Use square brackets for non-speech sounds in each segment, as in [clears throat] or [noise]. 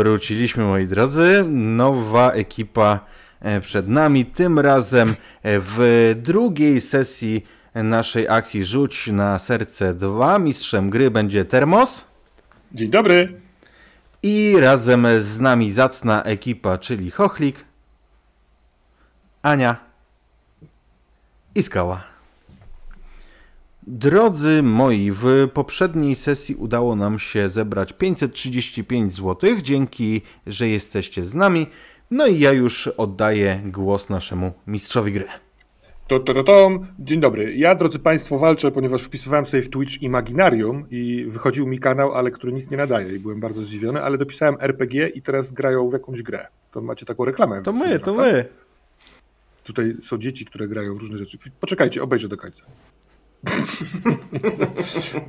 Wróciliśmy, moi drodzy. Nowa ekipa e, przed nami. Tym razem e, w drugiej sesji naszej akcji Rzuć na serce 2. Mistrzem gry będzie Termos. Dzień dobry. I razem z nami zacna ekipa, czyli Chochlik, Ania i Skała. Drodzy moi, w poprzedniej sesji udało nam się zebrać 535 zł. Dzięki, że jesteście z nami. No i ja już oddaję głos naszemu mistrzowi gry. To, to, to, to. Dzień dobry. Ja, drodzy Państwo, walczę, ponieważ wpisywałem sobie w Twitch Imaginarium i wychodził mi kanał, ale który nic nie nadaje i byłem bardzo zdziwiony, ale dopisałem RPG i teraz grają w jakąś grę. To macie taką reklamę. To my, to my. Tutaj są dzieci, które grają w różne rzeczy. Poczekajcie, obejrzę do końca.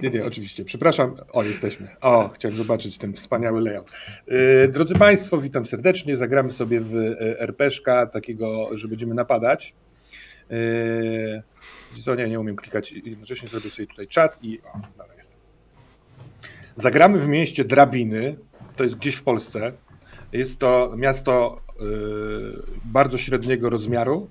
Nie, nie, oczywiście. Przepraszam. O, jesteśmy. O, chciałem zobaczyć ten wspaniały layout. Yy, drodzy Państwo, witam serdecznie. Zagramy sobie w y, RPszka takiego, że będziemy napadać. Yy, co, nie, nie umiem klikać. Jednocześnie zrobię sobie tutaj czat i... O, dalej jest. Zagramy w mieście Drabiny. To jest gdzieś w Polsce. Jest to miasto bardzo średniego rozmiaru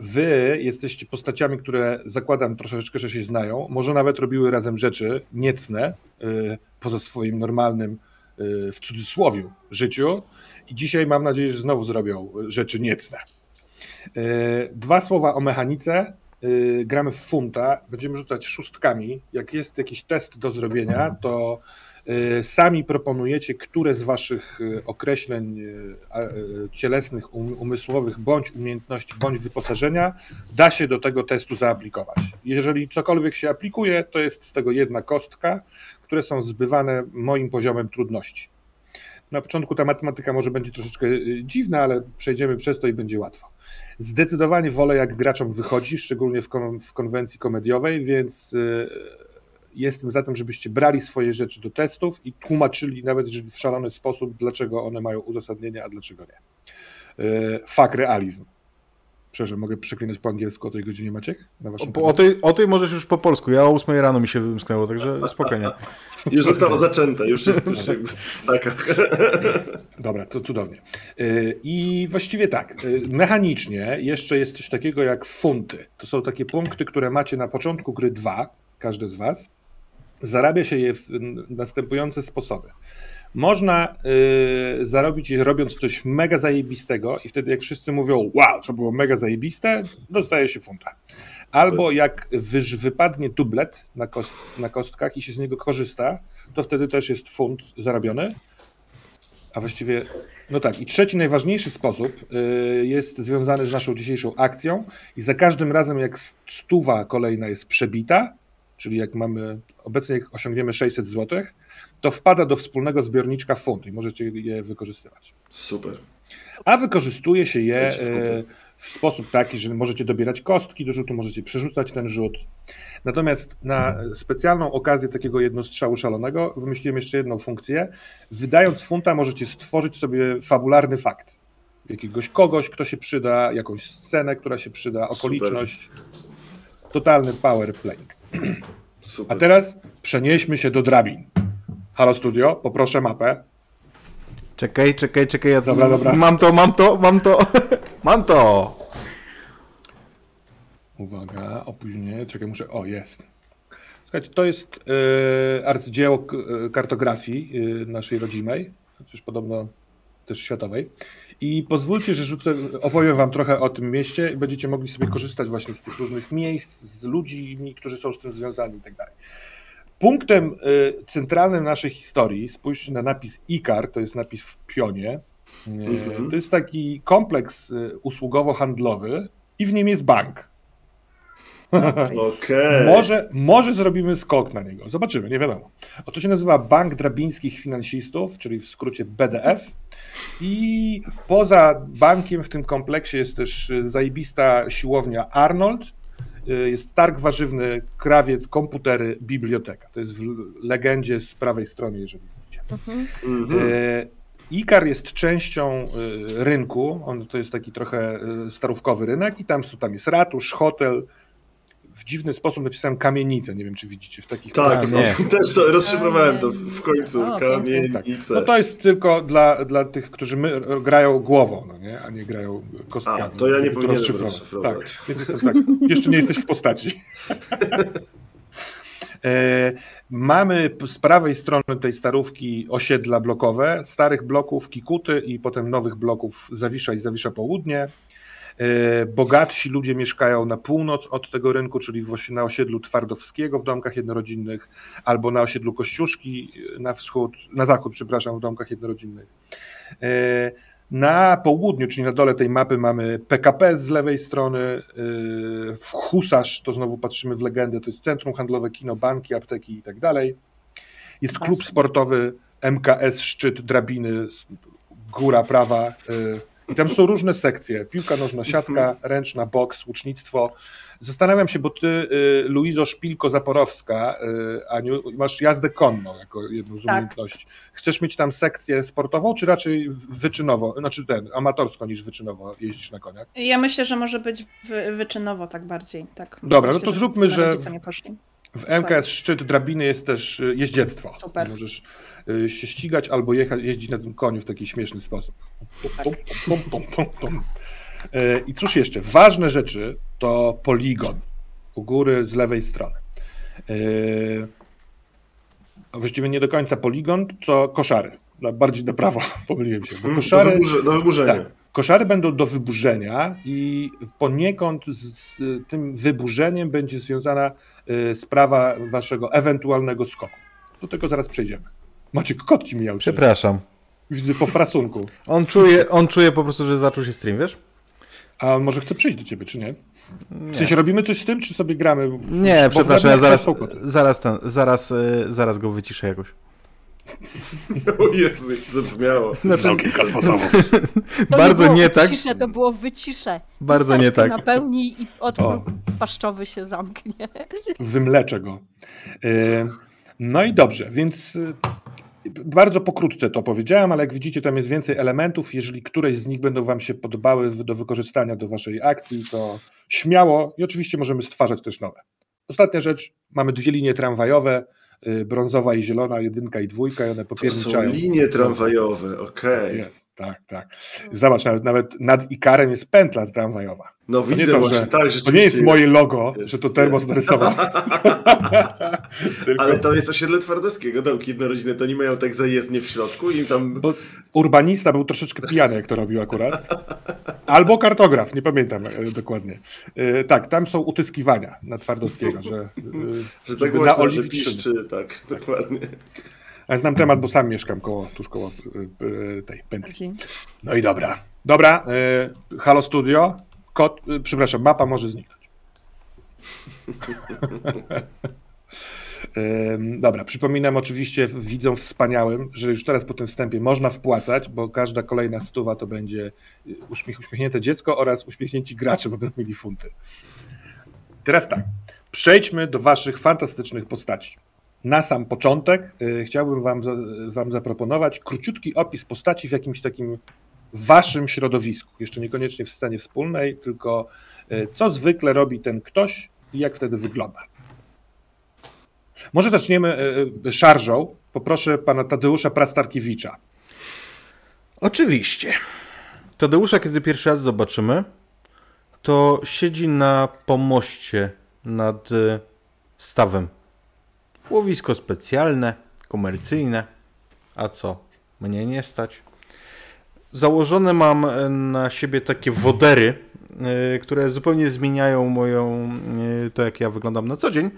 Wy jesteście postaciami, które zakładam troszeczkę, że się znają. Może nawet robiły razem rzeczy niecne y, poza swoim normalnym, y, w cudzysłowie, życiu. I dzisiaj mam nadzieję, że znowu zrobią rzeczy niecne. Y, dwa słowa o mechanice. Gramy w funta, będziemy rzucać szóstkami. Jak jest jakiś test do zrobienia, to sami proponujecie, które z waszych y, określeń y, cielesnych, um, umysłowych, bądź umiejętności, bądź wyposażenia da się do tego testu zaaplikować. Jeżeli cokolwiek się aplikuje, to jest z tego jedna kostka, które są zbywane moim poziomem trudności. Na początku ta matematyka może będzie troszeczkę dziwna, ale przejdziemy przez to i będzie łatwo. Zdecydowanie wolę, jak graczom wychodzi, szczególnie w, kon w konwencji komediowej, więc jestem za tym, żebyście brali swoje rzeczy do testów i tłumaczyli nawet jeżeli w szalony sposób, dlaczego one mają uzasadnienie, a dlaczego nie. E, fak realizm. Przepraszam, mogę przeklinać po angielsku o tej godzinie, Maciek? O, o, tej, o tej możesz już po polsku. Ja o 8 rano mi się wymsknęło, także spokojnie. [laughs] już zostało zaczęte, już jest już jakby [laughs] taka. Dobra, to cudownie. E, I właściwie tak, e, mechanicznie jeszcze jest coś takiego jak funty. To są takie punkty, które macie na początku gry dwa, każdy z was. Zarabia się je w następujące sposoby. Można y, zarobić je robiąc coś mega zajebistego i wtedy jak wszyscy mówią wow, to było mega zajebiste, dostaje się funta. Albo jak wyż, wypadnie dublet na, kost, na kostkach i się z niego korzysta, to wtedy też jest funt zarobiony. A właściwie, no tak. I trzeci, najważniejszy sposób y, jest związany z naszą dzisiejszą akcją i za każdym razem jak stuwa kolejna jest przebita, czyli jak mamy, obecnie jak osiągniemy 600 zł, to wpada do wspólnego zbiorniczka funt i możecie je wykorzystywać. Super. A wykorzystuje się je e, w sposób taki, że możecie dobierać kostki do rzutu, możecie przerzucać ten rzut. Natomiast na specjalną okazję takiego jednostrzału szalonego wymyśliłem jeszcze jedną funkcję. Wydając funta możecie stworzyć sobie fabularny fakt. Jakiegoś kogoś, kto się przyda, jakąś scenę, która się przyda, okoliczność. Super. Totalny power playing. Super. A teraz przenieśmy się do drabin. Halo studio, poproszę mapę. Czekaj, czekaj, czekaj. Ja dobra, dobra. Mam to, mam to, mam to. [laughs] mam to. Uwaga, opóźnienie. Czekaj, muszę. O, jest. Słuchajcie, to jest yy, arcydzieło kartografii yy, naszej rodzimej, chociaż podobno też światowej. I pozwólcie, że rzucę, opowiem wam trochę o tym mieście i będziecie mogli sobie korzystać właśnie z tych różnych miejsc, z ludzi, którzy są z tym związani i tak dalej. Punktem y, centralnym naszej historii, spójrzcie na napis IKAR, to jest napis w pionie. Mhm. To jest taki kompleks y, usługowo-handlowy i w nim jest bank. Okay. może, może zrobimy skok na niego. Zobaczymy, nie wiadomo. Oto się nazywa Bank Drabińskich Finansistów, czyli w skrócie BDF. I poza bankiem w tym kompleksie jest też zajebista siłownia Arnold. Jest targ warzywny, krawiec, komputery, biblioteka. To jest w legendzie z prawej strony, jeżeli widzicie. Mhm. E, Ikar jest częścią rynku, on to jest taki trochę starówkowy rynek i tam, tam jest ratusz, hotel, w dziwny sposób napisałem kamienicę. Nie wiem, czy widzicie w takich. Tak, nie. też to rozszyfrowałem to w końcu. Kamienicę. No to jest tylko dla, dla tych, którzy my, grają głową, no nie? a nie grają kostkami. A, to ja nie powinienem rozszyfrować. rozszyfrować. Tak, więc jestem tak. Jeszcze nie jesteś w postaci. [laughs] E, Mamy z prawej strony tej starówki osiedla blokowe, starych bloków Kikuty i potem nowych bloków Zawisza i Zawisza Południe. E, Bogatsi ludzie mieszkają na północ od tego rynku, czyli w osi- na osiedlu Twardowskiego w domkach jednorodzinnych, albo na osiedlu Kościuszki na wschód, na zachód, przepraszam, w domkach jednorodzinnych. E, Na południu, czyli na dole tej mapy mamy PKP z lewej strony, yy, w Husarz, to znowu patrzymy w legendę, to jest centrum handlowe, kino, banki, apteki i tak dalej. Jest klub sportowy MKS Szczyt Drabiny, góra prawa. I tam są różne sekcje. Piłka nożna, siatka, ręczna, boks, łucznictwo. Zastanawiam się, bo ty, y, Luizo Szpilko-Zaporowska, y, Aniu, masz jazdę konną jako jedną z Tak. umiejętności. Chcesz mieć tam sekcję sportową, czy raczej wyczynowo, znaczy ten, amatorsko niż wyczynowo jeździć na koniach? Ja myślę, że może być wy, wyczynowo tak bardziej. Tak. Dobra, Myślę, no to że zróbmy, że- poszli. W MKS Szczyt Drabiny jest też y, jeździectwo. Super. Możesz y, się ścigać albo jechać, jeździć na tym koniu w taki śmieszny sposób. Tak. Pum, pum, pum, pum, pum. Y, I cóż jeszcze? Ważne rzeczy to poligon u góry z lewej strony. A Właściwie nie do końca poligon, co koszary. Bardziej do prawa, [laughs] pomyliłem się. Mm, koszary, do, wyburze, do wyburzenia. tak, koszary będą do wyburzenia i poniekąd z, tym wyburzeniem będzie związana y, sprawa waszego ewentualnego skoku. Do tego zaraz przejdziemy. Maciek, kot ci mijał. Przepraszam. Widzę po frasunku. On czuje, on czuje po prostu, że zaczął się stream, wiesz? A on może chce przyjść do ciebie, czy nie? W Nie. sensie robimy coś z tym, czy sobie gramy? W, Nie, w przepraszam, ja zaraz, zaraz, ten, zaraz, y, zaraz go wyciszę jakoś. [laughs] O Jezu, jak to zabrzmiało. Są kilka sposobów. Bardzo było nie tak. Ciszę, to było wycisze. Bardzo nie tak. napełnij i otwór paszczowy się zamknie. Wymleczę go. Y, No i dobrze, więc y, bardzo pokrótce to powiedziałem, ale jak widzicie, tam jest więcej elementów. Jeżeli któreś z nich będą Wam się podobały do wykorzystania do Waszej akcji, to śmiało i oczywiście możemy stwarzać też nowe. Ostatnia rzecz, mamy dwie linie tramwajowe, brązowa i zielona, jedynka i dwójka, i one To są popierniczają. linie tramwajowe, okej. Jest, tak, tak. Zobacz, nawet, nawet nad Ikarem jest pętla tramwajowa. No To widzę to, właśnie, że- tak, To nie jest moje logo, Jest, że to termos narysował. [laughs] Tylko- Ale to jest osiedle Twardowskiego, domki jednorodzinne, to nie mają tak zajezdnie w środku i tam... Bo urbanista był troszeczkę pijany, jak to robił akurat. Albo kartograf, nie pamiętam e, dokładnie. E, tak, tam są utyskiwania na Twardowskiego, że, e, Że tak naoliwić szyny. piszczy, tak, dokładnie. Ale znam temat, bo sam mieszkam koło, tuż koło e, e, tej pętli. No i dobra. Dobra, e, Halo Studio, kod, przepraszam, mapa może zniknąć. Ym, Dobra, przypominam oczywiście widzom wspaniałym, że już teraz po tym wstępie można wpłacać, bo każda kolejna stuwa to będzie y, uśmiech, uśmiechnięte dziecko oraz uśmiechnięci gracze, bo będą mieli funty. Teraz tak, przejdźmy do waszych fantastycznych postaci. Na sam początek y, chciałbym wam, wam zaproponować króciutki opis postaci w jakimś takim waszym środowisku. Jeszcze niekoniecznie w scenie wspólnej, tylko y, co zwykle robi ten ktoś i jak wtedy wygląda. Może zaczniemy y, szarżą. Poproszę pana Tadeusza Prastarkiewicza. Oczywiście. Tadeusza, kiedy pierwszy raz zobaczymy, to siedzi na pomoście nad stawem. Łowisko specjalne, komercyjne. A co? Mnie nie stać. Założone mam y, na siebie takie wodery, y, które zupełnie zmieniają moją, y, to jak ja wyglądam na co dzień.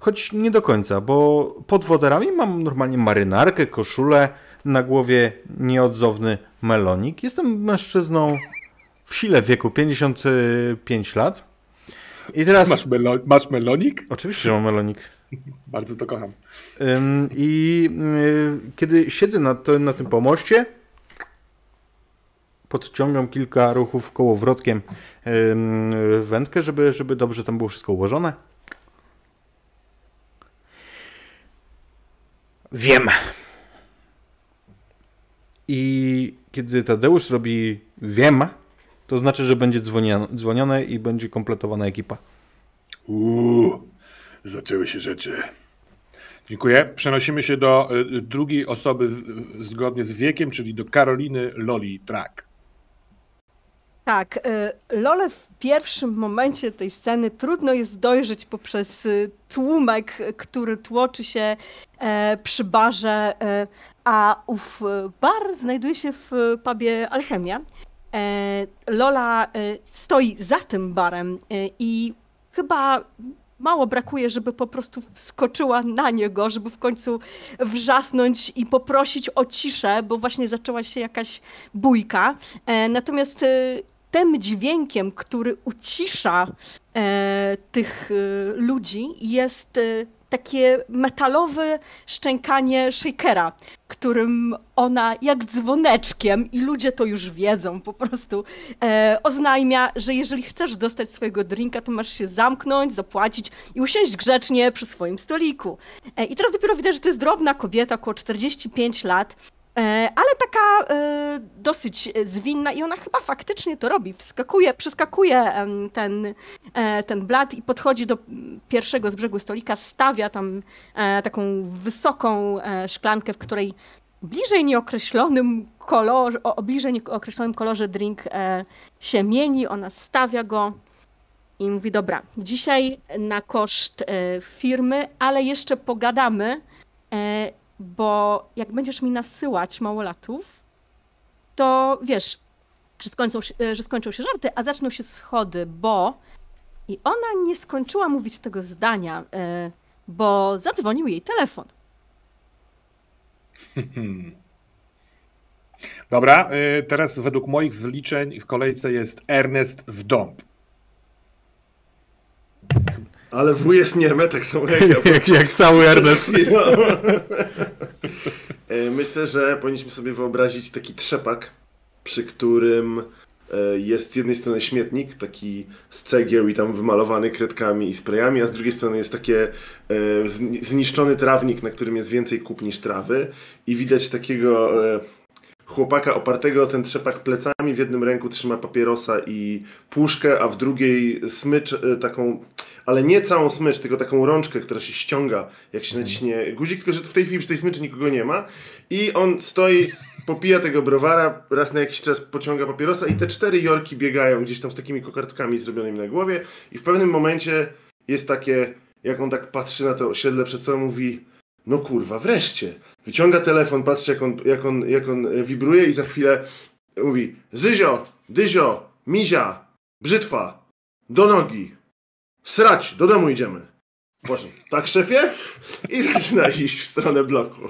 Choć nie do końca, bo pod woderami mam normalnie marynarkę, koszulę, na głowie nieodzowny melonik. Jestem mężczyzną w sile wieku 55 lat. I teraz. Masz, melo, masz melonik? Oczywiście, że mam melonik. [laughs] Bardzo to kocham. I y, kiedy siedzę na, to, na tym pomoście, podciągam kilka ruchów kołowrotkiem wędkę, żeby, żeby dobrze tam było wszystko ułożone. Wiem. I kiedy Tadeusz robi wiem, to znaczy, że będzie dzwonione, dzwonione i będzie kompletowana ekipa. Uuu, zaczęły się rzeczy. Dziękuję. Przenosimy się do y, drugiej osoby zgodnie z wiekiem, czyli do Karoliny Loli Trak. Tak, y, Lole w pierwszym momencie tej sceny trudno jest dojrzeć poprzez y, tłumek, który tłoczy się e, przy barze, e, a ów e, bar znajduje się w pubie Alchemia. Lola stoi za tym barem i chyba mało brakuje, żeby po prostu wskoczyła na niego, żeby w końcu wrzasnąć i poprosić o ciszę, bo właśnie zaczęła się jakaś bójka. E, Natomiast e, tym dźwiękiem, który ucisza e, tych ludzi, jest takie metalowe szczękanie shakera, którym ona jak dzwoneczkiem, i ludzie to już wiedzą, po prostu e, oznajmia, że jeżeli chcesz dostać swojego drinka, to masz się zamknąć, zapłacić i usiąść grzecznie przy swoim stoliku. E, I teraz dopiero widać, że to jest drobna kobieta, około 45 lat, ale taka e, dosyć zwinna i ona chyba faktycznie to robi. Wskakuje, przeskakuje ten, e, ten blat i podchodzi do pierwszego z brzegu stolika, stawia tam e, taką wysoką e, szklankę, w której bliżej nieokreślonym kolorze, o bliżej nieokreślonym kolorze drink e, się mieni, ona stawia go i mówi, dobra, dzisiaj na koszt e, firmy, ale jeszcze pogadamy, e, bo jak będziesz mi nasyłać małolatów, to wiesz, że skończą, się, e, że skończą się żarty, a zaczną się schody, bo... I ona nie skończyła mówić tego zdania, e, bo zadzwonił jej telefon. [laughs] Dobra, y, teraz według moich wyliczeń w kolejce jest Ernest w dąb. Ale W jest nieme, tak samo jak ja. [laughs] Jak, jak cały Ernest. [laughs] E, Myślę, że powinniśmy sobie wyobrazić taki trzepak, przy którym e, jest z jednej strony śmietnik, taki z cegieł i tam wymalowany kredkami i sprayami, a z drugiej strony jest takie e, zni- zniszczony trawnik, na którym jest więcej kup niż trawy i widać takiego chłopaka opartego o ten trzepak plecami, w jednym ręku trzyma papierosa i puszkę, a w drugiej smycz taką nie całą smycz, tylko taką rączkę, która się ściąga, jak się naciśnie guzik, tylko że w tej chwili przy tej smyczy nikogo nie ma i on stoi, popija tego browara, raz na jakiś czas pociąga papierosa i te cztery jorki biegają gdzieś tam z takimi kokardkami zrobionymi na głowie i w pewnym momencie jest takie, jak on tak patrzy na to osiedle przed sobą, mówi no kurwa, wreszcie. Wyciąga telefon, patrzy jak on, jak on, jak on e, wibruje i za chwilę mówi Zyzio, Dyzio, Mizia, Brzytwa, do nogi. Srać, do domu idziemy. Proszę. Tak, szefie? I zaczyna [laughs] iść w stronę bloku.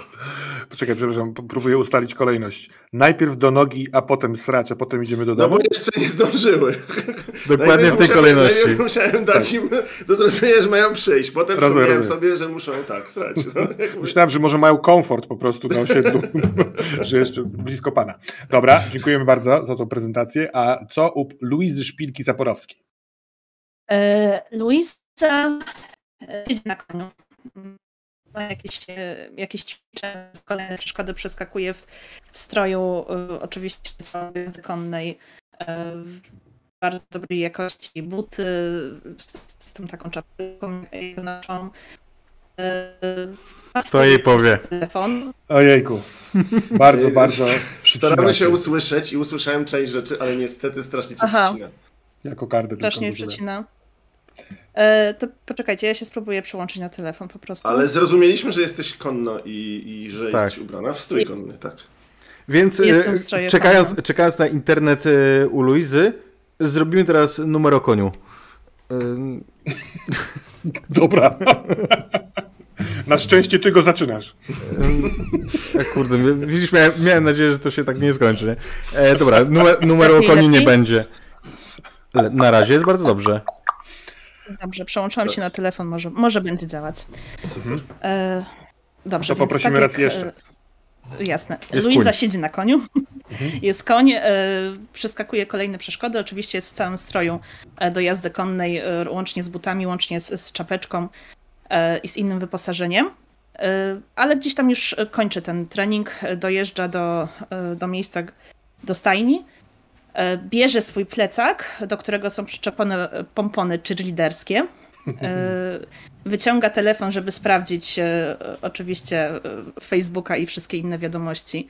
Poczekaj, przepraszam, próbuję ustalić kolejność. Najpierw do nogi, a potem srać, a potem idziemy do No domu. bo jeszcze nie zdążyły. [laughs] Dokładnie Najpierw w tej musiałem- kolejności. musiałem dać im do zrozumienia, że mają przyjść. Potem Rozumiem, przypomniałem sobie, że muszą tak, srać. No, Myślałem, że może mają komfort po prostu na osiedlu, [laughs] że jeszcze blisko pana. Dobra, dziękujemy bardzo za tą prezentację. A co u Luizy Szpilki-Zaporowskiej? E, Luisa e, siedzi na koniu. Ma jakieś, e, jakieś ćwiczenia, kolejne przeszkody przeskakuje w, w stroju, e, oczywiście jazdy konnej, w bardzo dobrej jakości buty z, z tą taką czapką naszą. To jej powie. Telefon. Ojejku, bardzo, [laughs] bardzo Staramy przycina się usłyszeć i usłyszałem część rzeczy, ale niestety strasznie cię Aha. przycina. Jako kardę Strasznie przecina. E, to poczekajcie, ja się spróbuję przełączyć na telefon po prostu. Ale zrozumieliśmy, że jesteś konno i, i że Tak. jesteś ubrana w strój konny, tak. Więc e, czekając, czekając na internet e, u Luizy, zrobimy teraz numer o koniu. [laughs] Dobra. [laughs] Na szczęście ty go zaczynasz. E, kurde, widzisz, miałem, miałem nadzieję, że to się tak nie skończy. Nie? E, dobra, numer, numeru o koniu nie będzie. Na razie jest bardzo dobrze. Dobrze, przełączyłam się na telefon, może, może będzie działać. E, dobrze, To poprosimy tak raz jak, jeszcze. e, Jasne. Jest koń. siedzi na koniu. [laughs] Jest koń, e, przeskakuje kolejne przeszkody. Oczywiście jest w całym stroju do jazdy konnej, łącznie z butami, łącznie z, z czapeczką e, i z innym wyposażeniem. E, ale gdzieś tam już kończy ten trening, dojeżdża do, do miejsca, do stajni. E, Bierze swój plecak, do którego są przyczepione e, pompony [laughs] cheerleaderskie. Wyciąga telefon, żeby sprawdzić oczywiście Facebooka i wszystkie inne wiadomości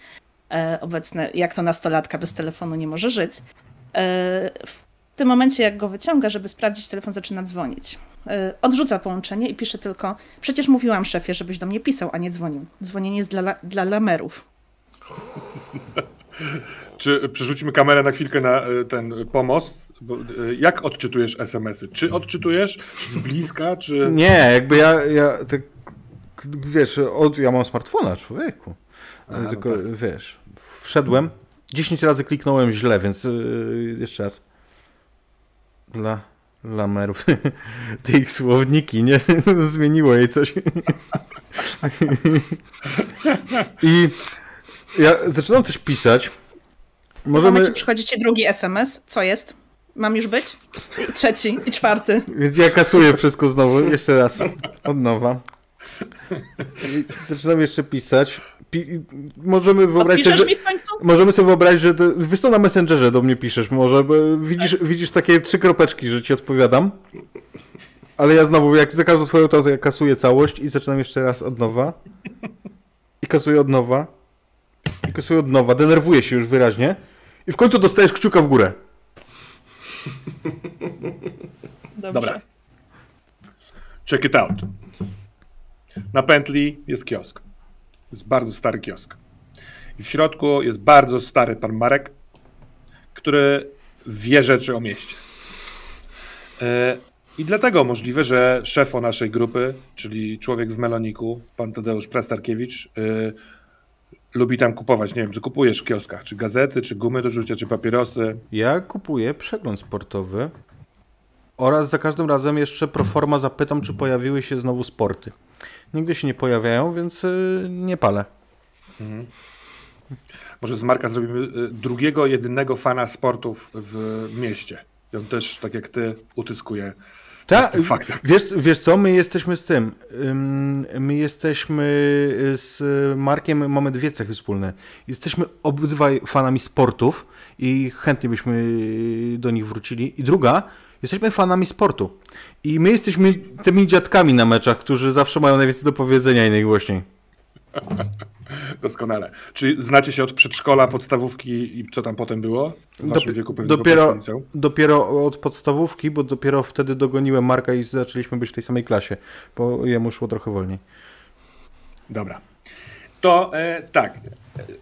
obecne, jak to nastolatka bez telefonu nie może żyć. W tym momencie, jak go wyciąga, żeby sprawdzić, telefon zaczyna dzwonić. Odrzuca połączenie i pisze tylko: Przecież mówiłam szefie, żebyś do mnie pisał, a nie dzwonił. Dzwonienie jest dla, dla lamerów. [laughs] Czy przerzucimy kamerę na chwilkę na e, ten pomost? E, jak odczytujesz SMS-y? Czy odczytujesz z bliska, czy... Nie, jakby ja, ja tak, wiesz, od, ja mam smartfona, człowieku. A, tylko, no tak. wiesz, wszedłem, 10 razy kliknąłem źle, więc yy, jeszcze raz. Dla lamerów. [laughs] Te ich słowniki, nie? [laughs] Zmieniło jej coś. [laughs] I ja zaczynam coś pisać. Możemy... W momencie przychodzi ci drugi SMS. Co jest? Mam już być? I trzeci i czwarty. Więc ja kasuję wszystko znowu. Jeszcze raz. Od nowa. Zaczynam jeszcze pisać. Pi możemy wyobrazić sobie, że, mi w końcu? Możemy sobie wyobrazić, że to, wiesz co, na Messengerze do mnie piszesz może, widzisz, widzisz takie trzy kropeczki, że ci odpowiadam. Ale ja znowu, jak za każdą twoją to ja kasuję całość i zaczynam jeszcze raz od nowa. I kasuję od nowa. I kasuję od nowa. Denerwuję się już wyraźnie. I w końcu dostajesz kciuka w górę. Dobrze. Dobra. Check it out. Na pętli jest kiosk. Jest bardzo stary kiosk. I w środku jest bardzo stary pan Marek, który wie rzeczy o mieście. E, I dlatego możliwe, że szef o naszej grupy, czyli człowiek w Meloniku, pan Tadeusz Prestarkiewicz, e, lubi tam kupować. Nie wiem, co kupujesz w kioskach? Czy gazety, czy gumy do rzucia, czy papierosy? Ja kupuję przegląd sportowy oraz za każdym razem jeszcze pro forma zapytam, czy pojawiły się znowu sporty. Nigdy się nie pojawiają, więc y, nie palę. Mhm. Może z Marka zrobimy y, drugiego, jedynego fana sportów w mieście. I on też, tak jak ty, utyskuje tak, wiesz, wiesz co, my jesteśmy z tym. My jesteśmy z Markiem, mamy dwie cechy wspólne. Jesteśmy obydwaj fanami sportów i chętnie byśmy do nich wrócili. I druga, jesteśmy fanami sportu. I my jesteśmy tymi dziadkami na meczach, którzy zawsze mają najwięcej do powiedzenia i najgłośniej. [laughs] Doskonale. Czy znacie się od przedszkola, podstawówki i co tam potem było? W waszym wieku dopiero, dopiero od podstawówki, bo dopiero wtedy dogoniłem Marka i zaczęliśmy być w tej samej klasie, bo jemu szło trochę wolniej. Dobra. To e, tak,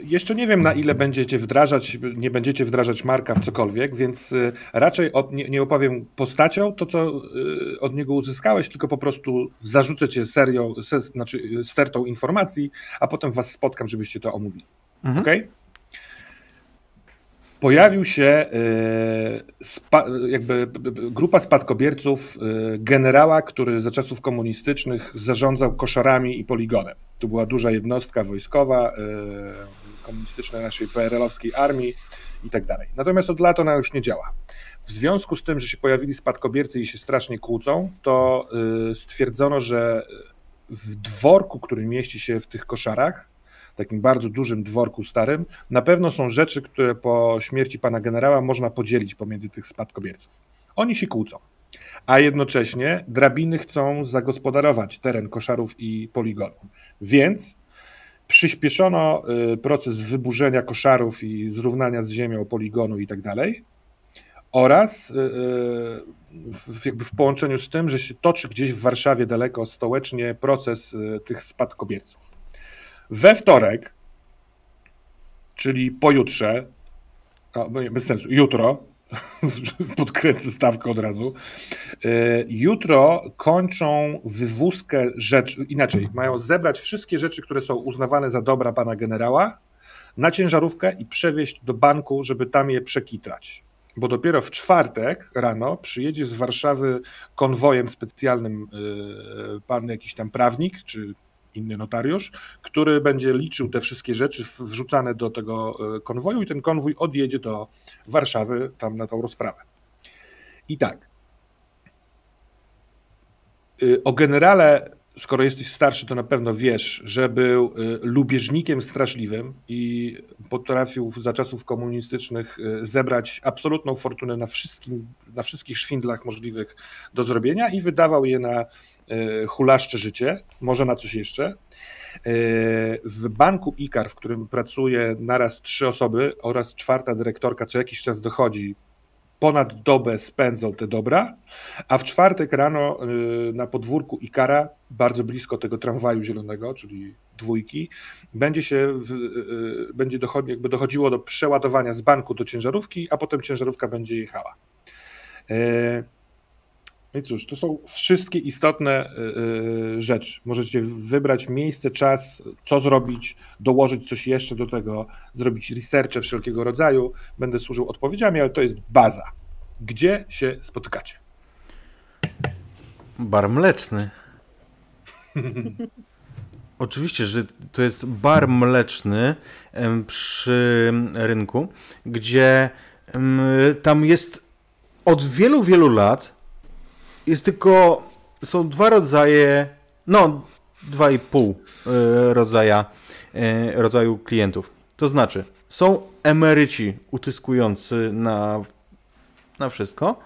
jeszcze nie wiem na ile będziecie wdrażać, nie będziecie wdrażać Marka w cokolwiek, więc e, raczej od, nie, nie, opowiem postacią to, co e, od niego uzyskałeś, tylko po prostu zarzucę cię serią, se, znaczy stertą informacji, a potem was spotkam, żebyście to omówili. Mhm. Ok? Pojawił się e, jakby grupa spadkobierców e, generała, który za czasów komunistycznych zarządzał koszarami i poligonem. To była duża jednostka wojskowa e, komunistycznej naszej PRL-owskiej armii i tak dalej. Natomiast od lat ona już nie działa. W związku z tym, że się pojawili spadkobiercy i się strasznie kłócą, to stwierdzono, że w dworku, który mieści się w tych koszarach, takim bardzo dużym dworku starym, na pewno są rzeczy, które po śmierci pana generała można podzielić pomiędzy tych spadkobierców. Oni się kłócą, a jednocześnie drabiny chcą zagospodarować teren koszarów i poligonu. Więc przyspieszono y, proces wyburzenia koszarów i zrównania z ziemią poligonu i tak dalej. Oraz y, y, jakby w połączeniu z tym, że się toczy gdzieś w Warszawie daleko stołecznie proces tych spadkobierców. We wtorek, czyli pojutrze, no, bez sensu, jutro, [laughs] podkręcę stawkę od razu. E, jutro kończą wywózkę rzeczy, inaczej, mają zebrać wszystkie rzeczy, które są uznawane za dobra pana generała na ciężarówkę i przewieźć do banku, żeby tam je przekitrać. Bo dopiero w czwartek rano przyjedzie z Warszawy konwojem specjalnym e, pan jakiś tam prawnik, czy inny notariusz, który będzie liczył te wszystkie rzeczy wrzucane do tego e, konwoju i ten konwój odjedzie do Warszawy tam na tą rozprawę. I tak. Y, o generale skoro jesteś starszy, to na pewno wiesz, że był y, lubieżnikiem straszliwym i potrafił za czasów komunistycznych y, zebrać absolutną fortunę na, wszystkim, na wszystkich szwindlach możliwych do zrobienia i wydawał je na hulaszcze życie, może na coś jeszcze. W banku IKAR, w którym pracuje naraz trzy osoby oraz czwarta dyrektorka, co jakiś czas dochodzi ponad dobę spędzał te dobra, a w czwartek rano y, na podwórku Ikara, bardzo blisko tego tramwaju zielonego, czyli dwójki, będzie się w, będzie dochodzi, jakby dochodziło do przeładowania z banku do ciężarówki, a potem ciężarówka będzie jechała. E, no i cóż, to są wszystkie istotne yy, rzeczy. Możecie wybrać miejsce, czas, co zrobić, dołożyć coś jeszcze do tego, zrobić researche wszelkiego rodzaju. Będę służył odpowiedziami, ale to jest baza. Gdzie się spotykacie? Bar mleczny. [laughs] Oczywiście, że to jest bar mleczny przy rynku, gdzie tam jest od wielu, wielu lat jest tylko, są dwa rodzaje, no dwa i pół e, rodzaja, e, rodzaju klientów. To znaczy, są emeryci utyskujący na, na wszystko,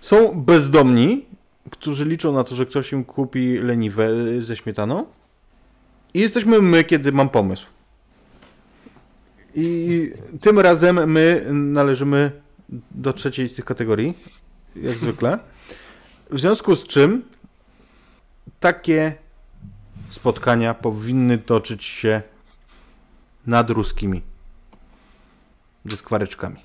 są bezdomni, którzy liczą na to, że ktoś im kupi leniwe ze śmietaną i jesteśmy my, kiedy mam pomysł. I tym razem my należymy do trzeciej z tych kategorii, jak zwykle. W związku z czym takie spotkania powinny toczyć się nad ruskimi ze skwareczkami.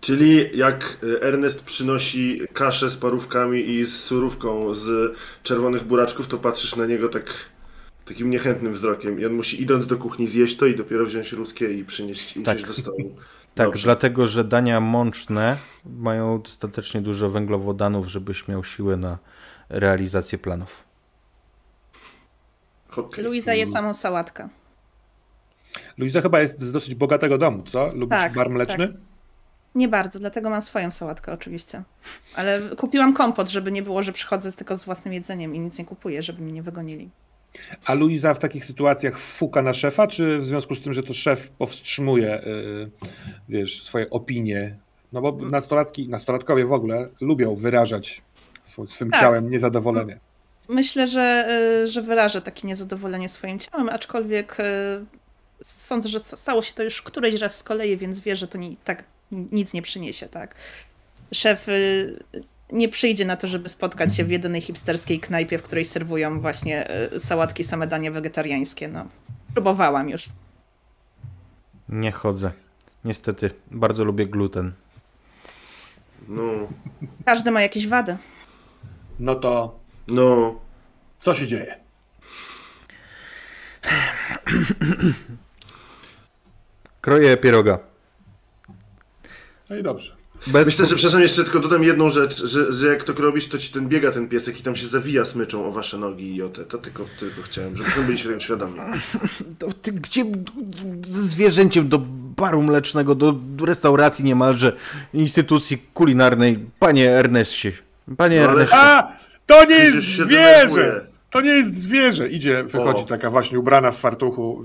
Czyli jak Ernest przynosi kaszę z parówkami i z surówką z czerwonych buraczków, to patrzysz na niego tak takim niechętnym wzrokiem i on musi idąc do kuchni zjeść to i dopiero wziąć ruskie i przynieść i tak. do stołu. Tak, Dobrze. dlatego że dania mączne mają dostatecznie dużo węglowodanów, żebyś miał siłę na realizację planów. Okay. Luiza je samą sałatkę. Luiza chyba jest z dosyć bogatego domu, co? Lubisz tak, bar mleczny? Tak. Nie bardzo, dlatego mam swoją sałatkę oczywiście. Ale kupiłam kompot, żeby nie było, że przychodzę tylko z własnym jedzeniem i nic nie kupuję, żeby mnie nie wygonili. A Luiza w takich sytuacjach fuka na szefa, czy w związku z tym, że to szef powstrzymuje yy, wiesz, swoje opinie? No bo nastolatki, nastolatkowie w ogóle lubią wyrażać swym, swym tak. ciałem niezadowolenie. Myślę, że, y, że wyrażę takie niezadowolenie swoim ciałem, aczkolwiek y, sądzę, że stało się to już któryś raz z kolei, więc wie, że to nie, tak nic nie przyniesie. Tak? Szef nie przyjdzie na to, żeby spotkać się w jedynej hipsterskiej knajpie, w której serwują właśnie e, sałatki, same dania wegetariańskie. No, próbowałam już. Nie chodzę. Niestety, bardzo lubię gluten. No. Każdy ma jakieś wady. No to. No. Co się dzieje? Kroję pieroga. No i dobrze. Bez... Myślę, że przepraszam, jeszcze tylko dodam jedną rzecz, że, że jak to robisz, to ci ten biega ten piesek i tam się zawija smyczą o wasze nogi i o te. To tylko, tylko chciałem, żebyśmy byli tego świadomi. [laughs] To ty, gdzie ze zwierzęciem do baru mlecznego, do restauracji niemalże, instytucji kulinarnej, panie Ernestie. Panie no, Ernestie. A! To nie jest zwierzę! To nie jest zwierzę. Idzie, wychodzi o. taka właśnie ubrana w fartuchu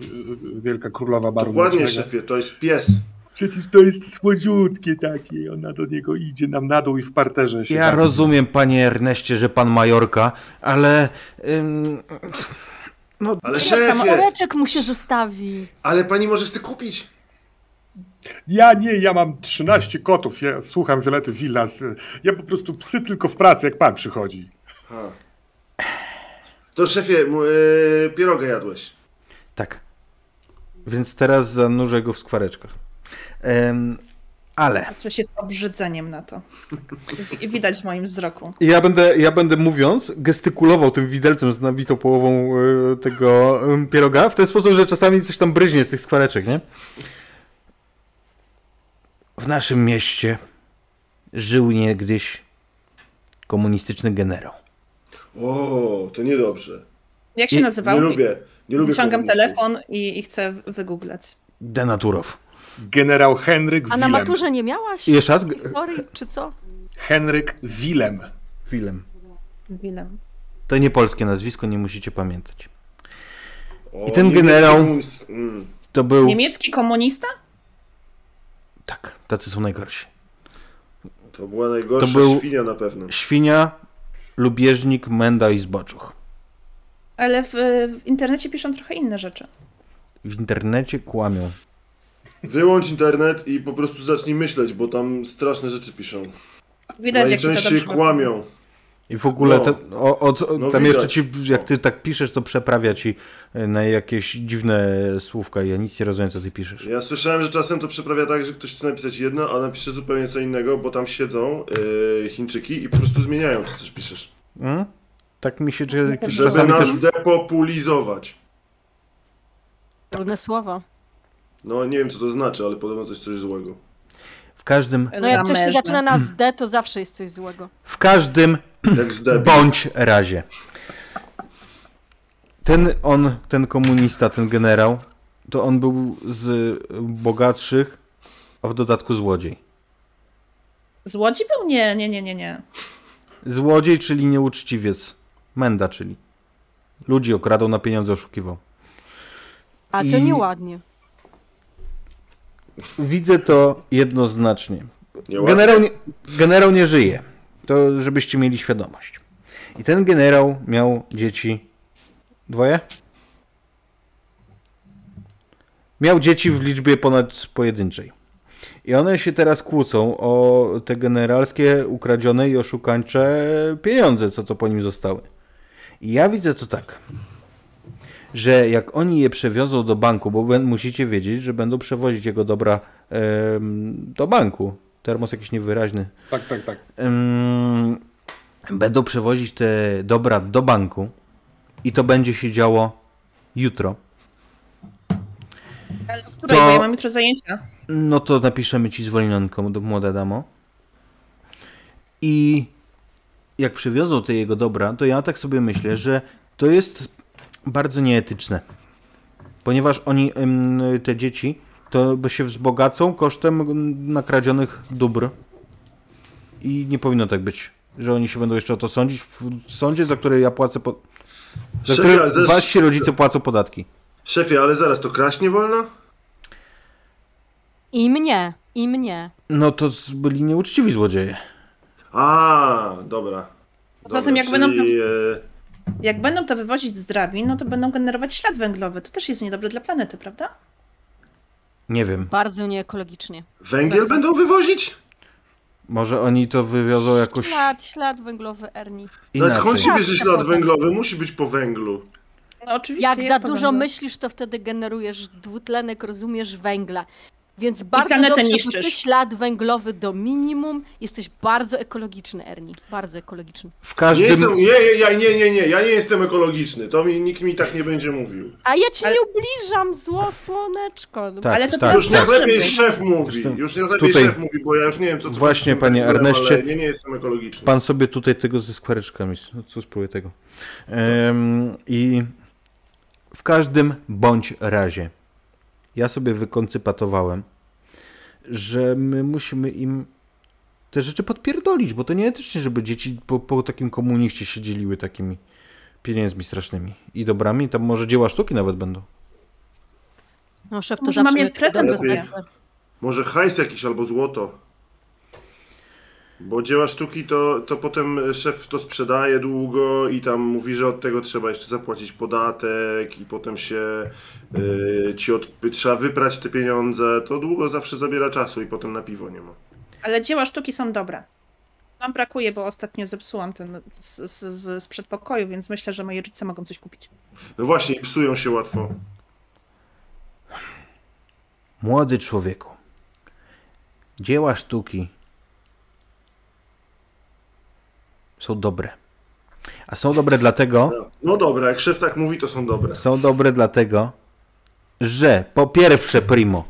wielka królowa baru Dokładnie, mlecznego. szefie, to jest pies. Przecież to jest słodziutkie takie. Ona do niego idzie nam na dół i w parterze się. Ja bawi. rozumiem, panie Erneście, że pan Majorka, ale. Ym, no, ale szefie. Oreczek mu się zostawi. Ale pani może chce kupić. Ja nie, ja mam 13 kotów. Ja słucham Violety Villas. Ja po prostu psy tylko w pracy, jak pan przychodzi. Ha. To szefie, yy, pierogę jadłeś. Tak. Więc teraz zanurzę go w skwareczkach. Um, ale. Patrzę się z obrzydzeniem na to. I widać w moim wzroku. Ja będę, ja będę mówiąc, gestykulował tym widelcem z nabitą połową y, tego pieroga w ten sposób, że czasami coś tam bryźnie z tych skwareczek, nie? W naszym mieście żył niegdyś komunistyczny generał. O, to niedobrze. Jak się I, nazywał? Nie lubię. Nie lubię Ciągam telefon i, i chcę wygooglać. Denaturow. Generał Henryk Willem. A na maturze nie miałaś Jeszcze raz? historii, czy co? Henryk Willem. Willem. Willem. To nie polskie nazwisko, nie musicie pamiętać. O, I ten generał- Mm. To był... Niemiecki komunista? Tak, tacy są najgorsi. To była najgorsza To był- świnia na pewno. Świnia, lubieżnik, menda i zboczuch. Ale w, w internecie piszą trochę inne rzeczy. W internecie kłamią. Wyłącz internet i po prostu zacznij myśleć, bo tam straszne rzeczy piszą. Widać, jak się to Najczęściej dobrze kłamią. I w ogóle No. te, o, od, o, No tam widać. jeszcze ci, jak ty tak piszesz, to przeprawia ci e, na jakieś dziwne słówka. Ja nic nie rozumiem, co ty piszesz. Ja słyszałem, że czasem to przeprawia tak, że ktoś chce napisać jedno, a napisze zupełnie co innego, bo tam siedzą yy, Chińczyki i po prostu zmieniają to, co piszesz. Mm? Tak mi się że, Żeby nas też... depopulizować. Trudne słowa. No nie wiem co to znaczy, ale podobno coś coś złego. W każdym, No jak coś się zaczyna na D, to zawsze jest coś złego. w każdym bądź razie. Ten on, ten komunista, ten generał, to on był z bogatszych, a w dodatku złodziej. Złodzi był? Nie, nie, nie, nie, nie. Złodziej, czyli nieuczciwiec. Menda, czyli. Ludzi okradał na pieniądze, oszukiwał. A to I- nieładnie. Widzę to jednoznacznie. Nie Generał nie, generał nie żyje. To żebyście mieli świadomość. I ten generał miał dzieci. Dwoje? Miał dzieci w liczbie ponad pojedynczej. I one się teraz kłócą o te generalskie, ukradzione i oszukańcze pieniądze, co to po nim zostały. I ja widzę to tak, że jak oni je przewiozą do banku, bo musicie wiedzieć, że będą przewozić jego dobra do banku. Termos jakiś niewyraźny. Tak, tak, tak. Będą przewozić te dobra do banku i to będzie się działo jutro. Ale której, To- bo ja mam jutro zajęcia. No to napiszemy ci zwolnionką, do młoda damo. I jak przywiozą te jego dobra, to ja tak sobie myślę, że to jest bardzo nieetyczne. Ponieważ oni, te dzieci, to by się wzbogacą kosztem nakradzionych dóbr. I nie powinno tak być, że oni się będą jeszcze o to sądzić w sądzie, za które ja płacę, po... za Szefie, zaraz- wasi rodzice płacą podatki. Szefie, ale zaraz, to kraść nie wolno? I mnie, i mnie. No to byli nieuczciwi złodzieje. A, dobra. Poza Dobra, tym, jak będą czyli, e, Jak będą to wywozić z drabin, no to będą generować ślad węglowy. To też jest niedobre dla planety, prawda? Nie wiem. Bardzo nieekologicznie. Węgiel Bardzo. będą wywozić? Może oni to wywiozą jakoś Ślad, ślad węglowy Erni. No ale skąd się bierze ślad węglowy? Musi być po węglu. No oczywiście Jak za dużo myślisz, to wtedy generujesz dwutlenek, rozumiesz węgla. Więc bardzo dobrze, niszczysz. ślad węglowy do minimum. Jesteś bardzo ekologiczny, Erni. Bardzo ekologiczny. W Nie każdym... jestem, nie, nie, ja, nie, nie, nie, ja nie jestem ekologiczny. To mi, nikt mi tak nie będzie mówił. A ja ci Ale- nie ubliżam, zło słoneczko. Tak, Ale to tak, Już niech tak. Dobrze lepiej być. szef mówi. Już niech lepiej tutaj- szef mówi, bo ja już nie wiem, co Właśnie, panie węglem, Erneście. Nie, nie jestem ekologiczny. Pan sobie tutaj tego ze skwareczkami. No co spróbuję tego. I w każdym bądź razie ja sobie wykoncypatowałem, że my musimy im te rzeczy podpierdolić, bo to nieetycznie, żeby dzieci po, po takim komuniście się dzieliły takimi pieniędzmi strasznymi i dobrami. Tam może dzieła sztuki nawet będą. No szef to Może jest prezent. Może hajs jakiś albo złoto. Bo dzieła sztuki to, to potem szef to sprzedaje długo i tam mówi, że od tego trzeba jeszcze zapłacić podatek i potem się yy, ci od, trzeba wyprać te pieniądze. To długo zawsze zabiera czasu i potem na piwo nie ma. Ale dzieła sztuki są dobre. Wam brakuje, bo ostatnio zepsułam ten z, z, z, z przedpokoju, więc myślę, że moi rodzice mogą coś kupić. No właśnie, psują się łatwo. Młody człowieku, dzieła sztuki są dobre. A są dobre dlatego, No dobra, jak szef tak mówi, to są dobre. są dobre dlatego, że po pierwsze primo,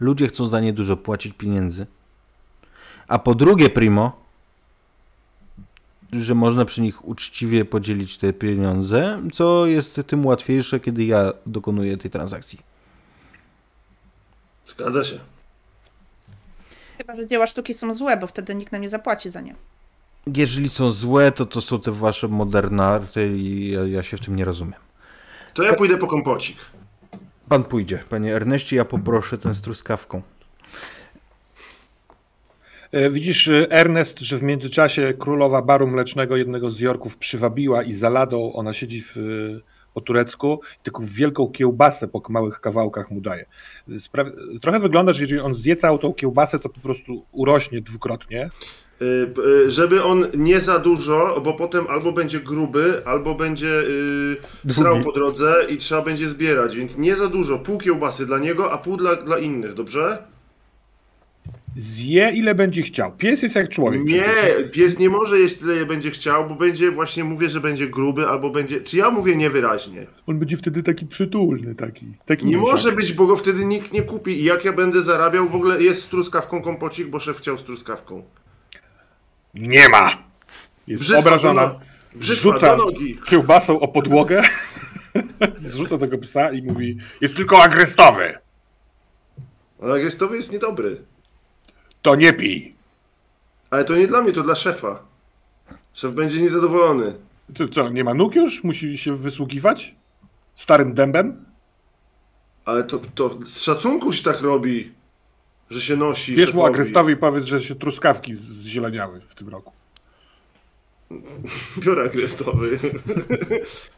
ludzie chcą za nie dużo płacić pieniędzy, a po drugie primo, że można przy nich uczciwie podzielić te pieniądze, co jest tym łatwiejsze, kiedy ja dokonuję tej transakcji. Zgadza się. Chyba, że dzieła sztuki są złe, bo wtedy nikt nam nie zapłaci za nie. Jeżeli są złe, to to są te wasze modernarty i ja, ja się w tym nie rozumiem. To ja pójdę po kompocik. Pan pójdzie, panie Erneście, ja poproszę ten z truskawką. E, Widzisz, e, Ernest, że w międzyczasie królowa baru mlecznego jednego z Jorków przywabiła i za ladą ona siedzi w, e, po turecku i taką wielką kiełbasę po małych kawałkach mu daje. Spra- trochę wygląda, że jeżeli on zje całą tą kiełbasę, to po prostu urośnie dwukrotnie. Y, y, Żeby on nie za dużo, bo potem albo będzie gruby, albo będzie y, srał po drodze i trzeba będzie zbierać, więc nie za dużo. Pół kiełbasy dla niego, a pół dla, dla innych, dobrze? Zje ile będzie chciał. Pies jest jak człowiek. Nie, przecież. pies nie może jeść tyle, ile będzie chciał, bo będzie, właśnie mówię, że będzie gruby, albo będzie... Czy ja mówię niewyraźnie? On będzie wtedy taki przytulny, taki. taki Nie może być, bo go wtedy nikt nie kupi. I jak ja będę zarabiał, w ogóle jest z truskawką kompocik, bo szef chciał z truskawką. Nie ma! Jest Brzytwa obrażona. no- Rzuca kiełbasą o podłogę, [laughs] zrzuca tego psa i mówi jest tylko agrestowy. Ale agrestowy jest niedobry. To nie pij. Ale to nie dla mnie, to dla szefa. Szef będzie niezadowolony. Co, co, nie ma nóg już? Musi się wysługiwać? Starym dębem? Ale to, to z szacunku się tak robi, że się nosi. Bierz mu szefowi. agrestowi i powiedz, że się truskawki zzieleniały w tym roku. Biorę agrestowy.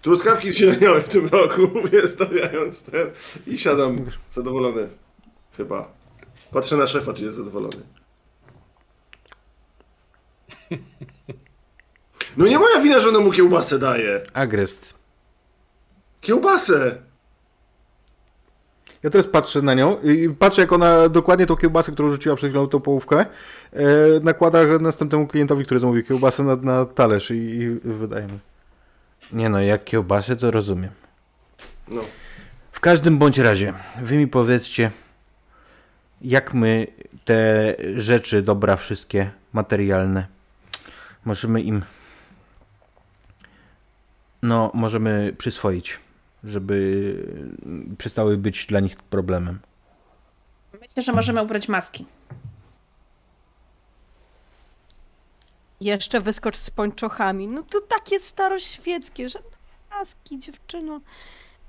Truskawki zieleniały w tym roku, mówię, stawiając ten. I siadam zadowolony. Chyba. Patrzę na szefa, czy jest zadowolony. No nie moja wina, że ona mu kiełbasę daje. Agrest. Kiełbasę! Ja teraz patrzę na nią i patrzę, jak ona dokładnie tą kiełbasę, którą rzuciła przed chwilą, tą połówkę, e, nakłada następnemu klientowi, który zamówił kiełbasę na, na talerz i, i wydaje mi. Nie no, jak kiełbasę, to rozumiem. No. W każdym bądź razie, wy mi powiedzcie, jak my te rzeczy, dobra, wszystkie materialne, możemy im, no, możemy przyswoić, żeby przestały być dla nich problemem. Myślę, że możemy ubrać maski. Jeszcze wyskocz z pończochami. No to takie staroświeckie, że laski, dziewczyno. Ale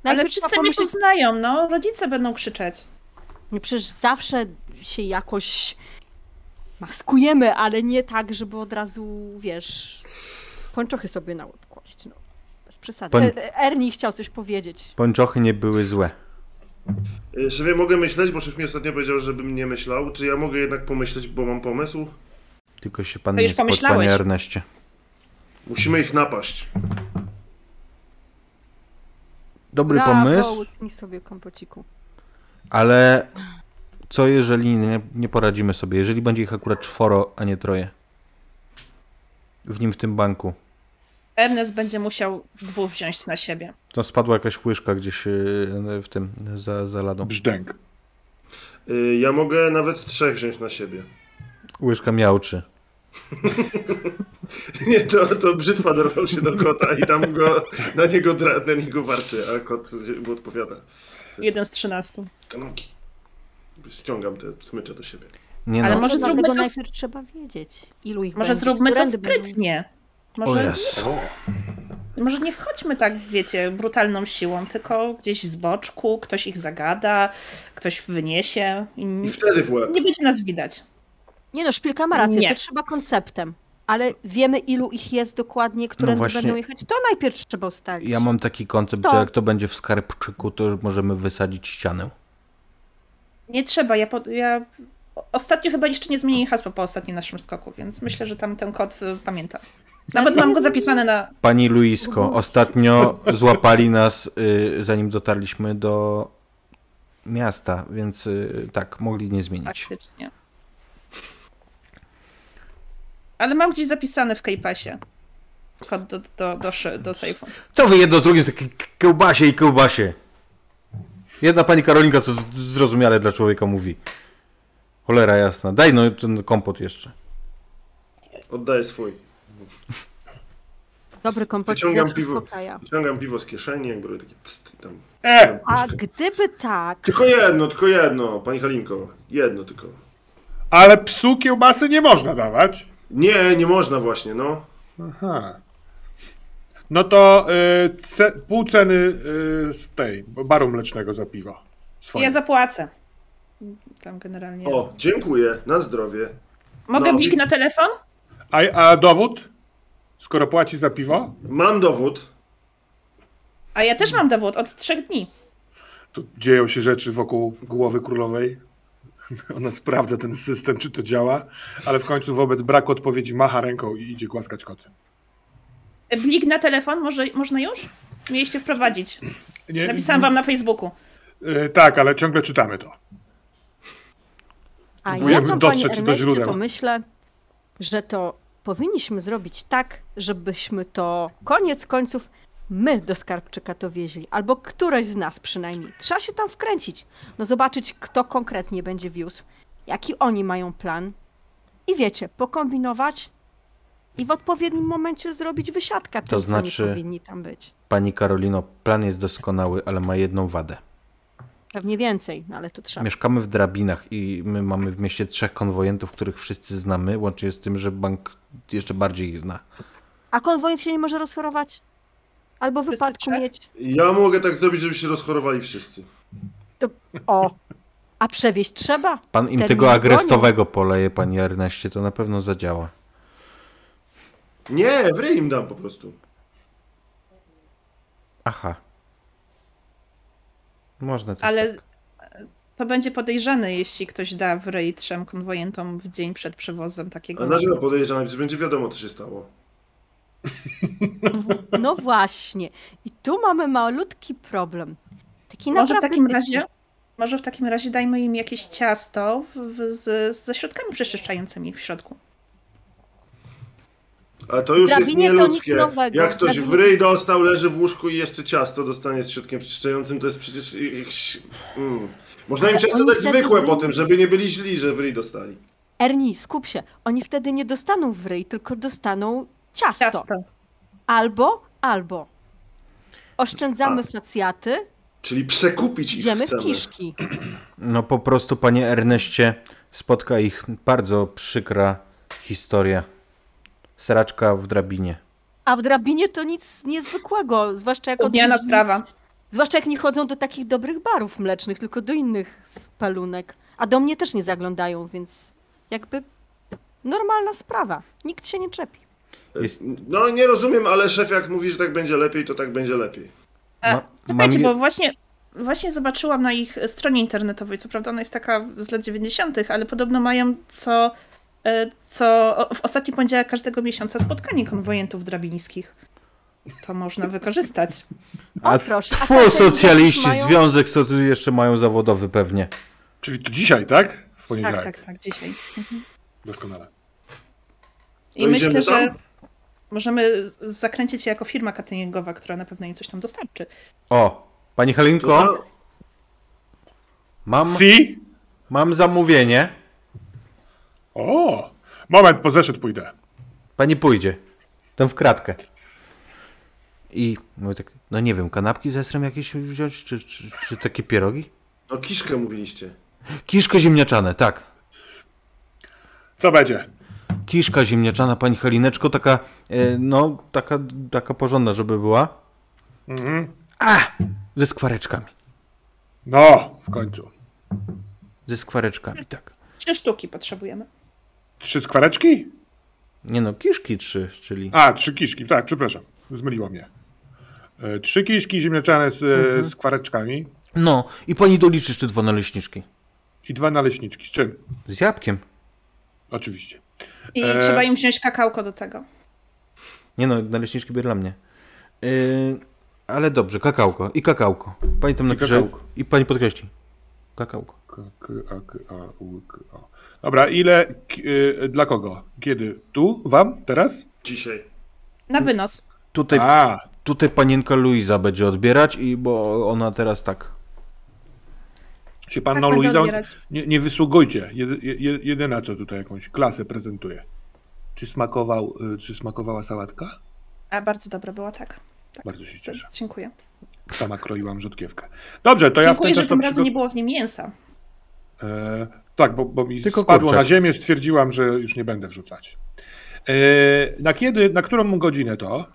Najpierw wszyscy trzeba mnie pomyśleć- poznają, no. Rodzice będą krzyczeć. No przecież zawsze się jakoś maskujemy, ale nie tak, żeby od razu, wiesz, pończochy sobie na łeb kłaść. No, bez przesady. Poń- E- Ernie chciał coś powiedzieć. Pończochy nie były złe. Y, Szefie, mogę myśleć, bo szef mi ostatnio powiedział, żebym nie myślał. Czy ja mogę jednak pomyśleć, bo mam pomysł? Tylko się pan To nie pomyślałeś. panie Erneście. Musimy ich napaść. Dobry Brawo, pomysł, sobie kompociku. ale co jeżeli nie, nie poradzimy sobie? Jeżeli będzie ich akurat czworo, a nie troje? W nim w tym banku. Ernest będzie musiał dwóch wziąć na siebie. To spadła jakaś łyżka gdzieś yy, w tym, za, za ladą. Brzdęk. Y, Ja mogę nawet trzech wziąć na siebie. Łyżka miałczy. [laughs] Nie, to, to brzytwa dorwał się do kota i tam go, na niego, dra, na niego warczy, a kot mu odpowiada. Jeden z trzynastu. Kanonki. Ściągam te smycze do siebie. Nie Ale no. może zróbmy to najpierw trzeba wiedzieć, ilu ich Może będzie. zróbmy to będą- sprytnie. O Może, Jezu. może nie wchodźmy tak, wiecie, brutalną siłą, tylko gdzieś z boczku, ktoś ich zagada, ktoś wyniesie i I nie, wtedy w łeb. nie będzie nas widać. Nie no, szpilka ma rację, Nie. to trzeba konceptem. Ale wiemy, ilu ich jest dokładnie, które No będą jechać. To najpierw trzeba ustalić. Ja mam taki koncept, To. że jak to będzie w skarbczyku, to już możemy wysadzić ścianę. Nie trzeba, ja, po, ja ostatnio chyba jeszcze nie zmienili hasła po ostatnim naszym skoku, więc myślę, że tam ten kod y, pamięta. Nawet mam go zapisane na... Pani Luisko, ostatnio złapali nas, y, zanim dotarliśmy do miasta, więc y, tak, mogli nie zmienić. Faktycznie. Ale mam gdzieś zapisany w Kejpasie. Kod do, do, do, szy- do sejfu. Co wy jedno z drugim, takie kiełbasie i kiełbasie? Jedna pani Karolinka, co z- zrozumiale dla człowieka mówi. Cholera jasna. Daj no ten kompot jeszcze. Oddaję swój. Dobry kompot Wyciągam piwo. Wyciągam piwo z kieszeni, jakby robię takie tst, tam. E! A gdyby tak, Tylko jedno, tylko jedno, pani Halinko. Jedno tylko. Ale psu kiełbasy nie można dawać. Nie, nie można właśnie, no. Aha. No to y, ce, pół ceny y, z tej baru mlecznego za piwo. Swoje. Ja zapłacę. Tam generalnie. O, dziękuję, na zdrowie. Mogę no. blik na telefon? A, a dowód? Skoro płaci za piwo? Mam dowód. A ja też mam dowód od trzech dni. Tu dzieją się rzeczy wokół głowy królowej. [laughs] Ona sprawdza ten system, czy to działa, ale w końcu wobec braku odpowiedzi macha ręką i idzie głaskać koty. Blik na telefon, może, można już? Mieliście wprowadzić. Nie, Napisałam wam na Facebooku. y, tak, ale ciągle czytamy to. A ja Próbujemy to, dotrzeć panie do źródeł. to myślę, że to powinniśmy zrobić tak, żebyśmy to koniec końców my do skarbczyka to wieźli, albo któreś z nas przynajmniej. Trzeba się tam wkręcić, no zobaczyć, kto konkretnie będzie wiózł, jaki oni mają plan i wiecie, pokombinować i w odpowiednim momencie zrobić wysiadkę tym, To co znaczy- nie powinni tam być. Pani Karolino, plan jest doskonały, ale ma jedną wadę. Pewnie więcej, no ale to trzeba. Mieszkamy w drabinach i my mamy w mieście trzech konwojentów, których wszyscy znamy, łącznie z tym, że bank jeszcze bardziej ich zna. A konwojent się nie może rozchorować? Albo w wypadku mieć... Ja mogę tak zrobić, żeby się rozchorowali wszyscy. O, a przewieźć trzeba? Pan im Termin tego agrestowego poleje, panie Erneście, to na pewno zadziała. Nie, w ryj im dam po prostu. Aha. Można też Ale tak. to będzie podejrzane, jeśli ktoś da w rej trzem konwojentom w dzień przed przewozem takiego. A dlaczego podejrzewam, że będzie wiadomo, co się stało? No właśnie. I tu mamy malutki problem. Taki Może w takim razie, może w takim razie dajmy im jakieś ciasto w, z, ze środkami przeczyszczającymi w środku. Ale to już jest to nieludzkie. nic nowego. Jak ktoś w ryj dostał, leży w łóżku i jeszcze ciasto dostanie z środkiem przeczyszczającym, to jest przecież... jakiś- Mm. Można im często dać zwykłe wy- po tym, żeby nie byli źli, że w ryj dostali. Erni, skup się. Oni wtedy nie dostaną w ryj, tylko dostaną ciasto. Ciasto. Albo, albo. Oszczędzamy facjaty, Czyli przekupić ich idziemy w chcemy. kiszki. No po prostu, panie Erneście, spotka ich bardzo przykra historia. Sraczka w drabinie. A w drabinie to nic niezwykłego, zwłaszcza jak Odmiana sprawa. Zwłaszcza jak nie chodzą do takich dobrych barów mlecznych, tylko do innych spalunek. A do mnie też nie zaglądają, więc jakby normalna sprawa. Nikt się nie czepi. Jest- No nie rozumiem, ale szef jak mówi, że tak będzie lepiej, to tak będzie lepiej. A, Ma- je- bo właśnie, właśnie zobaczyłam na ich stronie internetowej, co prawda ona jest taka z lat 90., ale podobno mają co, e, co o- w ostatni poniedziałek każdego miesiąca spotkanie konwojentów drabińskich. To można wykorzystać. O, A proszę. Tamte socjaliści, mają- związek co tu jeszcze mają zawodowy pewnie. Czyli to dzisiaj, tak? W Tak, poniedziałek. tak, tak, dzisiaj. Doskonale. I To myślę, idziemy że tam? możemy zakręcić się jako firma cateringowa, która na pewno im coś tam dostarczy. O, pani Halinko, mam, Si? mam zamówienie. O! Moment, po zeszyt pójdę. Pani pójdzie. Tam w kratkę. I mówię tak, no nie wiem, kanapki z esrem jakieś wziąć, czy, czy, czy takie pierogi? o kiszkę mówiliście. Kiszka ziemniaczane, tak. Co będzie? Kiszka ziemniaczana, pani Halineczko, taka, e, no, taka, taka porządna, żeby była. Mhm. A! Ze skwareczkami. No, w końcu. Ze skwareczkami, tak. Trzy sztuki potrzebujemy. Trzy skwareczki? Nie no, kiszki trzy, czyli... A, trzy kiszki, tak, przepraszam. Zmyliło mnie. E, Trzy kiszki ziemniaczane z mhm. skwareczkami No, i pani doliczy jeszcze dwa naleśniczki. i dwa naleśniczki. Z czym? Z jabłkiem. Oczywiście. I E. trzeba im wziąć kakałko do tego. Nie no, naleśniczki były dla mnie. Yy, ale dobrze, kakałko. I kakałko. Pani tam I napisze. kakałko. I pani podkreśli. Kakałko. K, k, a, k, a, u, k, o. Dobra, ile, k, y, dla kogo? Kiedy? Tu? Wam? Teraz? Dzisiaj. Na wynos. Tutaj, A, tutaj panienka Luiza będzie odbierać, i bo ona teraz tak. się Tak panną będę Luizą odbierać. nie, nie wysługujcie. Jedy, je, jedyna, co tutaj jakąś klasę prezentuje. Czy, smakował, y, czy smakowała sałatka? A bardzo dobra była, tak. tak. Bardzo się cieszę. Dziękuję. Sama kroiłam rzodkiewkę. Dobrze, to ja w Dziękuję, ten że czas tym to razem nie było w nim mięsa. E, Tak, bo, bo mi Tylko spadło kurczak. na ziemię, stwierdziłam, że już nie będę wrzucać. E, na kiedy, na którą godzinę to?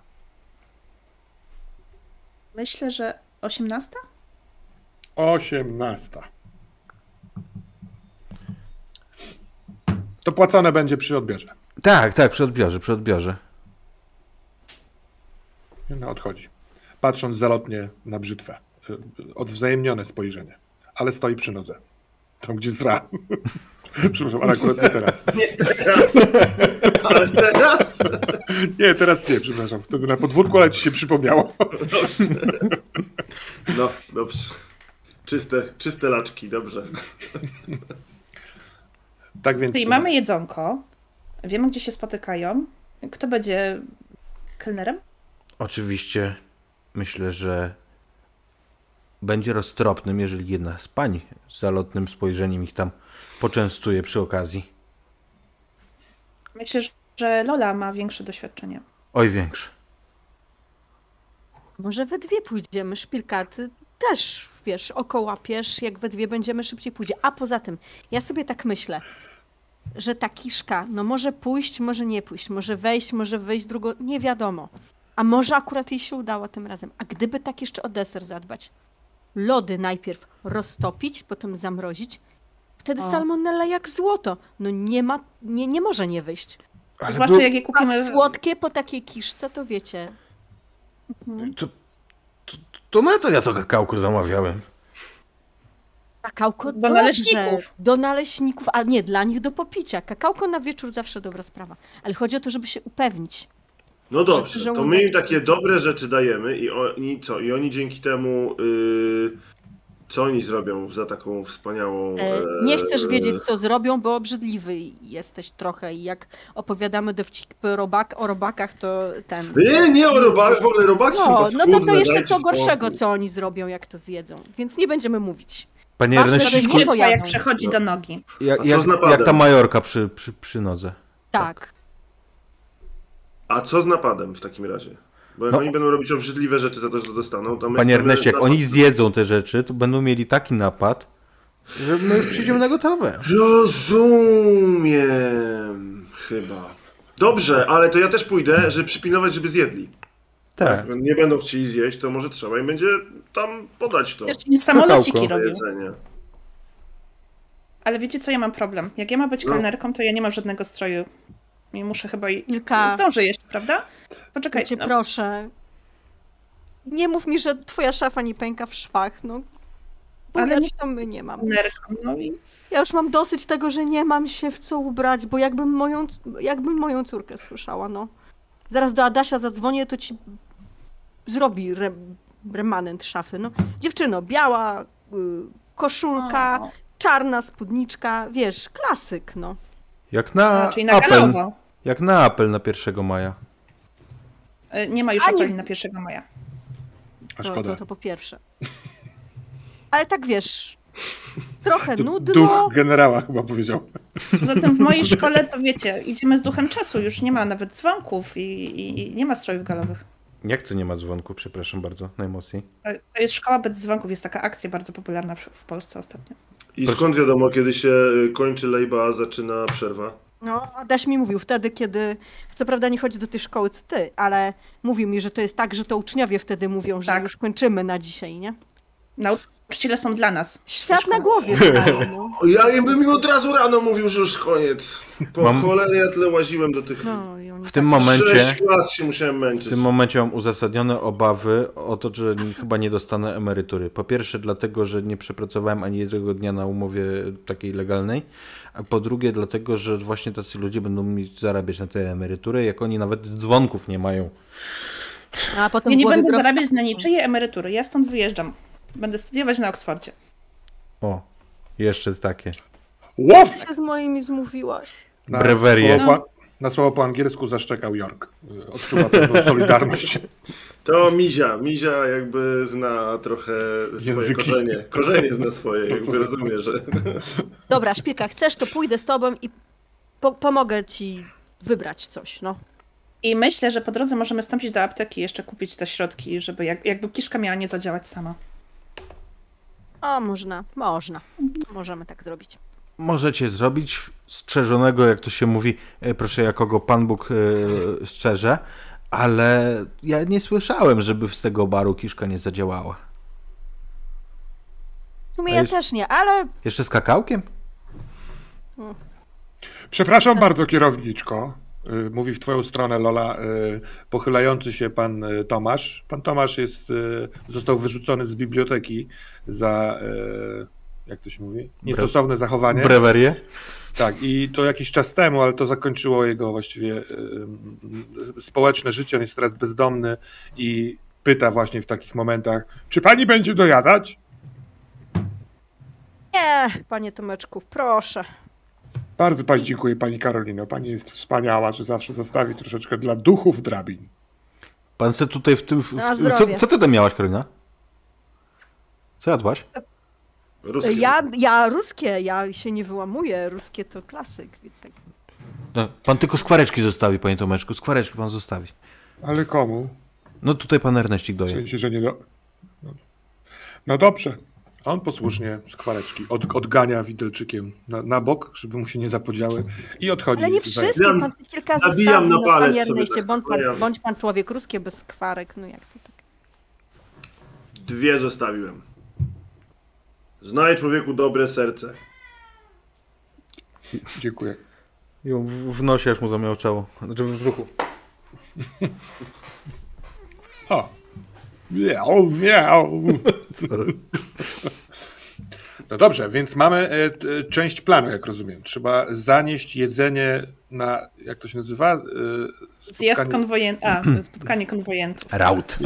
Myślę, że 18? 18. To płacone będzie przy odbierze. Tak, tak, przy odbiorze, przy odbiorze. Ona odchodzi. Patrząc zalotnie na brzytwę. Y, Odwzajemnione spojrzenie. Ale stoi przy nodze. Tam, gdzie zra. [laughs] Przepraszam, ale akurat nie teraz. [laughs] Nie teraz. Ale teraz. [laughs] Nie, teraz nie, przepraszam. Wtedy na podwórku, ale ci się przypomniało. No, dobrze. Czyste, czyste laczki, dobrze. Tak więc. Czyli to- mamy jedzonko, wiemy gdzie się spotykają. Kto będzie kelnerem? Oczywiście myślę, że będzie roztropnym, jeżeli jedna z pań z zalotnym spojrzeniem ich tam poczęstuje przy okazji. Myślę, że Lola ma większe doświadczenie. Oj, większy. Może we dwie pójdziemy, szpilka, ty też, wiesz, oko łapiesz, jak we dwie będziemy szybciej pójdzie. A poza tym, ja sobie tak myślę, że ta kiszka, no może pójść, może nie pójść, może wejść, może wyjść drugą, nie wiadomo. A może akurat jej się udało tym razem. A gdyby tak jeszcze o deser zadbać, lody najpierw roztopić, potem zamrozić, wtedy O. salmonella jak złoto. No nie ma, nie, nie może nie wyjść. Ale Zwłaszcza jak je A kupimy. słodkie po takiej kiszce, to wiecie, to, to, to na co ja to kakałko zamawiałem? Kakałko Do dobrze, naleśników. Do naleśników, a nie, dla nich do popicia. Kakałko na wieczór zawsze dobra sprawa. Ale chodzi o to, żeby się upewnić. No dobrze, Że- że to my im takie dobre rzeczy dajemy i oni co? I oni dzięki temu. Yy, co oni zrobią za taką wspaniałą. E, nie chcesz e, wiedzieć, co zrobią, bo obrzydliwy jesteś trochę i jak opowiadamy dowcipy robak, o robakach, to ten... Nie, nie o robakach, w ogóle robaki są No, no to, to jeszcze co gorszego, spokój. co oni zrobią, jak to zjedzą. Więc nie będziemy mówić. Panie Brzytwa jak przechodzi No. do nogi. jak, A co jak, jak ta majorka przy, przy, przy nodze. Tak. A co z napadem w takim razie? Bo jak No. oni będą robić obrzydliwe rzeczy za to, że to dostaną, to my Panie Erneście, jak napad- oni zjedzą te rzeczy, to będą mieli taki napad, że my już przyjdziemy na gotowe. Rozumiem. Chyba. Dobrze, ale to ja też pójdę, żeby przypilnować, żeby zjedli. Tak. Jak nie będą chcieli zjeść, to może trzeba im będzie tam podać to Wiesz, nie samolociki robią. jedzenie. Ale wiecie co, ja mam problem. Jak ja mam być No. kelnerką, to ja nie mam żadnego stroju. I muszę chyba i... Kilka. Zdążę jeszcze, prawda? Poczekaj. Cię no. proszę. Nie mów mi, że twoja szafa nie pęka w szwach, no. Ale Ale nie- to my nie mamy. No i Ja już mam dosyć tego, że nie mam się w co ubrać, bo jakbym moją, jakbym moją córkę słyszała, no. Zaraz do Adasia zadzwonię, to ci zrobi re, remanent szafy, no. Dziewczyno, biała y, koszulka, O, czarna spódniczka, wiesz, klasyk, no. Jak na a, czyli na galowo. Jak na apel na 1 maja. Y, Nie ma już Ani- apeli na 1 maja. A To, szkoda. to, to po pierwsze. Ale tak wiesz, trochę Tu nudno. Duch generała chyba powiedział. Poza tym w mojej [laughs] szkole to wiecie, idziemy z duchem czasu, już nie ma nawet dzwonków i, i nie ma strojów galowych. Jak to nie ma dzwonku, przepraszam bardzo, najmocniej. To to jest szkoła bez dzwonków, jest taka akcja bardzo popularna w, w Polsce ostatnio. I Proszę. skąd wiadomo, kiedy się kończy lejba, a zaczyna przerwa? No, Adaś mi mówił wtedy, kiedy, co prawda nie chodzi do tej szkoły co ty, ale mówił mi, że to jest tak, że to uczniowie wtedy mówią, że Tak. już kończymy na dzisiaj, nie? Nauczyciele są dla nas. w Świat na głowie. [laughs] no. Ja im bym im od razu rano mówił, że już koniec. Po Mam- cholerę ja tyle łaziłem do tych... No, W tym tak- momencie, Sześć lat się musiałem w męczyć. tym momencie mam uzasadnione obawy o to, że chyba nie dostanę emerytury. Po pierwsze dlatego, że nie przepracowałem ani jednego dnia na umowie takiej legalnej, a po drugie dlatego, że właśnie tacy ludzie będą mi zarabiać na tę emeryturę, jak oni nawet dzwonków nie mają. A potem Ja nie będę groch- zarabiać na niczyje emerytury. Ja stąd wyjeżdżam. Będę studiować na Oksfordzie. O, jeszcze takie. Łow! się z moimi zmówiłaś. Na Brewerie. słowo po- Na słowo po angielsku zaszczekał York. Y, Odczuwa pewną [laughs] solidarność. To Mizia. Mizia jakby zna trochę swoje Języki. korzenie. Korzenie zna swoje, jakby rozumie, że... Dobra, szpilka, chcesz, to pójdę z tobą i po pomogę ci wybrać coś, no. I myślę, że po drodze możemy wstąpić do apteki i jeszcze kupić te środki, żeby jak, jakby kiszka miała nie zadziałać sama. O, można, można. Możemy tak zrobić. możecie zrobić strzeżonego, jak to się mówi, e, proszę jakogo Pan Bóg e, strzeże, ale ja nie słyszałem, żeby z tego baru kiszka nie zadziałała. W sumie ja też nie, ale Jeszcze z kakałkiem? Przepraszam bardzo, kierowniczko. Y, Mówi w twoją stronę Lola, y, pochylający się pan y, Tomasz. Pan Tomasz jest, został wyrzucony z biblioteki za, jak to się mówi, niestosowne zachowanie. Brewerię? Tak, i to jakiś czas temu, ale to zakończyło jego właściwie społeczne życie. On jest teraz bezdomny i pyta właśnie w takich momentach, czy pani będzie dojadać? nie, panie Tomeczku, proszę. Bardzo pani dziękuję, pani Karolino. Pani jest wspaniała, że zawsze zostawi troszeczkę dla duchów drabin. Pan se tutaj w tym... W, w, co, co ty tam miałaś, Karolina? Co jadłaś? Ruskie. Ja, ja ruskie, ja się nie wyłamuję, ruskie to klasyk, więc tak. No, pan tylko skwareczki zostawi, panie Tomeczku. Skwareczki pan zostawi. Ale komu? No tutaj pan Erneścik W doje. sensie, że nie do... No, no dobrze. A On posłusznie z kwareczki od, odgania widelczykiem na, na bok, żeby mu się nie zapodziały i odchodzi. Ale nie wszystkie, Zabijam- pan sobie kilka zabijam zostawi, na no palec tak bądź pan, bądź pan człowiek ruskie bez skwarek, no jak to tak. Dwie zostawiłem. Znaj człowieku dobre serce. Dziękuję. I w, w nosie aż mu zamiałczało. Znaczy w brzuchu. [laughs] O! Miau, miau. [laughs] No dobrze, więc mamy e, e, część planu, jak rozumiem. Trzeba zanieść jedzenie na, jak to się nazywa? E, Zjazd konwojentów. A, spotkanie konwojentów. Raut.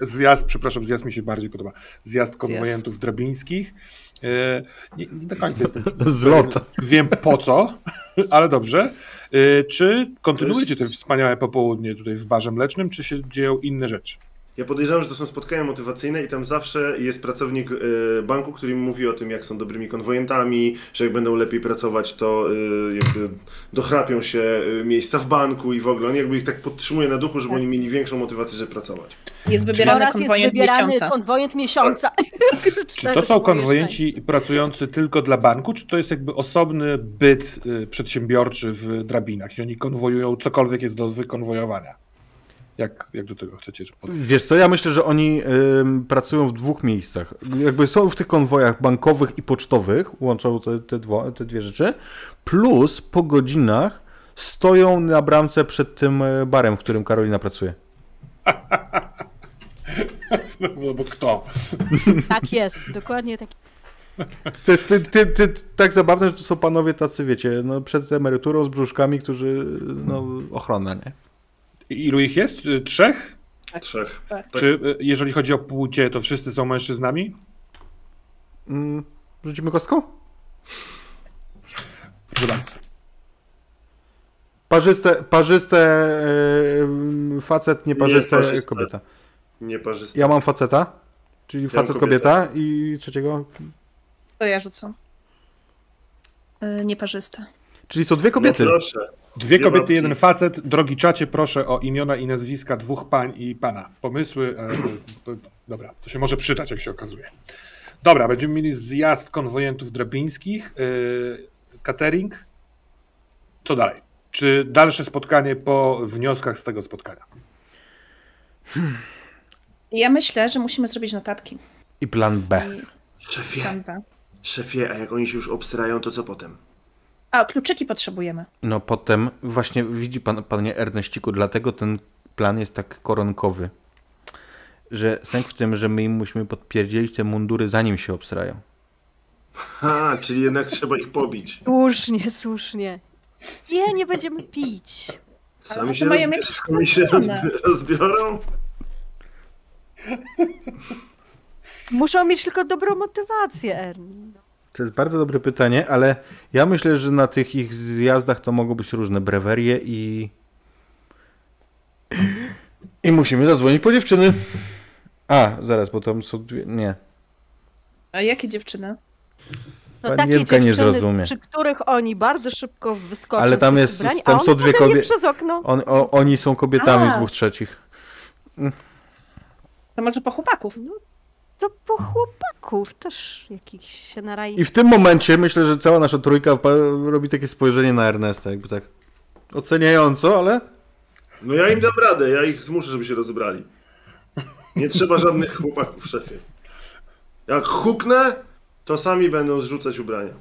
Zjazd, przepraszam, zjazd mi się bardziej podoba. Zjazd konwojentów drabińskich. E, Nie, nie do końca jestem. [laughs] Zlot. Wiem po co, [laughs] ale dobrze. E, Czy kontynuujecie te wspaniałe popołudnie tutaj w barze mlecznym, czy się dzieją inne rzeczy? Ja podejrzewam, że to są spotkania motywacyjne i tam zawsze jest pracownik e, banku, który mi mówi o tym, jak są dobrymi konwojentami, że jak będą lepiej pracować, to e, jakby dochrapią się e, miejsca w banku i w ogóle. On jakby ich tak podtrzymuje na duchu, żeby oni mieli większą motywację, żeby pracować. Jest wybierany Oraz jest konwojent wybierany miesiąca. konwojent miesiąca. [laughs] Czy to są konwojenci pracujący tylko dla banku, czy to jest jakby osobny byt przedsiębiorczy w drabinach i oni konwojują cokolwiek jest do wykonwojowania? Jak, jak do tego chcecie? Że pod... Wiesz co, ja myślę, że oni ym, pracują w dwóch miejscach. Jakby są w tych konwojach bankowych i pocztowych, łączą te, te, dwo, te dwie rzeczy, plus po godzinach stoją na bramce przed tym e, barem, w którym Karolina pracuje. [laughs] No bo kto? Tak jest, dokładnie tak. Co jest ty, ty, ty, tak zabawne, że to są panowie tacy, wiecie, no, przed emeryturą z brzuszkami, którzy, no, ochrona, nie? I Ilu ich jest? Y, Trzech? Trzech. Tak. Tak. Czy y, jeżeli chodzi o płcie, to wszyscy są mężczyznami? Mm, rzucimy kostką? Proszę bardzo. Parzyste, parzyste e, facet, nieparzyste Nieparzyste. kobieta. Nieparzyste. Ja mam faceta, czyli mam facet kobieta i trzeciego, To ja rzucam. Y, Nieparzysta. czyli są dwie kobiety. No proszę. Dwie kobiety, jeden facet. Drogi czacie, proszę o imiona i nazwiska dwóch pań i pana. Pomysły. E, e, dobra, to się może przydać, jak się okazuje. Dobra, będziemy mieli zjazd konwojentów drabińskich, e, catering. Co dalej? Czy dalsze spotkanie po wnioskach z tego spotkania? Ja myślę, że musimy zrobić notatki. I plan B. I Szefie, plan B. szefie, a jak oni się już obsrają, to co potem? A, kluczyki potrzebujemy. No potem, właśnie widzi pan, panie Erneściku, dlatego ten plan jest tak koronkowy. Że sęk w tym, że my im musimy podpierdzielić te mundury zanim się obsrają. Ha, czyli jednak trzeba ich pobić. Słusznie, słusznie. Nie, nie będziemy pić. Ale Sami się, mają rozbi- sami się rozbiorą? Muszą mieć tylko dobrą motywację, Ernie. To jest bardzo dobre pytanie, ale ja myślę, że na tych ich zjazdach to mogą być różne brewerie i... I musimy zadzwonić po dziewczyny. A, zaraz, bo tam są dwie... Nie. A jakie dziewczyny? No Pani takie Jenka nie dziewczyny, zrozumie. przy których oni bardzo szybko wyskoczą. Ale tam jest- ubrań, tam a są dwie potem je kobie- przez okno. On, o, oni są kobietami A. dwóch trzecich. To może po chłopaków? To po chłopaków też jakichś się narai. I w tym momencie myślę, że cała nasza trójka robi takie spojrzenie na Ernesta, jakby tak oceniająco, ale No ja im dam radę, ja ich zmuszę, żeby się rozebrali. Nie trzeba żadnych chłopaków, szefie. Jak huknę, to sami będą zrzucać ubrania.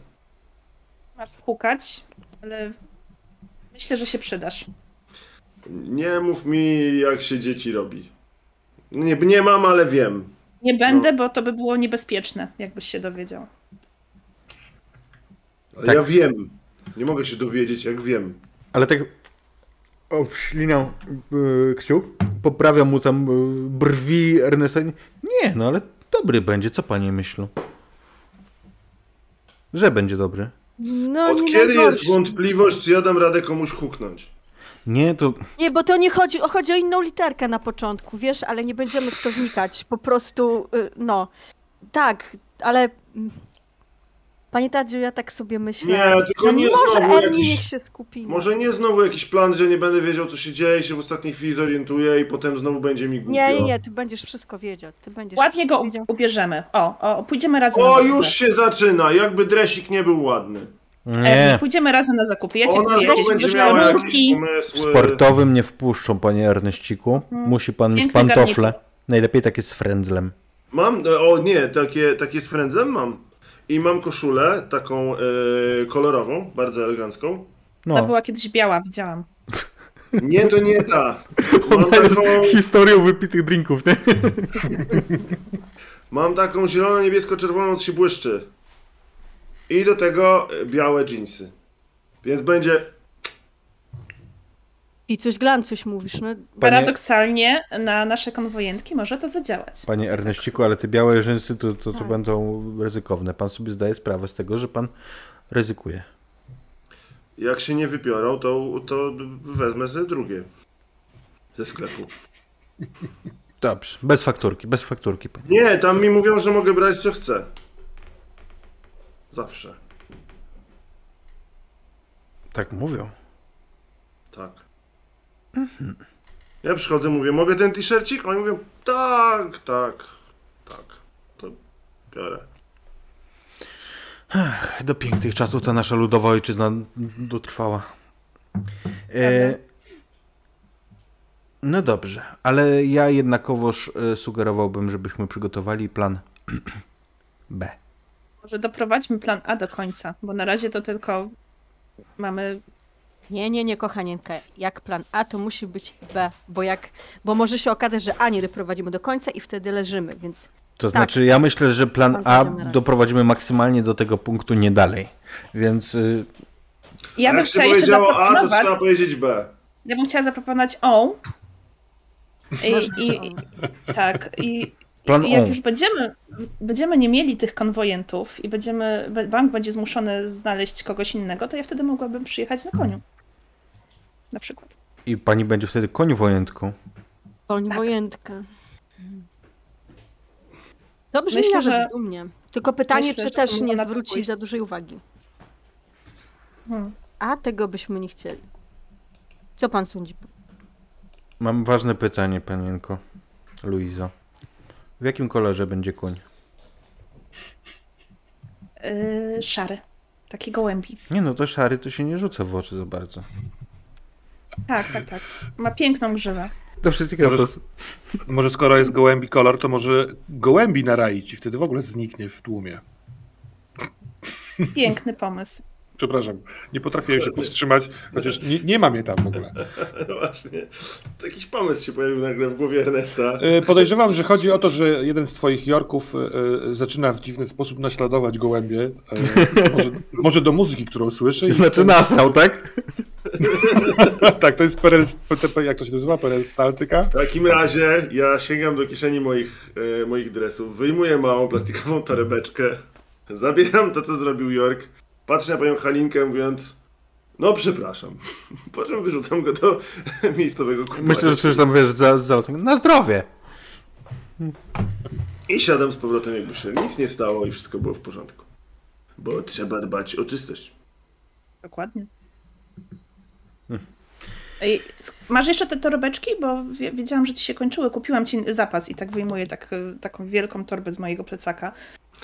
Masz hukać, ale myślę, że się przydasz. Nie mów mi, jak się dzieci robi. Nie, nie mam, ale wiem. Nie będę, bo to by było niebezpieczne, jakbyś się dowiedział. Ale Tak. ja wiem. Nie mogę się dowiedzieć, jak wiem. Ale tak obśliniam yy, kciuk, poprawiam mu tam yy, brwi Ernesta. Nie, no ale dobry będzie, co pani myślą? Że będzie dobry. No Od nie kiedy jest wątpliwość, czy ja dam radę komuś huknąć? Nie, to Nie, bo to nie chodzi, o- chodzi o inną literkę na początku, wiesz, ale nie będziemy w to wnikać. Po prostu, y, no. Tak, ale. mm, Panie Tadziu, ja tak sobie myślę. Nie, tylko nie może znowu Ernie jakiś- niech się skupi. Może nie znowu jakiś plan, że nie będę wiedział, co się dzieje, się w ostatniej chwili zorientuję i potem znowu będzie mi głupio. Nie, nie, nie, ty będziesz wszystko wiedział. Ty będziesz Ładnie go wiedział. ubierzemy. O, o, pójdziemy razem O, już się zaczyna, jakby dresik nie był ładny. Nie. pójdziemy razem na zakupy. Ja ci Ona kupię jakieś rurki. pomysły. Sportowym nie wpuszczą, panie Erneściku. Musi pan mieć pantofle. Najlepiej takie z frędzlem. Mam, e, o nie, takie, takie z frędzem mam. I mam koszulę, taką e, kolorową, bardzo elegancką. Ta No. była kiedyś biała, widziałam. Nie, to nie ta. [laughs] Mam Ona jest taką, historią wypitych drinków, nie? [laughs] mam taką zielono-niebiesko-czerwoną, co się błyszczy. I do tego e, białe dżinsy. Więc będzie... I coś glancuś mówisz, no. Paradoksalnie na nasze konwojentki może to zadziałać. Panie Erneściku, ale te białe rzęsy to, to, to będą ryzykowne. Pan sobie zdaje sprawę z tego, że pan ryzykuje. Jak się nie wypiorą, to, to wezmę sobie drugie. Ze sklepu. Dobrze, bez fakturki, bez fakturki. Panie. Nie, tam mi mówią, że mogę brać co chcę. Zawsze. Tak mówią. Tak. Ja przychodzę, mówię, mogę ten t-shircik? Oni mówią, tak, tak, tak. To biorę. Do pięknych czasów ta nasza ludowa ojczyzna dotrwała. E, no dobrze, ale ja jednakowoż e, sugerowałbym, żebyśmy przygotowali plan [clears throat] B. Może doprowadźmy plan A do końca, bo na razie to tylko mamy. Nie, nie, nie, kochanieńka. Jak plan A, to musi być B, bo jak, bo może się okazać, że A nie doprowadzimy do końca i wtedy leżymy, więc To Tak. znaczy, ja myślę, że plan A doprowadzimy maksymalnie do tego punktu, nie dalej. Więc y, Ja bym chciała jeszcze powiedziało A, to zaproponować. trzeba powiedzieć B. Ja bym chciała zaproponować O. I, i, i, tak, i, plan i jak O. już będziemy, będziemy nie mieli tych konwojentów i będziemy, bank będzie zmuszony znaleźć kogoś innego, to ja wtedy mogłabym przyjechać na koniu. Na przykład. I pani będzie wtedy koń wojętką. Koń Tak. wojentka. Dobrze, Myślę, Myślę, że- dumnie. Tylko pytanie, myślę, czy też nie zwróci pójść. za dużej uwagi. Hmm. A tego byśmy nie chcieli. Co pan sądzi? Mam ważne pytanie, panienko Luizo. W jakim kolorze będzie koń? Yy, szary. Taki gołębi. Nie no, to szary to się nie rzuca w oczy za bardzo. Tak, tak, tak. Ma piękną grzywę. To wszystkiego Może- to... Może skoro jest gołębi kolor, to może gołębi naraić i wtedy w ogóle zniknie w tłumie. Piękny pomysł. Przepraszam, nie potrafiłem się powstrzymać, chociaż nie, nie mam je tam w ogóle. [laughs] No właśnie. To jakiś pomysł się pojawił nagle w głowie Ernesta. E, Podejrzewam, że chodzi o to, że jeden z twoich Jorków e, e, zaczyna w dziwny sposób naśladować gołębie. Może, [laughs] może do muzyki, którą słyszy. i- Znaczy nasrał, tak? [laughs] tak, to jest perel, PTP, jak to się nazywa? Perelstaltyka? W takim razie ja sięgam do kieszeni moich, moich dresów, wyjmuję małą plastikową torebeczkę, zabieram to, co zrobił York, patrzę na panią Halinkę, mówiąc no przepraszam, [laughs] po czym wyrzucam go do [laughs] miejscowego kupowania. Myślę, że coś tam wiesz, za, za. Na zdrowie! I siadam z powrotem, jakby się nic nie stało i wszystko było w porządku. Bo trzeba dbać o czystość. Dokładnie. Ej, Masz jeszcze te torebeczki? Bo wi- wiedziałam, że ci się kończyły. Kupiłam ci zapas i tak wyjmuję tak, y, taką wielką torbę z mojego plecaka.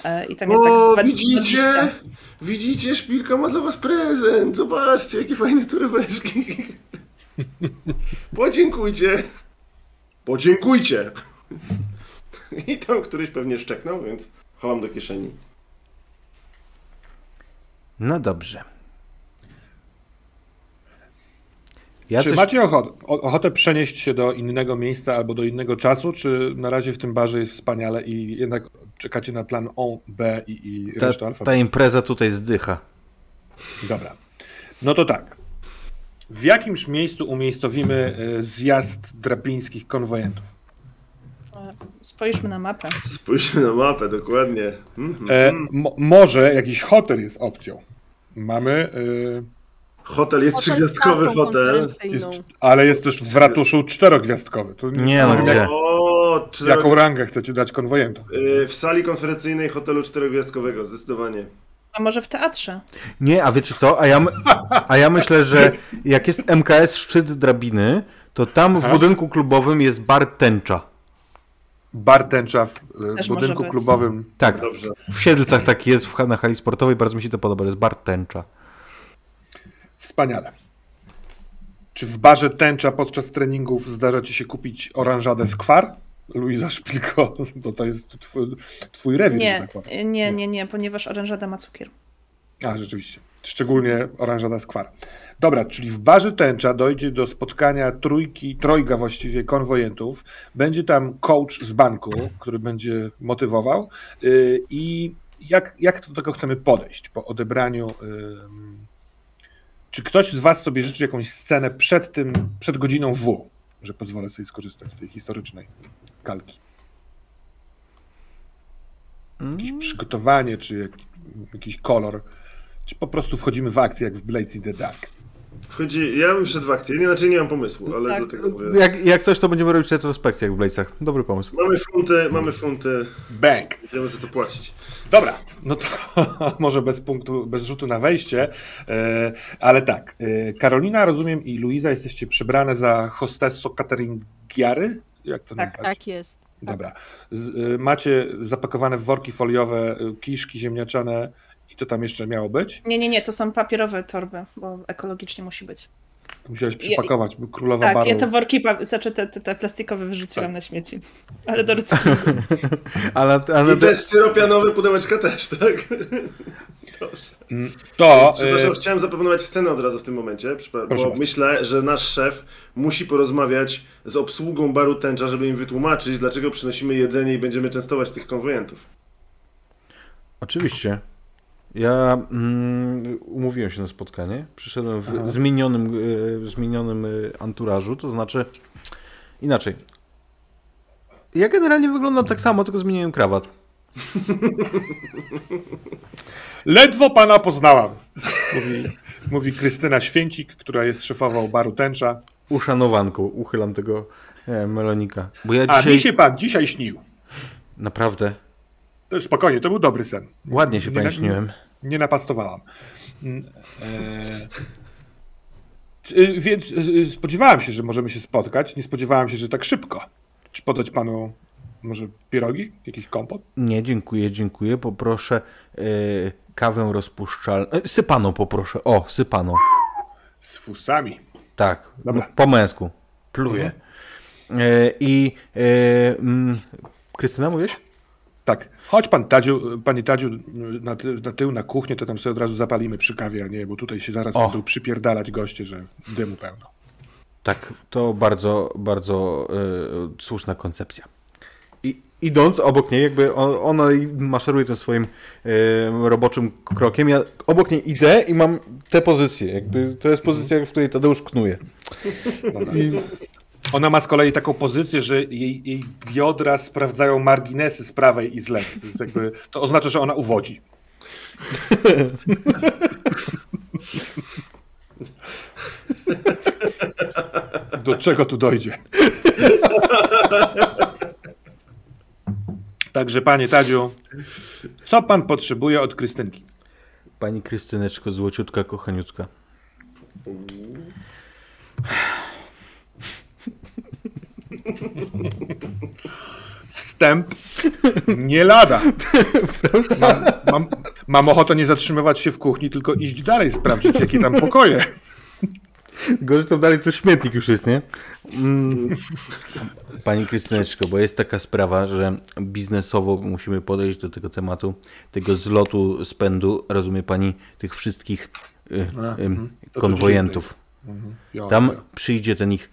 E, I tam jest tak O, 20 widzicie? 20. Widzicie? Szpilka ma dla was prezent. Zobaczcie, jakie fajne torebeczki. [laughs] Podziękujcie. Podziękujcie. I tam któryś pewnie szczeknął, więc chowam do kieszeni. No dobrze. Ja czy coś... macie ochotę, ochotę przenieść się do innego miejsca albo do innego czasu, czy na razie w tym barze jest wspaniale i jednak czekacie na plan O, B i, i ta, resztę alfabetu? ta impreza tutaj zdycha. Dobra. No to tak. W jakimś miejscu umiejscowimy e, zjazd drabińskich konwojentów? Spójrzmy na mapę. Spójrzmy na mapę, dokładnie. Mhm. E, mo, może jakiś hotel jest opcją. Mamy, e, Hotel jest Hotel trzygwiazdkowy hotel. jest, ale jest też w ratuszu czterogwiazdkowy. To Nie, no wiem, gdzie? O, jaką rangę chcecie dać konwojentom? Y, W sali konferencyjnej hotelu czterogwiazdkowego, zdecydowanie. A może w teatrze? Nie, a wiecie co? A ja, my- a ja myślę, że jak jest MKS szczyt drabiny, to tam w Aha. budynku klubowym jest bar tęcza. Bar tęcza w e, Też budynku klubowym. Tak, Dobrze. w Siedlcach taki jest w, na hali sportowej, bardzo mi się to podoba, jest bar tęcza. Wspaniale. Czy w barze tęcza podczas treningów zdarza ci się kupić oranżadę skwar? Luiza Szpilko, [laughs] bo to jest twój, twój rewir, Nie, tak nie, nie, nie, ponieważ orężada ma cukier. A, rzeczywiście. Szczególnie oranżada skwar. Dobra, czyli w barze tęcza dojdzie do spotkania trójki, trojga właściwie konwojentów. Będzie tam coach z banku, który będzie motywował. Yy, I jak, jak do tego chcemy podejść po odebraniu? Czy ktoś z Was sobie życzy jakąś scenę przed tym, przed godziną W, że pozwolę sobie skorzystać z tej historycznej kalki? Jakieś przygotowanie, czy jak, jakiś kolor, czy po prostu wchodzimy w akcję jak w Blades in the Dark? Wchodzi, ja bym wszedł w akcję, inaczej nie mam pomysłu, ale Tak. dlatego mówię. Jak, jak coś, to będziemy robić retrospekcję jak w Blazach. Dobry pomysł. Mamy funty, mamy funty, Bang! wiemy co to płacić. Dobra, no to [laughs] może bez punktu, bez rzutu na wejście, e, ale tak. e, Karolina, rozumiem, i Luiza jesteście przebrane za hostesso cateringiary? Jak to Tak, nazwać? Tak jest. Dobra. Z, e, macie zapakowane w worki foliowe kiszki ziemniaczane to tam jeszcze miało być? Nie, nie, nie, to są papierowe torby, bo ekologicznie musi być. To musiałeś przypakować, bo królowa Tak, baru... ja te worki, znaczy te, te, te plastikowe wyrzuciłam na śmieci. [laughs] Ale do recyklingu. [laughs] A na, a na, I te styropianowe pudełeczka też, tak? Dobrze. Mm, To... Przepraszam, e, chciałem zaproponować scenę od razu w tym momencie, bo bardzo. myślę, że nasz szef musi porozmawiać z obsługą baru tęcza, żeby im wytłumaczyć, dlaczego przynosimy jedzenie i będziemy częstować tych konwojentów. Oczywiście. Ja mm, umówiłem się na spotkanie. Przyszedłem w Aha. zmienionym, w zmienionym e, anturażu, to znaczy inaczej. Ja generalnie wyglądam tak samo, tylko zmieniłem krawat. [laughs] Ledwo pana poznałam, mówi, mówi Krystyna Święcik, która jest szefową baru Tęcza. Uszanowanką, uchylam tego e, melonika. Bo ja A dzisiaj mi się pan dzisiaj śnił. naprawdę To spokojnie, to był dobry sen. ładnie się Nie na- pęśniłem. Nie napastowałam. Mm, E... y, Więc y, spodziewałem się, że możemy się spotkać. Nie spodziewałem się, że tak szybko. Czy podać panu może pierogi? Jakiś kompot? Nie, dziękuję, dziękuję. Poproszę e, kawę rozpuszczalną. Sypaną poproszę. O, sypaną. Z fusami. Tak, Dobra. po męsku. Pluję. E, I e, mm, Krystyna, mówisz? Tak. Chodź pan Tadziu, panie Tadziu, na, ty, na tył, na kuchnię, to tam sobie od razu zapalimy przy kawie, a nie, bo tutaj się zaraz O. będą przypierdalać goście, że dymu pełno. Tak, to bardzo, bardzo e, słuszna koncepcja. I idąc obok niej, jakby on, ona maszeruje tym swoim e, roboczym krokiem, ja obok niej idę i mam tę pozycję. Jakby to jest pozycja, w której Tadeusz knuje. Dobra. I, Ona ma z kolei taką pozycję, że jej, jej biodra sprawdzają marginesy z prawej i z lewej. To, jakby, to oznacza, że ona uwodzi. Do czego tu dojdzie? Także panie Tadziu, co pan potrzebuje od Krystynki? pani Krystyneczko, złociutka, kochaniutka. Wstęp nie lada. Mam, mam, mam ochotę nie zatrzymywać się w kuchni, tylko iść dalej, sprawdzić jakie tam pokoje. Gorzej tam dalej to śmietnik już jest, nie? Mm. Pani Krystyneczko, bo jest taka sprawa, że biznesowo musimy podejść do tego tematu, tego zlotu, spędu, rozumie pani, tych wszystkich y, y, mhm. To konwojentów. Jo, Tam przyjdzie ten ich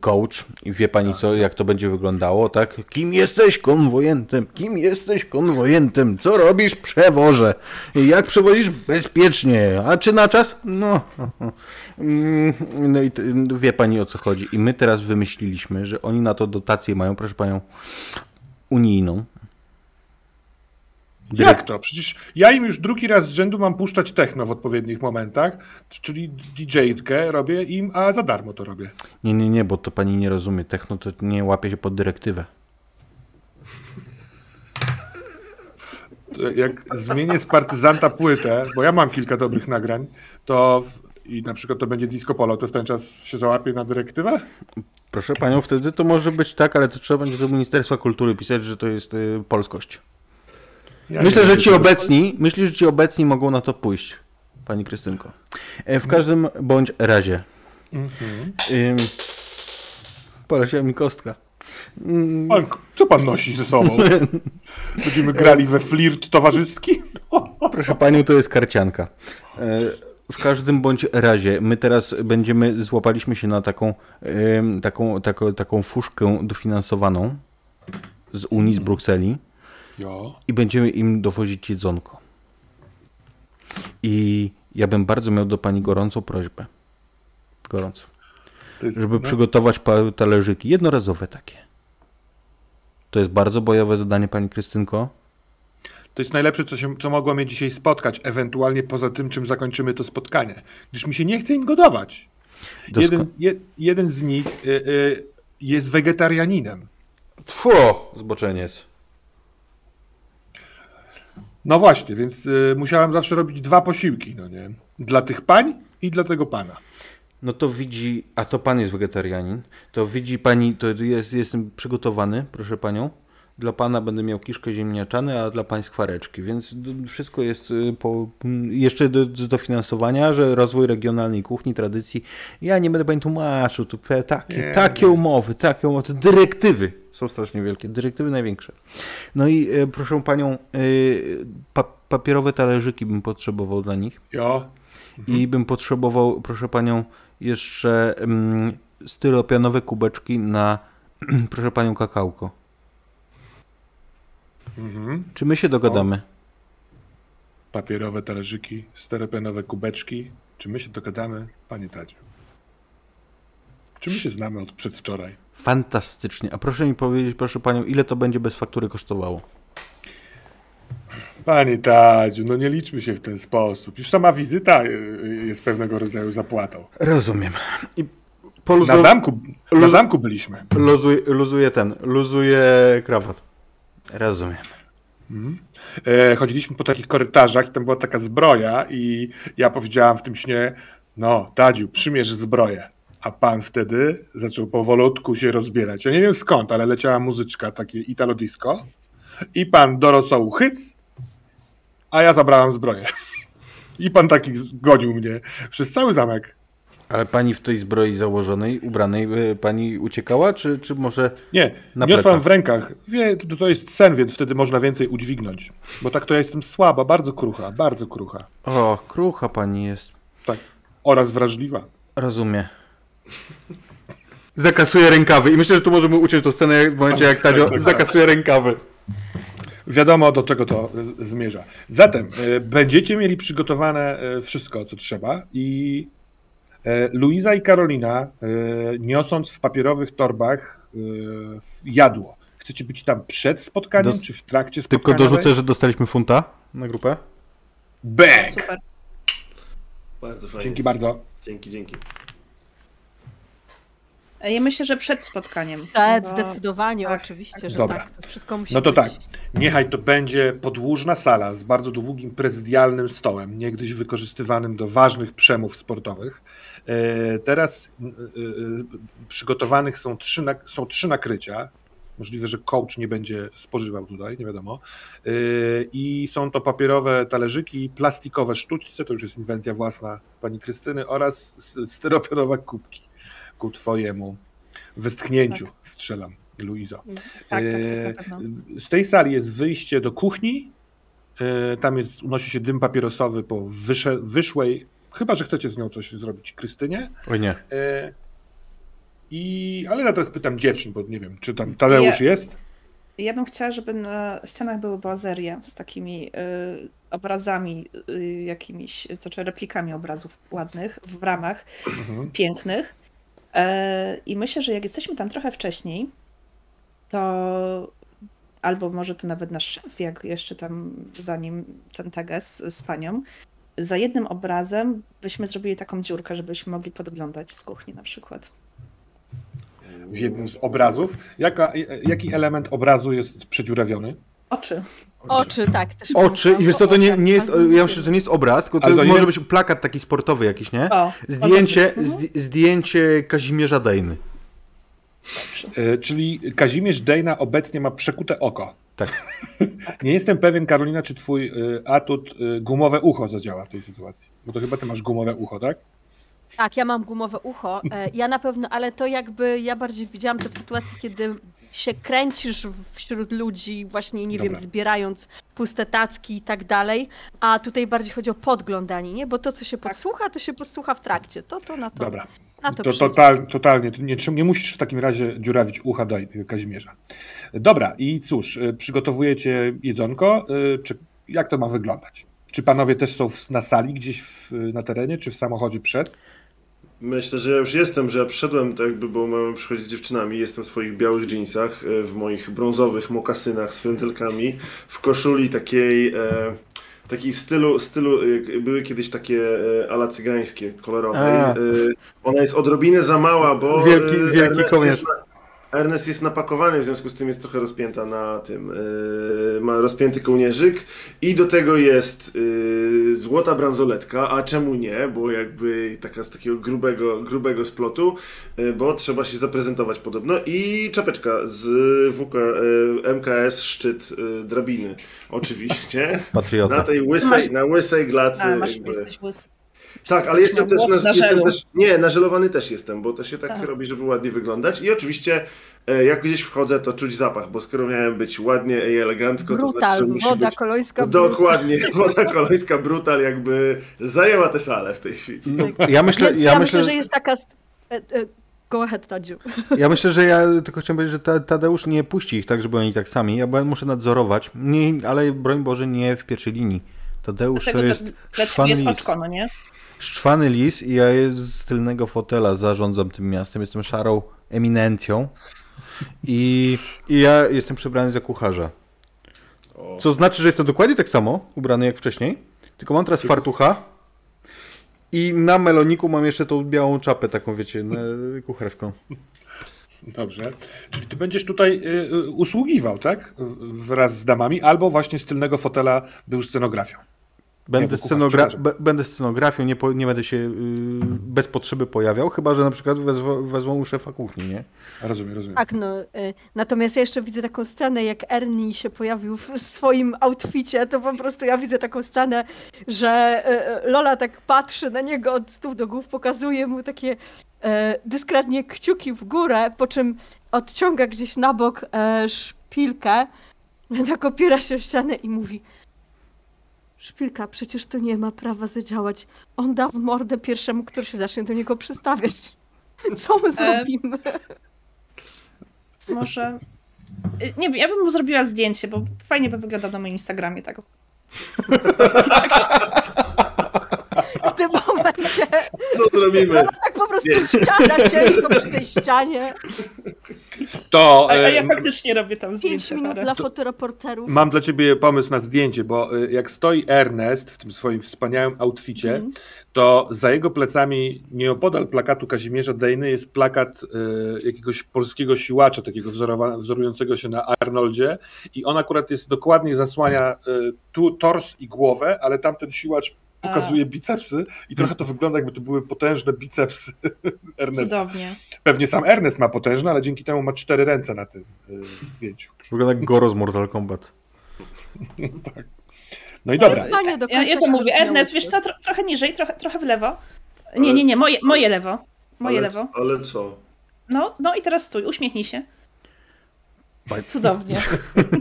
coach i wie pani co, jak to będzie wyglądało, tak? Kim jesteś konwojentem? Kim jesteś konwojentem? Co robisz przewoże? Jak przewozisz bezpiecznie? A czy na czas? No. Mm, No i wie pani o co chodzi. I my teraz wymyśliliśmy, że oni na to dotację mają, proszę panią, unijną. Jak to? Przecież ja im już drugi raz z rzędu mam puszczać techno w odpowiednich momentach, czyli DJ-kę robię im, a za darmo to robię. Nie, nie, nie, bo to pani nie rozumie. Techno to nie łapie się pod dyrektywę. Jak zmienię z partyzanta płytę, bo ja mam kilka dobrych nagrań, to w, i na przykład to będzie disco polo, to w ten czas się załapie na dyrektywę? Proszę panią, wtedy to może być tak, ale to trzeba będzie do Ministerstwa Kultury pisać, że to jest y, polskość. Ja Myślę, że ci obecni, myślę, że ci obecni mogą na to pójść, pani Krystynko. E, W każdym bądź razie. Mhm. Ym, poleciała mi kostka. Pan, co pan nosi ze sobą? [laughs] Będziemy grali we flirt towarzyski? [laughs] Proszę panią, to jest karcianka. E, W każdym bądź razie, my teraz będziemy, złapaliśmy się na taką, taką, taką, taką fuszkę dofinansowaną z Unii, z Brukseli. Jo. i będziemy im dowozić jedzonko. I ja bym bardzo miał do pani gorącą prośbę. Gorąco. Jest, Żeby no, przygotować talerzyki, jednorazowe takie. To jest bardzo bojowe zadanie, pani Krystynko. to jest najlepsze, co, się, co mogło mnie dzisiaj spotkać, ewentualnie poza tym, czym zakończymy to spotkanie. Gdyż mi się nie chce im gotować. Dosko- Jeden, je, jeden z nich y, y, jest wegetarianinem. Tfu, zboczeniec. No właśnie, więc y, musiałem zawsze robić dwa posiłki, no nie? Dla tych pań i dla tego pana. No to widzi, a to pan jest wegetarianin, to widzi pani, to jest, jestem przygotowany, proszę panią. Dla pana będę miał kiszkę ziemniaczane, a dla pań skwareczki, więc wszystko jest y, po, jeszcze do, z dofinansowania, że rozwój regionalnej kuchni, tradycji. Ja nie będę pani tłumaczył, to pe- takie, Nie, takie nie. umowy, takie umowy, dyrektywy są strasznie wielkie, dyrektywy największe. No i y, proszę panią, y, pa, papierowe talerzyki bym potrzebował dla nich. Jo. I bym potrzebował, proszę panią, jeszcze mm, styropianowe kubeczki na, [clears throat] proszę panią, kakałko. Mhm. Czy my się dogadamy? Papierowe talerzyki, stereopenowe kubeczki. Czy my się dogadamy, panie Tadziu? Czy my się znamy od przedwczoraj? Fantastycznie. A proszę mi powiedzieć, proszę panią, ile to będzie bez faktury kosztowało? Panie Tadziu, no nie liczmy się w ten sposób. Już sama wizyta y, y, jest pewnego rodzaju zapłatą. Rozumiem. I Na zamku, na zamku byliśmy. luzuję, luzuję ten, luzuję krawat. Rozumiem. E, chodziliśmy po takich korytarzach i tam była taka zbroja i ja powiedziałam w tym śnie, no Tadziu, przymierz zbroję. A pan wtedy zaczął powolutku się rozbierać. Ja nie wiem skąd, ale leciała muzyczka, takie italo disco i pan do rosołu hyc, a ja zabrałam zbroję. [laughs] I pan taki gonił mnie przez cały zamek. Ale pani w tej zbroi założonej, ubranej, y, pani uciekała, czy, czy może... Nie, Na niosłam w rękach. Wie, to, jest sen, więc wtedy można więcej udźwignąć. Bo tak to ja jestem słaba, bardzo krucha, bardzo krucha. O, krucha pani jest. Tak. Oraz wrażliwa. Rozumiem. Zakasuje rękawy i myślę, że tu możemy uciąć tę scenę jak- w momencie, jak Tadzio tak, tak. zakasuje rękawy. Wiadomo, do czego to y, zmierza. Zatem y, będziecie mieli przygotowane y, wszystko, co trzeba i Luiza i Karolina, y, niosąc w papierowych torbach w- jadło. Chcecie być tam przed spotkaniem, Dos- czy w trakcie Tylko spotkania? dorzucę, że dostaliśmy funta na grupę. Bang! Super. Bardzo fajnie. Dzięki bardzo. Dzięki, dzięki. Ja myślę, że przed spotkaniem. Przed, bo- zdecydowanie, tak, oczywiście, że Dobra. tak. To wszystko musi No to być. tak. Niechaj to będzie podłużna sala z bardzo długim prezydialnym stołem, niegdyś wykorzystywanym do ważnych przemów sportowych. E, Teraz e, e, przygotowanych są trzy, są trzy nakrycia. Możliwe, że coach nie będzie spożywał tutaj, nie wiadomo. E, I są to papierowe talerzyki, plastikowe sztućce, to już jest inwencja własna pani Krystyny, oraz styropianowe kubki ku twojemu westchnięciu, strzelam, Luizo. Tak, tak, tak, E. Z tej sali jest wyjście do kuchni. E, Tam jest, unosi się dym papierosowy po wysze, wyszłej, chyba że chcecie z nią coś zrobić, Krystynie. Oj nie. E, I, ale ja teraz pytam dziewczyn, bo nie wiem, czy tam Tadeusz Ja- jest? Ja bym chciała, żeby na ścianach były bazerie z takimi y, obrazami y, jakimiś, to znaczy replikami obrazów ładnych w ramach Mhm. pięknych. E, I myślę, że jak jesteśmy tam trochę wcześniej, to albo może to nawet nasz szef, jak jeszcze tam zanim ten teges z panią, za jednym obrazem byśmy zrobili taką dziurkę, żebyśmy mogli podglądać z kuchni na przykład. W jednym z obrazów. Jaka, jaki element obrazu jest przedziurawiony? Oczy. Oczy, tak. Też Oczy i wiesz co, to nie, nie jest, pamiętam. ja myślę, że to nie jest obraz, tylko to, Ale nie może wiem- być plakat taki sportowy jakiś, nie? O, Zdjęcie, Mhm. zdj- zdjęcie Kazimierza Dejny. E, Czyli Kazimierz Dejna obecnie ma przekute oko. Tak. [laughs] Nie jestem pewien, Karolina, czy twój y, atut y, gumowe ucho zadziała w tej sytuacji. Bo to chyba ty masz gumowe ucho, tak? Tak, ja mam gumowe ucho. E, Ja na pewno, ale to jakby ja bardziej widziałam to w sytuacji, kiedy się kręcisz wśród ludzi, właśnie nie Dobra. wiem, zbierając puste tacki i tak dalej. A tutaj bardziej chodzi o podglądanie, nie? Bo to, co się podsłucha, to się podsłucha w trakcie. To, to na to. Dobra. Na to, To total, totalnie. Nie, nie musisz w takim razie dziurawić ucha do Kazimierza. Dobra, i cóż, y, przygotowujecie jedzonko. y, Czy, jak to ma wyglądać? Czy panowie też są w, na sali gdzieś w, na terenie, czy w samochodzie przed? Myślę, że ja już jestem, że ja przyszedłem tak jakby, bo mamy przychodzić z dziewczynami. Jestem w swoich białych jeansach, e, w moich brązowych mokasynach z frędzelkami, w koszuli takiej, e, takiej stylu, stylu, były kiedyś takie e, ala cygańskie, kolorowej. A. E, ona jest odrobinę za mała, bo Wielki- e, wielki na- Ernest jest napakowany, w związku z tym jest trochę rozpięta na tym. e, ma rozpięty kołnierzyk i do tego jest e, złota bransoletka, a czemu nie? Bo jakby taka z takiego grubego, grubego splotu, e, bo trzeba się zaprezentować podobno. I czapeczka z WK, MKS szczyt drabiny. Oczywiście. Na Patriota. tej łysej, Masz- na łysej glacy. A, masz, jakby. jesteś łysy. Tak, ale jestem też, na, na jestem też. Nie, nażelowany też jestem, bo to się tak Aha. robi, żeby ładnie wyglądać. I oczywiście, e, jak gdzieś wchodzę, to czuć zapach, bo skoro miałem być ładnie i elegancko, to znaczy, Brutal, że musi woda być. kolońska. brutal. Dokładnie, [laughs] woda kolońska brutal jakby zajęła tę salę w tej chwili. No, ja myślę, Więc ja myślę, że jest taka... e, e, Go ahead, Tadziu. ja myślę, że ja tylko chciałem powiedzieć, że ta, Tadeusz nie puści ich tak, żeby oni tak sami. Ja bo- muszę nadzorować, nie, ale broń Boże nie w pierwszej linii. Tadeusz to jest dla ciebie jest oczko, no nie? Szczwany lis i ja z tylnego fotela zarządzam tym miastem. Jestem szarą eminencją. I, I ja jestem przebrany za kucharza. Co znaczy, że jestem dokładnie tak samo ubrany jak wcześniej. Tylko mam teraz fartucha. I na meloniku mam jeszcze tą białą czapę, taką wiecie, kucharską. Dobrze. Czyli ty będziesz tutaj y, y, usługiwał, tak? Wraz z damami, albo właśnie z tylnego fotela był scenografią. Będę, scenogra- będę scenografią, nie, nie będę się y, bez potrzeby pojawiał, chyba że na przykład wezwą, wezwą u szefa kuchni, nie? Rozumiem, rozumiem. Tak, no. y, Natomiast ja jeszcze widzę taką scenę, jak Ernie się pojawił w swoim outficie, to po prostu ja widzę taką scenę, że y, y, Lola tak patrzy na niego od stóp do głów, pokazuje mu takie e, dyskretnie kciuki w górę, po czym odciąga gdzieś na bok e, szpilkę, [laughs] tak opiera się o ścianę i mówi Szpilka, przecież to nie ma prawa zadziałać. On da w mordę pierwszemu, który się zacznie do niego przystawiać. [laughs] Co my zrobimy? Może. Y, Nie wiem, ja bym mu zrobiła zdjęcie, bo fajnie by wyglądał na moim Instagramie tak. [laughs] [laughs] Co zrobimy? tak po prostu ściana ciężko przy tej ścianie. To A, a ja faktycznie robię tam Pięć zdjęcia minut parę. dla fotoreporterów. mam dla ciebie pomysł na zdjęcie, bo e, jak stoi Ernest w tym swoim wspaniałym outficie, Mhm. to za jego plecami nieopodal plakatu Kazimierza Dejny jest plakat e, jakiegoś polskiego siłacza, takiego wzorowa- wzorującego się na Arnoldzie i on akurat jest dokładnie zasłania e, tu tors i głowę, ale tamten siłacz pokazuje bicepsy i trochę to wygląda jakby to były potężne bicepsy [laughs] Ernesta. Cudownie. Pewnie sam Ernest ma potężne, ale dzięki temu ma cztery ręce na tym e, zdjęciu. Wygląda jak Goro z Mortal Kombat. [laughs] No i dobra. Do Ja, ja to mówię. się Ernest, wiesz co, tro, trochę niżej, trochę, trochę w lewo. Nie, nie, nie, moje, moje lewo. Moje ale, lewo. Ale co? No, no i teraz stój, uśmiechnij się. Cudownie.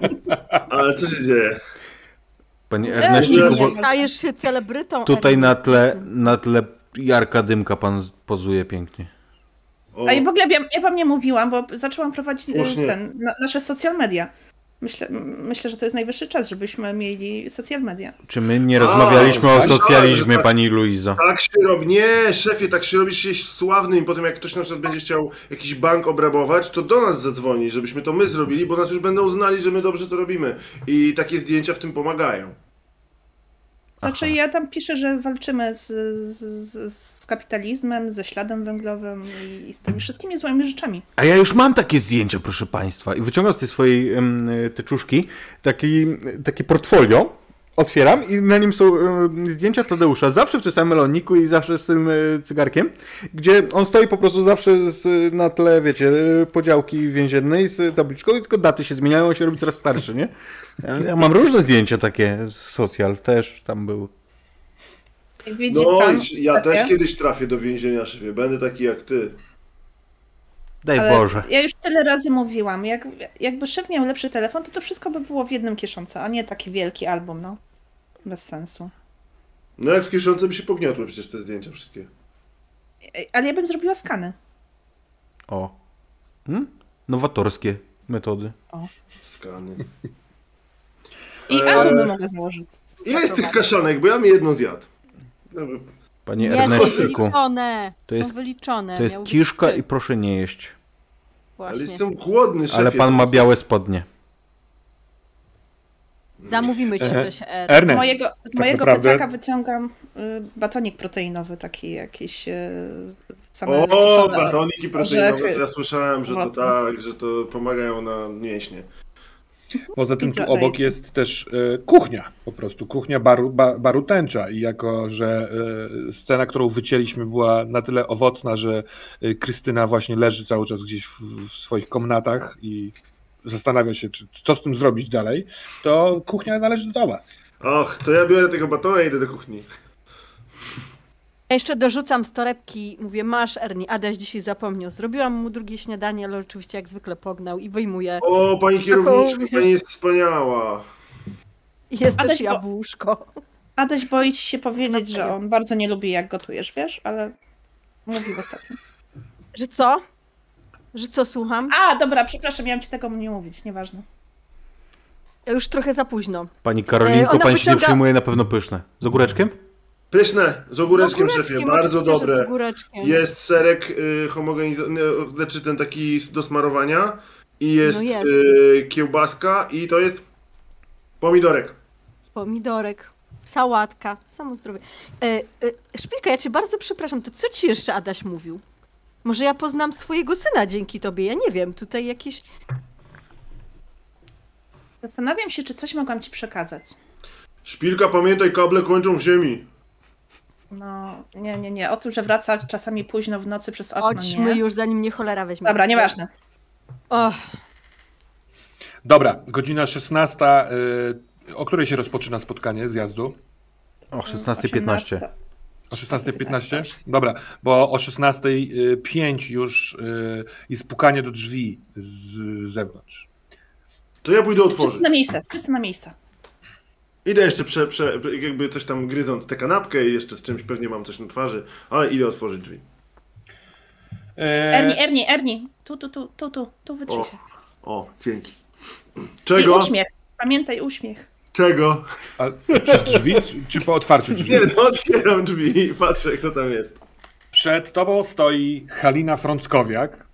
[laughs] Ale co się dzieje? Panie Nie, Ernestiku, bo. Stajesz się celebrytą. tutaj Ernest. na tle, na tle Jarka Dymka pan pozuje pięknie. O, A i w ogóle ja, ja wam nie mówiłam, bo zaczęłam prowadzić Słusznie. ten, na, nasze social media. Myślę, myślę, że to jest najwyższy czas, żebyśmy mieli social media. Czy my nie A, rozmawialiśmy o tak, socjalizmie, tak. pani Luizo? Tak się robi. Nie, szefie, tak się robi się sławnym. Potem jak ktoś na przykład będzie chciał jakiś bank obrabować, to do nas zadzwoni, żebyśmy to my zrobili, bo nas już będą znali, że my dobrze to robimy. I takie zdjęcia w tym pomagają. Znaczy, Aha. ja tam piszę, że walczymy z, z, z, kapitalizmem, ze śladem węglowym i, i z tymi wszystkimi złymi rzeczami. A ja już mam takie zdjęcia, proszę państwa. I wyciągam z tej swojej em, teczuszki taki, takie portfolio, otwieram i na nim są em, zdjęcia Tadeusza, zawsze w tym samym meloniku i zawsze z tym e, cygarkiem, gdzie on stoi po prostu zawsze z, na tle, wiecie, e, podziałki więziennej z tabliczką i tylko daty się zmieniają, on się robi coraz starszy, nie? Ja, ja mam różne zdjęcia takie, socjal też tam był. Widzi No, pan, i ja też kiedyś trafię do więzienia, szefie. Będę taki jak ty. Daj ale Boże. Ja już tyle razy mówiłam, jak, jakby szef miał lepszy telefon, to to wszystko by było w jednym kieszonce, a nie taki wielki album, no. Bez sensu. No jak w kieszonce by się pogniotły przecież te zdjęcia wszystkie. Ale ja bym zrobiła skany. O. Hmm? Nowatorskie metody. Skany. I Eee. album mogła założyć. Ile jest tych kaszanek? Bo ja mi jedną zjadł. Dobra. Panie Nie, są Ernestiku, wyliczone. To są jest- wyliczone. to jest miał kiszka i proszę nie jeść. Ale Właśnie. jestem głodny, szefie. Ale pan ma białe spodnie. Zamówimy ci Ehe. coś, Er. Z Ernest, mojego, z tak mojego naprawdę- plecaka wyciągam y, batonik proteinowy, taki jakiś y, same O, suszone batoniki proteinowe, orzechy. ja słyszałem, że to tak, że to pomagają na mięśnie. Poza tym tu obok dajcie. jest też e, kuchnia, po prostu kuchnia baru, ba, baru tęcza i jako, że e, scena, którą wycięliśmy była na tyle owocna, że e, Krystyna właśnie leży cały czas gdzieś w, w swoich komnatach i zastanawia się, czy, co z tym zrobić dalej, to kuchnia należy do was. Och, to ja biorę tego batona i idę do kuchni. Ja jeszcze dorzucam z torebki, mówię, masz Ernie, Adaś dzisiaj zapomniał. Zrobiłam mu drugie śniadanie, ale oczywiście jak zwykle pognał i wyjmuję. O, pani kierowniczka, Taką- pani jest wspaniała. Jest Adaś, też bo- jabłuszko. Adaś boi się powiedzieć, że serio. on bardzo nie lubi jak gotujesz, wiesz, ale mówił ostatnio. Że co? Że co, słucham? A, dobra, przepraszam, miałam ci tego nie mówić, nieważne. Ja już trochę za późno. Pani Karolinko, E, pani się nie wyciąga- przyjmuje na pewno pyszne. Z ogóreczkiem? Pyszne, z ogóreczkiem, Z szefie, bardzo dobre. Z ogóreczkiem. Jest serek y, homogenizowany, znaczy ten taki do smarowania i jest, No jest. Y, kiełbaska i to jest pomidorek. Pomidorek, sałatka, samo zdrowie. E, e, Szpilka, ja cię bardzo przepraszam, to co ci jeszcze Adaś mówił? Może ja poznam swojego syna dzięki tobie, ja nie wiem, tutaj jakieś... Zastanawiam się, czy coś mogłam ci przekazać. Szpilka, pamiętaj, kable kończą w ziemi. No, nie, nie, nie. O tym, że wraca czasami późno w nocy przez okno, Chodźmy nie. już, zanim mnie cholera weźmie. Dobra, nieważne. Och, Dobra, godzina 16, e, o której się rozpoczyna spotkanie zjazdu? O 16.15. O 16.15? Dobra, bo o 16.05 już e, jest pukanie do drzwi z zewnątrz. To ja pójdę Wszyscy otworzyć. na miejsce, wszyscy na miejsce. Idę jeszcze prze, prze, jakby coś tam gryząc tę kanapkę i jeszcze z czymś pewnie mam coś na twarzy, ale idę otworzyć drzwi. E, Ernie, Ernie, Ernie. Tu, tu, tu, tu, tu, tu wytrzyj O. się. O, dzięki. I Czego? uśmiech. Pamiętaj uśmiech. Czego? a, przez drzwi, czy, czy po otwarciu drzwi? Nie, no otwieram drzwi i patrzę, kto tam jest. Przed tobą stoi Halina Frąckowiak,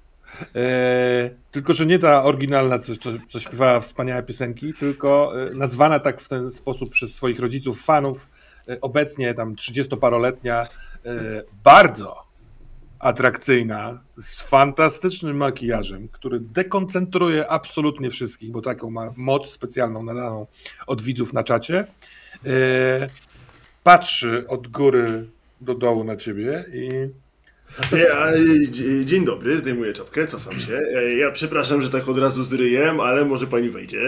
E, tylko, że nie ta oryginalna, co, co, co śpiewała wspaniałe piosenki, tylko e, nazwana tak w ten sposób przez swoich rodziców, fanów, e, obecnie tam 30-paroletnia, e, bardzo atrakcyjna, z fantastycznym makijażem, który dekoncentruje absolutnie wszystkich, bo taką ma moc specjalną nadaną od widzów na czacie. E, patrzy od góry do dołu na ciebie i Ja, dzie- dzień dobry, zdejmuję czapkę, cofam się. E, Ja przepraszam, że tak od razu z ryjem, ale może pani wejdzie.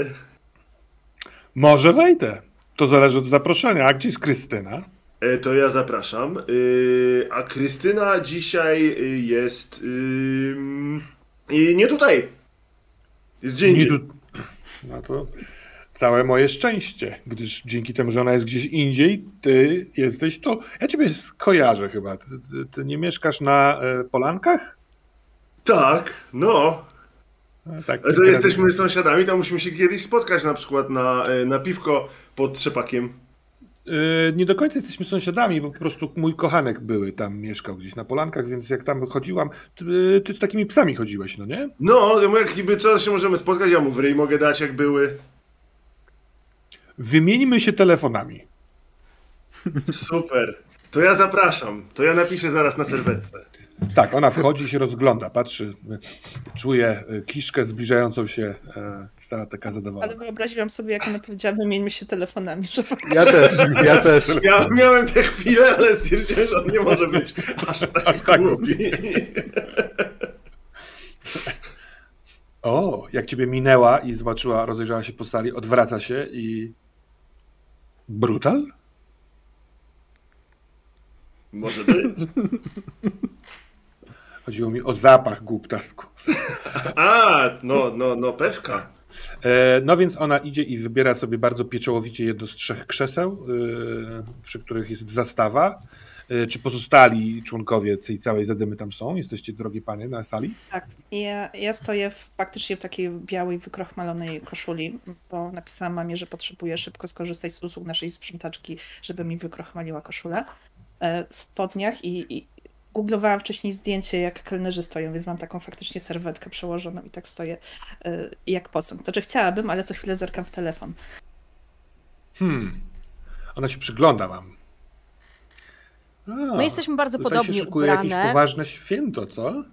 może wejdę. To zależy od zaproszenia. A gdzie jest Krystyna? E, To ja zapraszam. A Krystyna dzisiaj jest. nie tutaj. Jest gdzie Nie tu... No to całe moje szczęście, gdyż dzięki temu, że ona jest gdzieś indziej, ty jesteś tu. Ja ciebie skojarzę chyba. Ty, ty, ty nie mieszkasz na e, Polankach? Tak, no. E, Tak, to jesteśmy sąsiadami, to musimy się kiedyś spotkać na przykład na, e, na piwko pod trzepakiem. E, Nie do końca jesteśmy sąsiadami, bo po prostu mój kochanek były tam, mieszkał gdzieś na Polankach, więc jak tam chodziłam, ty, ty z takimi psami chodziłeś, no nie? No, jak niby co się możemy spotkać, ja mu w ryj mogę dać jak były. Wymieńmy się telefonami. Super. To ja zapraszam. To ja napiszę zaraz na serwetce. Tak, ona wchodzi, się rozgląda, patrzy, czuje kiszkę zbliżającą się, e, stała taka zadowolona. Ale wyobraziłam sobie, jak ona powiedziała, wymieńmy się telefonami, że. Ja też, ja też. Ja miałem tę chwilę, ale stwierdziłem, że on nie może być aż tak tak. głupi. O, jak ciebie minęła i zobaczyła, rozejrzała się po sali, odwraca się i... Brutal? Może być. [laughs] Chodziło mi o zapach głuptasku. [laughs] A, no, no, no, pewka. E, no więc ona idzie i wybiera sobie bardzo pieczołowicie jedno z trzech krzeseł, e, przy których jest zastawa. E, czy pozostali członkowie tej całej zadymy tam są? Jesteście, drogie panie, na sali? Tak, ja, ja stoję w, faktycznie w takiej białej, wykrochmalonej koszuli, bo napisałam mamie, że potrzebuję szybko skorzystać z usług naszej sprzątaczki, żeby mi wykrochmaliła koszulę. E, W spodniach i, i googlowałam wcześniej zdjęcie, jak kelnerzy stoją, więc mam taką faktycznie serwetkę przełożoną i tak stoję e, jak posąg. To, że chciałabym, ale co chwilę zerkam w telefon. Hmm. Ona się przygląda wam. A, My jesteśmy bardzo tutaj podobnie się szykuje jakieś ubrane. poważne święto, co?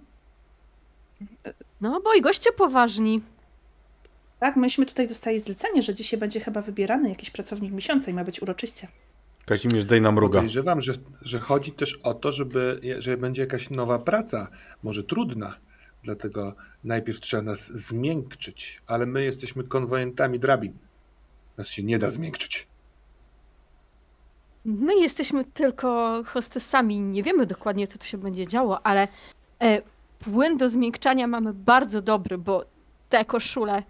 No bo i goście poważni. Tak, myśmy tutaj dostali zlecenie, że dzisiaj będzie chyba wybierany jakiś pracownik miesiąca i ma być uroczyście. Kazimierz, daj nam mruga. Podejrzewam, że, że chodzi też o to, żeby, że będzie jakaś nowa praca, może trudna. Dlatego najpierw trzeba nas zmiękczyć, ale my jesteśmy konwojentami drabin. Nas się nie da zmiękczyć. My jesteśmy tylko hostessami, nie wiemy dokładnie, co tu się będzie działo, ale e, płyn do zmiękczania mamy bardzo dobry, bo te koszule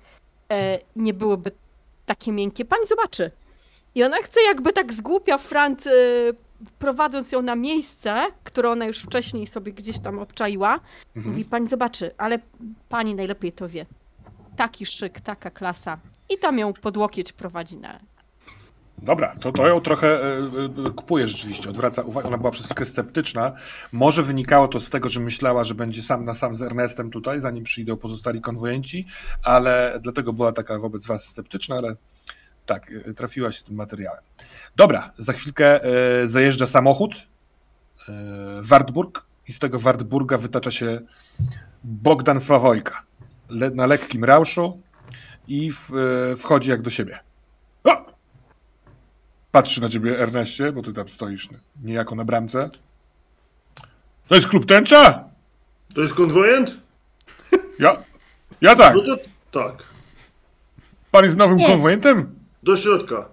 e, nie byłyby takie miękkie. Pani zobaczy. I ona chce jakby tak zgłupia Frant, e, prowadząc ją na miejsce, które ona już wcześniej sobie gdzieś tam obczaiła. Mhm. Mówi, pani zobaczy, ale pani najlepiej to wie. Taki szyk, taka klasa. I tam ją pod łokieć prowadzi na, Dobra, to, to ją trochę e, e, kupuje rzeczywiście, odwraca uwagę. Ona była przez chwilkę sceptyczna. Może wynikało to z tego, że myślała, że będzie sam na sam z Ernestem tutaj, zanim przyjdą pozostali konwojenci, ale dlatego była taka wobec was sceptyczna, ale tak, e, trafiła się z tym materiałem. Dobra, za chwilkę e, zajeżdża samochód, e, Wartburg i z tego Wartburga wytacza się Bogdan Sławojka le, na lekkim rauszu i w, e, wchodzi jak do siebie. Patrzy na ciebie Erneście, bo ty tam stoisz niejako na bramce. To jest klub tęcza? To jest konwojent? Ja, ja tak. No to tak. Pan jest nowym Nie. konwojentem? Do środka.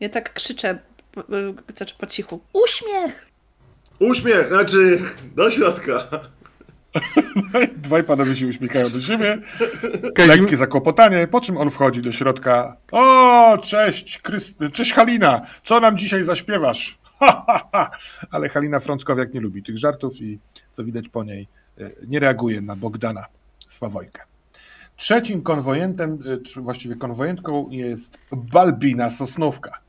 Ja tak krzyczę, po, znaczy po cichu, uśmiech! Uśmiech, znaczy do środka. [laughs] Dwaj panowie się uśmiechają do siebie. Kazim... Lekkie zakłopotanie, po czym on wchodzi do środka. O, cześć, Kryst- cześć Halina, co nam dzisiaj zaśpiewasz? Ha, ha, ha. Ale Halina Frąckowiak nie lubi tych żartów i co widać po niej, e, nie reaguje na Bogdana Sławojkę. Trzecim konwojentem, e, czy właściwie konwojentką jest Balbina Sosnówka.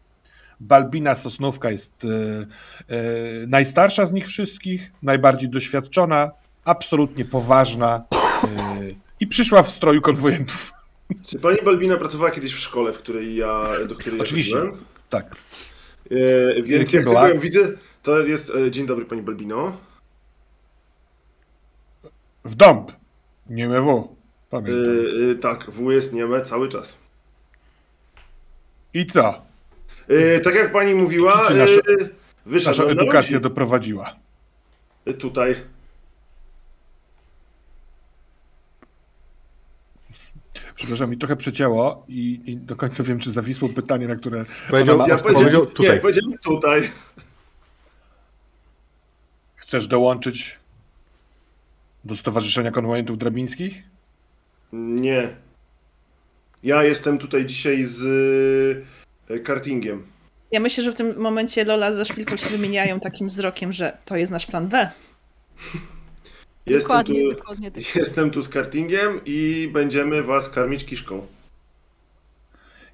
Balbina Sosnówka jest e, e, najstarsza z nich wszystkich, najbardziej doświadczona, absolutnie poważna, I przyszła w stroju konwojentów. Czy pani Balbina pracowała kiedyś w szkole, w której ja, do której Oczywiście. ja? Tak. E, więc Kim jak była? tylko ją widzę, to jest... E, dzień dobry pani Balbino. W dąb. Nie mewo. E, Pamiętam. e, tak, W jest nieme cały czas. I co? Tak jak pani mówiła, nasza- Nasza na edukacja doprowadziła. Tutaj. Przepraszam, mi trochę przecięło i, i do końca wiem, czy zawisło pytanie, na które Powiedział- ma Ja powiedział tutaj. Nie, powiedziałem tutaj. Chcesz dołączyć do Stowarzyszenia Konwojentów Drabińskich? Nie. Ja jestem tutaj dzisiaj z e, kartingiem. Ja myślę, że w tym momencie Lola ze Szpilką się wymieniają takim wzrokiem, że to jest nasz plan B. Jestem Dokładnie, tu, dokładnie tak. jestem tu z kartingiem i będziemy was karmić kiszką.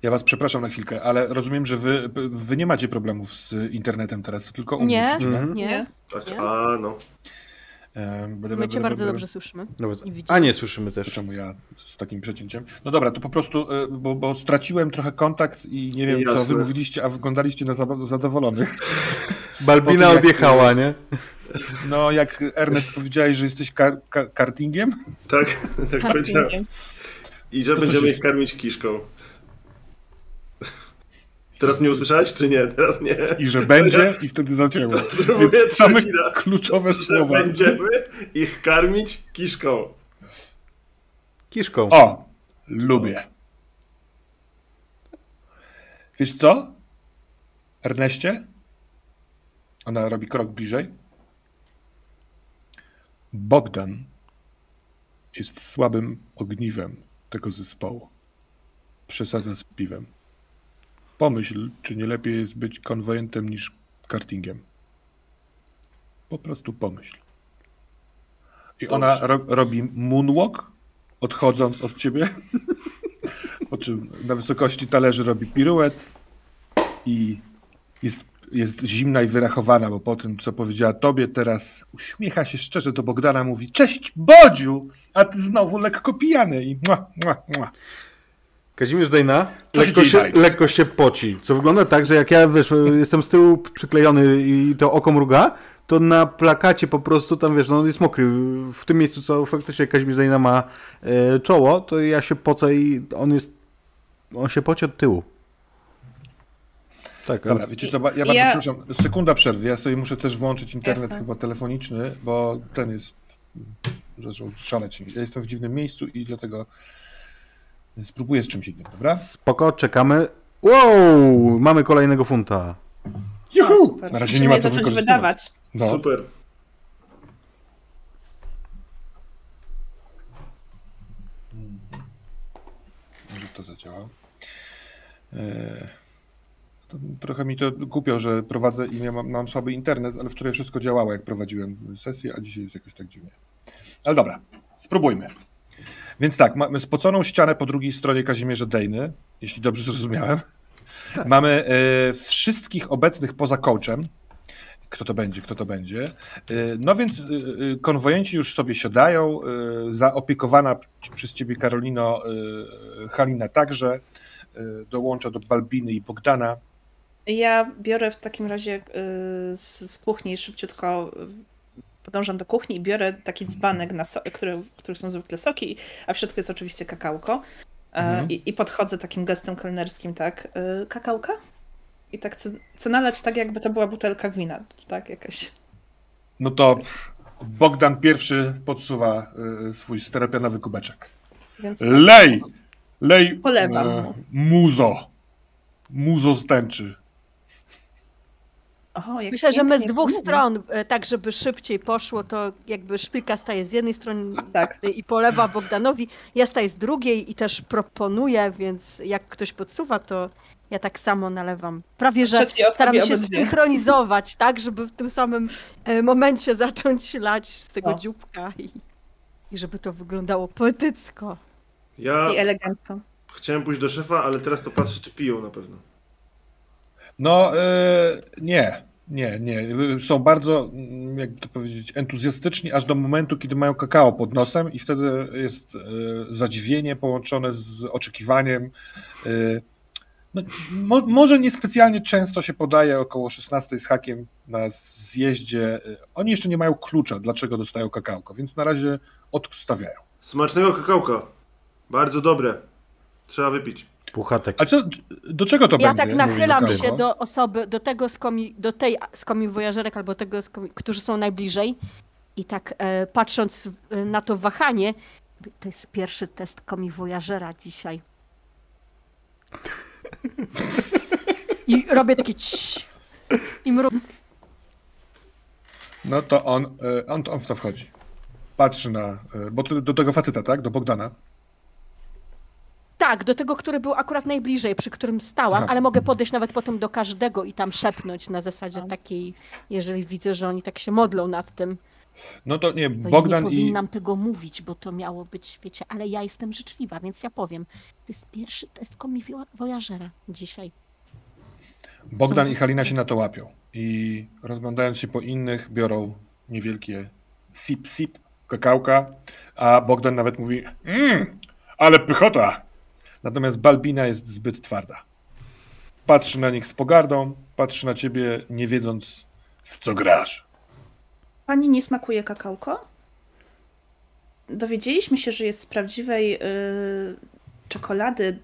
Ja was przepraszam na chwilkę, ale rozumiem, że wy, wy nie macie problemów z internetem teraz, to tylko u mnie Nie. Mhm. Nie, Tak, Nie? a no. My cię bardzo dobrze słyszymy. Nawet... I widzimy. A nie, słyszymy też. Czemu ja z takim przecięciem? No dobra, to po prostu, y, bo, bo straciłem trochę kontakt i nie wiem, co wy Jasne. mówiliście, a wyglądaliście na za- zadowolonych. [laughs] Balbina tym, jak- odjechała, nie? No, jak Ernest powiedziałeś, że jesteś kar- ka- kartingiem? Tak, [laughs] tak powiedziałem. Kartingiem. I że To będziemy ich karmić kiszką. Teraz mnie usłyszałeś, czy nie? Teraz nie. I że będzie, [laughs] i wtedy zacięło. Więc same kluczowe Że słowa. będziemy ich karmić kiszką. Kiszką. O, lubię. Wiesz co? Erneście? Ona robi krok bliżej. Bogdan jest słabym ogniwem tego zespołu. Przesadza z piwem. Pomyśl, czy nie lepiej jest być konwojentem niż kartingiem. Po prostu pomyśl. I ona ro robi moonwalk, odchodząc od ciebie. [laughs] po czym na wysokości talerzy robi piruet i jest, jest zimna i wyrachowana, bo po tym, co powiedziała tobie, teraz uśmiecha się szczerze do Bogdana, mówi cześć Bodziu, a ty znowu lekko pijany i mua, mua, mua. Dejna Co się lekko się, lekko się poci, co wygląda tak, że jak ja wiesz, jestem z tyłu przyklejony i to oko mruga, to na plakacie po prostu tam wiesz, no on jest mokry. W tym miejscu, co faktycznie Kazimierz Dejna ma e, czoło, to ja się pocę i on jest, on się poci od tyłu. Tak, Dobra, wiecie co, ba- ja Ja- bardzo przepraszam, sekunda przerwy, ja sobie muszę też włączyć internet Jasne. chyba telefoniczny, bo ten jest, zaczął szaleć. Ja jestem w dziwnym miejscu i dlatego spróbuję z czymś innym, dobra? spoko, czekamy. Wow, mamy kolejnego funta. Juhu! Na razie Musimy nie ma co zacząć wydawać. No. Super. Może to zadziała. To trochę mi to głupio, że prowadzę i ja mam, mam słaby internet, ale wczoraj wszystko działało, jak prowadziłem sesję, a dzisiaj jest jakoś tak dziwnie. Ale dobra, spróbujmy. Więc tak, mamy spoconą ścianę po drugiej stronie Kazimierza Dejny, jeśli dobrze zrozumiałem. Mamy e, wszystkich obecnych poza coachem. Kto to będzie, kto to będzie. E, no więc e, konwojenci już sobie siadają. Zaopiekowana przez ciebie Karolino Halina także. Dołącza do Balbiny i Bogdana. Ja biorę w takim razie y, z, z kuchni szybciutko, y, podążam do kuchni i biorę taki dzbanek, na so, który, w są zwykle soki, a w środku jest oczywiście kakałko. E, Mhm. i, I podchodzę takim gestem kelnerskim, tak, y, kakałka? I tak chcę, nalać tak, jakby to była butelka wina, tak, jakaś. No to Bogdan pierwszy podsuwa e, swój steropianowy kubeczek. Więc Lej! Lej! Polewam e, mu. muzo! Muzo z tęczy. O, jak Myślę, że my z dwóch stron, e, tak żeby szybciej poszło, to jakby szpilka staje z jednej strony Tak. i polewa Bogdanowi, ja staję z drugiej i też proponuję, więc jak ktoś podsuwa, to ja tak samo nalewam. Prawie, że osobie się obydwie. synchronizować, tak, żeby w tym samym e, momencie [laughs] zacząć lać z tego O. dzióbka i, i żeby to wyglądało poetycko. Ja I elegancko. chciałem pójść do szefa, ale teraz to patrzę, czy piją na pewno. No, e, nie, nie, nie. Są bardzo jakby to powiedzieć, entuzjastyczni aż do momentu, kiedy mają kakao pod nosem i wtedy jest e, zadziwienie połączone z oczekiwaniem. E, no, mo, może niespecjalnie często się podaje około 16 z hakiem na zjeździe. Oni jeszcze nie mają klucza, dlaczego dostają kakałko, więc na razie odstawiają. Smacznego kakałka. Bardzo dobre. Trzeba wypić. Puchatek. A co, do czego to Ja będzie? tak nachylam się do osoby, do tego z komi, do tej z komiwojażerek albo tego, z komi, którzy są najbliżej i tak e, patrząc na to wahanie, to jest pierwszy test komiwojażera dzisiaj. I robię takie cii. I mru... No to on, e, on, on w to wchodzi. Patrzy na. e, Bo do tego faceta, tak? Do Bogdana. Tak, do tego, który był akurat najbliżej, przy którym stałam, Aha. ale mogę podejść nawet potem do każdego i tam szepnąć na zasadzie takiej, jeżeli widzę, że oni tak się modlą nad tym. No to nie, Bo Bogdan ja nie i. powinnam tego mówić, bo to miało być, wiecie, ale ja jestem życzliwa, więc ja powiem. To jest pierwszy test komiwojażera dzisiaj. Bogdan Co? i Halina się na to łapią. I rozglądając się po innych, biorą niewielkie sip sip kakałka, a Bogdan nawet mówi mmm, ale pychota. Natomiast Balbina jest zbyt twarda. Patrzy na nich z pogardą, patrzy na ciebie nie wiedząc w co grasz. Pani nie smakuje kakałko? Dowiedzieliśmy się, że jest z prawdziwej y, czekolady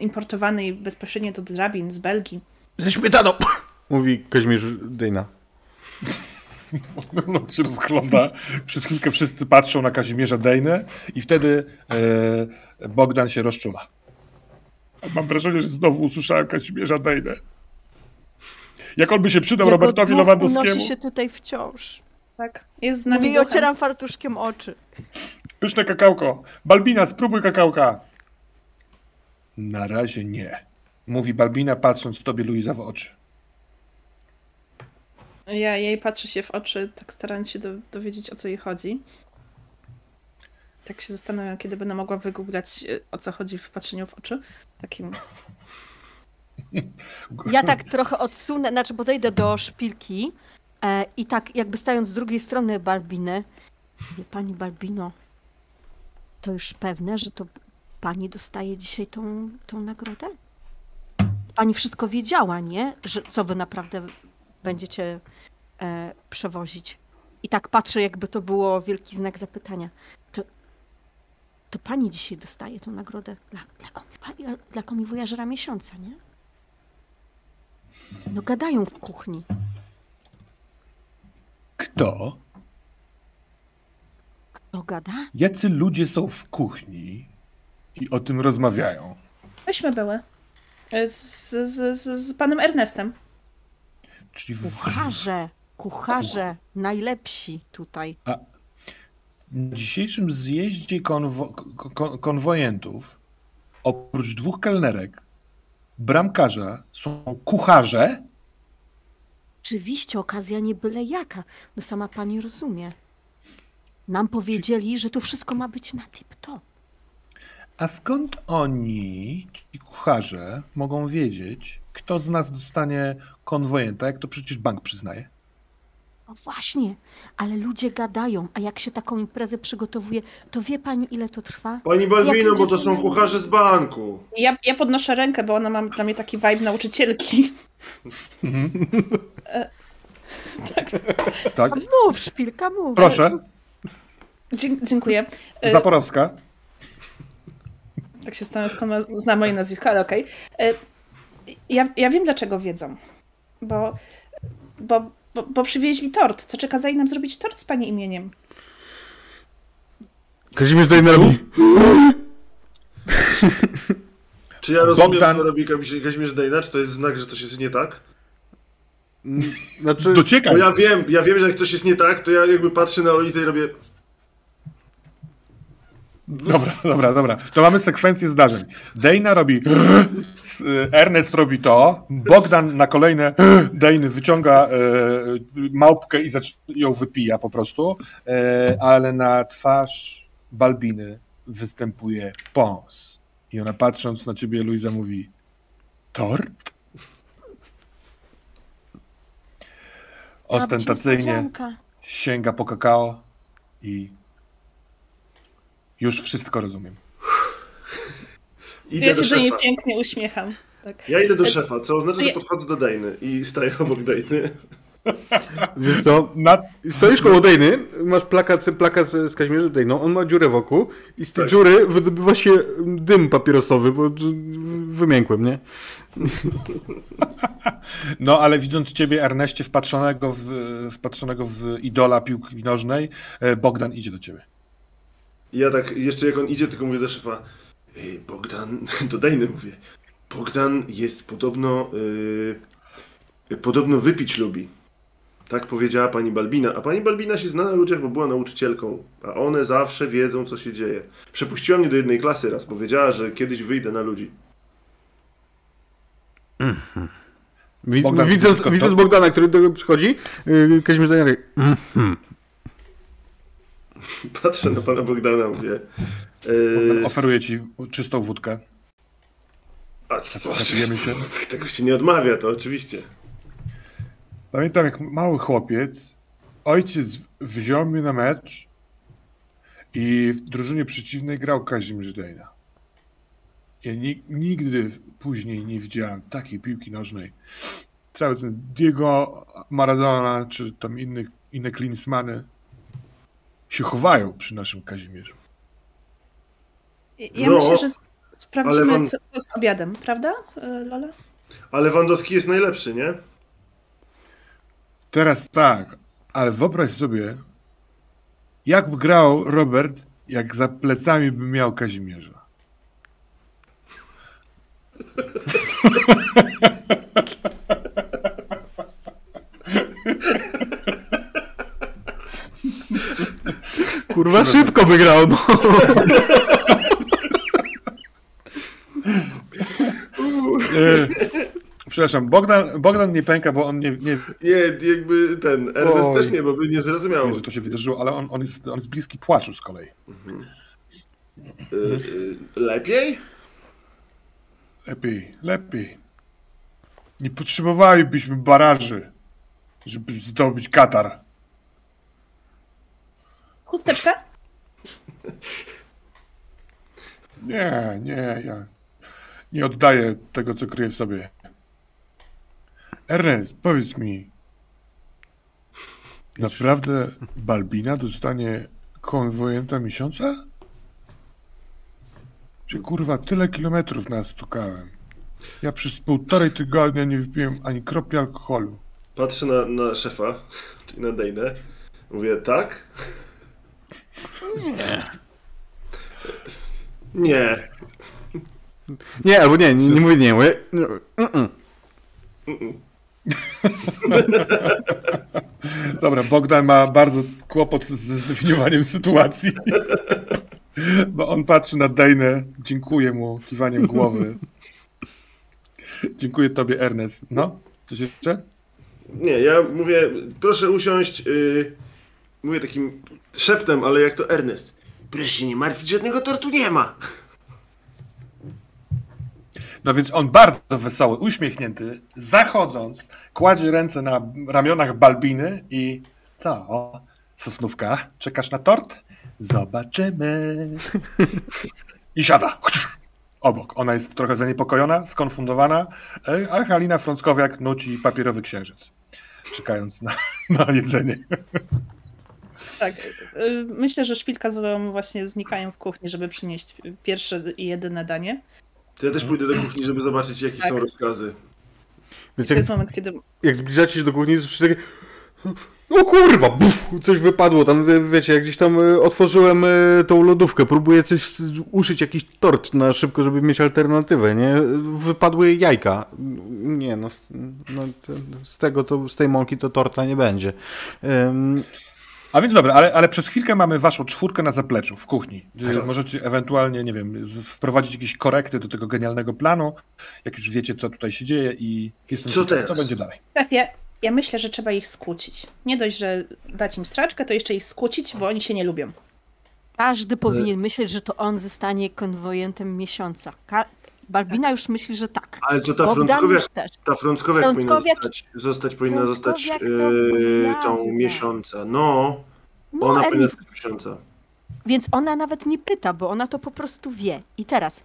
importowanej bezpośrednio do drabin z Belgii. Ze śmietaną! [laughs] Mówi Kazimierz Dyna. [laughs] No, się rozgląda. Przez chwilkę wszyscy patrzą na Kazimierza Dejnę i wtedy e, Bogdan się rozczula. Mam wrażenie, że znowu usłyszałem Kazimierza Dejnę. Jak on by się przydał Jego Robertowi Lewandowskiemu. unosi się tutaj wciąż. Tak, jest z nami i ocieram fartuszkiem oczy. Pyszne kakałko. Balbina, spróbuj kakałka. Na razie nie. Mówi Balbina, patrząc tobie, Luiza, w oczy. Ja jej patrzę się w oczy, tak starając się do, dowiedzieć, o co jej chodzi. Tak się zastanawiam, kiedy będę mogła wygooglać, y, o co chodzi w patrzeniu w oczy. Takim. [laughs] Ja tak trochę odsunę, znaczy podejdę do szpilki e, i tak jakby stając z drugiej strony Balbiny, wie pani Balbino, to już pewne, że to pani dostaje dzisiaj tą, tą nagrodę? Pani wszystko wiedziała, nie? Że co wy naprawdę będziecie e, przewozić. I tak patrzę, jakby to było wielki znak zapytania. To, to pani dzisiaj dostaje tą nagrodę dla, dla, komi, dla komiwojażera miesiąca, nie? No gadają w kuchni. Kto? Kto gada? Jacy ludzie są w kuchni i o tym rozmawiają? Myśmy były. Y, Z, z, z, z panem Ernestem. Czyli w... Kucharze, kucharze, najlepsi tutaj. Na dzisiejszym zjeździe konwo kon konwojentów, oprócz dwóch kelnerek, bramkarza, są kucharze. Oczywiście okazja nie byle jaka. No sama pani rozumie. Nam powiedzieli, że tu wszystko ma być na tip-top. A skąd oni, ci kucharze, mogą wiedzieć, kto z nas dostanie konwojenta, jak to przecież bank przyznaje? No właśnie, ale ludzie gadają, a jak się taką imprezę przygotowuje, to wie pani ile to trwa? Pani Balbino, bo to są kucharze z banku. Ja, ja podnoszę rękę, bo ona ma dla mnie taki vibe nauczycielki. [laughs] Tak? A Mów, szpilka, mów. Proszę, Dzie- dziękuję. Y, Zaporowska. Tak się zastanawiam, skąd zna moje nazwisko, ale okej. Y, Ja, ja wiem, dlaczego wiedzą. Bo, bo, bo, bo przywieźli tort. Co czy kazali nam zrobić tort z pani imieniem? Kazimierz robi. [laughs] Czy ja rozumiem, Bogdan- co robi Kazimierz Kazimierz Dejna? Czy to jest znak, że coś jest nie tak? Znaczy, Dociekaj. Bo ja wiem, ja wiem, że jak coś jest nie tak, to ja jakby patrzę na Olizę i robię... Dobra, [laughs] dobra, dobra. To mamy sekwencję zdarzeń. Dejna robi [laughs] y, Ernest robi to, Bogdan na kolejne [laughs] Dejny wyciąga e, małpkę i ją wypija po prostu, e, ale na twarz Balbiny występuje pons. I ona patrząc na ciebie, Luisa mówi tort? ostentacyjnie sięga po kakao i już wszystko rozumiem. Idę Ja do się do niej szefa. pięknie uśmiecham. Tak. Ja idę do E, szefa, co oznacza, że podchodzę do Dejny i staję obok Dejny. [laughs] Wiesz co, stoisz koło Dejny, masz plakat, plakat z Kazimierzem Dejną, on ma dziurę wokół i z tej Tak. dziury wydobywa się dym papierosowy, bo wymiękłem, nie? No, ale widząc ciebie, Erneście, wpatrzonego w, wpatrzonego w idola piłki nożnej, e, Bogdan idzie do ciebie. I ja tak, jeszcze jak on idzie, tylko mówię do szefa, "Ej, Bogdan, [laughs] do Dejny mówię, Bogdan jest podobno, yy, podobno wypić lubi. Tak powiedziała pani Balbina, a pani Balbina się zna na ludziach, bo była nauczycielką, a one zawsze wiedzą, co się dzieje. Przepuściła mnie do jednej klasy raz, powiedziała, że kiedyś wyjdę na ludzi. Wi- Bogdan, widząc, widząc Bogdana, który do niego przychodzi, yy, Kazimierz Dejna mówi, mhm. [laughs] Patrzę na pana Bogdana, mówię, yy, oferuje ci czystą wódkę. a, Napijemy się. [laughs] tego się nie odmawia, to oczywiście. Pamiętam, jak mały chłopiec, ojciec wziął mnie na mecz i w drużynie przeciwnej grał Kazimierz Dejna. Ja ni- nigdy później nie widziałem takiej piłki nożnej. Cały ten Diego Maradona, czy tam inny, inne Klinsmany się chowają przy naszym Kazimierzu. Ja No, myślę, że sprawdzimy, wam- co, co z obiadem, prawda, y, Lola? Ale Lewandowski jest najlepszy, nie? Teraz tak, ale wyobraź sobie, jak by grał Robert, jak za plecami by miał Kazimierza. [laughs] kurwa szybko by grał, no. E, przepraszam, Bogdan, Bogdan nie pęka, bo on nie, nie Nie, jakby ten, Ernest Oj. też nie, bo by nie zrozumiał. wie, że to się wydarzyło, ale on, on, jest, on jest bliski płaczu z kolei. Y, y, lepiej? Lepiej, lepiej. Nie potrzebowalibyśmy baraży, żeby zdobyć Katar. Chusteczkę? Nie, nie, ja nie oddaję tego, co kryję w sobie. Ernest, powiedz mi, naprawdę Balbina dostanie konwojenta miesiąca? Czy kurwa, tyle kilometrów nas stukałem. Ja przez półtorej tygodnia nie wypiłem ani kropli alkoholu. Patrzę na, na szefa, czyli na Dejnę. Mówię, tak? Nie. Nie. Nie, albo nie, nie, nie mówię nie, mówię, mm-mm. Dobra, Bogdan ma bardzo kłopot ze zdefiniowaniem sytuacji. Bo on patrzy na Dejnę, dziękuję mu kiwaniem głowy. Dziękuję tobie, Ernest. No, coś jeszcze? Nie, ja mówię, proszę usiąść. y, mówię takim szeptem, ale jak to Ernest. Proszę się nie martwić, żadnego tortu nie ma. No więc on bardzo wesoły, uśmiechnięty, zachodząc, kładzie ręce na ramionach Balbiny i co? Sosnówka, czekasz na tort? Zobaczymy. I siada. Obok. Ona jest trochę zaniepokojona, skonfundowana, e, a Halina Frąckowiak nuci papierowy księżyc, czekając na, na jedzenie. Tak. y, Myślę, że szpilka z właśnie znikają w kuchni, żeby przynieść pierwsze i jedyne danie. To ja też pójdę do kuchni, żeby zobaczyć, jakie Tak. są rozkazy. Więc To jak, jest moment, kiedy jak zbliżacie się do kuchni, to wszyscy takie o kurwa, buf, coś wypadło tam, wie- wiecie, jak gdzieś tam e, otworzyłem e, tą lodówkę, próbuję coś uszyć, jakiś tort na szybko, żeby mieć alternatywę, nie? Wypadły jajka. Nie, no, z- no z tego to, z tej mąki to torta nie będzie. Em, A więc dobra, ale, ale przez chwilkę mamy waszą czwórkę na zapleczu w kuchni. Y, Tak. Możecie ewentualnie, nie wiem, wprowadzić jakieś korekty do tego genialnego planu, jak już wiecie, co tutaj się dzieje i jestem Co ciekaw, co będzie dalej. Szefie, ja myślę, że trzeba ich skłócić. Nie dość, że dać im straczkę, to jeszcze ich skłócić, bo oni się nie lubią. Każdy powinien myśleć, że to on zostanie konwojentem miesiąca. Ka- Balbina już myśli, że tak. Ale to ta Bogdan frąckowiak, już też. ta frąckowiak powinna Frąckowiak- zostać, zostać, powinna zostać yy, tą miesiąca. No, No, ona powinna Erwin, zostać miesiąca. więc ona nawet nie pyta, bo ona to po prostu wie. I teraz,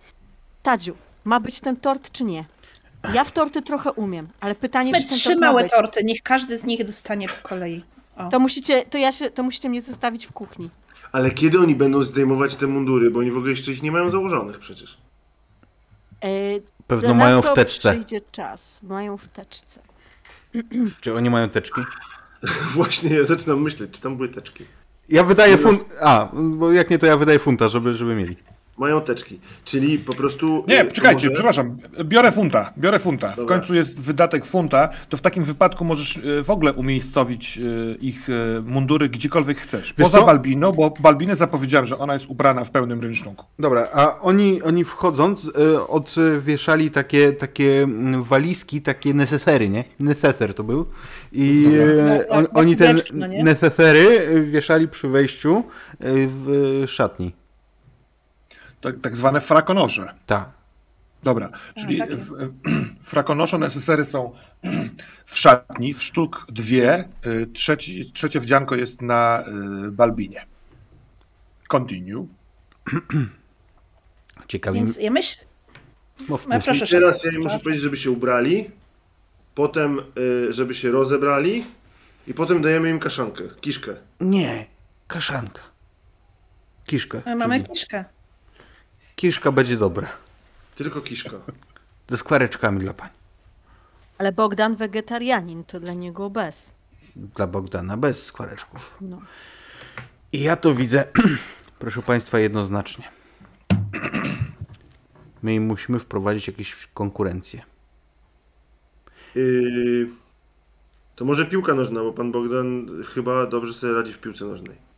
Tadziu, ma być ten tort czy nie? Ja w torty trochę umiem, ale pytanie, My czy ten trzy tort ma małe torty, niech każdy z nich dostanie po kolei. O. To musicie, to ja się, to musicie mnie zostawić w kuchni. Ale kiedy oni będą zdejmować te mundury? Bo oni w ogóle jeszcze ich nie mają założonych przecież. E, Pewno mają w teczce. Przyjdzie czas. Mają w teczce. [clears throat] Czy oni mają teczki? [laughs] Właśnie ja zaczynam myśleć, czy tam były teczki. Ja wydaję funt. A, bo jak nie, to ja wydaję funta, żeby, żeby mieli. Mają teczki, czyli po prostu... Nie, y, czekajcie, może- przepraszam. Biorę funta, biorę funta. W Dobra. końcu jest wydatek funta, to w takim wypadku możesz y, w ogóle umiejscowić y, ich mundury gdziekolwiek chcesz. Wiesz Poza co? Balbino, bo Balbinę zapowiedziałem, że ona jest ubrana w pełnym rynsztunku. Dobra, a oni, oni wchodząc odwieszali takie, takie mm, walizki, takie necesery, nie? Neceser to był. I Dobra. e, Jak- on, oni te kubeczki, no necesery wieszali przy wejściu w szatni. Tak, tak zwane frakonosze. Tak. Dobra, czyli w, [clears throat] frakonosze nesesery są w szatni, w sztuk dwie, y, trzeci, trzecie wdzianko jest na y, Balbinie. Continue. [clears throat] Ciekawi Więc ja myślę. No, mów. proszę, teraz ja im muszę powiedzieć, żeby się ubrali, potem y, żeby się rozebrali i potem dajemy im kaszankę, kiszkę. Nie, kaszanka. Kiszkę. My mamy czyli kiszkę. Kiszka będzie dobra. Tylko kiszka. Ze skwareczkami dla pani. Ale Bogdan wegetarianin, to dla niego bez. Dla Bogdana bez skwareczków. No. I ja to widzę, [clears throat] proszę Państwa, jednoznacznie. [clears throat] My im musimy wprowadzić jakieś konkurencje. Y, to może piłka nożna, bo pan Bogdan chyba dobrze sobie radzi w piłce nożnej.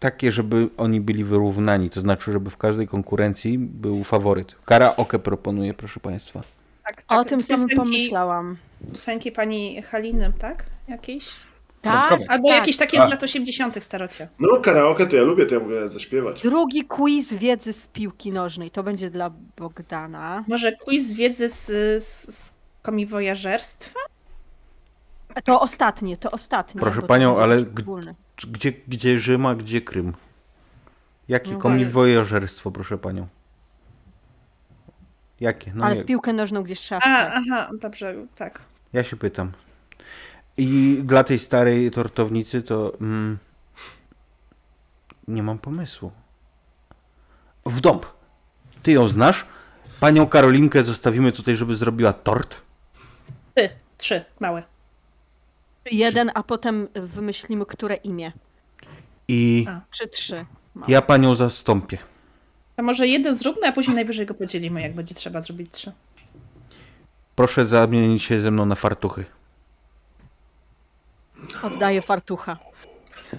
Takie, żeby oni byli wyrównani, to znaczy, żeby w każdej konkurencji był faworyt. Karaoke proponuję, proszę Państwa. Tak, O tak. tym samym Piosenki- pomyślałam. Piosenki pani Haliny, tak? Jakieś? Tak. Albo tak. jakieś takie A. z lat 80. starocie. No karaoke to ja lubię, to ja mogę zaśpiewać. Drugi quiz wiedzy z piłki nożnej. To będzie dla Bogdana. Może quiz wiedzy z, z, z komiwojażerstwa? To ostatnie, to ostatnie. Proszę to panią, będzie ale. Gdzie, gdzie Rzym, a gdzie Krym? Jakie No komiwojażerstwo, proszę Panią? Jakie? No Ale nie, w piłkę nożną gdzieś trzeba A, aha, dobrze, tak. ja się pytam. I dla tej starej tortownicy to mm, nie mam pomysłu. W dąb. Ty ją znasz? Panią Karolinkę zostawimy tutaj, żeby zrobiła tort? Ty, trzy, małe. Jeden, a potem wymyślimy, które imię. I A. Czy trzy. Mam. ja panią zastąpię. To może jeden zróbmy, a później najwyżej go podzielimy, jak będzie trzeba zrobić trzy. Proszę zamienić się ze mną na fartuchy. Oddaję fartucha.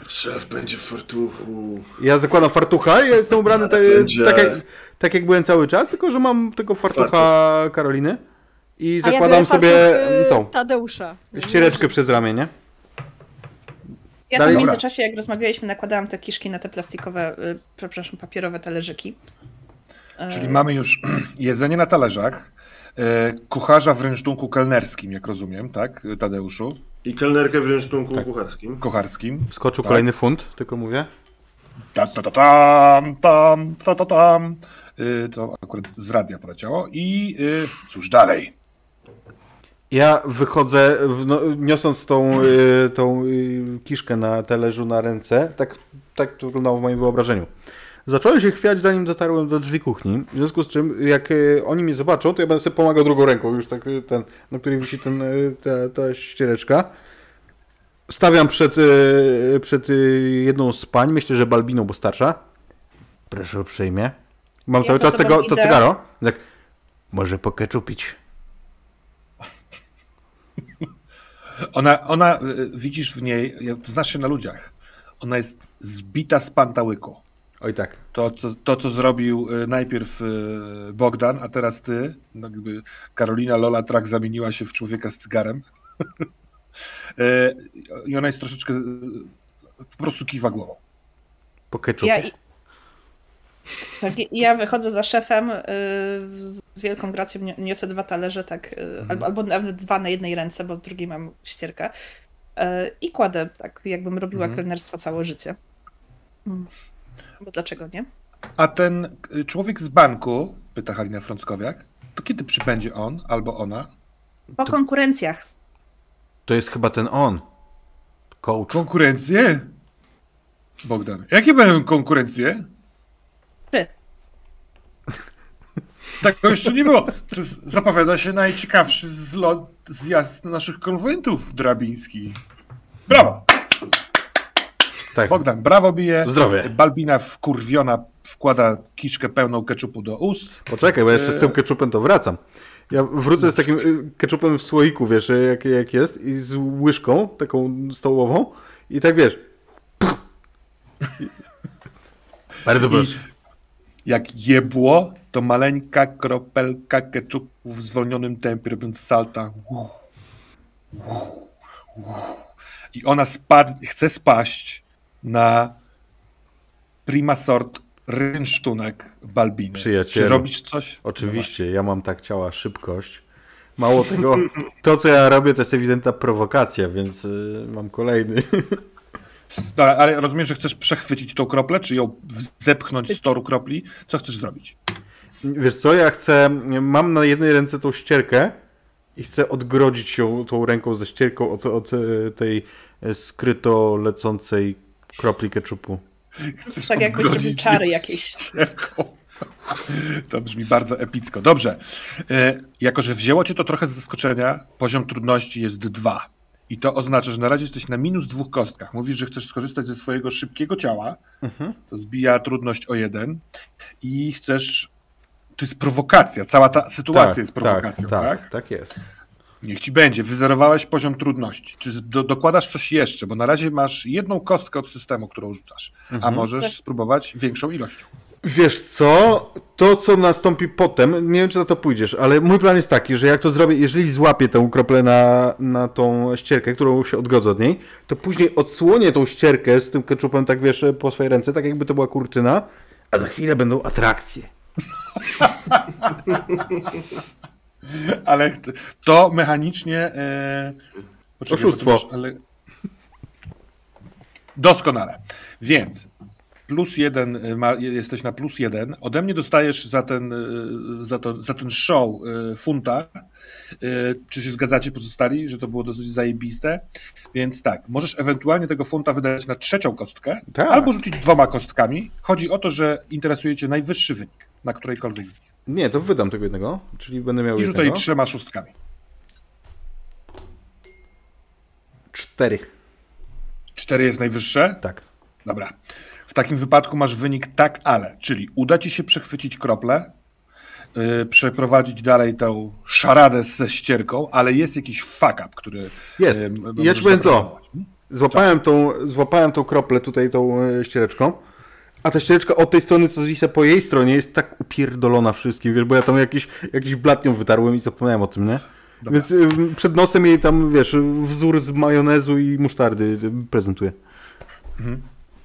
Szef będzie w fartuchu. Ja zakładam fartucha i ja jestem ubrany tak, tak, jak, tak jak byłem cały czas, tylko że mam tego fartucha Karoliny i ja zakładam biorę sobie fartuch, y, tą Tadeusza. ściereczkę przez ramię, nie? Ja Dalej- w Dobra. międzyczasie, jak rozmawialiśmy, nakładałam te kiszki na te plastikowe, y, przepraszam, papierowe talerzyki. Czyli E, mamy już [clears throat] jedzenie na talerzach, e, kucharza w rynsztunku kelnerskim, jak rozumiem, tak, Tadeuszu? I kelnerkę w rynsztunku Tak. kucharskim. Kucharskim. Wskoczył Tak. kolejny funt, tylko mówię. Ta, ta, ta, tam, tam, ta, ta, tam. Y, To akurat z radia poleciało. I cóż dalej? Ja wychodzę, no, niosąc tą, y, tą y, kiszkę na talerzu na ręce, tak, tak to wyglądało w moim wyobrażeniu. Zacząłem się chwiać, zanim dotarłem do drzwi kuchni, w związku z czym, jak y, oni mnie zobaczą, to ja będę sobie pomagał drugą ręką, już tak ten, na której wisi ten, ta, ta ściereczka. Stawiam przed, przed jedną z pań, myślę, że Balbiną, bo starsza. Proszę uprzejmie. Mam Ja cały za czas tego, to cygaro. Tak, może pokeczupić. Ona, ona y, widzisz w niej, znasz się na ludziach, ona jest zbita z pantałyku. Oj tak. To co, to, co zrobił y, najpierw y, Bogdan, a teraz ty, no jakby Karolina Lola Trak zamieniła się w człowieka z cygarem. [laughs] I ona jest troszeczkę, po prostu kiwa głową. Po. Ja, tak, ja wychodzę za szefem y, z wielką gracją niosę dwa talerze, tak, y, Mhm. albo, albo nawet dwa na jednej ręce, bo w drugiej mam ścierkę. Y, I kładę, tak jakbym robiła Mhm. kelnerstwo całe życie. Mm. Bo dlaczego nie? A ten człowiek z banku, pyta Halina Frąckowiak, to kiedy przybędzie on albo ona? Po To- konkurencjach. To jest chyba ten on. Coach. Konkurencje? Bogdan, jakie będą konkurencje? Ty. Tak to jeszcze nie było. To zapowiada się najciekawszy zlot, zjazd naszych konwentów drabińskich. Brawo! Tak. Bogdan, brawo bije. Zdrowie. Balbina wkurwiona wkłada kiszkę pełną keczupu do ust. Poczekaj, bo jeszcze z tym E, keczupem to wracam. Ja wrócę z takim y, keczupem w słoiku, wiesz, jak, jak jest, i z łyżką, taką stołową, i tak wiesz. [laughs] Bardzo proszę. Jak jebło, to maleńka kropelka keczupu w zwolnionym tempie, robiąc salta. I ona spad, chce spaść na prima sort rynsztunek Balbiny. Przyjacielu. Czy robisz coś? Oczywiście, ja mam tak ciała szybkość. Mało tego, [laughs] to co ja robię to jest ewidentna prowokacja, więc y, mam kolejny. [laughs] Dobra, ale rozumiem, że chcesz przechwycić tą kroplę, czy ją zepchnąć z toru kropli? Co chcesz zrobić? Wiesz co, ja chcę, mam na jednej ręce tą ścierkę i chcę odgrodzić się tą ręką ze ścierką od, od e, tej e, skryto lecącej kropli keczupu. Chcesz Tak jakbyś odgrodzić robił czary jakieś. ścierką. To brzmi bardzo epicko. Dobrze. E, jako, że wzięło cię to trochę z zaskoczenia, poziom trudności jest dwa. I to oznacza, że na razie jesteś na minus dwóch kostkach. Mówisz, że chcesz skorzystać ze swojego szybkiego ciała. Mhm. To zbija trudność o jeden. I chcesz. To jest prowokacja. Cała ta sytuacja jest prowokacją, tak? tak, tak jest. Niech ci będzie. Wyzerowałeś poziom trudności. Czy do, dokładasz coś jeszcze? Bo na razie masz jedną kostkę od systemu, którą rzucasz. A Mhm. możesz Coś- spróbować większą ilością. Wiesz co, to co nastąpi potem, nie wiem czy na to pójdziesz, ale mój plan jest taki, że jak to zrobię, jeżeli złapię tę kroplę na, na tą ścierkę, którą się odgodzę od niej, to później odsłonię tą ścierkę z tym ketchupem, tak wiesz, po swojej ręce, tak jakby to była kurtyna, a za chwilę będą atrakcje. Ale to mechanicznie. Poczekaj, Oszustwo. Ale... Doskonale. Więc plus jeden, e, ma, jesteś na plus jeden. Ode mnie dostajesz za ten, e, za to, za ten show funta. Czy się zgadzacie pozostali, że to było dosyć zajebiste? Więc tak, możesz ewentualnie tego funta wydać na trzecią kostkę, Tak. albo rzucić dwoma kostkami. Chodzi o to, że interesuje cię najwyższy wynik na którejkolwiek z nich. Nie, to wydam tego jednego, czyli będę miał I rzucaj jednego. trzema szóstkami. Cztery. Cztery jest najwyższe? Tak. Dobra. W takim wypadku masz wynik tak, ale, czyli uda ci się przechwycić kroplę, yy, przeprowadzić dalej tą szaradę ze ścierką, ale jest jakiś fuck up, który. Jest. yy, I ci powiem co. zaproponować. Złapałem tą, złapałem tą kroplę tutaj tą e, ściereczką, a ta ściereczka od tej strony, co zwisa po jej stronie, jest tak upierdolona wszystkim, wiesz, bo ja tam jakiś, jakiś blatnią wytarłem i zapomniałem o tym, nie? Dobra. Więc y, przed nosem jej tam, wiesz, wzór z majonezu i musztardy y, prezentuję.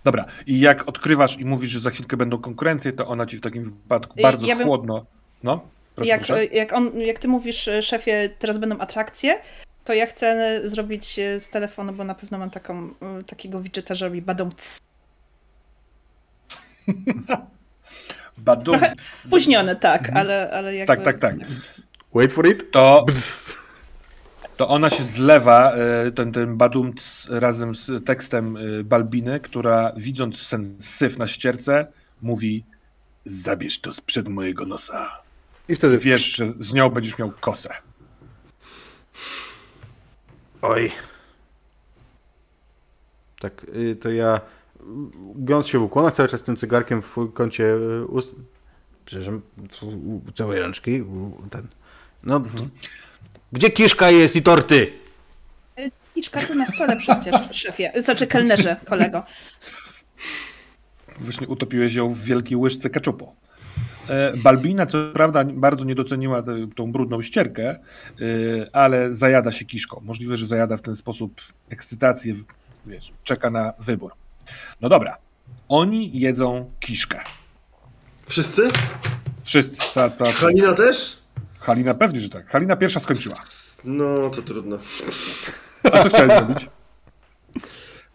Dobra. I jak odkrywasz i mówisz, że za chwilkę będą konkurencje, to ona ci w takim wypadku Y, bardzo ja bym- chłodno. No, proszę, jak, proszę. jak, on, jak ty mówisz, szefie, teraz będą atrakcje, to ja chcę zrobić z telefonu, bo na pewno mam taką, takiego widgeta, że robi badą cs. [laughs] Badum. Spóźnione, tak, ale, ale jakby... Tak, tak, tak. Wait for it. To, to ona się zlewa, e, ten, ten badum razem z tekstem e, Balbiny, która widząc ten syf na ścierce, mówi zabierz to sprzed mojego nosa. I wtedy Wiesz, że z nią będziesz miał kosę. Oj. Tak, y, to ja, gąc się w ukłonach, cały czas tym cygarkiem w kącie y, ust... Przepraszam, całej rączki, ten... No, tu- gdzie kiszka jest i torty? Iczka tu na stole przecież, [laughs] szefie. Znaczy kelnerze, kolego. Właśnie utopiłeś ją w wielkiej łyżce keczupu. E, Balbina, co prawda, bardzo nie doceniła tą brudną ścierkę, e, ale zajada się kiszką. Możliwe, że zajada w ten sposób ekscytację, wiesz, czeka na wybór. No dobra, oni jedzą kiszkę. Wszyscy? Wszyscy. Ta, Halina też? Halina pewnie, że tak. Halina pierwsza skończyła. No, to trudno. A co chciałeś zrobić?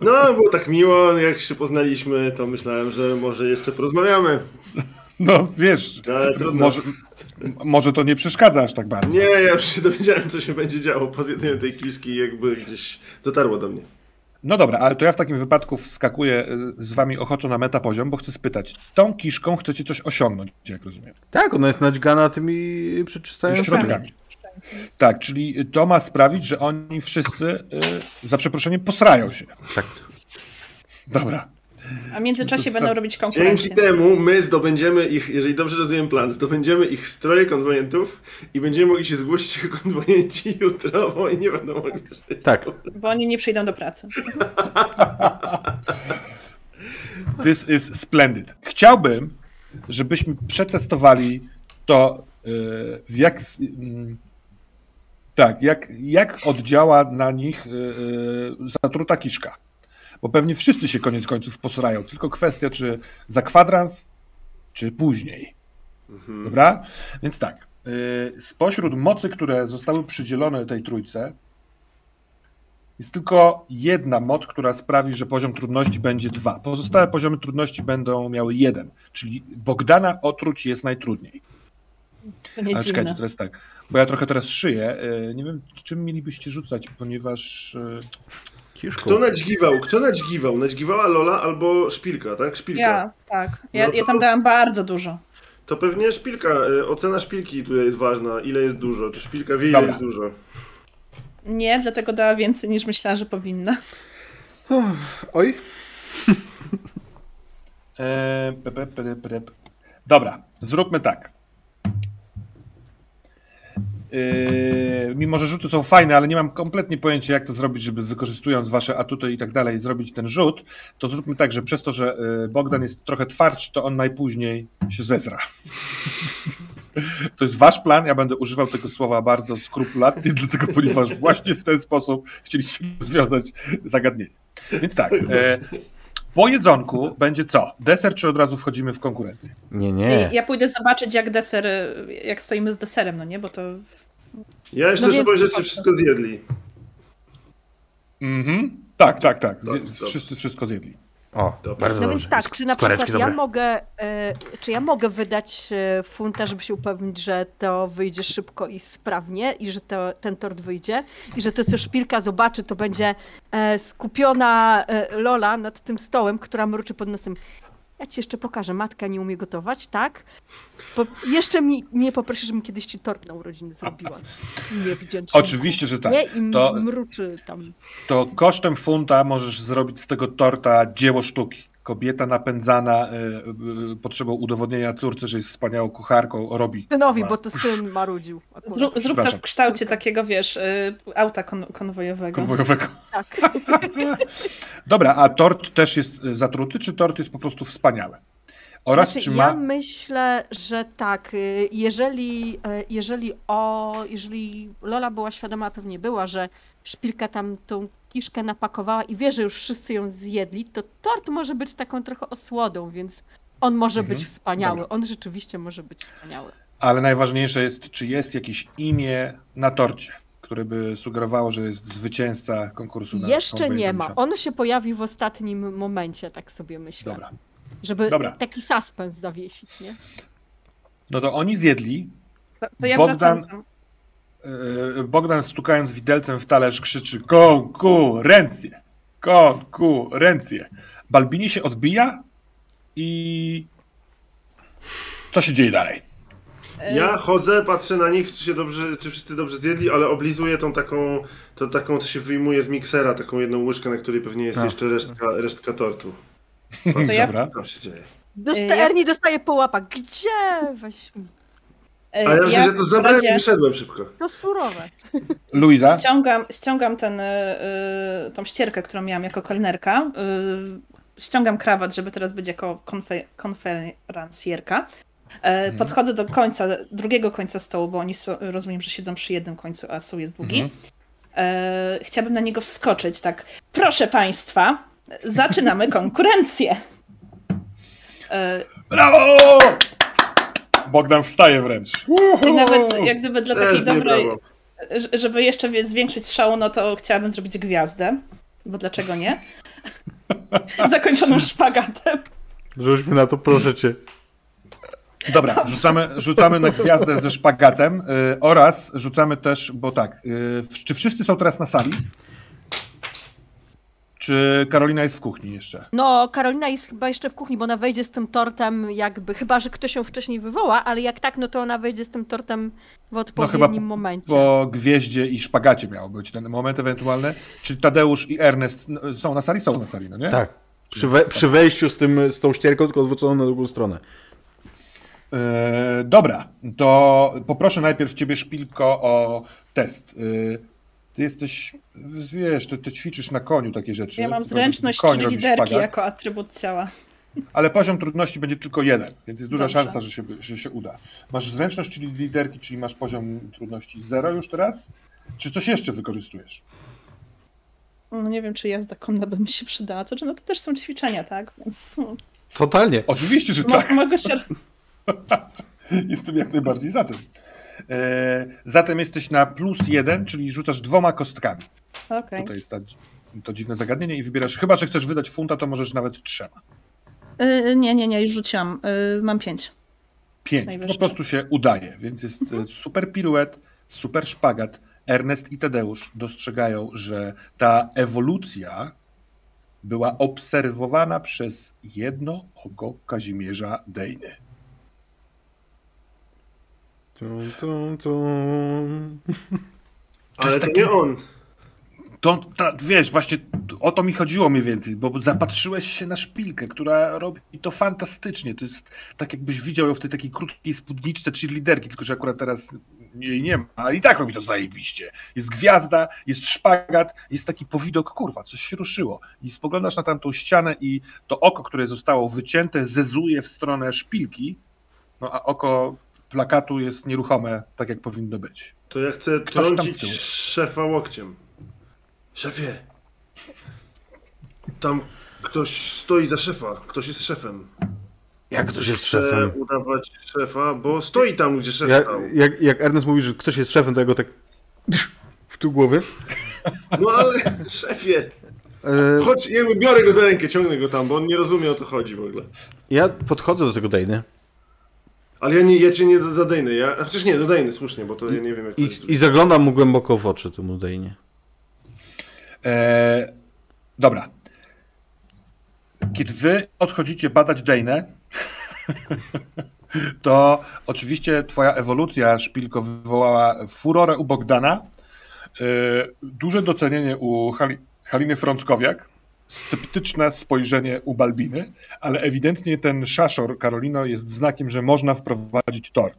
No, było tak miło, jak się poznaliśmy, to myślałem, że może jeszcze porozmawiamy. No wiesz, Ale trudno. może, może to nie przeszkadza aż tak bardzo. Nie, ja już się dowiedziałem, co się będzie działo po zjedzeniu tej kiszki i jakby gdzieś dotarło do mnie. No dobra, ale to ja w takim wypadku wskakuję y, z wami ochoczo na metapoziom, bo chcę spytać, tą kiszką chcecie coś osiągnąć, jak rozumiem. Tak, ona jest nadźgana tymi przeczystającymi. Środkami. Tak, czyli to ma sprawić, że oni wszyscy, y, za przeproszeniem, posrają się. Tak. Dobra. A w międzyczasie To będą robić Dzięki konkurencję. temu my zdobędziemy ich, jeżeli dobrze rozumiem plan, zdobędziemy ich stroje konwojentów i będziemy mogli się zgłosić jako konwojenci jutro, bo oni nie będą mogli żyć. Tak. Bo oni nie przyjdą do pracy. [laughs] This is splendid. Chciałbym, żebyśmy przetestowali to, y, w jak. mm, Tak, jak, jak oddziała na nich y, y, zatruta kiszka. Bo pewnie wszyscy się koniec końców posrają. Tylko kwestia, czy za kwadrans, czy później. Mhm. Dobra? Więc tak. y, Spośród mocy, które zostały przydzielone tej trójce, jest tylko jedna moc, która sprawi, że poziom trudności będzie dwa. Pozostałe poziomy trudności będą miały jeden. Czyli Bogdana otruć jest najtrudniej. To nie Ale czekajcie, teraz tak. Bo ja trochę teraz szyję. y, Nie wiem, czym mielibyście rzucać, ponieważ. Kiszką. Kto nadźgiwał? Kto nadźgiwał? Nadźgiwała Lola albo Szpilka, tak? Szpilka. Ja, tak. Ja, No to- ja tam dałam bardzo dużo. To pewnie Szpilka, y, ocena Szpilki tutaj jest ważna. Ile jest dużo? Czy Szpilka wie, ile Dobra. jest dużo? Nie, dlatego dała więcej niż myślała, że powinna. Oj. [laughs] e. Dobra, zróbmy tak. Yy, mimo, że rzuty są fajne, ale nie mam kompletnie pojęcia, jak to zrobić, żeby wykorzystując wasze atuty i tak dalej, zrobić ten rzut, to zróbmy tak, że przez to, że yy, Bogdan jest trochę twardszy, to on najpóźniej się zezra. [laughs] To jest wasz plan, ja będę używał tego słowa bardzo skrupulatnie, [laughs] dlatego ponieważ właśnie w ten sposób chcieliście rozwiązać zagadnienie. Więc tak, e, po jedzonku będzie co? Deser, czy od razu wchodzimy w konkurencję? Nie, nie. Ja pójdę zobaczyć, jak deser, jak stoimy z deserem, no nie? Bo to Ja jeszcze No no więc spojrzeć, czy zobaczę. wszystko zjedli. Mhm. Tak, tak, tak. Dobrze, Zje- dobrze. wszyscy wszystko zjedli. O, Dobra. bardzo No dobrze. więc tak, czy na przykład ja dobre. mogę, e, czy ja mogę wydać e, funta, żeby się upewnić, że to wyjdzie szybko i sprawnie i że to, ten tort wyjdzie i że to, co szpilka zobaczy, to będzie e, skupiona e, Lola nad tym stołem, która mruczy pod nosem. Ja ci jeszcze pokażę, matka nie umie gotować, tak? Po, jeszcze mi, mnie poprosi, żebym kiedyś ci tort na urodziny zrobiła. Niewdzięczny. Oczywiście, że tak. Nie? I To- mruczy tam. To kosztem funta możesz zrobić z tego torta dzieło sztuki. Kobieta napędzana y, y, potrzebą udowodnienia córce, że jest wspaniałą kucharką, robi. Synowi, bo to syn marudził. zrób, zrób to w kształcie takiego, wiesz, y, auta kon, konwojowego. konwojowego. Tak. [laughs] Dobra, a tort też jest y, zatruty, czy tort jest po prostu wspaniały? Oraz znaczy, czy ma. Ja myślę, że tak. y, Jeżeli, y, jeżeli, o, jeżeli Lola była świadoma, a pewnie była, że szpilka tam tą kiszkę napakowała i wie, że już wszyscy ją zjedli, to tort może być taką trochę osłodą, więc on może Mhm. być wspaniały. Dobra. On rzeczywiście może być wspaniały. Ale najważniejsze jest, czy jest jakieś imię na torcie, które by sugerowało, że jest zwycięzca konkursu na Jeszcze nie ma. miesiąca. On się pojawi w ostatnim momencie, tak sobie myślę. Dobra. Żeby Dobra. taki suspens zawiesić, nie? No to oni zjedli. To, to ja Bogdan-. Yy, Bogdan stukając widelcem w talerz krzyczy konkurencję, konkurencję. Balbini się odbija i co się dzieje dalej? Y, Ja chodzę, patrzę na nich, czy, się dobrze, czy wszyscy dobrze zjedli, ale oblizuję tą taką, to taką, to się wyjmuje z miksera, taką jedną łyżkę, na której pewnie jest A. jeszcze resztka, resztka tortu. To ja- Dobra. Się dzieje? Dosta- ja- Ernie dostaje po łapach. Gdzie? Weź. y, A ja myślę, że to zabrałem i razie wyszedłem szybko. To surowe. Luiza? Ściągam, ściągam ten, y, y, tą ścierkę, którą miałam jako kelnerka. Y, ściągam krawat, żeby teraz być jako konfe, konferencjerka. E, Podchodzę do końca, drugiego końca stołu, bo oni so, rozumiem, że siedzą przy jednym końcu, a stół jest długi. Mhm. E, chciałabym na niego wskoczyć, tak. Proszę Państwa, zaczynamy konkurencję. E, Brawo! Bogdan wstaje wręcz. I nawet jak gdyby dla Też takiej dobrej, żeby jeszcze zwiększyć szału, no to chciałabym zrobić gwiazdę, bo dlaczego nie? [laughs] Zakończoną szpagatem. Rzuć mi na to, proszę cię. Dobra, rzucamy, rzucamy na gwiazdę ze szpagatem y, oraz rzucamy też, bo tak, y, czy wszyscy są teraz na sali? Czy Karolina jest w kuchni jeszcze? No, Karolina jest chyba jeszcze w kuchni, bo ona wejdzie z tym tortem jakby, chyba, że ktoś ją wcześniej wywoła, ale jak tak, no to ona wejdzie z tym tortem w odpowiednim No chyba momencie. Po gwieździe i szpagacie miał być ten moment ewentualny. Czy Tadeusz i Ernest no, są na sali? Są na sali, no nie? Tak. Przy, we, przy wejściu z, tym, z tą ścierką, tylko odwróconą na drugą stronę. E, dobra, to poproszę najpierw ciebie, Szpilko, o test. E, ty jesteś, wiesz, ty, ty ćwiczysz na koniu takie rzeczy. Ja mam zręczność czyli liderki jako atrybut ciała. Ale poziom trudności będzie tylko jeden, więc jest duża Dobrze. szansa, że się, że się uda. Masz zręczność, czyli liderki, czyli masz poziom trudności zero już teraz? Czy coś jeszcze wykorzystujesz? No nie wiem, czy jazda konna by mi się przydała. Co, czy no to też są ćwiczenia, tak? Więc Totalnie. Oczywiście, że mo- tak. mogę się... [laughs] Jestem jak najbardziej za tym. E, zatem jesteś na plus jeden, czyli rzucasz dwoma kostkami. Okej. Tutaj jest ta, to dziwne zagadnienie i wybierasz, chyba że chcesz wydać funta, to możesz nawet trzema. Y, nie, nie, nie, już rzuciłam. Y, mam pięć. Pięć. Po prostu się udaje, więc jest super piruet, super szpagat. Ernest i Tadeusz dostrzegają, że ta ewolucja była obserwowana przez jedno oko Kazimierza Dejny. Tum, tum, tum. Ale jest to taki- nie on. To, ta, wiesz, właśnie o to mi chodziło mniej więcej, bo zapatrzyłeś się na szpilkę, która robi to fantastycznie. To jest tak, jakbyś widział ją w tej takiej krótkiej spódniczce czy liderki, tylko że akurat teraz jej nie ma, ale i tak robi to zajebiście. Jest gwiazda, jest szpagat, jest taki powidok, kurwa, coś się ruszyło. I spoglądasz na tamtą ścianę i to oko, które zostało wycięte, zezuje w stronę szpilki, no a oko plakatu jest nieruchome, tak jak powinno być. To ja chcę Ktoś trącić szefa łokciem. Szefie! Tam ktoś stoi za szefa. Ktoś jest szefem. Jak ktoś jest Chcę szefem? udawać szefa, bo stoi tam, gdzie szef Jak, stał. jak, jak Ernest mówi, że ktoś jest szefem, to ja go tak w tył głowy. No ale szefie! E, Chodź, ja biorę go za rękę, ciągnę go tam, bo on nie rozumie o co chodzi w ogóle. ja podchodzę do tego Dejny Ale ja, nie, ja cię nie zadejnę. Ja, a chociaż nie, dodajny, słusznie, bo to ja nie wiem jak to i, jest. i zaglądam mu głęboko w oczy, temu Dejnie. Eee, dobra. Kiedy wy odchodzicie badać Dejnę, [laughs] to oczywiście twoja ewolucja, Szpilko, wywołała furorę u Bogdana, eee, duże docenienie u Hali, Haliny Frąckowiak, sceptyczne spojrzenie u Balbiny, ale ewidentnie ten szaszor, Karolino, jest znakiem, że można wprowadzić tort.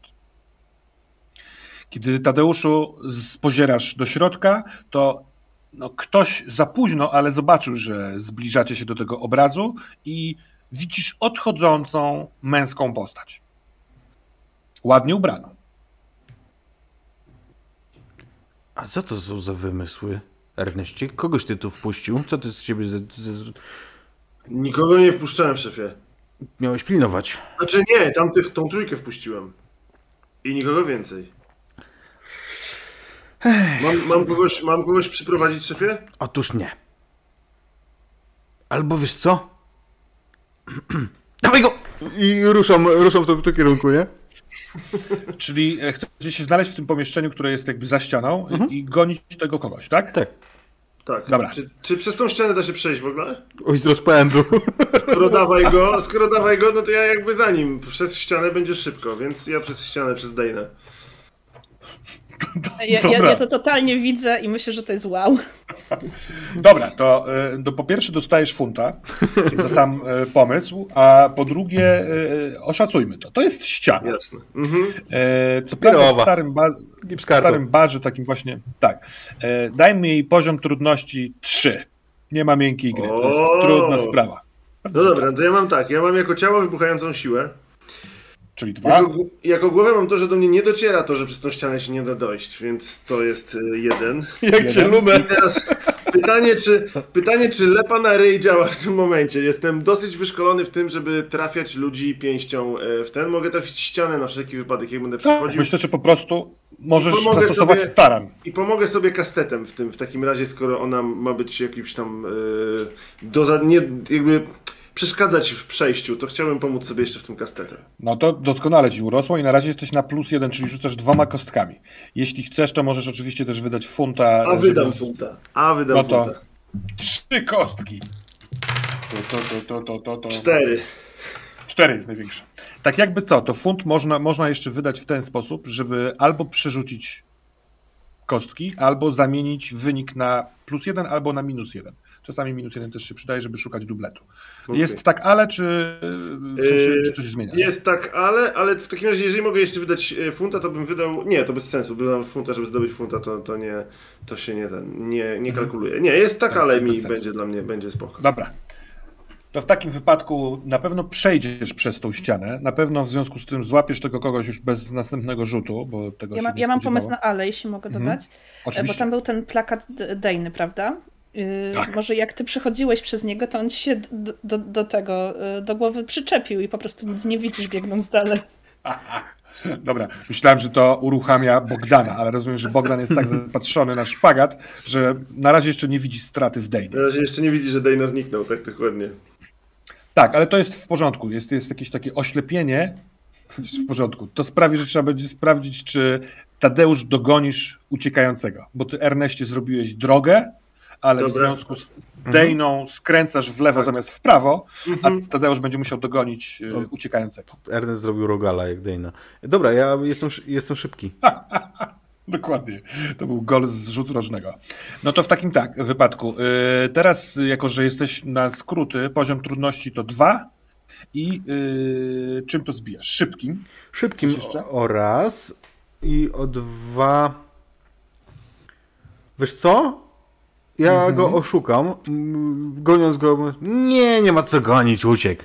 Kiedy Tadeuszu spozierasz do środka, to no, ktoś za późno, ale zobaczył, że zbliżacie się do tego obrazu i widzisz odchodzącą męską postać. Ładnie ubraną. A co to są za wymysły, Erneście? Kogoś ty tu wpuścił? Co ty z siebie z, z, Nikogo nie wpuszczałem, szefie. miałeś pilnować? Znaczy nie, tamtych, tą trójkę wpuściłem. I nikogo więcej. Mam, mam, kogoś, mam kogoś przyprowadzić, szefie? Otóż nie. Albo wiesz co? [clears throat] Dawaj go! I ruszam, ruszam w tym, tym kierunku, nie? Czyli e, chcecie się znaleźć w tym pomieszczeniu, które jest jakby za ścianą i- i gonić tego kogoś, tak? Tak. Tak. Dobra. Czy, czy przez tą ścianę da się przejść w ogóle? Oj, z rozpędu. Skoro dawaj go, skoro dawaj go, no to ja jakby za nim. Przez ścianę będzie szybko, więc ja przez ścianę, przez Dejnę. [laughs] Ja, ja, ja to totalnie widzę i myślę, że to jest wow. [laughs] Dobra, to, to po pierwsze dostajesz funta za sam e, pomysł, a po drugie e, oszacujmy to. To jest ściana. Jasne. Mhm. Co prawda w starym, w starym barze takim właśnie, tak. Dajmy jej poziom trudności 3. Nie ma miękkiej gry, to jest O! trudna sprawa. No dobra, to ja mam tak. Ja mam jako ciało wybuchającą siłę. Czyli dwa. Jako, jako głowę mam to, że do mnie nie dociera to, że przez tą ścianę się nie da dojść, więc to jest y, jeden. Jak się Jeden. I lumę. teraz, Pytanie czy, pytanie, czy lepa na ryj działa w tym momencie. Jestem dosyć wyszkolony w tym, żeby trafiać ludzi pięścią e, w ten. Mogę trafić ścianę na wszelki wypadek, jak będę przechodził. Myślę, że po prostu możesz zastosować sobie- taran. I pomogę sobie kastetem w tym, w takim razie, skoro ona ma być jakimś tam. E, do, nie, jakby przeszkadzać w przejściu, to chciałbym pomóc sobie jeszcze w tym kastetem. No to doskonale ci urosło i na razie jesteś na plus jeden, czyli rzucasz dwoma kostkami. Jeśli chcesz, to możesz oczywiście też wydać funta. A wydam z- funta. A wydam No funta. Trzy kostki. To, to, to, to, to, to, to. Cztery. Cztery jest największe. Tak jakby co, to funt można, można jeszcze wydać w ten sposób, żeby albo przerzucić kostki, albo zamienić wynik na plus jeden, albo na minus jeden. Czasami minus jeden też się przydaje, żeby szukać dubletu. Okej. Jest tak ale, czy, w sensie, Yy, czy to się zmienia? Jest tak, ale, ale w takim razie, jeżeli mogę jeszcze wydać e, funta, to bym wydał. Nie, to bez sensu. Wydam funta, żeby zdobyć funta, to, to nie. To się nie ten. Nie, nie kalkuluje. Nie, jest tak, Tak, ale bez mi sensu. będzie dla mnie będzie spoko. Dobra. To w takim wypadku na pewno przejdziesz przez tą ścianę. Na pewno w związku z tym złapiesz tego kogoś już bez następnego rzutu, bo tego Ja, się ma, nie ja mam pomysł na ale, jeśli mogę Mhm. dodać. E, Bo tam był ten plakat Dejny, prawda? Yy, Tak. Może jak ty przechodziłeś przez niego, to on ci się d- do, do tego, yy, do głowy przyczepił i po prostu nic nie widzisz biegnąc dalej. [laughs] Dobra, myślałem, że to uruchamia Bogdana, ale rozumiem, że Bogdan jest tak zapatrzony na szpagat, że na razie jeszcze nie widzi straty w Dejnie. Na razie jeszcze nie widzi, że Dejna zniknął, tak dokładnie. Tak, ale to jest w porządku. Jest, jest jakieś takie oślepienie. Jest w porządku. To sprawi, że trzeba będzie sprawdzić, czy Tadeusz dogonisz uciekającego. Bo ty, Erneście, zrobiłeś drogę, ale w Dobra. związku z Dejną skręcasz w lewo Tak. zamiast w prawo, Mhm. a Tadeusz będzie musiał dogonić y, uciekającego. Ernest zrobił rogala jak Dana. Dobra, ja jestem, jestem szybki. [laughs] Dokładnie. To był gol z rzutu rożnego. No to w takim tak wypadku. Yy, teraz, jako że jesteś na skróty, poziom trudności to dwa i yy, czym to zbijasz? Szybkim. Szybkim oraz i o dwa. Wiesz co? Ja Mhm. go oszukam, goniąc go. Nie, nie ma co gonić, uciekł.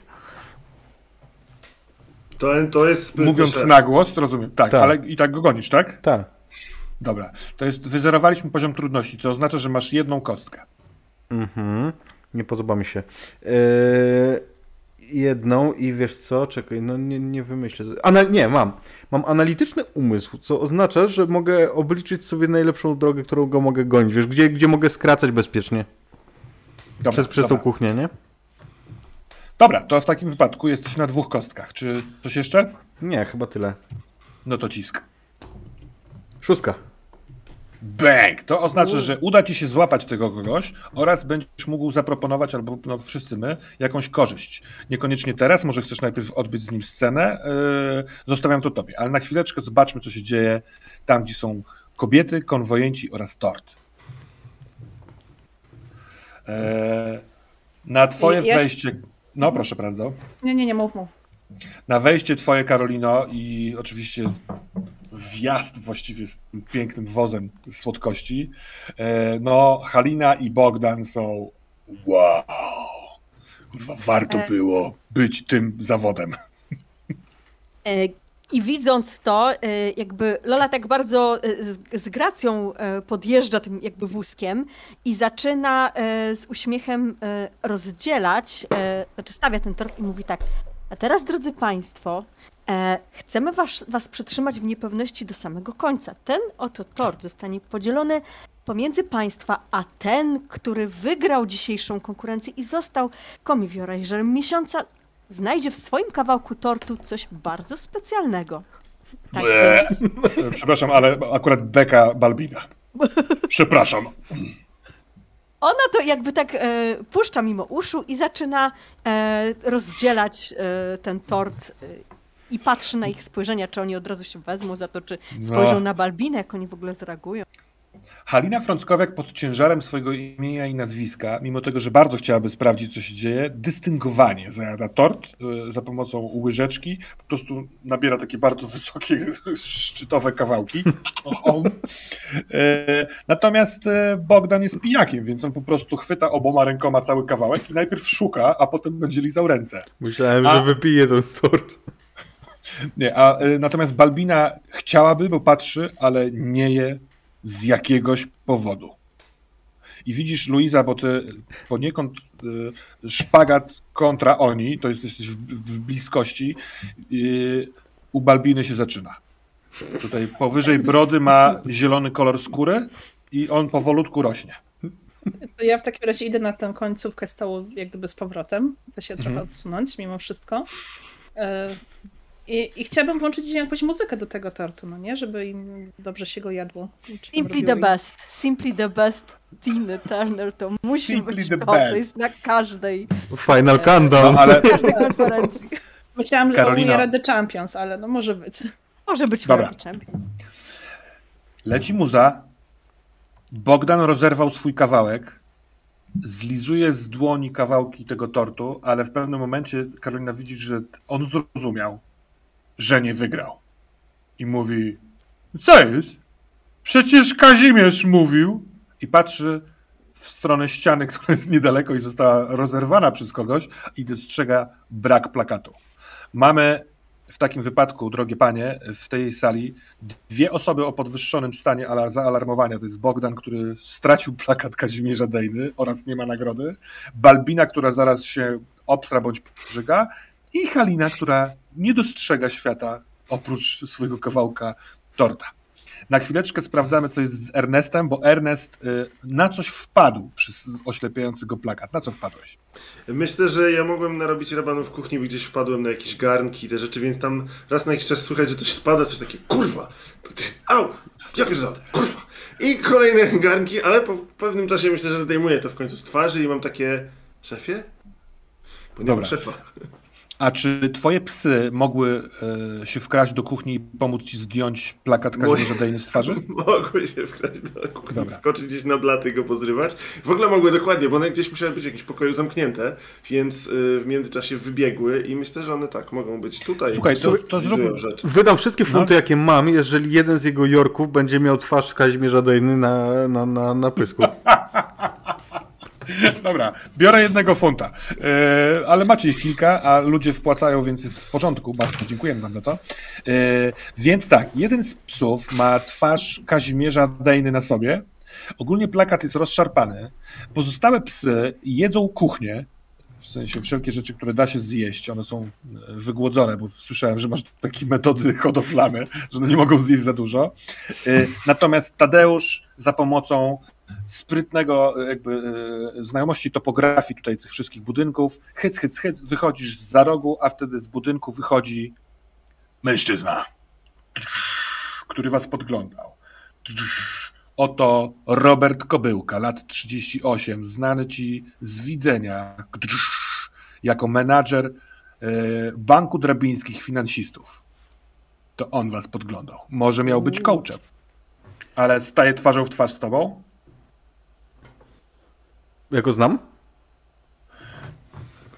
To, to jest Mówiąc szef. na głos, to rozumiem. Tak, Tak. ale i tak go gonisz, tak? Tak. Dobra. To jest, wyzerowaliśmy poziom trudności, co oznacza, że masz jedną kostkę. Mhm. Nie podoba mi się. Eee, jedną i wiesz co? Czekaj, no nie, nie wymyślę. Ana, nie, mam. Mam analityczny umysł, co oznacza, że mogę obliczyć sobie najlepszą drogę, którą go mogę gonić. Wiesz, gdzie, gdzie mogę skracać bezpiecznie? Dobra, Przez, przez tą dobra. kuchnię, nie? dobra, to w takim wypadku jesteś na dwóch kostkach. Czy coś jeszcze? Nie, chyba tyle. No to cisk. Szóstka. Bang! To oznacza, że uda ci się złapać tego kogoś oraz będziesz mógł zaproponować, albo no, wszyscy my, jakąś korzyść. Niekoniecznie teraz, może chcesz najpierw odbyć z nim scenę. Yy, zostawiam to tobie, ale na chwileczkę zobaczmy, co się dzieje tam, gdzie są kobiety, konwojenci oraz tort. Yy, na twoje ja wejście. No, proszę bardzo. Nie, nie, nie, mów, mów. Na wejście twoje, Karolino, i oczywiście wjazd właściwie z tym pięknym wozem słodkości. E, No, Halina i Bogdan są wow. Kurwa, warto E. było być tym zawodem. E, I widząc to, jakby Lola tak bardzo z, z gracją podjeżdża tym jakby wózkiem i zaczyna z uśmiechem rozdzielać, znaczy stawia ten tort i mówi tak, a teraz drodzy Państwo, chcemy was, was przytrzymać w niepewności do samego końca. Ten oto tort zostanie podzielony pomiędzy Państwa, a ten, który wygrał dzisiejszą konkurencję i został komiwiorażerem miesiąca, znajdzie w swoim kawałku tortu coś bardzo specjalnego. Tak więc E, [laughs] Przepraszam, ale akurat Beka Balbina. Przepraszam. ona to jakby tak e, puszcza mimo uszu i zaczyna e, rozdzielać e, ten tort e, i patrzy na ich spojrzenia, czy oni od razu się wezmą za to, czy spojrzą No. na Balbinę, jak oni w ogóle zareagują. Halina Frąckowiak pod ciężarem swojego imienia i nazwiska, mimo tego, że bardzo chciałaby sprawdzić, co się dzieje, dystyngowanie zajada tort y, za pomocą łyżeczki, po prostu nabiera takie bardzo wysokie, szczytowe kawałki. E, Natomiast e, Bogdan jest pijakiem, więc on po prostu chwyta oboma rękoma cały kawałek i najpierw szuka, a potem będzie lizał ręce. Myślałem, A- że wypiję ten tort. Nie, a y, natomiast Balbina chciałaby, bo patrzy, ale nie je z jakiegoś powodu. i widzisz Luiza, bo ty poniekąd y, szpagat kontra oni, to jest, jesteś w, w bliskości, y, u Balbiny się zaczyna. Tutaj powyżej brody ma zielony kolor skóry i on powolutku rośnie. To ja w takim razie idę na tę końcówkę stołu jak gdyby z powrotem. Chcę się trochę Mhm. odsunąć mimo wszystko. E, I, I chciałabym włączyć jakąś muzykę do tego tortu, no nie? Żeby im dobrze się go jadło. Simply the best. Simply the best. Tiny Turner to musi Simply być the to. To jest na każdej, Final countdown. No, ale każdej konferencji. Myślałam, że Karolina. Karolina. The Champions, ale no może być. Może być Dobra. World Champion. leci muza, Bogdan rozerwał swój kawałek, zlizuje z dłoni kawałki tego tortu, ale w pewnym momencie Karolina widzi, że on zrozumiał, że nie wygrał. I mówi, co jest? Przecież Kazimierz mówił. I patrzy w stronę ściany, [laughs] która jest niedaleko i została rozerwana przez kogoś i dostrzega brak plakatu. Mamy w takim wypadku, drogie panie, w tej sali dwie osoby o podwyższonym stanie ala- zaalarmowania. To jest Bogdan, który stracił plakat Kazimierza Dejny oraz nie ma nagrody. Balbina, która zaraz się obstra bądź pożyga. I Halina, która nie dostrzega świata oprócz swojego kawałka torta. Na chwileczkę sprawdzamy, co jest z Ernestem, bo Ernest y, na coś wpadł przez oślepiający go plakat. Na co wpadłeś? Myślę, że ja mogłem narobić rabanu w kuchni, bo gdzieś wpadłem na jakieś garnki, te rzeczy, więc tam raz na jakiś czas słychać, że coś spada, coś takie, kurwa, ty, au, ja pierdolę, kurwa. I kolejne garnki, ale po pewnym czasie myślę, że zdejmuję to w końcu z twarzy i mam takie, szefie? Bo nie Dobra. szefa. A czy twoje psy mogły e, się wkraść do kuchni i pomóc ci zdjąć plakat Dejny z twarzy? [laughs] Mogły się wkraść do kuchni, Dobra. wskoczyć gdzieś na blaty i go pozrywać. W ogóle mogły dokładnie, bo one gdzieś musiały być w jakimś pokoju zamknięte, więc y, w międzyczasie wybiegły i myślę, że one tak mogą być tutaj. Słuchaj, to- to rzeczy. Wydam wszystkie No. funty, jakie mam, jeżeli jeden z jego Jorków będzie miał twarz Kazimierza Dejny na, na, na, na pysku. [laughs] [laughs] Dobra, biorę jednego funta. E, ale macie ich kilka, a ludzie wpłacają, więc jest w porządku. Bardzo dziękujemy wam za to. E, więc tak, jeden z psów ma twarz Kazimierza Dejny na sobie. Ogólnie plakat jest rozszarpany. Pozostałe psy jedzą kuchnię. W sensie wszelkie rzeczy, które da się zjeść, one są e, wygłodzone, bo słyszałem, że masz takie metody hodowlane, że one nie mogą zjeść za dużo. E, Natomiast Tadeusz za pomocą sprytnego e, jakby znajomości topografii tutaj tych wszystkich budynków, hyc, hyc, hyc, wychodzisz za rogu, a wtedy z budynku wychodzi mężczyzna, który was podglądał. Oto Robert Kobyłka, lat 38, znany ci z widzenia jako menadżer e, Banku Drabińskich Finansistów. To on was podglądał. Może miał być coachem, ale staje twarzą w twarz z tobą? Ja go znam?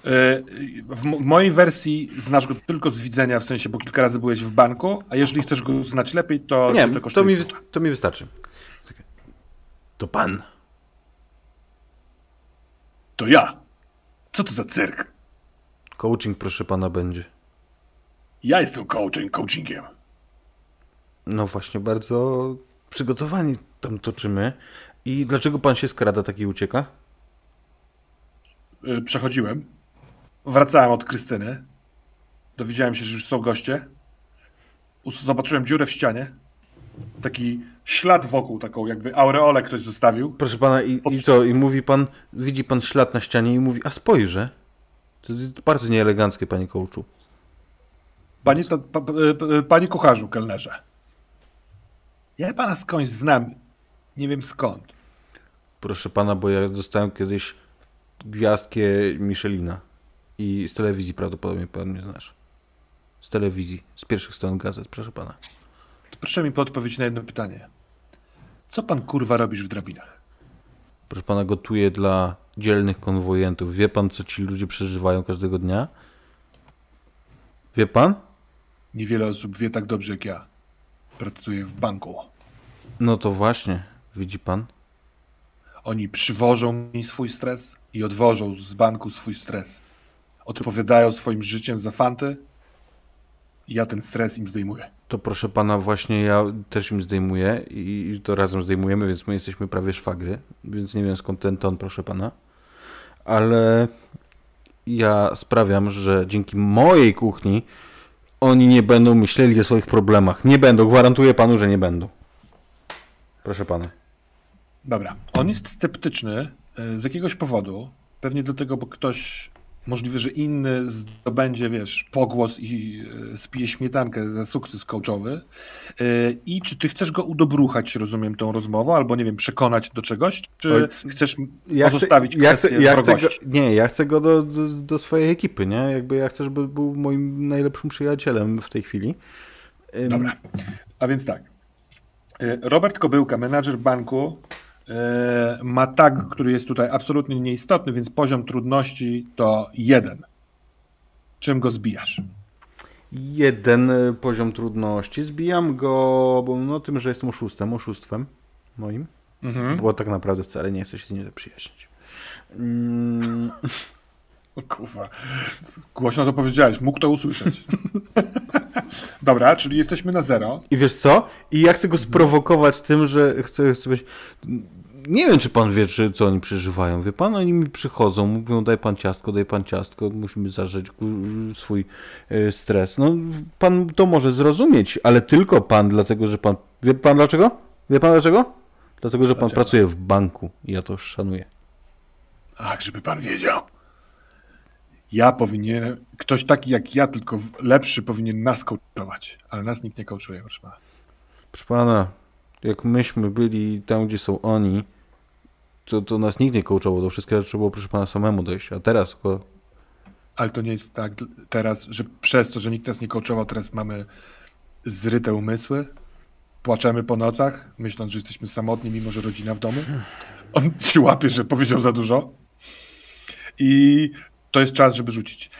E, W mo- w mojej wersji znasz go tylko z widzenia, w sensie, bo kilka razy byłeś w banku, a jeżeli chcesz go znać lepiej, to Nie, to to mi, to mi wystarczy. To pan. To ja. Co to za cyrk? Coaching, proszę pana, będzie. Ja jestem coachem, coachingiem. No właśnie, bardzo przygotowani tam toczymy. I dlaczego pan się skrada taki ucieka? Y, Przechodziłem. Wracałem od Krystyny. Dowiedziałem się, że już są goście. Zobaczyłem dziurę w ścianie. Taki ślad wokół, taką jakby aureolę ktoś zostawił. Proszę pana, i, i co? I mówi pan, widzi pan ślad na ścianie i mówi, a spojrzę. To jest bardzo nieeleganckie, panie coachu. Panie, pa, pa, pa- panie kucharzu, kelnerze. Ja pana skądś znam. Nie wiem skąd. Proszę pana, bo ja dostałem kiedyś gwiazdkę Michelina. I z telewizji prawdopodobnie pan mnie znasz. Z telewizji, z pierwszych stron gazet, proszę pana. To proszę mi podpowiedzieć na jedno pytanie. Co pan kurwa robisz w drabinach? Proszę pana, gotuję dla dzielnych konwojentów. Wie pan, co ci ludzie przeżywają każdego dnia? Wie pan? Niewiele osób wie tak dobrze jak ja. Pracuję w banku. No to właśnie, widzi pan? Oni przywożą mi swój stres i odwożą z banku swój stres. Odpowiadają swoim życiem za fanty i ja ten stres im zdejmuję. To proszę pana, właśnie ja też im zdejmuję i to razem zdejmujemy, więc my jesteśmy prawie szwagry, więc nie wiem skąd ten ton, proszę pana. Ale ja sprawiam, że dzięki mojej kuchni oni nie będą myśleli o swoich problemach. Nie będą, gwarantuję panu, że nie będą. Proszę pana. Dobra. On jest sceptyczny e, z jakiegoś powodu. Pewnie dlatego, bo ktoś możliwe, że inny zdobędzie, wiesz, pogłos i e, spije śmietankę za sukces coachowy. E, I czy ty chcesz go udobruchać, rozumiem, tą rozmową, albo nie wiem, przekonać do czegoś, czy chcesz ja pozostawić chcę, ja chcę, ja chcę go, Nie, ja chcę go do, do, do, swojej ekipy, nie? Jakby ja chcę, żeby był moim najlepszym przyjacielem w tej chwili. Dobra, a więc tak. E, Robert Kobyłka, menadżer banku, ma tag, który jest tutaj absolutnie nieistotny, więc poziom trudności to jeden. Czym go zbijasz? Jeden e, poziom trudności. Zbijam go bo no, tym, że jestem oszustem, oszustwem moim. Mhm. Bo tak naprawdę wcale nie jesteś z nim zaprzyjaźnić. Mm. [laughs] [laughs] Kurwa. Głośno to powiedziałeś, mógł to usłyszeć. [laughs] Dobra, czyli jesteśmy na zero. I wiesz co? I ja chcę go sprowokować tym, że chcę, chcę być nie wiem, czy pan wie, czy, co oni przeżywają. Wie pan, oni mi przychodzą, mówią, daj pan ciastko, daj pan ciastko, musimy zażyć swój e, stres. No, pan to może zrozumieć, ale tylko pan, dlatego że pan. Wie pan dlaczego? Wie pan dlaczego? Dlatego, że pan dlaczego? pracuje w banku i ja to szanuję. Ach, żeby pan wiedział. Ja powinien, ktoś taki jak ja, tylko lepszy, powinien nas kołczować, ale nas nikt nie kołczuje, proszę pana. Proszę pana, jak myśmy byli tam, gdzie są oni, to, to nas nikt nie kołczował, do wszystkiego trzeba było, proszę pana, samemu dojść, a teraz... Ale to nie jest tak teraz, że przez to, że nikt nas nie kołczował, teraz mamy zryte umysły, płaczemy po nocach, myśląc, że jesteśmy samotni, mimo że rodzina w domu. On się łapie, że powiedział za dużo. I to jest czas, żeby rzucić.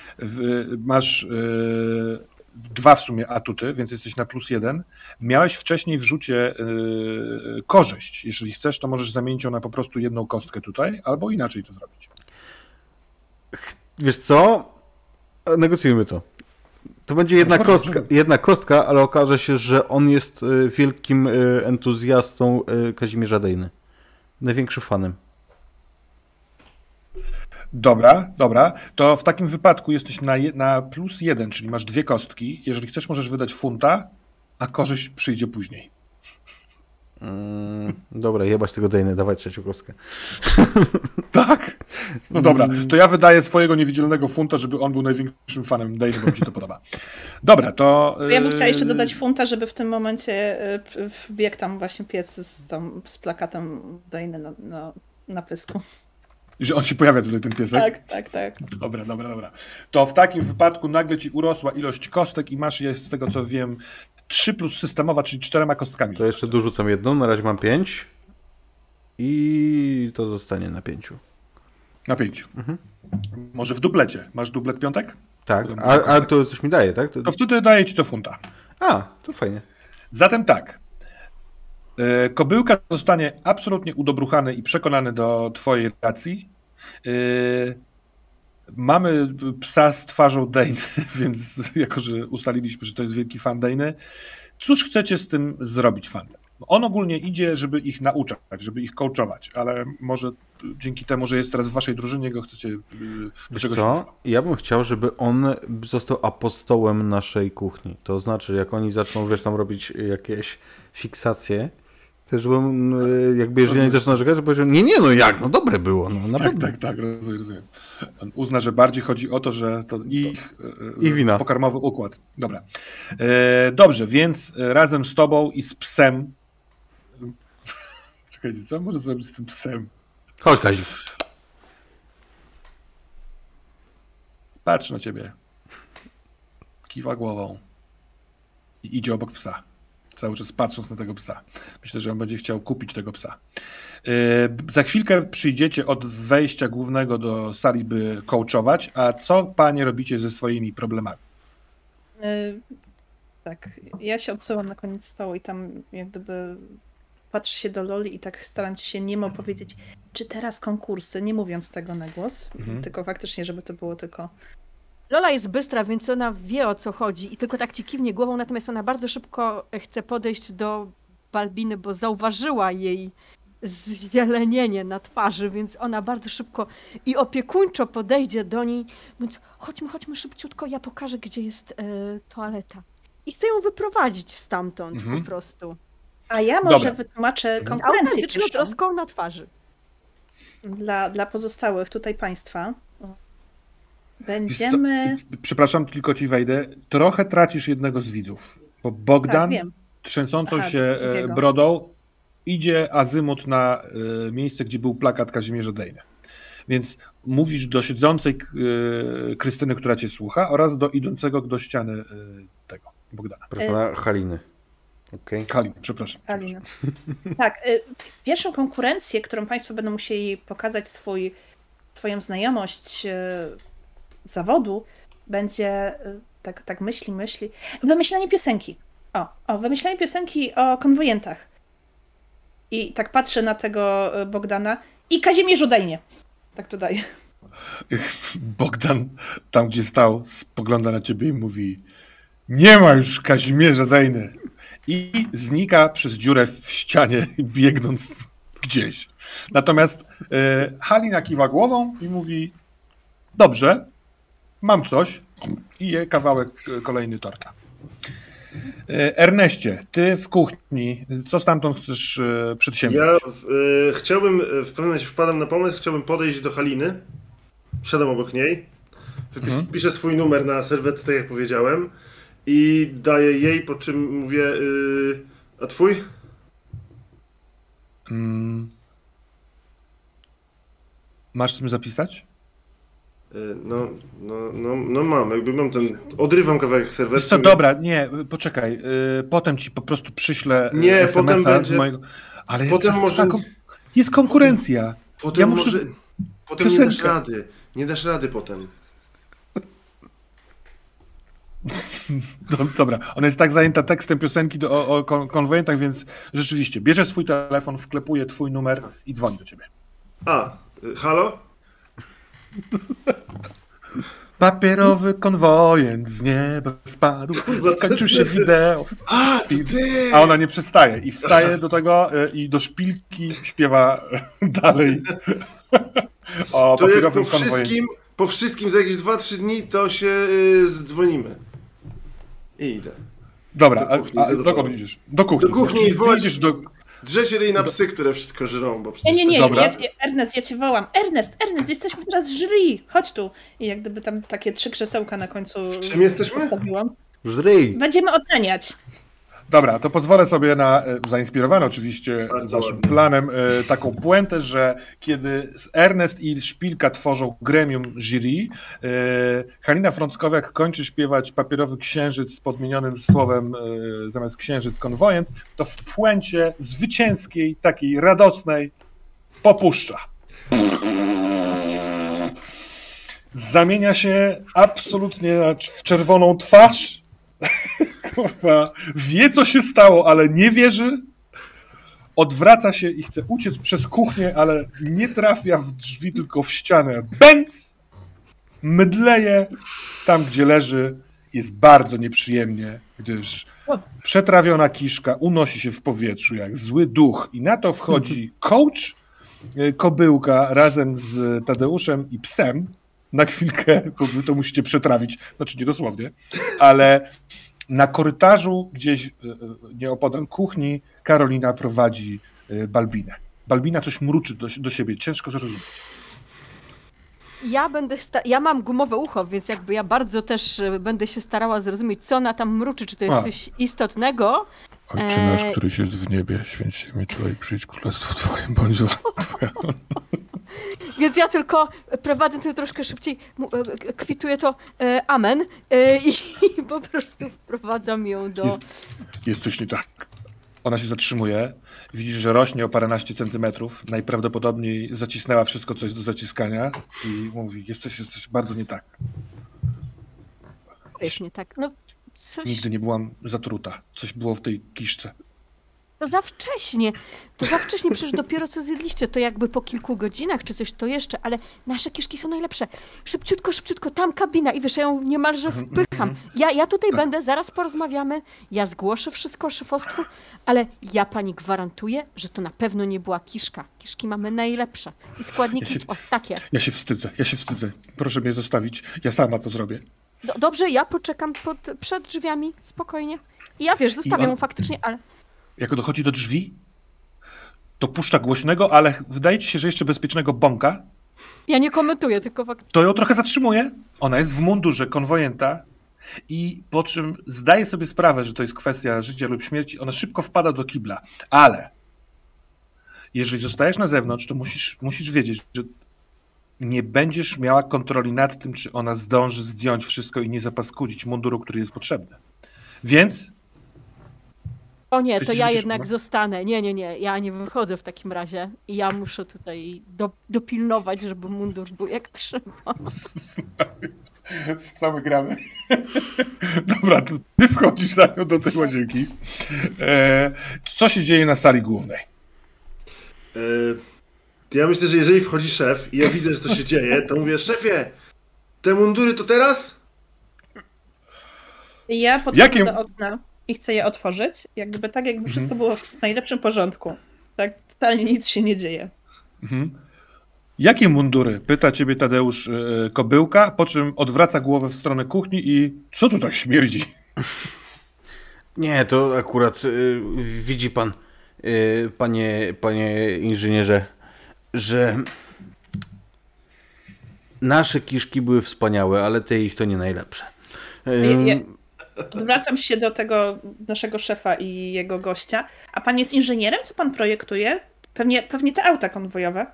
Masz yy, dwa w sumie atuty, więc jesteś na plus jeden. Miałeś wcześniej w rzucie yy, korzyść. Jeżeli chcesz, to możesz zamienić ją na po prostu jedną kostkę tutaj, albo inaczej to zrobić. Wiesz co? Negocjujmy to. To będzie jedna kostka, jedna kostka, ale okaże się, że on jest y, wielkim entuzjastą Kazimierza Dejny. Największym fanem. Dobra, dobra. To w takim wypadku jesteś na, na plus jeden, czyli masz dwie kostki. Jeżeli chcesz, możesz wydać funta, a korzyść przyjdzie później. Mm, dobra, jebać tego Dejny, dawać trzecią kostkę. [laughs] tak? No dobra, to ja wydaję swojego niewidzialnego funta, żeby on był największym fanem Dejny, bo mi się to podoba. Dobra, to... Ja bym chciała jeszcze yy, dodać funta, żeby w tym momencie yy, wbiegł tam właśnie piec z, tam, z plakatem Dejny na, na, na pysku. I że on się pojawia tutaj, ten piesek? Tak, tak, tak. Dobra, dobra, dobra. To w takim wypadku nagle ci urosła ilość kostek i masz je, z tego co wiem, 3 plus systemowa, czyli czterema kostkami. To jeszcze dorzucam jedną, na razie mam 5 i to zostanie na 5. Na 5. Mhm. Może w duplecie. Masz duplet piątek? Tak, a, a to coś mi daje, tak? To... to wtedy daje ci to funta. A, to fajnie. Zatem tak. E, kobyłka zostanie absolutnie udobruchany i przekonany do twojej racji. E, mamy psa z twarzą Dane, [laughs] więc jako, że ustaliliśmy, że to jest wielki fan Dane, cóż chcecie z tym zrobić fanem? On ogólnie idzie, żeby ich nauczać, żeby ich coachować, ale może dzięki temu, że jest teraz w waszej drużynie, go chcecie y, Wiesz co? Ja bym chciał, żeby on został apostołem naszej kuchni. To znaczy, jak oni zaczną, wiesz, tam robić jakieś fiksacje, też bym, e, jakby jeżeli oni zaczną narzekać, to powiedział, nie, nie, no jak, no dobre było. No, tak, tak, tak, rozumiem, rozumiem. On uzna, że bardziej chodzi o to, że to ich, e, ich wina. pokarmowy układ. Dobra. E, dobrze, więc razem z tobą i z psem [laughs] Czekajcie, co może zrobić z tym psem? Chodź, Kazik. Patrz na ciebie. Kiwa głową. I idzie obok psa cały czas patrząc na tego psa. Myślę, że on będzie chciał kupić tego psa. Yy, za chwilkę przyjdziecie od wejścia głównego do sali, by coachować. A co panie robicie ze swoimi problemami? Yy, tak, ja się odsyłam na koniec stołu i tam jak gdyby patrzy się do Loli i tak staram się niemo powiedzieć, czy teraz konkursy, nie mówiąc tego na głos, mhm. tylko faktycznie, żeby to było tylko Lola jest bystra, więc ona wie o co chodzi i tylko tak ci kiwnie głową, natomiast ona bardzo szybko chce podejść do Balbiny, bo zauważyła jej zzielenienie na twarzy, więc ona bardzo szybko i opiekuńczo podejdzie do niej, mówiąc chodźmy, chodźmy szybciutko, ja pokażę, gdzie jest e, toaleta. I chcę ją wyprowadzić stamtąd Mhm. po prostu. A ja może Dobra. wytłumaczę Z konkurencję pierwszą troską na twarzy. dla, dla pozostałych tutaj państwa. Będziemy... Przepraszam, tylko ci wejdę. Trochę tracisz jednego z widzów, bo Bogdan, Tak, trzęsącą Aha, się e, drugiego. brodą, idzie azymut na e, miejsce, gdzie był plakat Kazimierza Dejny. Więc mówisz do siedzącej e, Krystyny, która cię słucha, oraz do idącego do ściany tego Bogdana. Proszę Haliny. Okej. Kalin, przepraszam. Halina. Tak, y, pierwszą konkurencję, którą Państwo będą musieli pokazać swój, swoją znajomość y, zawodu, będzie, y, tak, tak myśli, myśli, wymyślenie piosenki. O, o, wymyślenie piosenki o konwojentach. I tak patrzę na tego y, Bogdana i Kazimierzu Dejnie. Tak to daje. [laughs] Bogdan, tam gdzie stał, spogląda na ciebie i mówi nie ma już Kazimierza Dejny. I znika przez dziurę w ścianie, [laughs] biegnąc gdzieś. Natomiast e, Halina kiwa głową i mówi dobrze, mam coś i je kawałek e, kolejny torta. E, Erneście, ty w kuchni, co stamtąd chcesz e, przedsięwziąć? Ja e, chciałbym, w pewnym momencie wpadam na pomysł, chciałbym podejść do Haliny. Siadam obok niej. Mhm. Piszę swój numer na serwetce, tak jak powiedziałem. I daję jej, po czym mówię, y, a twój? Mm. Masz czym zapisać? No, no, no, no mam, jakby mam ten, odrywam kawałek serwetki. co, dobra, nie, poczekaj, y, potem ci po prostu przyślę y, Nie, SMS-a potem będzie- z mojego... Ale potem jest, może- taka jest konkurencja. Potem ja muszę- może, potem nie dasz rady, nie dasz rady potem. [laughs] Do, dobra, ona jest tak zajęta tekstem piosenki do, o, o kon- konwojentach, więc rzeczywiście, bierze swój telefon, wklepuje twój numer i dzwoni do ciebie. A, y, halo? Papierowy konwojent z nieba spadł, skończył się wideo, A, ty! a ona nie przestaje i wstaje do tego y, i do szpilki śpiewa dalej [laughs] o To jak po papierowym konwojencie. wszystkim, po wszystkim za jakieś 2-3 dni to się y, zdzwonimy. I idę. Dobra, Do a, kuchni, a zadowolony. dokąd idziesz? Do kuchni. Do kuchni Czyli wołać- idziesz do... Drze się ryj na psy, które wszystko żrą, bo Nie, przecież... nie, nie, Dobra. ja, ja, Ernest, ja cię wołam. Ernest, Ernest, jesteśmy teraz jury. Chodź tu. I jak gdyby tam takie trzy krzesełka na końcu Czym jesteśmy? postawiłam. Żryj! Będziemy oceniać. Dobra, to pozwolę sobie na, e, zainspirowany oczywiście Bardzo waszym ładnie. planem, e, taką puentę, że kiedy Ernest i Szpilka tworzą gremium jury, e, Halina Frąckowiak kończy śpiewać Papierowy Księżyc z podmienionym słowem zamiast księżyc konwojent, to w puencie zwycięskiej, takiej radosnej popuszcza. Zamienia się absolutnie w czerwoną twarz. [laughs] Kurwa, wie co się stało, ale nie wierzy. Odwraca się i chce uciec przez kuchnię, ale nie trafia w drzwi, tylko w ścianę. Bęc! Mydleje tam, gdzie leży. Jest bardzo nieprzyjemnie, gdyż przetrawiona kiszka unosi się w powietrzu jak zły duch i na to wchodzi [laughs] coach, y, kobyłka razem z Tadeuszem i psem na chwilkę, bo wy to musicie przetrawić, znaczy nie dosłownie, ale na korytarzu gdzieś y, y, nieopodal kuchni Karolina prowadzi y, Balbinę. Balbina coś mruczy do, do siebie, ciężko zrozumieć. Ja będę, ja mam gumowe ucho, więc jakby ja bardzo też będę się starała zrozumieć, co ona tam mruczy, czy to jest A. coś istotnego. Ojcze nasz, Eee. któryś jest w niebie, święć się imię Twoje, przyjdź królestwo Twoje, bądź Twoja. [laughs] Więc ja tylko prowadzę to troszkę szybciej, e, kwituję to e, amen e, i, [laughs] i po prostu wprowadzam ją do... Jest, jest coś nie tak. Ona się zatrzymuje, widzisz, że rośnie o paręnaście centymetrów, najprawdopodobniej zacisnęła wszystko, co jest do zaciskania i mówi, jest coś, jest coś bardzo nie tak. Jest nie tak, no coś... Nigdy nie byłam zatruta. Coś było w tej kiszce. To za wcześnie. To za wcześnie, przecież dopiero co zjedliście, to jakby po kilku godzinach czy coś to jeszcze, ale nasze kiszki są najlepsze. Szybciutko, szybciutko, tam kabina i wiesz, ja ją niemalże Mhm, wpycham. Ja, ja tutaj będę, zaraz porozmawiamy, ja zgłoszę wszystko szefostwu, ale ja pani gwarantuję, że to na pewno nie była kiszka. Kiszki mamy najlepsze i składniki, Ja się- o takie. Ja się wstydzę, ja się wstydzę. Proszę mnie zostawić, ja sama to zrobię. Do, dobrze, ja poczekam pod, przed drzwiami, spokojnie. I ja wiesz, zostawię on- mu faktycznie, ale Jak dochodzi do drzwi, to puszcza głośnego, ale wydaje ci się, że jeszcze bezpiecznego bąka, ja nie komentuję, tylko faktycznie. to ją trochę zatrzymuje. Ona jest w mundurze konwojenta i po czym zdaje sobie sprawę, że to jest kwestia życia lub śmierci, ona szybko wpada do kibla. Ale jeżeli zostajesz na zewnątrz, to musisz, musisz wiedzieć, że nie będziesz miała kontroli nad tym, czy ona zdąży zdjąć wszystko i nie zapaskudzić munduru, który jest potrzebny. Więc O nie, to ja jednak no? zostanę. Nie, nie, nie, ja nie wychodzę w takim razie. I ja muszę tutaj do, dopilnować, żeby mundur był jak trzeba. [laughs] w cały gramy. [laughs] Dobra, to ty wchodzisz za nią do tej łazienki. E, co się dzieje na sali głównej? E, to ja myślę, że jeżeli wchodzi szef i ja widzę, że to się dzieje, to mówię, szefie, te mundury to teraz? Ja podchodzę Jakim- do okna i chcę je otworzyć, jakby tak, jakby Mhm. wszystko było w najlepszym porządku. Tak, totalnie nic się nie dzieje. Mhm. Jakie mundury? Pyta ciebie Tadeusz e, Kobyłka, po czym odwraca głowę w stronę kuchni i co tu tak śmierdzi? [laughs] Nie, to akurat y, widzi pan, y, panie, panie inżynierze, że nasze kiszki były wspaniałe, ale te ich to nie najlepsze. Ja- ja- Odwracam się do tego naszego szefa i jego gościa. A pan jest inżynierem? Co pan projektuje? Pewnie, pewnie te auta konwojowe.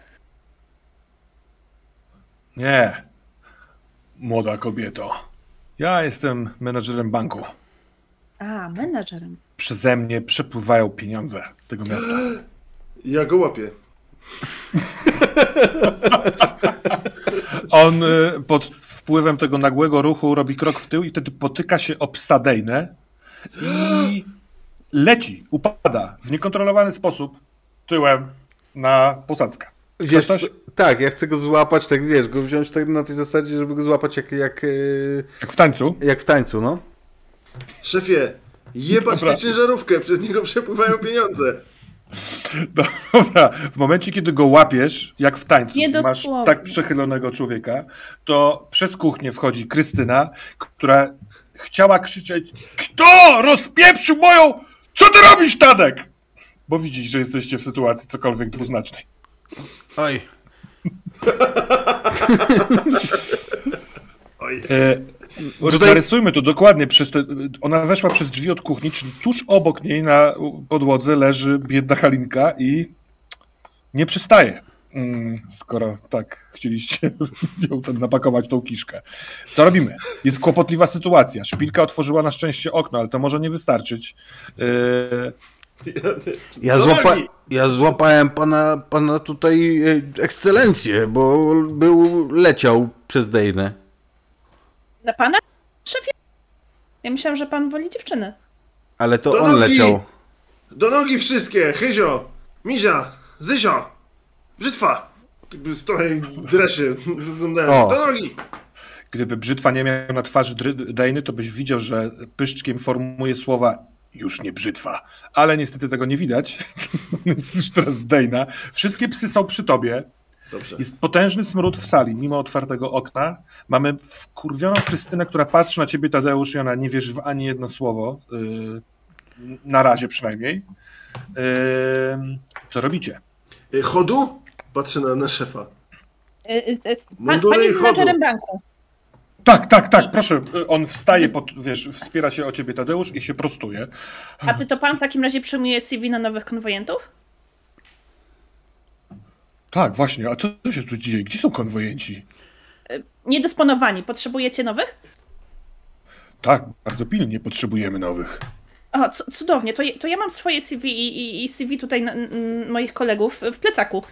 Nie, młoda kobieto. Ja jestem menadżerem banku. A, menadżerem. Przeze mnie przepływają pieniądze tego miasta. [gasps] Ja go łapię. [laughs] On y, pod wpływem tego nagłego ruchu robi krok w tył i wtedy potyka się o i [gasps] leci, upada w niekontrolowany sposób tyłem na posadzkę. Wiesz, coś? tak, ja chcę go złapać, tak wiesz, go wziąć tak na tej zasadzie, żeby go złapać jak, jak, y, Jak w tańcu. jak w tańcu, no. Szefie, jebać tę ciężarówkę, przez niego przepływają pieniądze. [laughs] Dobra, w momencie, kiedy go łapiesz, jak w tańcu, masz tak przechylonego człowieka, to przez kuchnię wchodzi Krystyna, która chciała krzyczeć Kto rozpieprzył moją... Co ty robisz, Tadek? Bo widzisz, że jesteście w sytuacji cokolwiek dwuznacznej. Oj, [laughs] Oj. E, Tutaj- Narysujmy to dokładnie. Przez te, ona weszła przez drzwi od kuchni, czyli tuż obok niej na podłodze leży biedna Halinka i nie przystaje. Mm, skoro tak chcieliście [laughs] ją tam napakować tą kiszkę. Co robimy? Jest kłopotliwa sytuacja. Szpilka otworzyła na szczęście okno, ale to może nie wystarczyć. Ja, Do złapa, ja złapałem pana, pana tutaj e, ekscelencję, bo był, leciał przez Dejnę. Na pana? Szefie? Ja myślałam, że pan woli dziewczyny. Ale to Do on nogi! leciał. Do nogi wszystkie! Hyzio! Mizia! Zysio! Brzytwa! Dresie. wyglądałem. O. Do nogi! gdyby brzytwa nie miał na twarzy dry- Dejny, to byś widział, że pyszczkiem formuje słowa już nie brzytwa. Ale niestety tego nie widać. [laughs] Więc już teraz Dejna. Wszystkie psy są przy tobie. Dobrze. Jest potężny smród w sali, mimo otwartego okna. Mamy wkurwioną Krystynę, która patrzy na ciebie, Tadeusz, i ona nie wierzy w ani jedno słowo. Yy, na razie przynajmniej. Yy, co robicie? Y, Chodu? Patrzę na, na szefa. Y, y, y, Pan, pan jest menadżerem banku. Tak, tak, tak, proszę. On wstaje, pod, wiesz, wspiera się o ciebie, Tadeusz, i się prostuje. A ty to pan w takim razie przyjmuje CV na nowych konwojentów? Tak, właśnie. A co co się tu dzieje? Gdzie są konwojenci? Niedysponowani. Potrzebujecie nowych? Tak, bardzo pilnie potrzebujemy nowych. O, cu- cudownie. To, je- to ja mam swoje CV i, i, i CV tutaj na, moich kolegów w plecaku.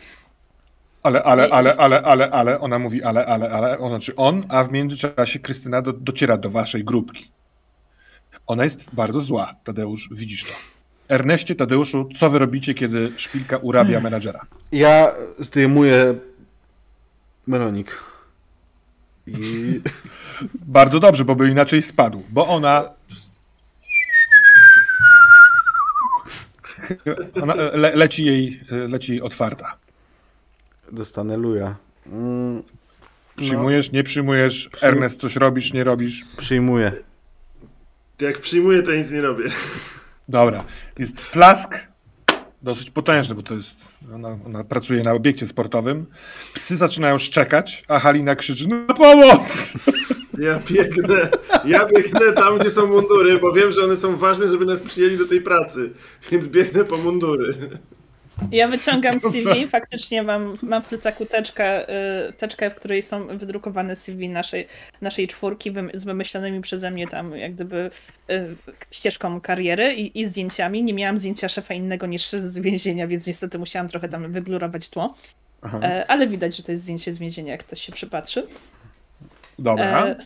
Ale, ale, ale, ale, ale, ale, ona mówi ale, ale, ale, on znaczy on, a w międzyczasie Krystyna do, dociera do waszej grupki. Ona jest bardzo zła, Tadeusz, widzisz to. Erneście, Tadeuszu, co wy robicie, kiedy szpilka urabia menadżera? Ja zdejmuję melonik. I Bardzo dobrze, bo by inaczej spadł, bo ona... Ona e, le, leci, jej, e, leci jej otwarta. dostanę luja. Mm, Przyjmujesz, nie przyjmujesz? Ernest, coś robisz, nie robisz? przyjmuję. Jak przyjmuję, to nic nie robię. Dobra. Jest plask, dosyć potężny, bo to jest. Ona, ona pracuje na obiekcie sportowym. Psy zaczynają szczekać, a Halina krzyczy: Na pomoc! Ja biegnę, ja biegnę tam, gdzie są mundury, bo wiem, że one są ważne, żeby nas przyjęli do tej pracy. Więc biegnę po mundury. Ja wyciągam CV, faktycznie mam, mam w plecaku teczkę, y, teczkę, w której są wydrukowane CV naszej, naszej czwórki z wymyślonymi przeze mnie tam jak gdyby y, ścieżką kariery i, i zdjęciami. Nie miałam zdjęcia szefa innego niż z więzienia, więc niestety musiałam trochę tam wyblurować tło. Aha. E, ale widać, że to jest zdjęcie z więzienia, jak ktoś się przypatrzy. Dobra. E,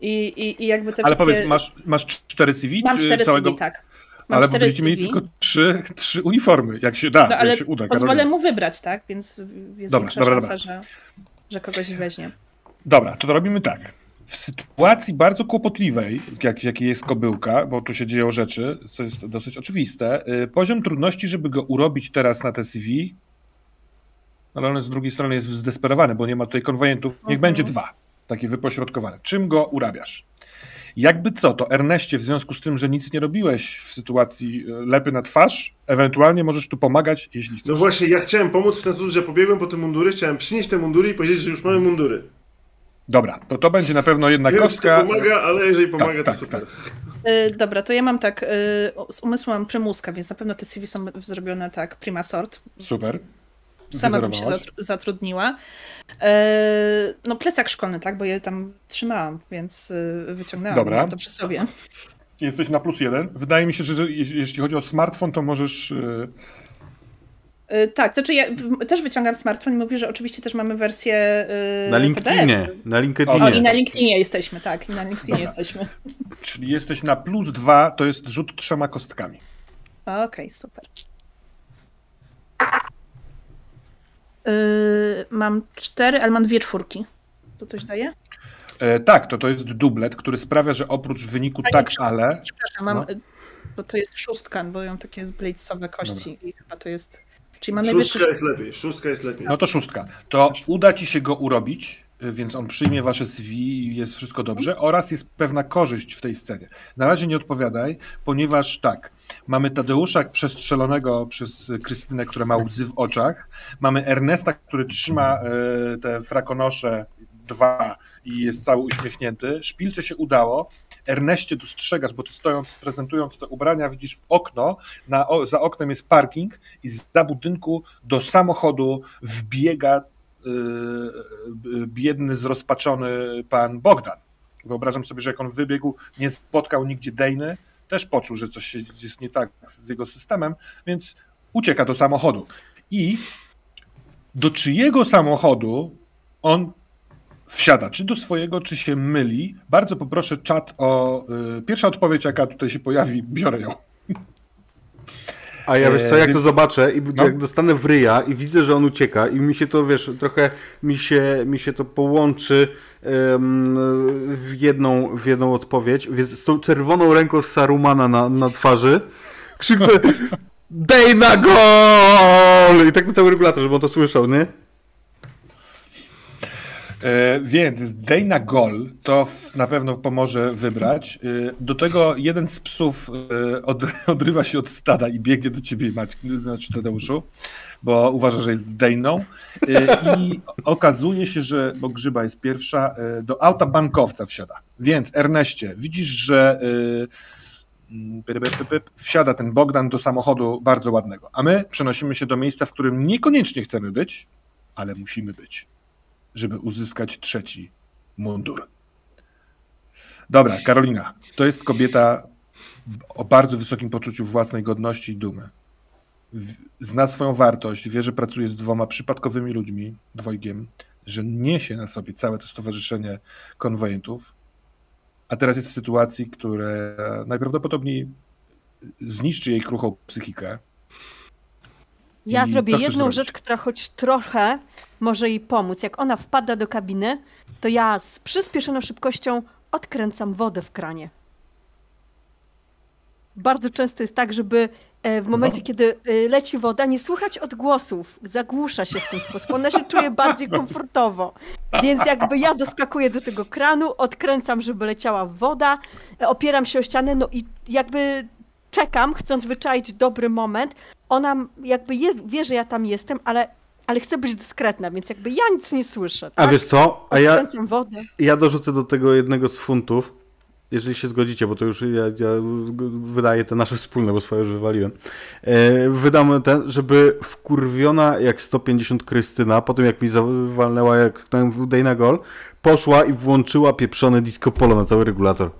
i, i, I jakby te Ale wszystkie... powiedz, masz, masz cztery CV? Mam cztery całego... CV, tak. Mam Ale będziecie mieli tylko trzy, trzy uniformy, jak się da, No ale jak się uda. pozwolę Karolina. mu wybrać, tak? Więc jest Dobra, większa dobra, szansa, Że, że kogoś weźmie. Dobra, to robimy tak. W sytuacji bardzo kłopotliwej, jak, jakiej jest kobyłka, bo tu się dzieją rzeczy, co jest dosyć oczywiste, y, poziom trudności, żeby go urobić teraz na te CV, ale on z drugiej strony jest zdesperowany, bo nie ma tutaj konwojentów. Niech Mhm. będzie dwa, takie wypośrodkowane. Czym go urabiasz? Jakby co, to Erneście, w związku z tym, że nic nie robiłeś w sytuacji y, lepy na twarz, ewentualnie możesz tu pomagać, jeśli chcesz. No właśnie, ja chciałem pomóc w ten sposób, że pobiegłem po te mundury, chciałem przynieść te mundury i powiedzieć, że już mamy mundury. Dobra, to to będzie na pewno jedna Nie wiem, kostka. to pomaga, ale jeżeli pomaga, tak, to super. Y, dobra, to ja mam tak, y, z umysłu mam prymuska, więc na pewno te CV są zrobione tak prima sort. Super. Sama bym się zatrudniła. Y, no plecak szkolny, tak, bo je tam trzymałam, więc y, wyciągnęłam Dobra. To przy sobie. Jesteś na plus jeden. Wydaje mi się, że, jeśli chodzi o smartfon, to możesz. yy, Y, tak, to znaczy ja też wyciągam smartfon i mówię, że oczywiście też mamy wersję y, Na LinkedInie. PDF. Na O, LinkedInie. i na LinkedInie jesteśmy, tak, i na LinkedInie Dobra. jesteśmy. Czyli jesteś na plus dwa, to jest rzut trzema kostkami. Okej, super. Y, mam cztery, ale mam dwie czwórki. To coś daje? E, tak, to to jest dublet, który sprawia, że oprócz wyniku A nie, tak, przy- ale. Przepraszam, mam, No. bo to jest szóstka, bo ją takie bladesowe kości i chyba to jest... Czyli mam najwyższy Szóstka jest lepiej, szóstka jest lepiej. No to szóstka. To uda ci się go urobić, więc on przyjmie wasze CV i jest wszystko dobrze. Oraz jest pewna korzyść w tej scenie. Na razie nie odpowiadaj, ponieważ tak, mamy Tadeusza przestrzelonego przez Krystynę, która ma łzy w oczach. Mamy Ernesta, który trzyma y, te frakonosze dwa i jest cały uśmiechnięty. Szpilce się udało. Erneście dostrzegasz, bo ty stojąc, prezentując te ubrania, widzisz okno, na, o, za oknem jest parking i za budynku do samochodu wbiega y, y, biedny, zrozpaczony pan Bogdan. Wyobrażam sobie, że jak on wybiegł, nie spotkał nigdzie Dejny, też poczuł, że coś jest nie tak z jego systemem, więc ucieka do samochodu. I do czyjego samochodu on wsiada? Czy do swojego, czy się myli? Bardzo poproszę czat o. Y, pierwsza odpowiedź, jaka tutaj się pojawi, biorę ją. A ja wiesz co, Eee, jak to zobaczę i No. jak dostanę w ryja i widzę, że on ucieka i mi się to, wiesz, trochę mi się, mi się to połączy em, w, jedną, w jedną odpowiedź, więc z tą czerwoną ręką Sarumana na, na twarzy krzyknę [laughs] Dej na gol! I tak na cały regulator, żeby on to słyszał, nie? E, więc Dana Gol, to w, na pewno pomoże wybrać. E, do tego jeden z psów e, od, [laughs] odrywa się od stada i biegnie do ciebie, Maciek, znaczy Tadeuszu, bo uważa, że jest Dejną. E, I okazuje się, że, bo Grzyba jest pierwsza, e, do auta bankowca wsiada. Więc Erneście, widzisz, że e, mm, wsiada ten Bogdan do samochodu bardzo ładnego, a my przenosimy się do miejsca, w którym niekoniecznie chcemy być, ale musimy być żeby uzyskać trzeci mundur. Dobra, Karolina, to jest kobieta o bardzo wysokim poczuciu własnej godności i dumy. Zna swoją wartość, wie, że pracuje z dwoma przypadkowymi ludźmi, dwojgiem, że niesie na sobie całe to stowarzyszenie konwojentów, a teraz jest w sytuacji, które najprawdopodobniej zniszczy jej kruchą psychikę. Ja I zrobię jedną rzecz, która choć trochę może jej pomóc. Jak ona wpada do kabiny, to ja z przyspieszoną szybkością odkręcam wodę w kranie. Bardzo często jest tak, żeby e, w momencie, No. kiedy e, leci woda, nie słychać odgłosów, zagłusza się w ten sposób. Ona się czuje [laughs] bardziej komfortowo. Więc jakby ja doskakuję do tego kranu, odkręcam, żeby leciała woda, e, opieram się o ścianę, no i jakby czekam, chcąc wyczaić dobry moment. Ona jakby jest, wie, że ja tam jestem, ale, ale chcę być dyskretna, więc jakby ja nic nie słyszę. A tak? wiesz co? A ja, wodę. ja dorzucę do tego jednego z funtów, jeżeli się zgodzicie, bo to już ja, ja wydaję te nasze wspólne, bo swoje już wywaliłem. E, wydam ten, żeby wkurwiona jak 150 Krystyna, po tym jak mi zawalnęła jak ten day na gol, poszła i włączyła pieprzone disco polo na cały regulator.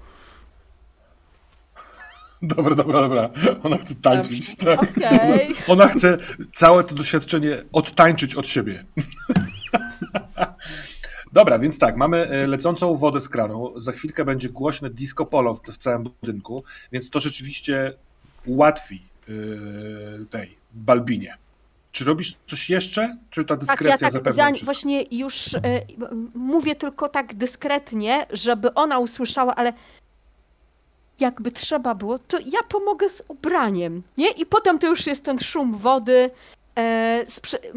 Dobra, dobra, dobra. Ona chce tańczyć. Tak. Okej. Ona chce całe to doświadczenie odtańczyć od siebie. [laughs] Dobra, więc tak, mamy e, lecącą wodę z kranu. Za chwilkę będzie głośne disco polo w, w całym budynku, więc to rzeczywiście ułatwi yy, tej Balbinie. Czy robisz coś jeszcze? Czy ta Tak, dyskrecja ja tak zapewnia za, wszystko? właśnie już e, mówię tylko tak dyskretnie, żeby ona usłyszała, ale jakby trzeba było, to ja pomogę z ubraniem, nie? I potem to już jest ten szum wody, e,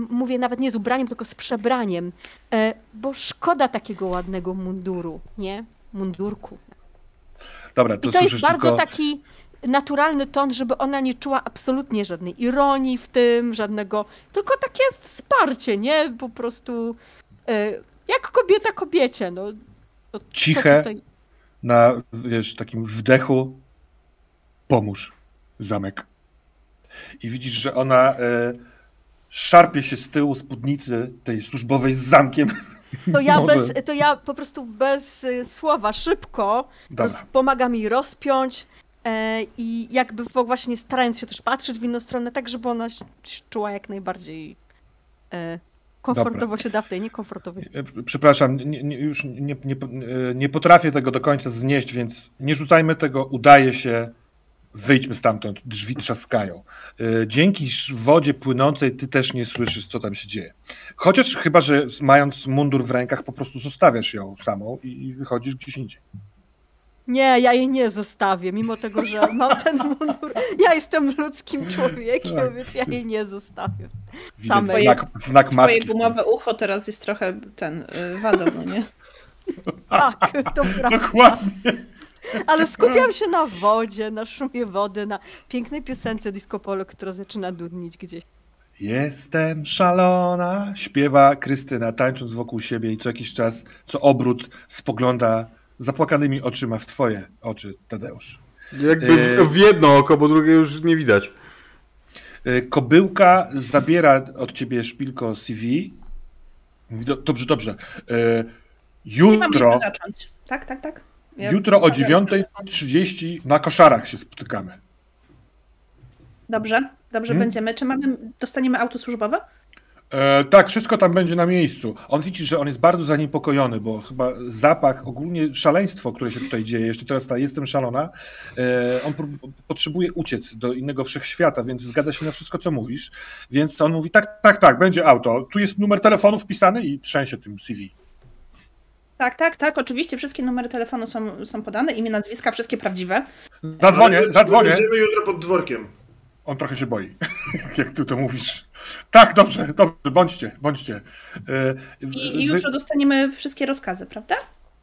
mówię nawet nie z ubraniem, tylko z przebraniem, e, bo szkoda takiego ładnego munduru, nie? Mundurku. Dobra, to, I to jest bardzo tylko... taki naturalny ton, żeby ona nie czuła absolutnie żadnej ironii w tym, żadnego, tylko takie wsparcie, nie? Po prostu e, jak kobieta kobiecie, no. Ciche. Tutaj... na, wiesz, takim wdechu pomóż, zamek. I widzisz, że ona e, szarpie się z tyłu spódnicy tej służbowej z zamkiem. To ja, [laughs] bez, to ja po prostu bez y, słowa, szybko roz, pomagam jej rozpiąć e, i jakby właśnie starając się też patrzeć w inną stronę, tak żeby ona się czuła jak najbardziej e, komfortowo się da w tej niekomfortowej. E, Przepraszam, nie, nie, już nie, nie, e, nie potrafię tego do końca znieść, więc nie rzucajmy tego, udaje się, wyjdźmy stamtąd, drzwi trzaskają. E, Dzięki wodzie płynącej ty też nie słyszysz, co tam się dzieje. Chociaż chyba, że mając mundur w rękach, po prostu zostawiasz ją samą i wychodzisz gdzieś indziej. Nie, ja jej nie zostawię, mimo tego, że mam [laughs] ten mundur. Ja jestem ludzkim człowiekiem, Tak, więc ja jej nie zostawię. Widać Samej. znak, znak Twoje matki. gumowe ucho teraz jest trochę ten y, wadą, no nie? [laughs] Tak, to [laughs] prawda. Dokładnie. Ale skupiam się na wodzie, na szumie wody, na pięknej piosence disco polo, która zaczyna dudnić gdzieś. Jestem szalona, śpiewa Krystyna, tańcząc wokół siebie i co jakiś czas, co obrót spogląda zapłakanymi oczyma w twoje oczy, Tadeusz. Jakby E, w, w jedno oko, bo drugie już nie widać. Y, Kobyłka zabiera od ciebie szpilko CV. Mówi, "Do- Dobrze, dobrze. Nie mam Jutro, jak zacząć. Tak, tak, tak. Ja jutro o wyciągam 9.30 na koszarach się spotykamy. Dobrze, dobrze Hmm? będziemy. Czy mamy, dostaniemy auto służbowe? E, tak, wszystko tam będzie na miejscu. On widzi, że on jest bardzo zaniepokojony, bo chyba zapach, ogólnie szaleństwo, które się tutaj dzieje, jeszcze teraz ta jestem szalona, e, on potrzebuje uciec do innego wszechświata, więc zgadza się na wszystko, co mówisz. Więc on mówi, tak, tak, tak, będzie auto. Tu jest numer telefonu wpisany i trzęsie tym CV. Tak, tak, tak. Oczywiście wszystkie numery telefonu są, są podane, imię, nazwiska, wszystkie prawdziwe. Zadzwonię, zadzwonię. Będziemy jutro pod dworkiem. On trochę się boi, [laughs] jak ty to mówisz. Tak, dobrze, dobrze, bądźcie, bądźcie. E, I, i wy- jutro dostaniemy wszystkie rozkazy, prawda?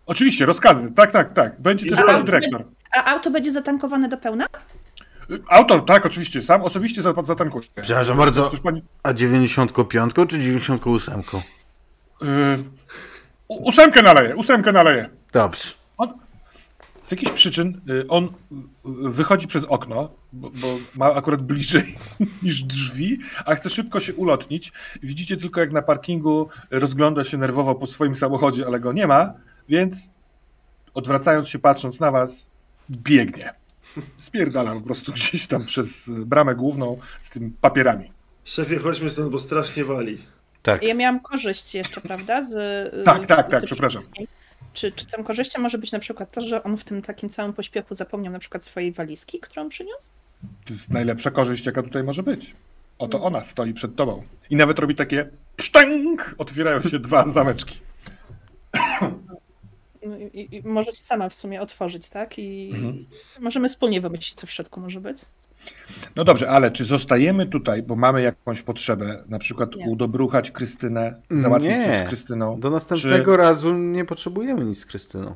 Oczywiście, rozkazy, tak, tak, tak. Będzie też A, pani dyrektor. A auto będzie zatankowane do pełna? Auto, tak, oczywiście, sam osobiście za- zatankuję. Przepraszam bardzo, pani, a 95 czy 98? yy, u- ósemkę naleję, ósemkę naleję. Dobrze. Z jakichś przyczyn y, on y, wychodzi przez okno, bo, bo ma akurat bliżej [laughs] niż drzwi, a chce szybko się ulotnić. Widzicie tylko, jak na parkingu rozgląda się nerwowo po swoim samochodzie, ale go nie ma, więc odwracając się, patrząc na was, biegnie. Spierdala po prostu gdzieś tam przez bramę główną z tymi papierami. Szefie, chodźmy stąd, bo strasznie wali. Tak. Ja miałam korzyść jeszcze, prawda? Z, y, Tak, tak, tak, przepraszam. Czy, czy tą korzyścią może być na przykład to, że on w tym takim całym pośpiechu zapomniał na przykład swojej walizki, którą przyniósł? To jest najlepsza korzyść, jaka tutaj może być. Oto ona stoi przed tobą. I nawet robi takie pszczęk! Otwierają się dwa [laughs] zameczki. No I, i, i możecie sama w sumie otworzyć, tak? I Mhm. możemy wspólnie wymyślić, co w środku może być. No dobrze, ale czy zostajemy tutaj, bo mamy jakąś potrzebę, na przykład Nie. udobruchać Krystynę, załatwić Nie. coś z Krystyną? Do następnego razu nie potrzebujemy nic z Krystyną.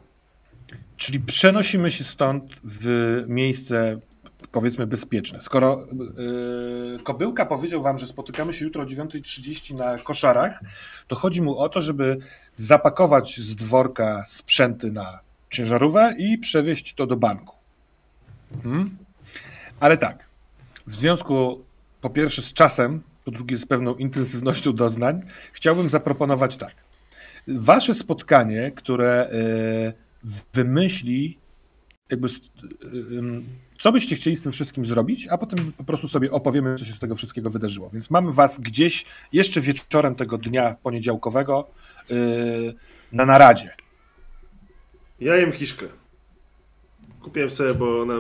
Czyli przenosimy się stąd w miejsce, powiedzmy, bezpieczne. Skoro yy, Kobyłka powiedział wam, że spotykamy się jutro o 9.30 na koszarach, to chodzi mu o to, żeby zapakować z dworka sprzęty na ciężarówkę i przewieźć to do banku. Hmm? Ale tak, w związku po pierwsze z czasem, po drugie z pewną intensywnością doznań, chciałbym zaproponować tak. Wasze spotkanie, które e, wymyśli, jakby, ym, co byście chcieli z tym wszystkim zrobić, a potem po prostu sobie opowiemy, co się z tego wszystkiego wydarzyło. Więc mamy was gdzieś jeszcze wieczorem tego dnia poniedziałkowego y, na naradzie. Ja jem kiszkę. Kupiłem sobie, bo na...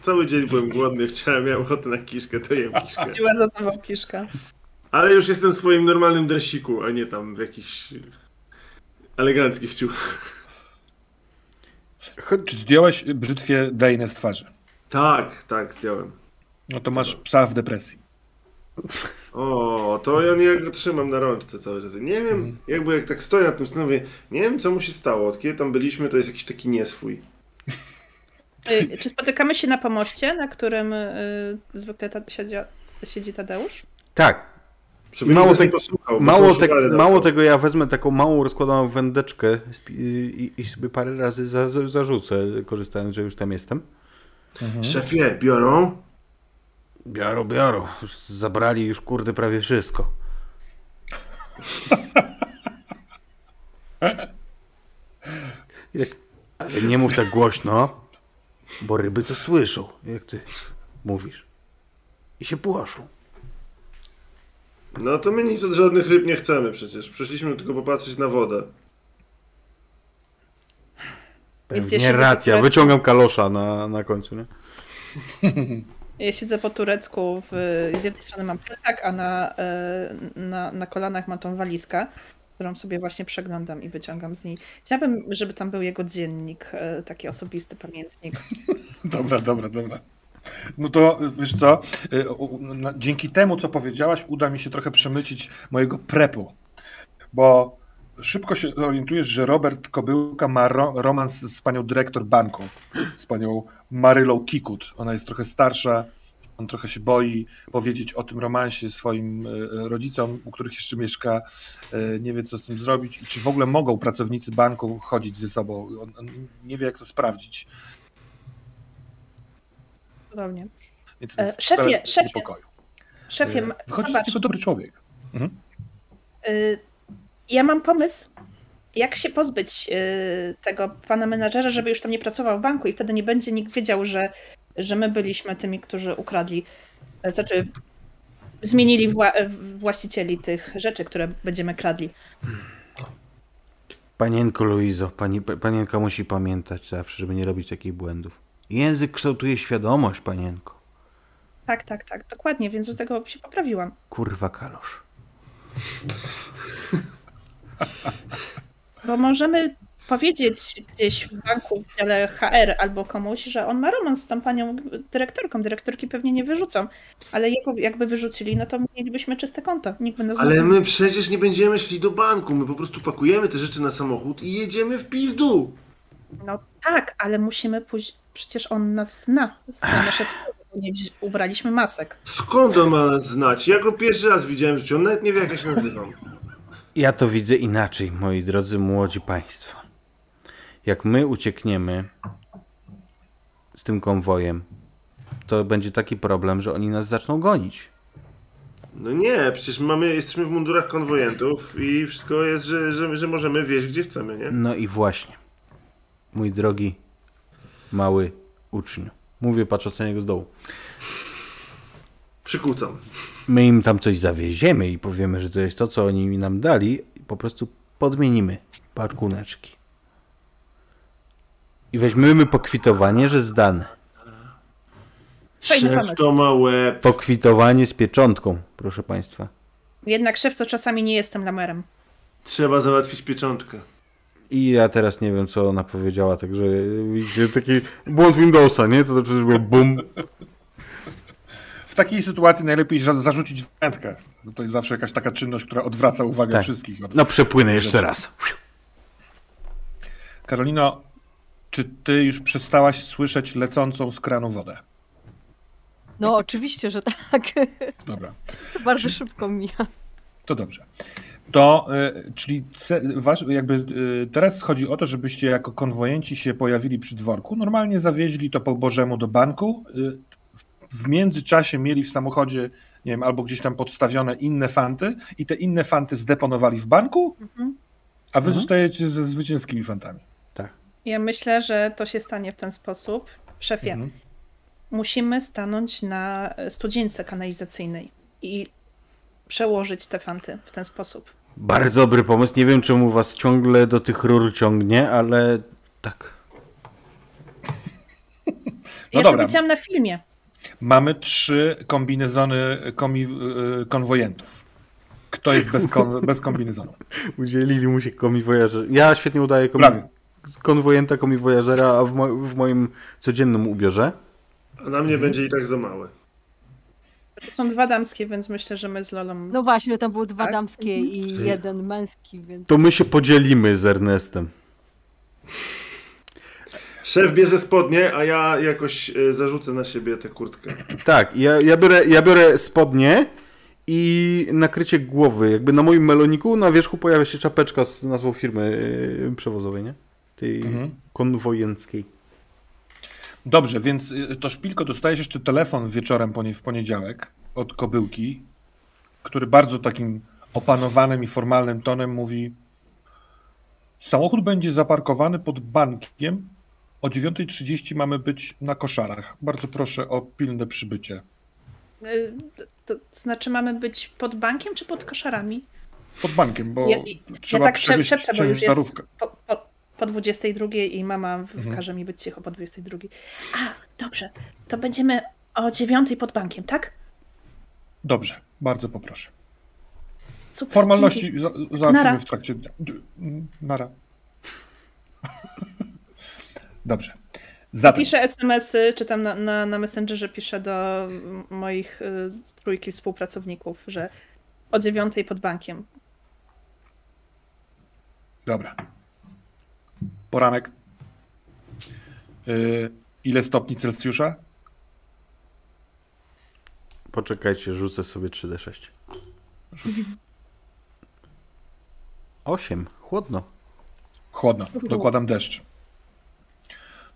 cały dzień byłem głodny, [laughs] chciałem, miałem ochotę na kiszkę, to jem kiszkę. Chodziła za tobą kiszka. Ale już jestem w swoim normalnym dresiku, a nie tam w jakichś eleganckich ciuchach. Czy zdjąłeś brzytwie Dejnę z twarzy? Tak, tak, zdjąłem. No to masz psa w depresji. O, to ja nie go trzymam na rączce cały czas. Nie wiem, jakby jak tak stoję nad tym stanowię, nie wiem co mu się stało. Od kiedy tam byliśmy, to jest jakiś taki nieswój. Y, Czy spotykamy się na pomoście, na którym y, zwykle ta, siedzi, siedzi Tadeusz? Tak. Żeby Mało mało, te- tego, posłuchał. Mało, te, mało tego, ja wezmę taką małą rozkładaną wędeczkę i, i sobie parę razy za, za, zarzucę, korzystając, że już tam jestem. Szefie, biorą? Biorą, biorą. Już zabrali już kurde prawie wszystko. [laughs] Ale nie mów tak głośno, bo ryby to słyszą, jak ty mówisz. I się płoszą. No to my nic od żadnych ryb nie chcemy przecież. Przyszliśmy tylko popatrzeć na wodę. Pewnie siedzę racja, wyciągam kalosza na, na końcu, nie? Ja siedzę po turecku, w, z jednej strony mam plecak, a na, e, na, na kolanach mam tą walizkę, którą sobie właśnie przeglądam i wyciągam z niej. Chciałabym, żeby tam był jego dziennik, e, taki osobisty pamiętnik. [laughs] Dobra, dobra, dobra. No to wiesz co, u- na- dzięki temu, co powiedziałaś, uda mi się trochę przemycić mojego prepu, bo szybko się orientujesz, że Robert Kobyłka ma ro romans z panią dyrektor banku, z panią Marylą Kikut. Ona jest trochę starsza, on trochę się boi powiedzieć o tym romansie swoim y, rodzicom, u których jeszcze mieszka, y, nie wie co z tym zrobić i czy w ogóle mogą pracownicy banku chodzić ze sobą. On, on nie wie jak to sprawdzić. Cudownie. Więc E, szefie, szefie. niepokoju. Szefie, E, Wychodzi z zobacz, tego dobry człowiek. y, ja mam pomysł, jak się pozbyć y, tego pana menadżera, żeby już tam nie pracował w banku i wtedy nie będzie nikt wiedział, że, że my byliśmy tymi, którzy ukradli, e, znaczy zmienili wła właścicieli tych rzeczy, które będziemy kradli. Panienko Luizo, pani, panienka musi pamiętać zawsze, żeby nie robić takich błędów. Język kształtuje świadomość, panienko. Tak, tak, tak, dokładnie, więc do tego się poprawiłam. Kurwa kalosz. Bo możemy powiedzieć gdzieś w banku, w dziale HR albo komuś, że on ma romans z tą panią dyrektorką. Dyrektorki pewnie nie wyrzucą, ale jego jakby wyrzucili, no to mielibyśmy czyste konto. Nikt by nas Ale my przecież nie będziemy szli do banku. My po prostu pakujemy te rzeczy na samochód i jedziemy w pizdu. No tak, ale musimy pójść, przecież on nas zna. Zna nasze nie ubraliśmy masek. Skąd on ma nas znać? Ja go pierwszy raz widziałem w życiu. On nawet nie wie jak ja się nazywam. Ja to widzę inaczej, moi drodzy młodzi państwo. Jak my uciekniemy z tym konwojem, to będzie taki problem, że oni nas zaczną gonić. No nie, przecież mamy, jesteśmy w mundurach konwojentów i wszystko jest, że, że, że możemy wieść gdzie chcemy, nie? No i właśnie, mój drogi mały uczniu. Mówię patrząc na niego z dołu. Przykucam. My im tam coś zawieziemy i powiemy, że to jest to, co oni nam dali, po prostu podmienimy parkuneczki. I weźmiemy pokwitowanie, że zdane. Fajny Szef pomysł. to ma łeb. Pokwitowanie z pieczątką, proszę państwa. Jednak szef to czasami nie jestem lamerem. Trzeba załatwić pieczątkę. I ja teraz nie wiem, co ona powiedziała, także widzicie, taki błąd Windowsa, nie? To przecież było bum. W takiej sytuacji najlepiej za- zarzucić wędkę. bo To jest zawsze jakaś taka czynność, która odwraca uwagę Tak. wszystkich. Od... No przepłynę jeszcze raz. Karolino, czy ty już przestałaś słyszeć lecącą z kranu wodę? No oczywiście, że tak. Dobra, Bardzo szybko mija. to dobrze. To, y, czyli ce, wasz, jakby y, teraz chodzi o to, żebyście jako konwojenci się pojawili przy dworku. Normalnie zawieźli to po Bożemu do banku. Y, w, w międzyczasie mieli w samochodzie, nie wiem, albo gdzieś tam podstawione inne fanty i te inne fanty zdeponowali w banku, Mhm. a wy Mhm. zostajecie ze zwycięskimi fantami. Ja myślę, że to się stanie w ten sposób. Szefie, Mhm. musimy stanąć na studzience kanalizacyjnej i przełożyć te fanty w ten sposób. Bardzo dobry pomysł. Nie wiem, czemu was ciągle do tych rur ciągnie, ale tak. Ja dobra. to widziałam na filmie. Mamy trzy kombinezony komi, y, konwojentów. Kto jest bez, kon, bez kombinezonu? [laughs] Udzielili mu się komiwojażer. Ja świetnie udaję komi... Konwojenta komiwojażera, a w, mo... w moim codziennym ubiorze. A na mnie będzie i tak za małe. To są dwa damskie, więc myślę, że my z Lolą... No właśnie, tam były dwa Tak? damskie i Ty. jeden męski, więc... To my się podzielimy z Ernestem. Szef bierze spodnie, a ja jakoś e, zarzucę na siebie tę kurtkę. Tak, ja, ja, biorę, ja biorę spodnie i nakrycie głowy. Jakby na moim meloniku na wierzchu pojawia się czapeczka z nazwą firmy yy, przewozowej, nie? Tej Mhm. konwojenckiej. Dobrze, więc y, to szpilko dostajesz jeszcze telefon wieczorem po nie, w poniedziałek od kobyłki, który bardzo takim opanowanym i formalnym tonem mówi samochód będzie zaparkowany pod bankiem, o 9.30 mamy być na koszarach. Bardzo proszę o pilne przybycie. Y, To, to znaczy mamy być pod bankiem czy pod koszarami? Pod bankiem, bo Ja- ja trzeba tak prze- przewieźć bo już jest po, po, po 22 i mama Mhm. każe mi być cicho po 22. A, dobrze. To będziemy o 9 pod bankiem, tak? Dobrze, bardzo poproszę. Super, Formalności dzięki. za, załatwimy w trakcie dnia. Nara. [laughs] Dobrze. Zatem, Piszę SMS-y, czy tam na, na, na Messengerze piszę do moich y, trójki współpracowników, że o 9 pod bankiem. dobra. Poranek. Y, ile stopni Celsjusza? Poczekajcie, rzucę sobie 3D6. 8. Chłodno. Chłodno. Dokładam deszcz.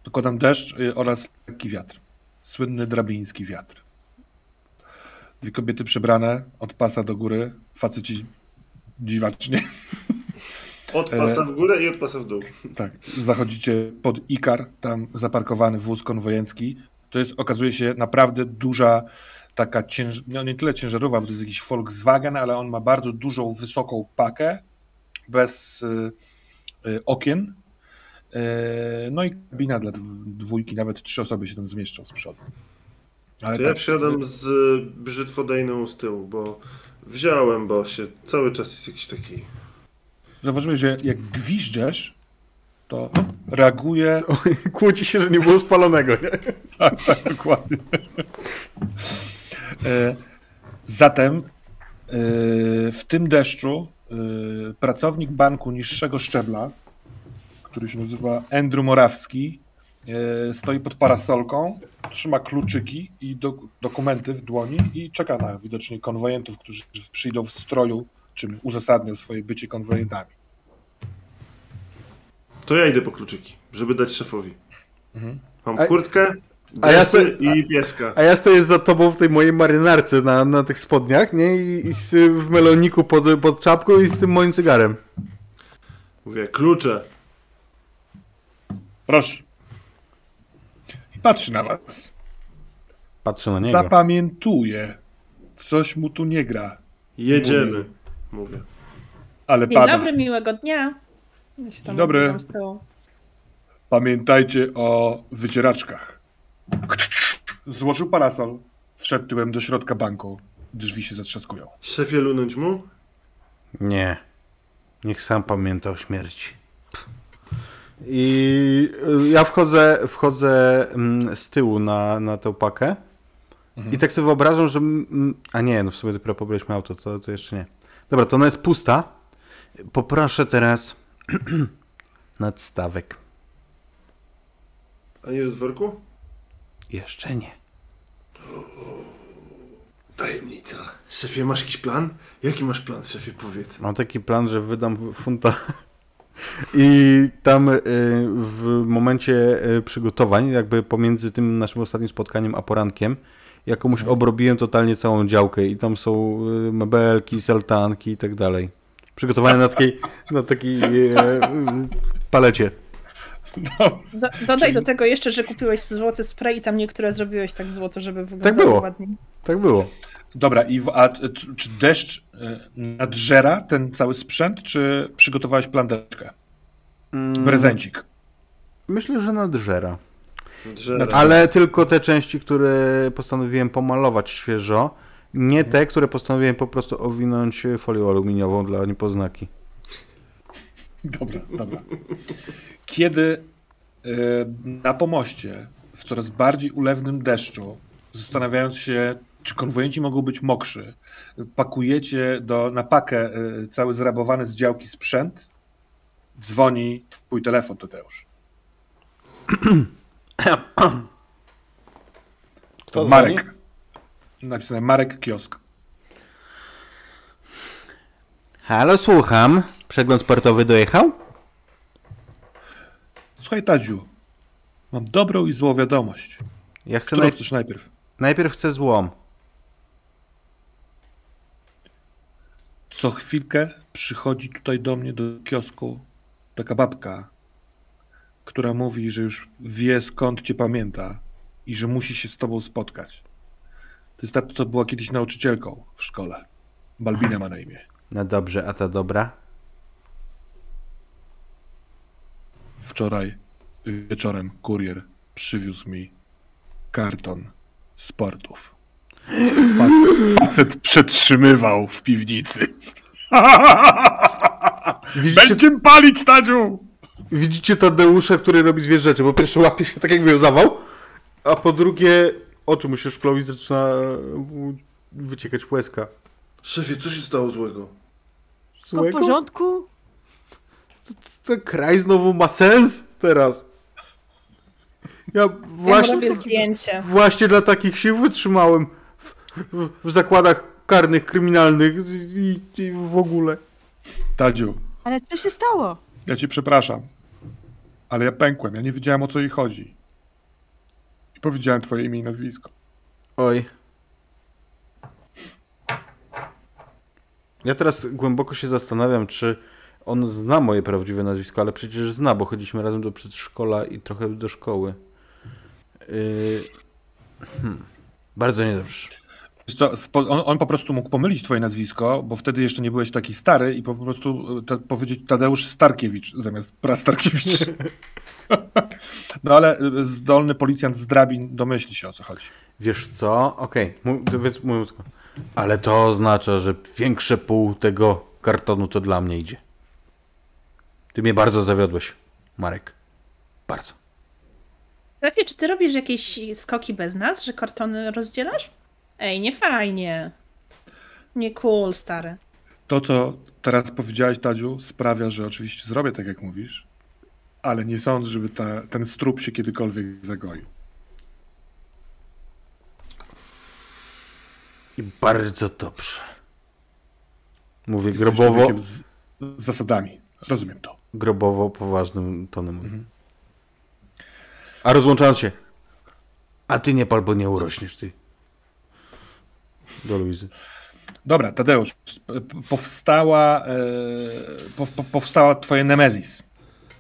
Dokładam deszcz y, oraz lekki wiatr. Słynny drabiński wiatr. Dwie kobiety przebrane od pasa do góry, faceci dziwacznie. Od E. pasa w górę i od pasa w dół. [laughs] Tak, zachodzicie pod Ikar, tam zaparkowany wóz konwojencki. To jest, okazuje się, naprawdę duża taka cięż... no nie tyle ciężarówka, bo to jest jakiś Volkswagen, ale on ma bardzo dużą, wysoką pakę, bez y, y, okien. Y, no i kabina dla dw- dwójki, nawet trzy osoby się tam zmieszczą z przodu. Ale To ja tak, wsiadam z brzytwodejną z tyłu, bo wziąłem, bo się cały czas jest jakiś taki... zauważyłeś, że jak gwiżdżesz, to reaguje [laughs] Kłóci się, że nie było spalonego, nie? [laughs] Tak, tak, dokładnie. E, Zatem e, w tym deszczu e, pracownik banku niższego szczebla, który się nazywa Andrew Morawski, stoi pod parasolką, trzyma kluczyki i do, dokumenty w dłoni i czeka na widocznie konwojentów, którzy przyjdą w stroju, czym uzasadnią swoje bycie konwojentami. To ja idę po kluczyki, żeby dać szefowi. Mhm. Mam A- kurtkę, a ja se- i pieska. A ja stoję za tobą w tej mojej marynarce na, na tych spodniach, nie? I, i z, w meloniku pod, pod czapką i z tym moim cygarem. Mówię, klucze. Proszę. I patrzy na was. Patrzę na niego. Zapamiętuje. Coś mu tu nie gra, Jedziemy. Mówię. ale Dzień pada. dobry, miłego dnia. Ja się tam Dzień dobry. odzywam z tyłu. Pamiętajcie o wycieraczkach. złożył parasol, wszedł tyłem do środka banku, drzwi się zatrzaskują. Szefie, lunąć mu? Nie. Niech sam pamięta o śmierci. I y, ja wchodzę, wchodzę mm, z tyłu na, na tę pakę i tak sobie wyobrażam, że... A nie, no w sumie dopiero pobraliśmy auto, to, to jeszcze nie. Dobra, to ona jest pusta. Poproszę teraz [clears throat] nadstawek. A nie do dworku? Jeszcze nie. Tajemnica. Szefie, masz jakiś plan? Jaki masz plan, szefie, powiedz. Mam taki plan, że wydam funta [laughs] i tam y, w momencie y, przygotowań, jakby pomiędzy tym naszym ostatnim spotkaniem a porankiem, ja komuś obrobiłem totalnie całą działkę i tam są y, mebelki, saltanki i tak dalej. Przygotowane na takiej, na takiej e, palecie. Do, dodaj do tego jeszcze, że kupiłeś złoty spray i tam niektóre zrobiłeś tak złoto, żeby wyglądało Tak było. ładniej. Tak było. Dobra, i w, a czy deszcz y, nadżera ten cały sprzęt, czy przygotowałeś plandeczkę? Mm, Prezencik. Myślę, że nadżera. Drzewa. Ale tylko te części, które postanowiłem pomalować świeżo, nie te, które postanowiłem po prostu owinąć folią aluminiową dla niepoznaki. Dobra, dobra. Kiedy y, na pomoście w coraz bardziej ulewnym deszczu, zastanawiając się, czy konwojenci mogą być mokrzy, pakujecie do, na pakę y, cały zrabowany z działki sprzęt, dzwoni twój telefon, Tadeusz. Kto To Marek. Napisane Marek Kiosk. Halo, słucham. Przegląd sportowy dojechał? Słuchaj, Tadziu, mam dobrą i złą wiadomość. Ja chcę Którą naj... chcesz najpierw? najpierw chcę złom. Co chwilkę przychodzi tutaj do mnie do kiosku taka babka, która mówi, że już wie skąd cię pamięta i że musi się z tobą spotkać. To jest ta, co była kiedyś nauczycielką w szkole. Balbina ma na imię. No dobrze, a ta dobra? Wczoraj wieczorem kurier przywiózł mi karton sportów. Facet, facet przetrzymywał w piwnicy. Widzicie, Będziemy palić, Tadziu! widzicie Tadeusza, który robi dwie rzeczy. Po pierwsze łapie się tak jakby ją zawał, a po drugie oczy mu się szklą i zaczyna mu wyciekać łezka. Szefie, co się stało złego? W Złego? porządku? Ten kraj znowu ma sens teraz. Ja Ja właśnie, robię zdjęcie. właśnie dla takich sił wytrzymałem w, w, w zakładach karnych, kryminalnych i, i w ogóle. Tadziu, Ale co się stało? ja cię przepraszam, ale ja pękłem. Ja nie wiedziałem o co jej chodzi. Powiedziałem twoje imię i nazwisko. Oj. Ja teraz głęboko się zastanawiam, czy on zna moje prawdziwe nazwisko, ale przecież zna, bo chodziliśmy razem do przedszkola i trochę do szkoły. Yy... Hmm. Bardzo niedobrze. On, on po prostu mógł pomylić twoje nazwisko, bo wtedy jeszcze nie byłeś taki stary i po prostu ta, powiedzieć Tadeusz Starkiewicz zamiast Prastarkiewicz. [laughs] No ale y, zdolny policjant z drabin domyśli się o co chodzi. Wiesz co? Okej, to więc mówię tylko. Ale to oznacza, że większe pół tego kartonu to dla mnie idzie. Ty mnie bardzo zawiodłeś, Marek. Bardzo. Lepiej, czy ty robisz jakieś skoki bez nas, że kartony rozdzielasz? Ej, nie fajnie. Nie cool, stary. To, co teraz powiedziałeś, Tadziu, sprawia, że oczywiście zrobię tak, jak mówisz, ale nie sądzę, żeby ta, ten strup się kiedykolwiek zagoił. I bardzo dobrze. Mówię Jesteś grobowo, Z, z zasadami. Rozumiem to. grobowo poważnym tonem. A rozłączając się. A ty nie pal, bo nie urośniesz, ty. Do Luizy. Dobra, Tadeusz, powstała, e, po, po, powstała twoje Nemezis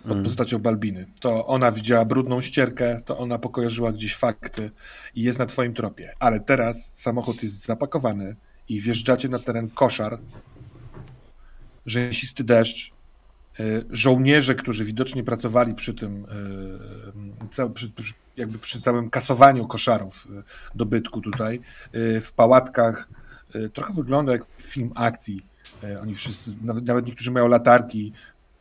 pod postacią Balbiny. To ona widziała brudną ścierkę, to ona pokojarzyła gdzieś fakty i jest na twoim tropie. Ale teraz samochód jest zapakowany i wjeżdżacie na teren koszar, rzęsisty deszcz, żołnierze, którzy widocznie pracowali przy tym, e, jakby przy całym kasowaniu koszarów y, dobytku tutaj, w pałatkach, trochę wygląda jak film akcji. Oni wszyscy, nawet, nawet niektórzy mają latarki,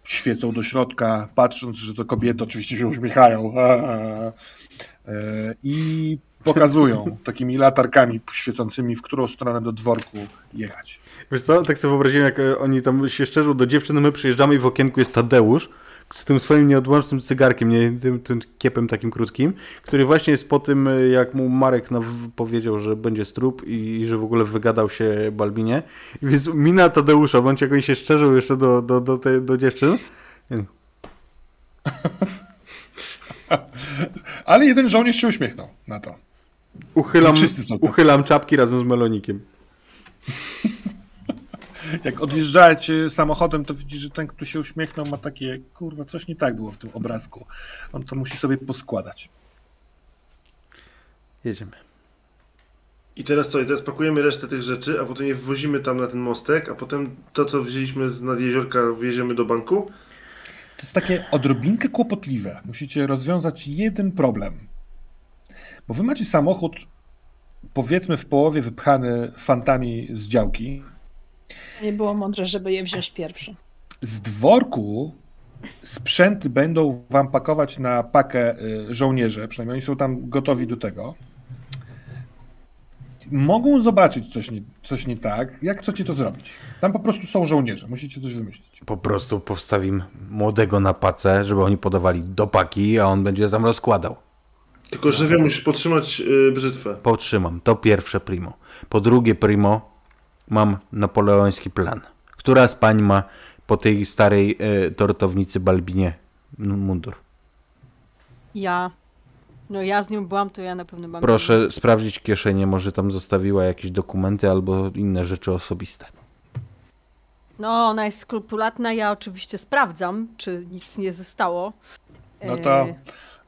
świecą do środka, patrząc, że to kobiety oczywiście się uśmiechają. [laughs] I pokazują takimi latarkami świecącymi, w którą stronę do dworku jechać. Wiesz co, tak sobie wyobraziłem, jak oni tam się szczerzą do dziewczyny, my przyjeżdżamy i w okienku jest Tadeusz, z tym swoim nieodłącznym cygarkiem, nie, tym, tym kiepem takim krótkim, który właśnie jest po tym, jak mu Marek powiedział, że będzie strup i, i, że w ogóle wygadał się Balbinie. Więc mina Tadeusza, bądź jak oni się szczerzą jeszcze do, do, do, te, do dziewczyn. [laughs] Ale jeden żołnierz się uśmiechnął na to. Uchylam, uchylam czapki razem z melonikiem. [laughs] Jak odjeżdżacie samochodem, to widzisz, że ten, kto się uśmiechnął, ma takie, kurwa, coś nie tak było w tym obrazku. On to musi sobie poskładać. Jedziemy. I teraz co? I teraz pakujemy resztę tych rzeczy, a potem je wwozimy tam na ten mostek, a potem to, co wzięliśmy z nad jeziorka, wjedziemy do banku? To jest takie odrobinkę kłopotliwe. Musicie rozwiązać jeden problem. Bo wy macie samochód, powiedzmy w połowie wypchany fantami z działki, nie było mądre, żeby je wziąć pierwsze. Z dworku sprzęty będą wam pakować na pakę y, żołnierze, przynajmniej oni są tam gotowi do tego. Mogą zobaczyć coś nie, coś nie tak. Jak chcecie to zrobić? Tam po prostu są żołnierze, musicie coś wymyślić. Po prostu postawim młodego na pacę, żeby oni podawali do paki, a on będzie tam rozkładał. Tylko, że wiem, musisz podtrzymać yy, brzytwę. Potrzymam, to pierwsze primo. Po drugie primo, mam napoleoński plan. Która z pań ma po tej starej e, tortownicy Balbinie mundur? Ja. No ja z nią byłam, to ja na pewno mam. Proszę sprawdzić kieszenie, może tam zostawiła jakieś dokumenty albo inne rzeczy osobiste. No, ona jest skrupulatna, ja oczywiście sprawdzam, czy nic nie zostało. No to e,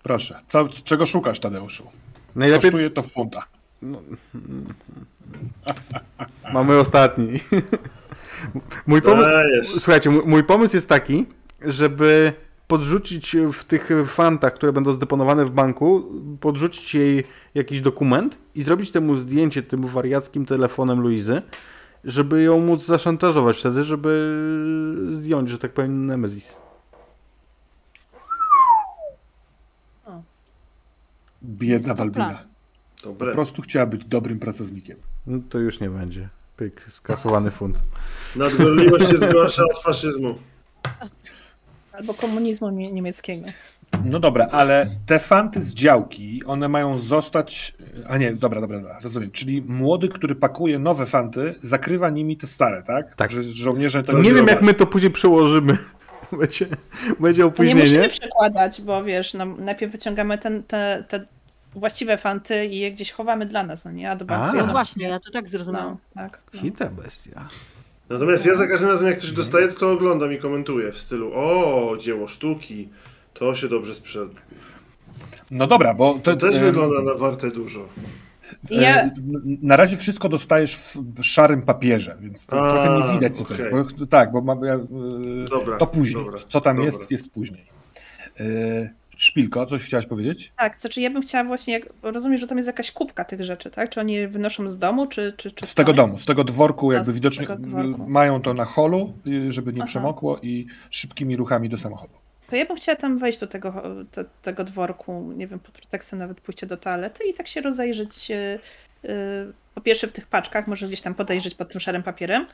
proszę, co, czego szukasz, Tadeuszu? Najlepiej... Kosztuje to w funta. No, [laughs] Mamy ostatni. [laughs] Mój pomysł, słuchajcie, mój pomysł jest taki, żeby podrzucić w tych fantach, które będą zdeponowane w banku, podrzucić jej jakiś dokument i zrobić temu zdjęcie tym wariackim telefonem Luizy, żeby ją móc zaszantażować wtedy, żeby zdjąć, że tak powiem, Nemesis. Biedna Balbina. Dobre. Po prostu chciała być dobrym pracownikiem. No to już nie będzie. Pyk, skasowany fund. Nadgorliwość jest gorsza od faszyzmu. Albo komunizmu niemieckiego. No dobra, ale te fanty z działki, one mają zostać. A nie, dobra, dobra, dobra, rozumiem. Czyli młody, który pakuje nowe fanty, zakrywa nimi te stare, tak? Tak. Że żołnierze to Nie wiem, jak my to później przełożymy. [laughs] Będzie, będzie opóźnienie. nie musimy przekładać, bo wiesz, no, najpierw wyciągamy ten, te, te właściwe fanty i je gdzieś chowamy dla nas, no nie? A, do banku no właśnie, ja to tak zrozumiałam. No, tak, no. Hita bestia. Natomiast ja za każdym razem jak coś dostaję, to, to oglądam i komentuję w stylu o, dzieło sztuki, to się dobrze sprzeda. No dobra, bo... To, to też wygląda na warte dużo. Ja... E, na razie wszystko dostajesz w szarym papierze, więc to A, trochę nie widać co okay. to jest. Bo, tak, bo ma, e, dobra, to później. Dobra, co tam dobra. jest, jest później. E, Szpilko, coś chciałaś powiedzieć? Tak, co czy ja bym chciała właśnie, jak, rozumiem, że tam jest jakaś kubka tych rzeczy, tak? Czy oni wynoszą z domu, czy... czy, czy z tego domu, z tego dworku, jakby widocznie mają to na holu, y, żeby nie Aha. przemokło i szybkimi ruchami do samochodu. To ja bym chciała tam wejść do tego, te, tego dworku, nie wiem, pod pretekstem nawet pójście do toalety i tak się rozejrzeć yy, po pierwsze w tych paczkach, może gdzieś tam podejrzeć pod tym szarym papierem,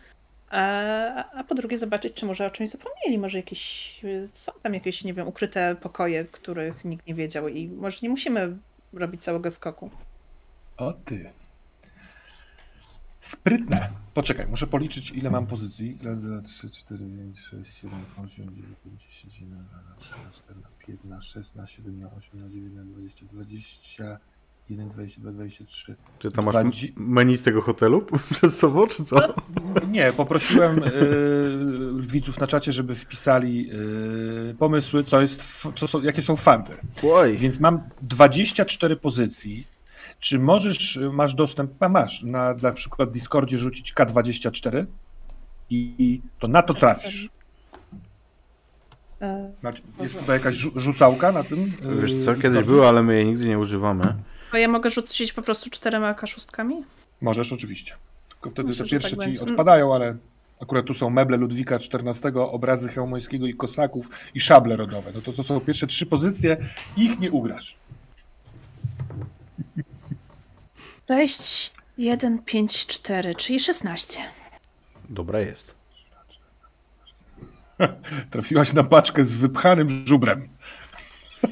a, a po drugie zobaczyć, czy może o czymś zapomnieli, może jakieś, są tam jakieś, nie wiem, ukryte pokoje, których nikt nie wiedział i może nie musimy robić całego skoku. O ty. Sprytne. Poczekaj, muszę policzyć, ile mam pozycji. 1, 2, 3, 4, 5, 6, 7, 8, 9, 10, 11, 12, 14, 15, 16, 17, 18, 19, 20, 20, 1, 22, 23. Czy tam masz 20... menu z tego hotelu [laughs] przed sobą, czy co? Nie, poprosiłem y, widzów na czacie, żeby wpisali y, pomysły, co jest, co są, jakie są fanty. Oj. Więc mam 24 pozycji. Czy możesz, masz dostęp, a masz, na, na przykład Discordzie rzucić K24 i, i to na to trafisz. E, Jest tutaj jakaś rzu- rzucałka na tym? Wiesz yy, co, kiedyś było, ale my jej nigdy nie używamy. To ja mogę rzucić po prostu czterema kaszustkami? Możesz, oczywiście. Tylko wtedy Myślę, te że pierwsze tak ci będzie. odpadają, ale akurat tu są meble Ludwika XIV, obrazy Chełmońskiego i Kosaków i szable rodowe. No to to są pierwsze trzy pozycje, ich nie ugrasz. 6, 1, 5, 4, czyli 16. Dobra jest. [laughs] Trafiłaś na paczkę z wypchanym żubrem. [laughs]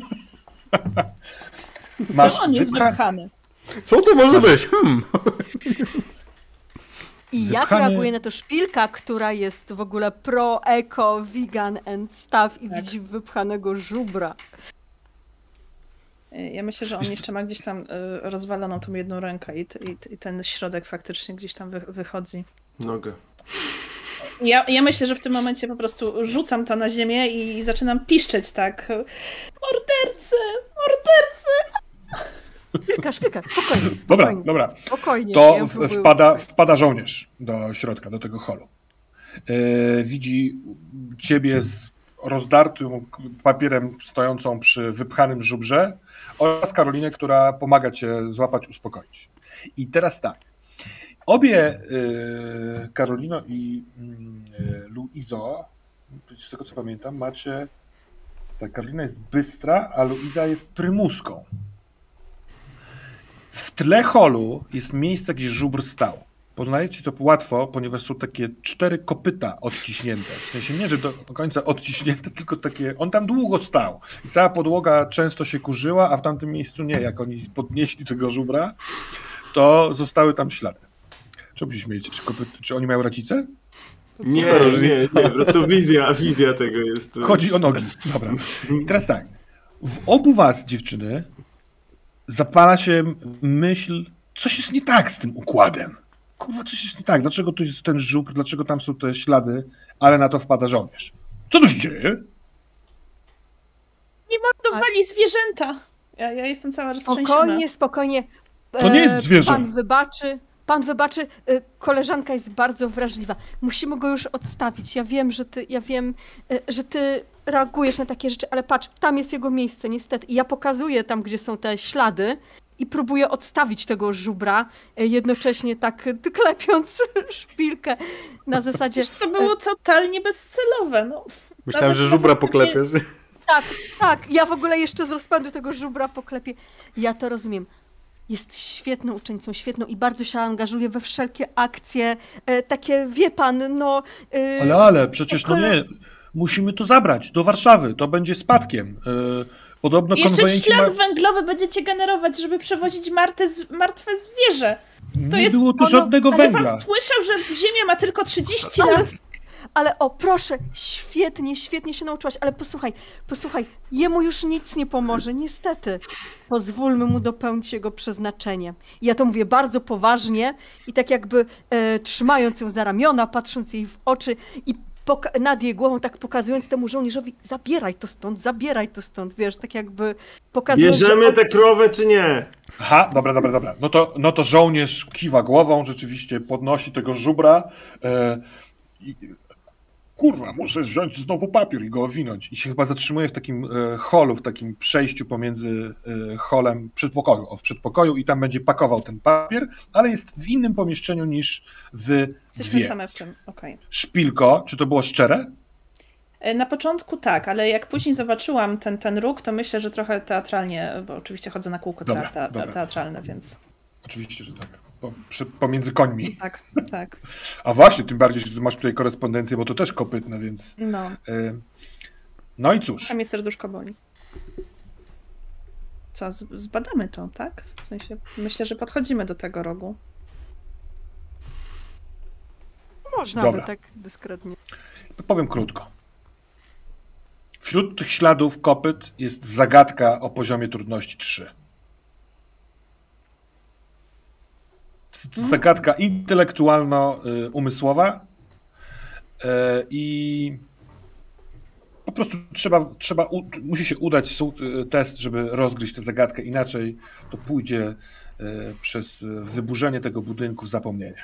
Masz on jest wypcha- wypchany. Co to może być? Hmm. I jak reaguje na to szpilka, która jest w ogóle pro, eco, vegan and stuff i Tak. widzi wypchanego żubra. E, Ja myślę, że on jeszcze ma gdzieś tam e, rozwaloną tą jedną rękę i, i, i ten środek faktycznie gdzieś tam wy, wychodzi. Nogę. Ja, ja myślę, że w tym momencie po prostu rzucam to na ziemię i, i zaczynam piszczeć tak. Mordercy! Mordercy! Szpilka, szpilka, spokojnie, [laughs] Dobra, spokojnie. dobra. spokojnie To ja w, wpada, wpada żołnierz do środka, do tego holu. E, widzi ciebie z rozdartym papierem stojącą przy wypchanym żubrze oraz Karolinę, która pomaga cię złapać, uspokoić. I teraz tak. Obie e, Karolino i e, Luizo, z tego co pamiętam, macie. Tak, Karolina jest bystra, a Luiza jest prymuską. W tle holu jest miejsce, gdzie żubr stał. Poznajecie to łatwo, ponieważ są takie cztery kopyta odciśnięte. W sensie nie, że do końca odciśnięte, [laughs] tylko takie. On tam długo stał. I cała podłoga często się kurzyła, a w tamtym miejscu nie. Jak oni podnieśli tego żubra, to zostały tam ślady. Czemu się śmiejecie? Czy, kopyt, czy oni mają racicę? Nie, nie, nie, prostu wizja, wizja tego jest. Chodzi o nogi. Dobra. I teraz tak. W obu was, dziewczyny, zapala się myśl, coś jest nie tak z tym układem. Kurwa, coś jest nie tak. Dlaczego tu jest ten żuk? Dlaczego tam są te ślady? Ale na to wpada żołnierz. Co tu się dzieje? Nie mordowali zwierzęta! Ja, ja jestem cała roztrzęsiona. Spokojnie, spokojnie. To nie jest E, zwierzę. Pan wybaczy. Pan wybaczy, e, koleżanka jest bardzo wrażliwa. Musimy go już odstawić. Ja wiem, że ty, ja wiem, e, że ty reagujesz na takie rzeczy, ale patrz, tam jest jego miejsce, niestety. I ja pokazuję tam, gdzie są te ślady i próbuję odstawić tego żubra, e, jednocześnie tak e, [laughs] klepiąc szpilkę na zasadzie. Przecież to było totalnie bezcelowe. No. Myślałem, Nawet- że żubra poklepiesz. Tak, tak, ja w ogóle jeszcze z rozpędu tego żubra poklepię. Ja to rozumiem. Jest świetną uczennicą, świetną i bardzo się angażuje we wszelkie akcje, e, takie, wie pan, no... E, Ale, ale, przecież no nie. Musimy to zabrać do Warszawy. To będzie spadkiem. Yy, Podobno I jeszcze ślad ma... węglowy będziecie generować, żeby przewozić martwe, z- martwe zwierzę. To Nie jest było tu ono- żadnego A czy węgla. pan słyszał, że Ziemia ma tylko 30 Ale- lat? Ale o, proszę, świetnie, świetnie się nauczyłaś, ale posłuchaj, posłuchaj, jemu już nic nie pomoże, niestety. Pozwólmy mu dopełnić jego przeznaczenie. Ja to mówię bardzo poważnie i tak jakby e, trzymając ją za ramiona, patrząc jej w oczy i nad jej głową, tak pokazując temu żołnierzowi, zabieraj to stąd, zabieraj to stąd, wiesz, tak jakby pokazując, że Bierzemy on- tę krowę czy nie? Aha, dobra, dobra, dobra. No to, no to żołnierz kiwa głową, rzeczywiście podnosi tego żubra. I, kurwa, muszę wziąć znowu papier i go owinąć. I się chyba zatrzymuje w takim e, holu, w takim przejściu pomiędzy e, holem przedpokoju, o, w przedpokoju i tam będzie pakował ten papier, ale jest w innym pomieszczeniu niż w Jesteśmy same w tym, okej. Szpilko, czy to było szczere? E, Na początku tak, ale jak później zobaczyłam ten, ten róg, to myślę, że trochę teatralnie, bo oczywiście chodzę na kółko Dobra, te, te, te, dobra. teatralne, więc Oczywiście, że tak. Po, przy, pomiędzy końmi. tak, tak. [laughs] A właśnie, tym bardziej, że masz tutaj korespondencję, bo to też kopytne, więc... No, e, no i cóż. a mnie serduszko boli. Co, z- zbadamy to, tak? W sensie, myślę, że podchodzimy do tego rogu. można Dobra. by tak dyskretnie. Powiem krótko. Wśród tych śladów kopyt jest zagadka o poziomie trudności 3. Zagadka intelektualno-umysłowa y, i po prostu trzeba, trzeba musi się udać y, test, żeby rozgryźć tę zagadkę. Inaczej to pójdzie y, przez wyburzenie tego budynku w zapomnienie.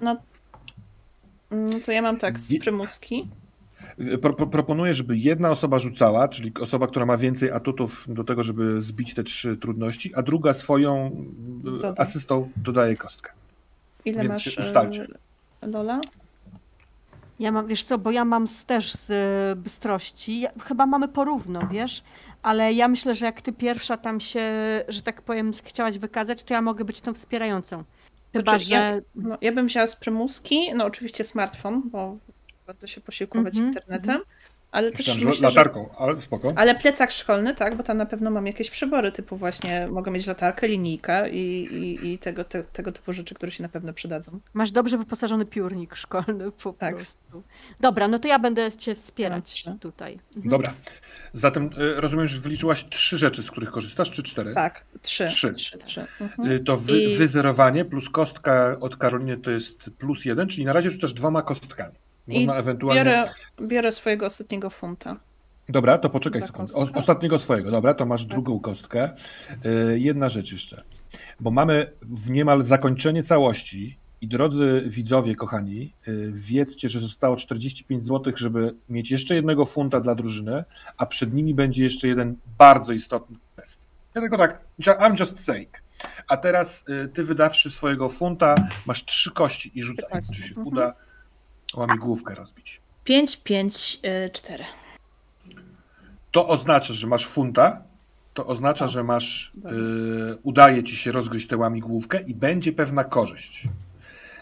No, mm, to ja mam tak z prymuski. Pro, pro, proponuję, żeby jedna osoba rzucała, czyli osoba, która ma więcej atutów do tego, żeby zbić te trzy trudności, a druga swoją Dodam. asystą dodaje kostkę. Ile Więc masz się ustalcie. e, Lola? Ja mam, wiesz co, bo ja mam też z e, bystrości. Ja, chyba mamy porówno, wiesz, ale ja myślę, że jak ty pierwsza tam się, że tak powiem, chciałaś wykazać, to ja mogę być tą wspierającą. Chyba, Znaczy, ja- że. No, ja bym wzięła z prymuski, no oczywiście smartfon, bo warto się posiłkować Mhm, internetem, ale też Myślałem, że myślę, że... latarką, ale spoko. Ale plecak szkolny, tak, bo tam na pewno mam jakieś przybory typu właśnie, mogę mieć latarkę, linijkę i, i, i tego, te, tego typu rzeczy, które się na pewno przydadzą. Masz dobrze wyposażony piórnik szkolny po Tak. prostu. Dobra, no to ja będę cię wspierać Dobrze. tutaj. Mhm. Dobra. Zatem y, rozumiem, że wyliczyłaś trzy rzeczy, z których korzystasz, czy cztery? Tak, trzy. Trzy. Trzy, trzy. Mhm. Y, To wy, I- wyzerowanie plus kostka od Karoliny to jest plus jeden, czyli na razie rzucasz dwoma kostkami. Można I ewentualnie. Biorę, biorę swojego ostatniego funta. Dobra, to poczekaj sekundę. ostatniego swojego, dobra, to masz Tak. drugą kostkę. Y, Jedna rzecz jeszcze. Bo mamy w niemal zakończenie całości i drodzy widzowie, kochani, y, wiedzcie, że zostało 45 zł, żeby mieć jeszcze jednego funta dla drużyny, a przed nimi będzie jeszcze jeden bardzo istotny test. Ja tylko tak, I'm just saying. A teraz y, ty wydawszy swojego funta, masz trzy kości i rzucaj, czy się Mhm. Łamigłówkę rozbić. 5, 5, 4. To oznacza, że masz funta, to oznacza, że masz, y, udaje ci się rozgryźć tę łamigłówkę i będzie pewna korzyść,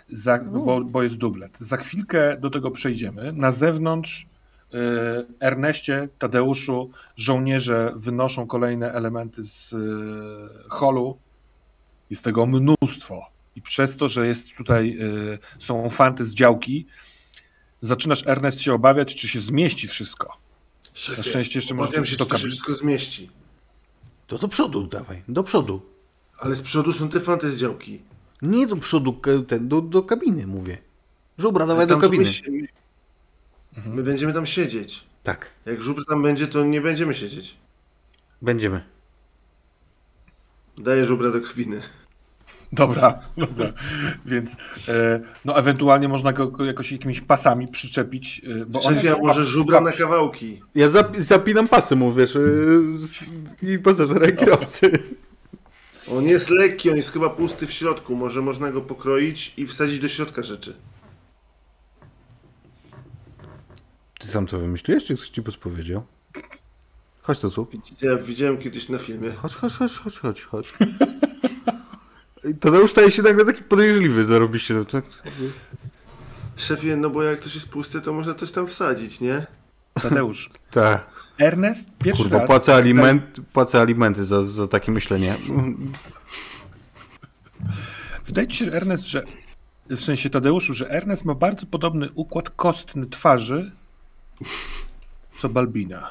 Za, bo, bo jest dublet. Za chwilkę do tego przejdziemy. Na zewnątrz y, Erneście, Tadeuszu, żołnierze wynoszą kolejne elementy z y, holu. Jest tego mnóstwo. I przez to, że jest tutaj, y, są fanty z działki, zaczynasz Ernest się obawiać, czy się zmieści wszystko. Szefie, Na szczęście jeszcze możecie się, to czy to wszystko zmieści. To do przodu dawaj, do przodu. Ale z przodu są te fanty z działki. Nie do przodu, ten, do, do kabiny mówię. Żubra, dawaj do kabiny. My, się- my, Mhm. my będziemy tam siedzieć. Tak, Jak żubr tam będzie, to nie będziemy siedzieć. będziemy. Daję żubra do kabiny. Dobra, [laughs] dobra. Więc e, no ewentualnie można go jakoś jakimiś pasami przyczepić, e, bo on Szefie, a jest może żubra na kawałki. Ja zap, zapinam pasy mu, wiesz, yy, z- i pasażera i kierowcy. On jest lekki, on jest chyba pusty w środku. Może można go pokroić i wsadzić do środka rzeczy. Ty sam co wymyśliłeś, czy ktoś ci podpowiedział? Chodź to tu. Ja widziałem kiedyś na filmie. Chodź, chodź, chodź, chodź, chodź, chodź. Tadeusz staje się nagle taki podejrzliwy, zarobiście. Tak? Szefie, no bo jak coś jest puste, to można coś tam wsadzić, nie? Tadeusz. [laughs] Tak. Ernest pierwszy Kurwa, raz... płacę, aliment, płacę alimenty za, za takie myślenie. Wydaje ci się, że Ernest, że w sensie Tadeuszu, że Ernest ma bardzo podobny układ kostny twarzy co Balbina.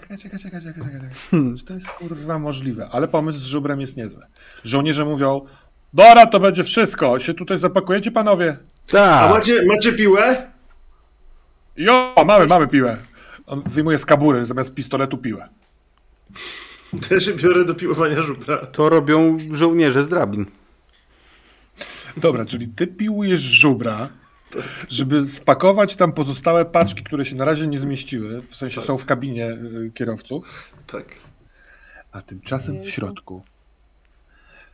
Czekaj, czekaj, czekaj, czekaj, czekaj. czekaj. Czy to jest kurwa możliwe? Ale pomysł z żubrem jest niezły. Żołnierze mówią, Dora, to będzie wszystko. Się tutaj zapakujecie, panowie? A Tak. macie, macie piłę? Jo, mamy, mamy piłę. On wyjmuje z kabury zamiast pistoletu piłę. Też biorę do piłowania żubra. To robią żołnierze z drabin. Dobra, czyli ty piłujesz żubra, żeby spakować tam pozostałe paczki, które się na razie nie zmieściły, w sensie są w kabinie y, kierowców, Tak. a tymczasem w środku.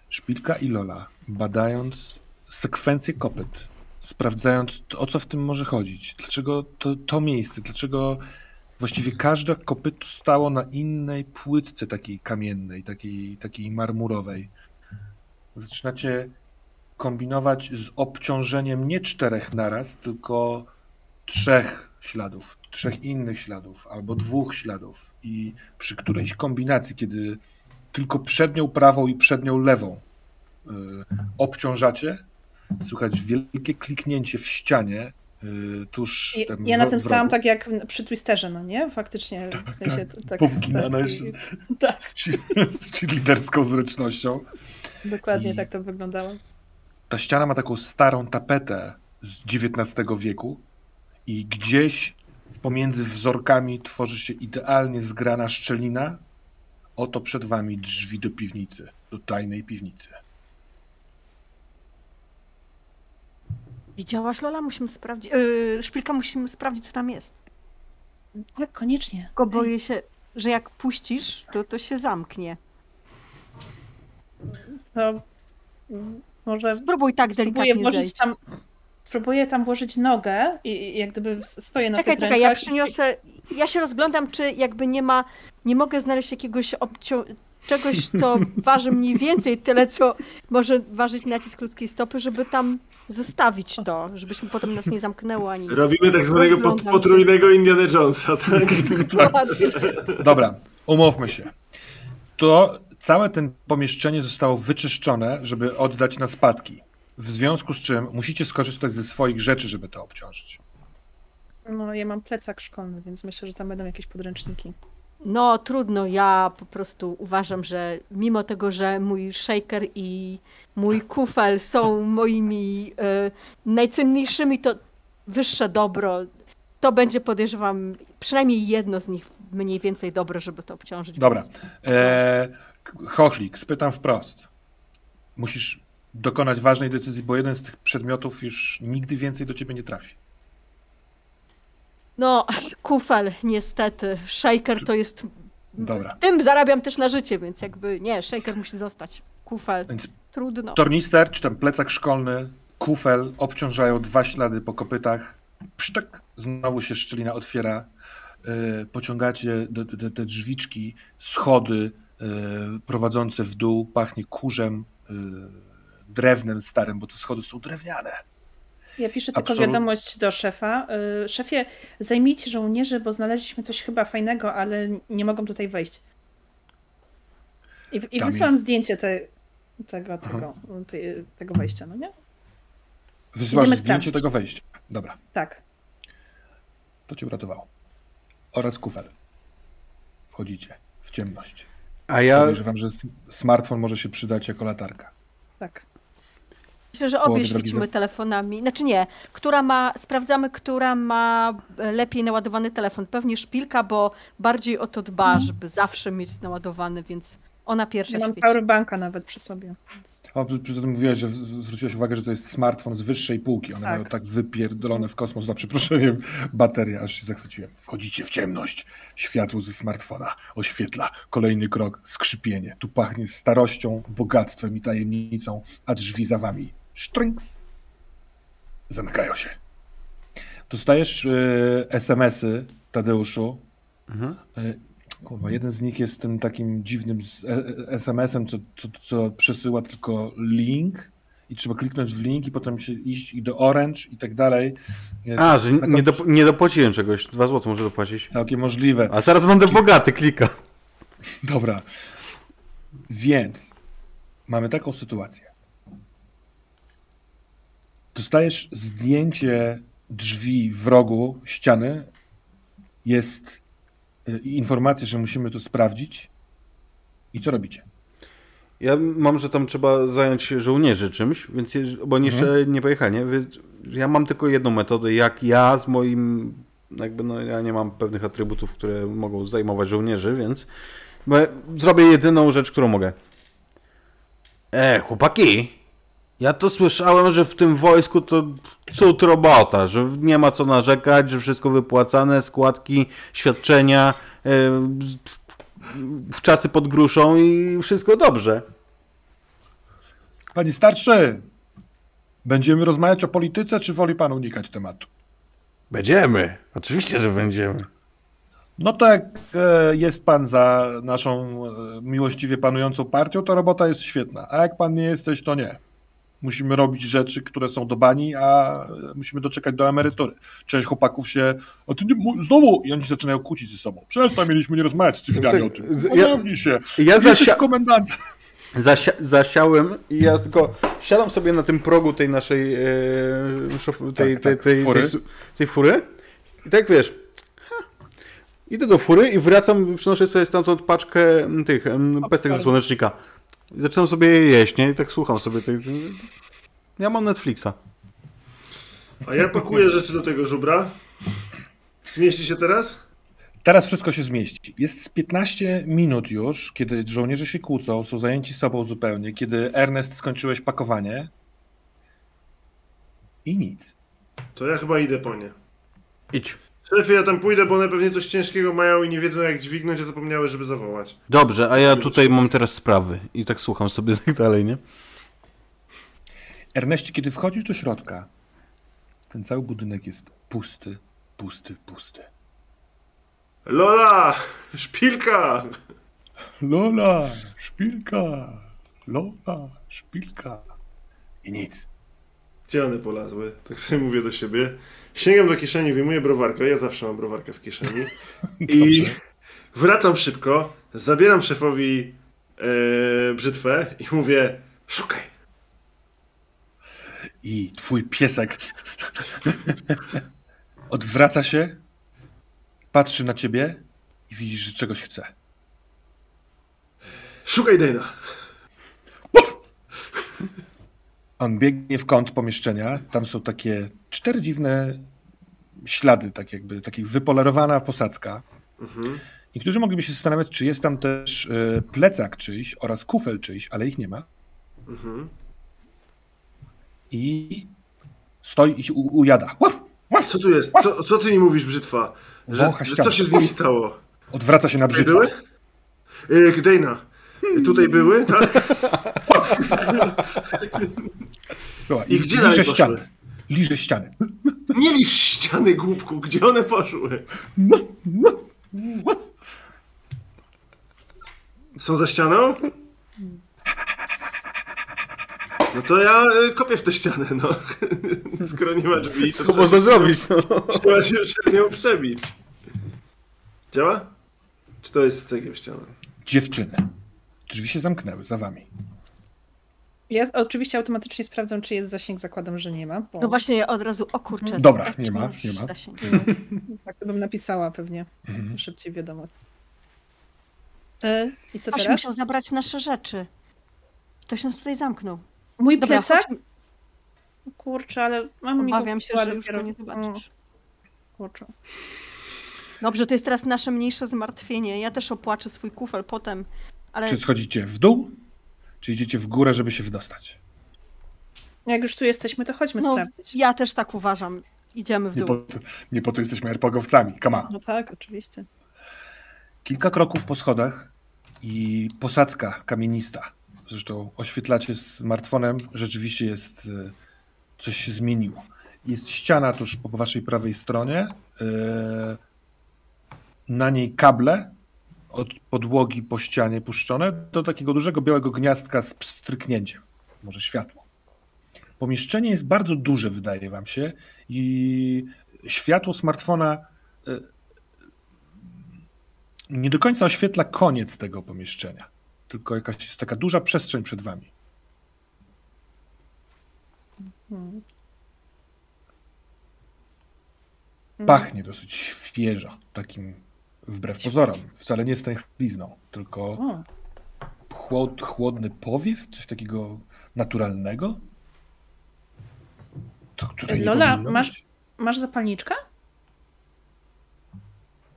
Szpilka i Lola, badając sekwencję kopyt, sprawdzając o co w tym może chodzić, dlaczego to, to miejsce, dlaczego właściwie każde kopyto stało na innej płytce takiej kamiennej, takiej, takiej marmurowej. Zaczynacie kombinować z obciążeniem nie czterech naraz, tylko trzech śladów, trzech innych śladów albo dwóch śladów. I przy którejś kombinacji, kiedy tylko przednią prawą i przednią lewą y, obciążacie, słychać wielkie kliknięcie w ścianie y, tuż Ja, ja na tym stałam tak jak przy Twisterze, no nie? Faktycznie, w sensie to, tak. tak, jeszcze. [laughs] tak, z z zręcznością. dokładnie I- tak to wyglądało. Ta ściana ma taką starą tapetę z XIX wieku i gdzieś pomiędzy wzorkami tworzy się idealnie zgrana szczelina. Oto przed wami drzwi do piwnicy, do tajnej piwnicy. Widziałaś Lola? Musimy sprawdzić. Yy, szpilka musimy sprawdzić, co tam jest. Tak, koniecznie. Tylko boję się, że jak puścisz, to to się zamknie. To może Spróbuj tak delikatnie włożyć zejść. tam, spróbuję tam włożyć nogę i, jak gdyby stoję na Czekaj, czekaj, ja przyniosę. Ja się rozglądam, czy jakby nie ma. Nie mogę znaleźć jakiegoś obcią... czegoś, co [laughs] waży mniej więcej tyle, co może ważyć nacisk ludzkiej stopy, żeby tam zostawić to, żebyśmy potem nas nie zamknęło ani. nic. Robimy tak zwanego się. potrójnego Indiana Jonesa, [laughs] tak? Dokładnie. Dobra, umówmy się. To całe ten pomieszczenie zostało wyczyszczone, żeby oddać na spadki. W związku z czym musicie skorzystać ze swoich rzeczy, żeby to obciążyć. No, ja mam plecak szkolny, więc myślę, że tam będą jakieś podręczniki. No trudno, ja po prostu uważam, że mimo tego, że mój shaker i mój kufel są moimi e, najcenniejszymi, to wyższe dobro, to będzie podejrzewam przynajmniej jedno z nich mniej więcej dobre, żeby to obciążyć. Dobra. E, Chochlik, spytam wprost. Musisz dokonać ważnej decyzji, bo jeden z tych przedmiotów już nigdy więcej do ciebie nie trafi. No, kufel niestety, shaker to jest... Dobra. Tym zarabiam też na życie, więc jakby nie, shaker musi zostać. Kufel, Więc trudno. tornister, czy ten plecak szkolny, kufel obciążają dwa ślady po kopytach. Pszczek, znowu się szczelina otwiera. E, Pociągacie te drzwiczki, schody prowadzące w dół. Pachnie kurzem, e, drewnem starym, bo te schody są drewniane. Ja piszę tylko Absolut- wiadomość do szefa. Y, Szefie, zajmijcie żołnierzy, bo znaleźliśmy coś chyba fajnego, ale nie mogą tutaj wejść. I, i wysłałam jest- zdjęcie te, tego, tego, tej- tego wejścia, no nie? Idziemy zdjęcie sprawdzić. tego wejścia. Dobra, Tak. to cię uratowało. Oraz kufel. Wchodzicie w ciemność. A ja, Podejrzewam, że smartfon może się przydać jako latarka. Tak. Myślę, że obie świecimy za- telefonami. Znaczy nie, która ma, sprawdzamy, która ma e, lepiej naładowany telefon. Pewnie szpilka, bo bardziej o to dba, żeby zawsze mieć naładowany, więc ona pierwsza mam świeci. powerbanka nawet przy sobie. Więc... O, przy tym mówiłeś, że zwróciłeś uwagę, że to jest smartfon z wyższej półki. One Tak. mają tak wypierdolone w kosmos, za przeproszeniem, baterie, aż się zachwyciłem. Wchodzicie w ciemność. Światło ze smartfona oświetla kolejny krok, skrzypienie. Tu pachnie starością, bogactwem i tajemnicą, a drzwi za wami. Sztrynks. Zamykają się. Dostajesz y, SMS-y, Tadeuszu. Mhm. Y, Kurwa, jeden z nich jest tym takim dziwnym e- e- SMS-em, co, co, co przesyła tylko link i trzeba kliknąć w link i potem się iść i do Orange i tak dalej. Y, a, że nie, dop- nie dopłaciłem czegoś. Dwa złote muszę dopłacić. Całkiem możliwe. A zaraz będę bogaty, klika. [laughs] Dobra. Więc mamy taką sytuację. Dostajesz zdjęcie drzwi w rogu ściany. Jest y, informacja, że musimy to sprawdzić. I co robicie? Ja mam, że tam trzeba zająć żołnierzy czymś, więc bo oni Mhm. jeszcze nie pojechali, nie? Więc ja mam tylko jedną metodę, jak ja z moim, jakby no ja nie mam pewnych atrybutów, które mogą zajmować żołnierzy, więc zrobię jedyną rzecz, którą mogę. E, chłopaki, ja to słyszałem, że w tym wojsku to cud robota, że nie ma co narzekać, że wszystko wypłacane, składki, świadczenia, z- w czasy pod gruszą i wszystko dobrze. Panie starszy, będziemy rozmawiać o polityce, czy woli pan unikać tematu? Będziemy. Oczywiście, że będziemy. No to jak e, jest pan za naszą e, miłościwie panującą partią, to robota jest świetna. A jak pan nie jesteś, to nie. Musimy robić rzeczy, które są do bani, a musimy doczekać do emerytury. Część chłopaków się. A ty nie, znowu! I oni się zaczynają kłócić ze sobą. Przestań, mieliśmy nie rozmawiać z cywilami Tak, o tym. Ogarnij się. Ja Jesteś zasia komendantem. zasia zasiałem i ja tylko siadam sobie na tym progu tej naszej e, tej, Tak, tej, tak, tej, fury. tej, fury i tak wiesz, ha, idę do fury i wracam, przynoszę sobie stamtąd paczkę tych pestek ze słonecznika. I zaczynam sobie je jeść, nie? I tak słucham sobie tej... Ja mam Netflixa. A ja pakuję rzeczy do tego żubra. Zmieści się teraz? Teraz wszystko się zmieści. Jest z 15 minut już, kiedy żołnierze się kłócą, są zajęci sobą zupełnie, kiedy Ernest skończyłeś pakowanie. I nic. To ja chyba idę po nie. Idź. Szefie, ja tam pójdę, bo one pewnie coś ciężkiego mają i nie wiedzą jak dźwignąć, a zapomniały, żeby zawołać. Dobrze, a ja tutaj mam teraz sprawy. I tak słucham sobie [laughs] tak dalej, nie? Erneście, kiedy wchodzisz do środka, ten cały budynek jest pusty, pusty, pusty. Lola! Szpilka! Lola, szpilka, Lola, szpilka. I nic. Gdzie one polazły? Tak sobie mówię do siebie. Sięgam do kieszeni, wyjmuję browarkę. Ja zawsze mam browarkę w kieszeni. [laughs] I wracam szybko, zabieram szefowi e, brzytwę i mówię szukaj. I twój piesek odwraca się, patrzy na ciebie i widzisz, że czegoś chce. Szukaj Dana. On biegnie w kąt pomieszczenia. Tam są takie cztery dziwne ślady, tak jakby, taki wypolerowana posadzka. Mhm. Niektórzy mogliby się zastanawiać, czy jest tam też e, plecak czyjś oraz kufel czyjś, ale ich nie ma. Mhm. I stoi i się u- ujada. Łap! Łap! Co tu jest? Co, co ty mi mówisz, brzytwa? Że, że co się z nimi stało? Odwraca się na Tutaj brzytwę. były? Yy, Dana. Tutaj były, tak? [laughs] Była. I gdzie liże poszły? ściany. Liże ściany. Nie lisz ściany, głupku. Gdzie one poszły? No, no. Są za ścianą? No to ja y, kopię w tę ścianę, no. Skoro nie ma drzwi, to Co można zrobić, no? trzeba się przez nią przebić. Działa? Czy to jest cegieł ściana? Dziewczyny. Drzwi się zamknęły za wami. Ja oczywiście automatycznie sprawdzam, czy jest zasięg, zakładam, że nie ma. Bo No właśnie od razu, o kurczę. Dobra, tak, nie ma, nie ma. zasięg. [laughs] tak bym napisała pewnie Mhm. szybciej wiadomość. Y, I co Ktoś teraz? musiał zabrać nasze rzeczy. Ktoś nas tutaj zamknął. Mój Dobra, plecak? chodźmy. Kurczę, ale mam mi go Obawiam się, że już dopiero- go nie zobaczysz. O, Kurczę. Dobrze, to jest teraz nasze mniejsze zmartwienie. Ja też opłaczę swój kufel potem, ale Czy schodzicie w dół, czy idziecie w górę, żeby się wydostać? Jak już tu jesteśmy, to chodźmy no, sprawdzić. ja też tak uważam. Idziemy w Nie dół. po, nie po to jesteśmy RPGowcami. Come on. No tak, oczywiście. Kilka kroków po schodach i posadzka kamienista. Zresztą oświetlacie smartfonem, rzeczywiście jest, e, coś się zmieniło. Jest ściana tuż po waszej prawej stronie, e, na niej kable od podłogi po ścianie puszczone do takiego dużego białego gniazdka z pstryknięciem, może światło. Pomieszczenie jest bardzo duże, wydaje wam się, i światło smartfona e, nie do końca oświetla koniec tego pomieszczenia, tylko jakaś jest taka duża przestrzeń przed wami. Hmm. Pachnie dosyć świeżo, takim wbrew pozorom. Wcale nie stęchlizną, tylko O, chłod, chłodny powiew, coś takiego naturalnego. To, Lola, masz- masz zapalniczkę?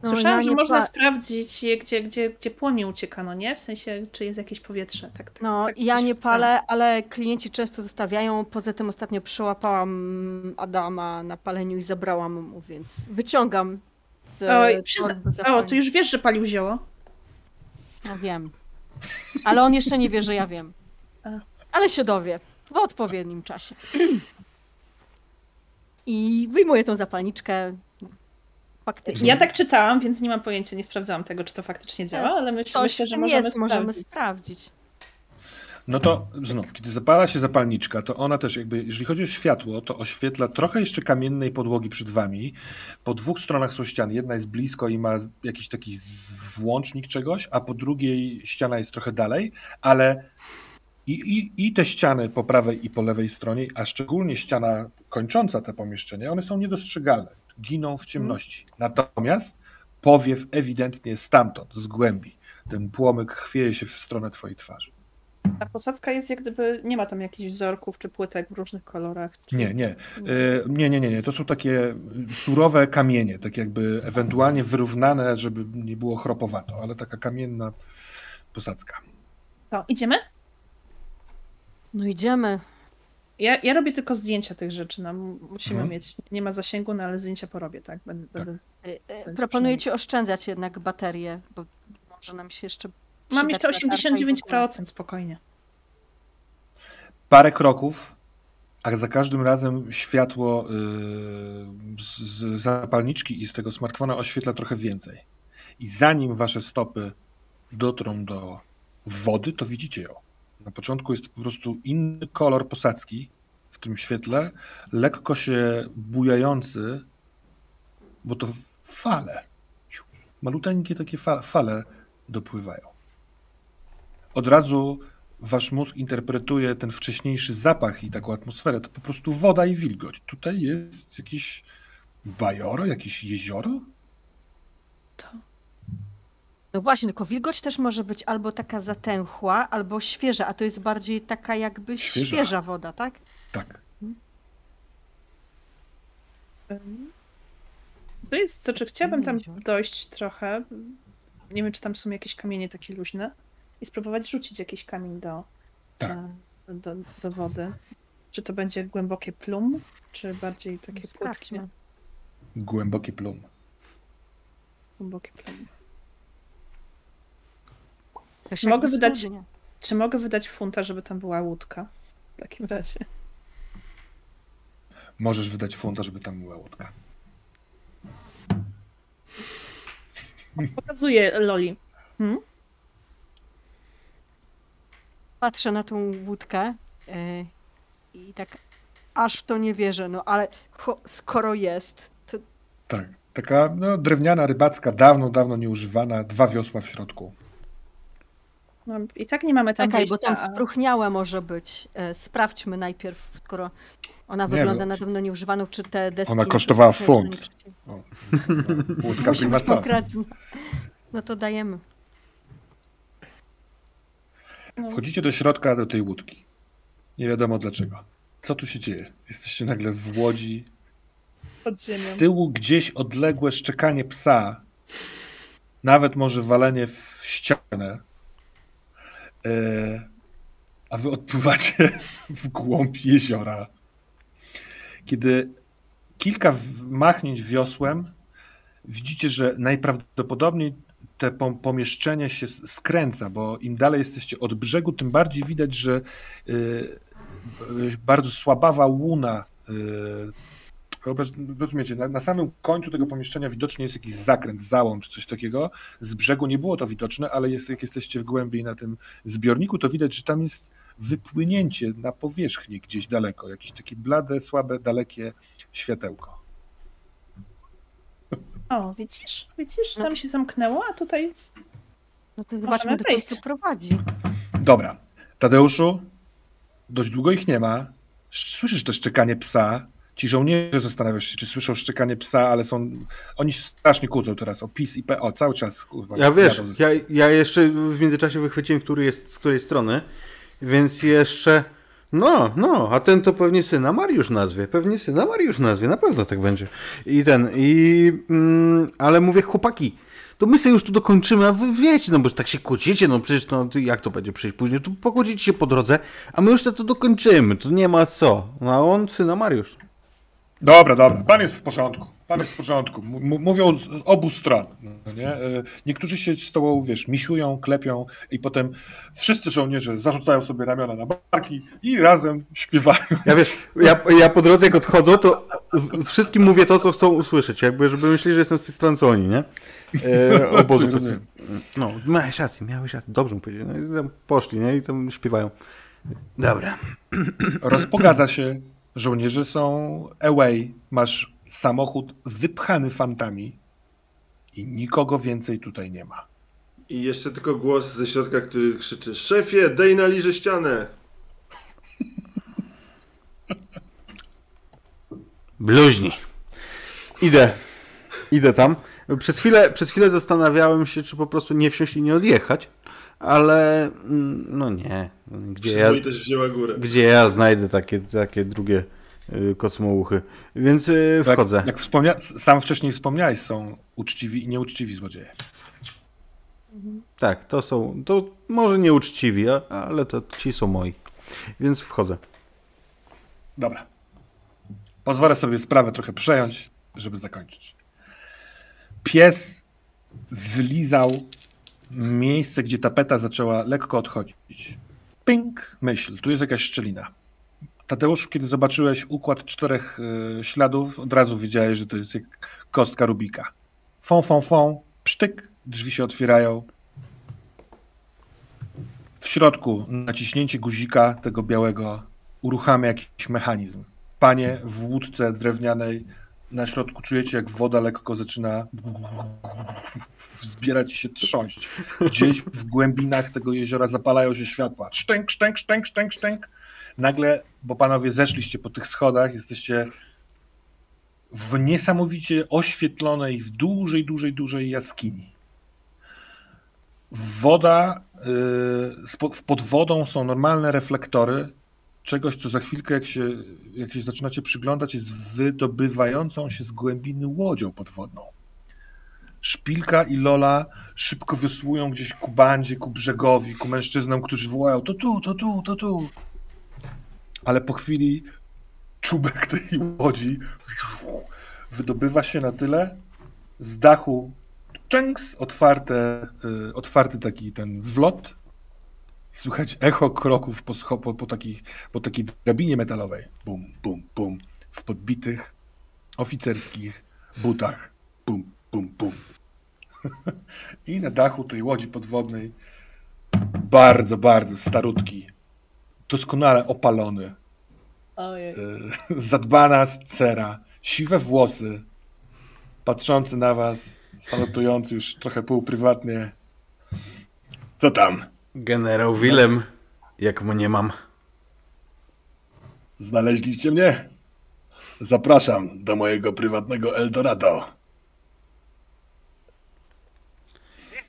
No, Słyszałam, ja że można pa- sprawdzić, gdzie, gdzie, gdzie płomień ucieka, no nie? W sensie, czy jest jakieś powietrze. Tak, tak, No, tak ja nie palę, ale klienci często zostawiają. Poza tym ostatnio przyłapałam Adama na paleniu i zabrałam mu, więc wyciągam. Oj, przyzna... O, ty już wiesz, że palił zioło. No wiem. Ale on jeszcze nie wie, że ja wiem. Ale się dowie w odpowiednim czasie. I wyjmuję tą zapalniczkę. Faktycznie. Ja tak czytałam, więc nie mam pojęcia, nie sprawdzałam tego, czy to faktycznie działa, ale myśl, myślę, że możemy jest, możemy sprawdzić. No to znów, kiedy zapala się zapalniczka, to ona też jakby, jeżeli chodzi o światło, to oświetla trochę jeszcze kamiennej podłogi przed wami. Po dwóch stronach są ściany. Jedna jest blisko i ma jakiś taki włącznik czegoś, a po drugiej ściana jest trochę dalej, ale i, i, i te ściany po prawej i po lewej stronie, a szczególnie ściana kończąca te pomieszczenie, one są niedostrzegalne. Giną w ciemności. Natomiast powiew ewidentnie stamtąd, z głębi. Ten płomyk chwieje się w stronę twojej twarzy. A posadzka jest jak gdyby, nie ma tam jakichś wzorków czy płytek w różnych kolorach. Czy... Nie, nie. E, Nie, nie, nie, nie. To są takie surowe kamienie, tak jakby ewentualnie wyrównane, żeby nie było chropowato, ale taka kamienna posadzka. To idziemy? No idziemy. Ja, ja robię tylko zdjęcia tych rzeczy. No, musimy Mhm. mieć. Nie ma zasięgu, no ale zdjęcia porobię, tak? Będę, Tak. będę... Y, y, Więc Proponuję ci oszczędzać jednak baterię, bo może nam się jeszcze. Mam jeszcze latarka i w ogóle. 89%, spokojnie. Parę kroków, a za każdym razem światło y, z, zapalniczki i z tego smartfona oświetla trochę więcej. I zanim wasze stopy dotrą do wody, to widzicie ją. Na początku jest po prostu inny kolor posadzki w tym świetle, lekko się bujający, bo to fale. Maluteńkie takie fa- fale dopływają. Od razu wasz mózg interpretuje ten wcześniejszy zapach i taką atmosferę. To po prostu woda i wilgoć. Tutaj jest jakieś bajoro, jakieś jezioro? To No właśnie, tylko wilgoć też może być albo taka zatęchła, albo świeża, a to jest bardziej taka jakby Świeża. świeża woda, tak? Tak. Ym, To jest, co czy chciałabym tam dojść trochę. Nie wiem, czy tam są jakieś kamienie takie luźne. I spróbować rzucić jakiś kamień do, Tak. e, do, do wody. Czy to będzie głębokie plum, czy bardziej takie płytkie. Głęboki plum. głębokie plum. Mogę wydać- studnia. Czy mogę wydać funta, żeby tam była łódka? W takim razie. Możesz wydać funta, żeby tam była łódka. Pokazuję Loli. Hmm? Patrzę na tą łódkę y, i tak aż w to nie wierzę, no ale skoro jest, to Tak. Taka no, drewniana, rybacka, dawno, dawno nieużywana, dwa wiosła w środku. No, I tak nie mamy tam czekaj, bo tam spróchniałe może być. Y, Sprawdźmy najpierw, skoro ona Nie, wygląda no. na dawno nieużywaną, czy te deski... Ona kosztowała funt. łódka [laughs] konkretna. No to dajemy. No, Wchodzicie do środka do tej łódki. Nie wiadomo dlaczego. Co tu się dzieje? Jesteście nagle w łodzi. Z tyłu gdzieś odległe szczekanie psa. Nawet może walenie w ścianę. E, a wy odpływacie [laughs] w głąb jeziora. Kiedy kilka machnięć wiosłem, widzicie, że najprawdopodobniej te pom- pomieszczenie się skręca, bo im dalej jesteście od brzegu, tym bardziej widać, że y, y, bardzo słabawa łuna. Y, rozumiecie, na, na samym końcu tego pomieszczenia widocznie jest jakiś zakręt, załom czy coś takiego. Z brzegu nie było to widoczne, ale jest, jak jesteście w głębiej na tym zbiorniku, to widać, że tam jest wypłynięcie na powierzchnię gdzieś daleko, jakieś takie blade, słabe, dalekie światełko. O, widzisz? Widzisz, No. tam się zamknęło, a tutaj No to zobaczmy, wejść. to prowadzi. Dobra. Tadeuszu, dość długo ich nie ma. Sz- Słyszysz to szczekanie psa. Ci żołnierze zastanawiasz się, czy słyszą szczekanie psa, ale są. Oni się strasznie kłócą teraz o PiS i PO cały czas. Kurwa, Ja wiesz, ja, ja jeszcze w międzyczasie wychwyciłem, który jest z której strony, więc jeszcze. No, no, a ten to pewnie syna Mariusz nazwie. Pewnie syna Mariusz nazwie, na pewno tak będzie. I ten, i. Mm, ale mówię, chłopaki, to my sobie już tu dokończymy, a wy wiecie, no bo tak się kłócicie, no przecież no, jak to będzie przyjść później? Tu pokłócicie się po drodze, a my już to dokończymy, to nie ma co. No, a on syna Mariusz. Dobra, dobra. Pan jest w porządku. Pan jest w porządku. M- mówią z obu stron. No nie? E, Niektórzy się z tobą, wiesz, misiują, klepią i potem wszyscy żołnierze zarzucają sobie ramiona na barki i razem śpiewają. Ja wiesz, ja, ja po drodze jak odchodzą, to wszystkim mówię to, co chcą usłyszeć, jakby, żeby myśleli, że jestem z tej strony co oni, nie? E, obozu. [laughs] No, miałeś rację, miałeś rację, dobrze mu powiedzieli. No i tam poszli, nie? I tam śpiewają. Dobra. Rozpogadza się. Żołnierze są away. Masz samochód wypchany fantami i nikogo więcej tutaj nie ma. I jeszcze tylko głos ze środka, który krzyczy Szefie, dej na liże ścianę! Bluźni. Idę. Idę tam. Przez chwilę, przez chwilę zastanawiałem się, czy po prostu nie wsiąść i nie odjechać, ale mm, no nie. Gdzie ja, Przyzwoitość wzięła górę. gdzie ja znajdę takie, takie drugie kocmołuchy? Więc y, Jak, wchodzę. jak wspomnia- sam wcześniej wspomniałeś, są uczciwi i nieuczciwi złodzieje. Tak, to są, to może nieuczciwi, ale to ci są moi. Więc wchodzę. Dobra. Pozwolę sobie sprawę trochę przejąć, żeby zakończyć. Pies wlizał miejsce, gdzie tapeta zaczęła lekko odchodzić. Pink, myśl, tu jest jakaś szczelina. Tadeusz, kiedy zobaczyłeś układ czterech y, śladów, od razu wiedziałeś, że to jest jak kostka Rubika. Fą, fą, fą, psztyk, drzwi się otwierają. W środku naciśnięcie guzika tego białego uruchamia jakiś mechanizm. Panie w łódce drewnianej na środku czujecie, jak woda lekko zaczyna zbierać się trząść. Gdzieś w głębinach tego jeziora zapalają się światła. Szczęk, szczęk, szczęk, szczęk, szczęk. Nagle, bo panowie zeszliście po tych schodach, jesteście w niesamowicie oświetlonej, w dużej, dużej, dużej jaskini. Woda, yy, pod wodą są normalne reflektory, czegoś, co za chwilkę, jak się, jak się zaczynacie przyglądać, jest wydobywającą się z głębiny łodzią podwodną. Szpilka i Lola szybko wysłują gdzieś ku bandzie, ku brzegowi, ku mężczyznom, którzy wołają to tu, to tu, to tu. Ale po chwili czubek tej łodzi wydobywa się na tyle z dachu Czenks, otwarte, y, otwarty taki ten wlot. Słychać echo kroków po, po, po, takich, po takiej drabinie metalowej. Bum, bum, bum. W podbitych oficerskich butach. Bum, bum, bum. [laughs] I na dachu tej łodzi podwodnej bardzo, bardzo starutki, doskonale opalony, Ojej. Y, [laughs] zadbana cera, siwe włosy, patrzący na was, salutujący już trochę półprywatnie. Co tam? Generał Willem, jak mnie mam. Znaleźliście mnie? Zapraszam do mojego prywatnego Eldorado.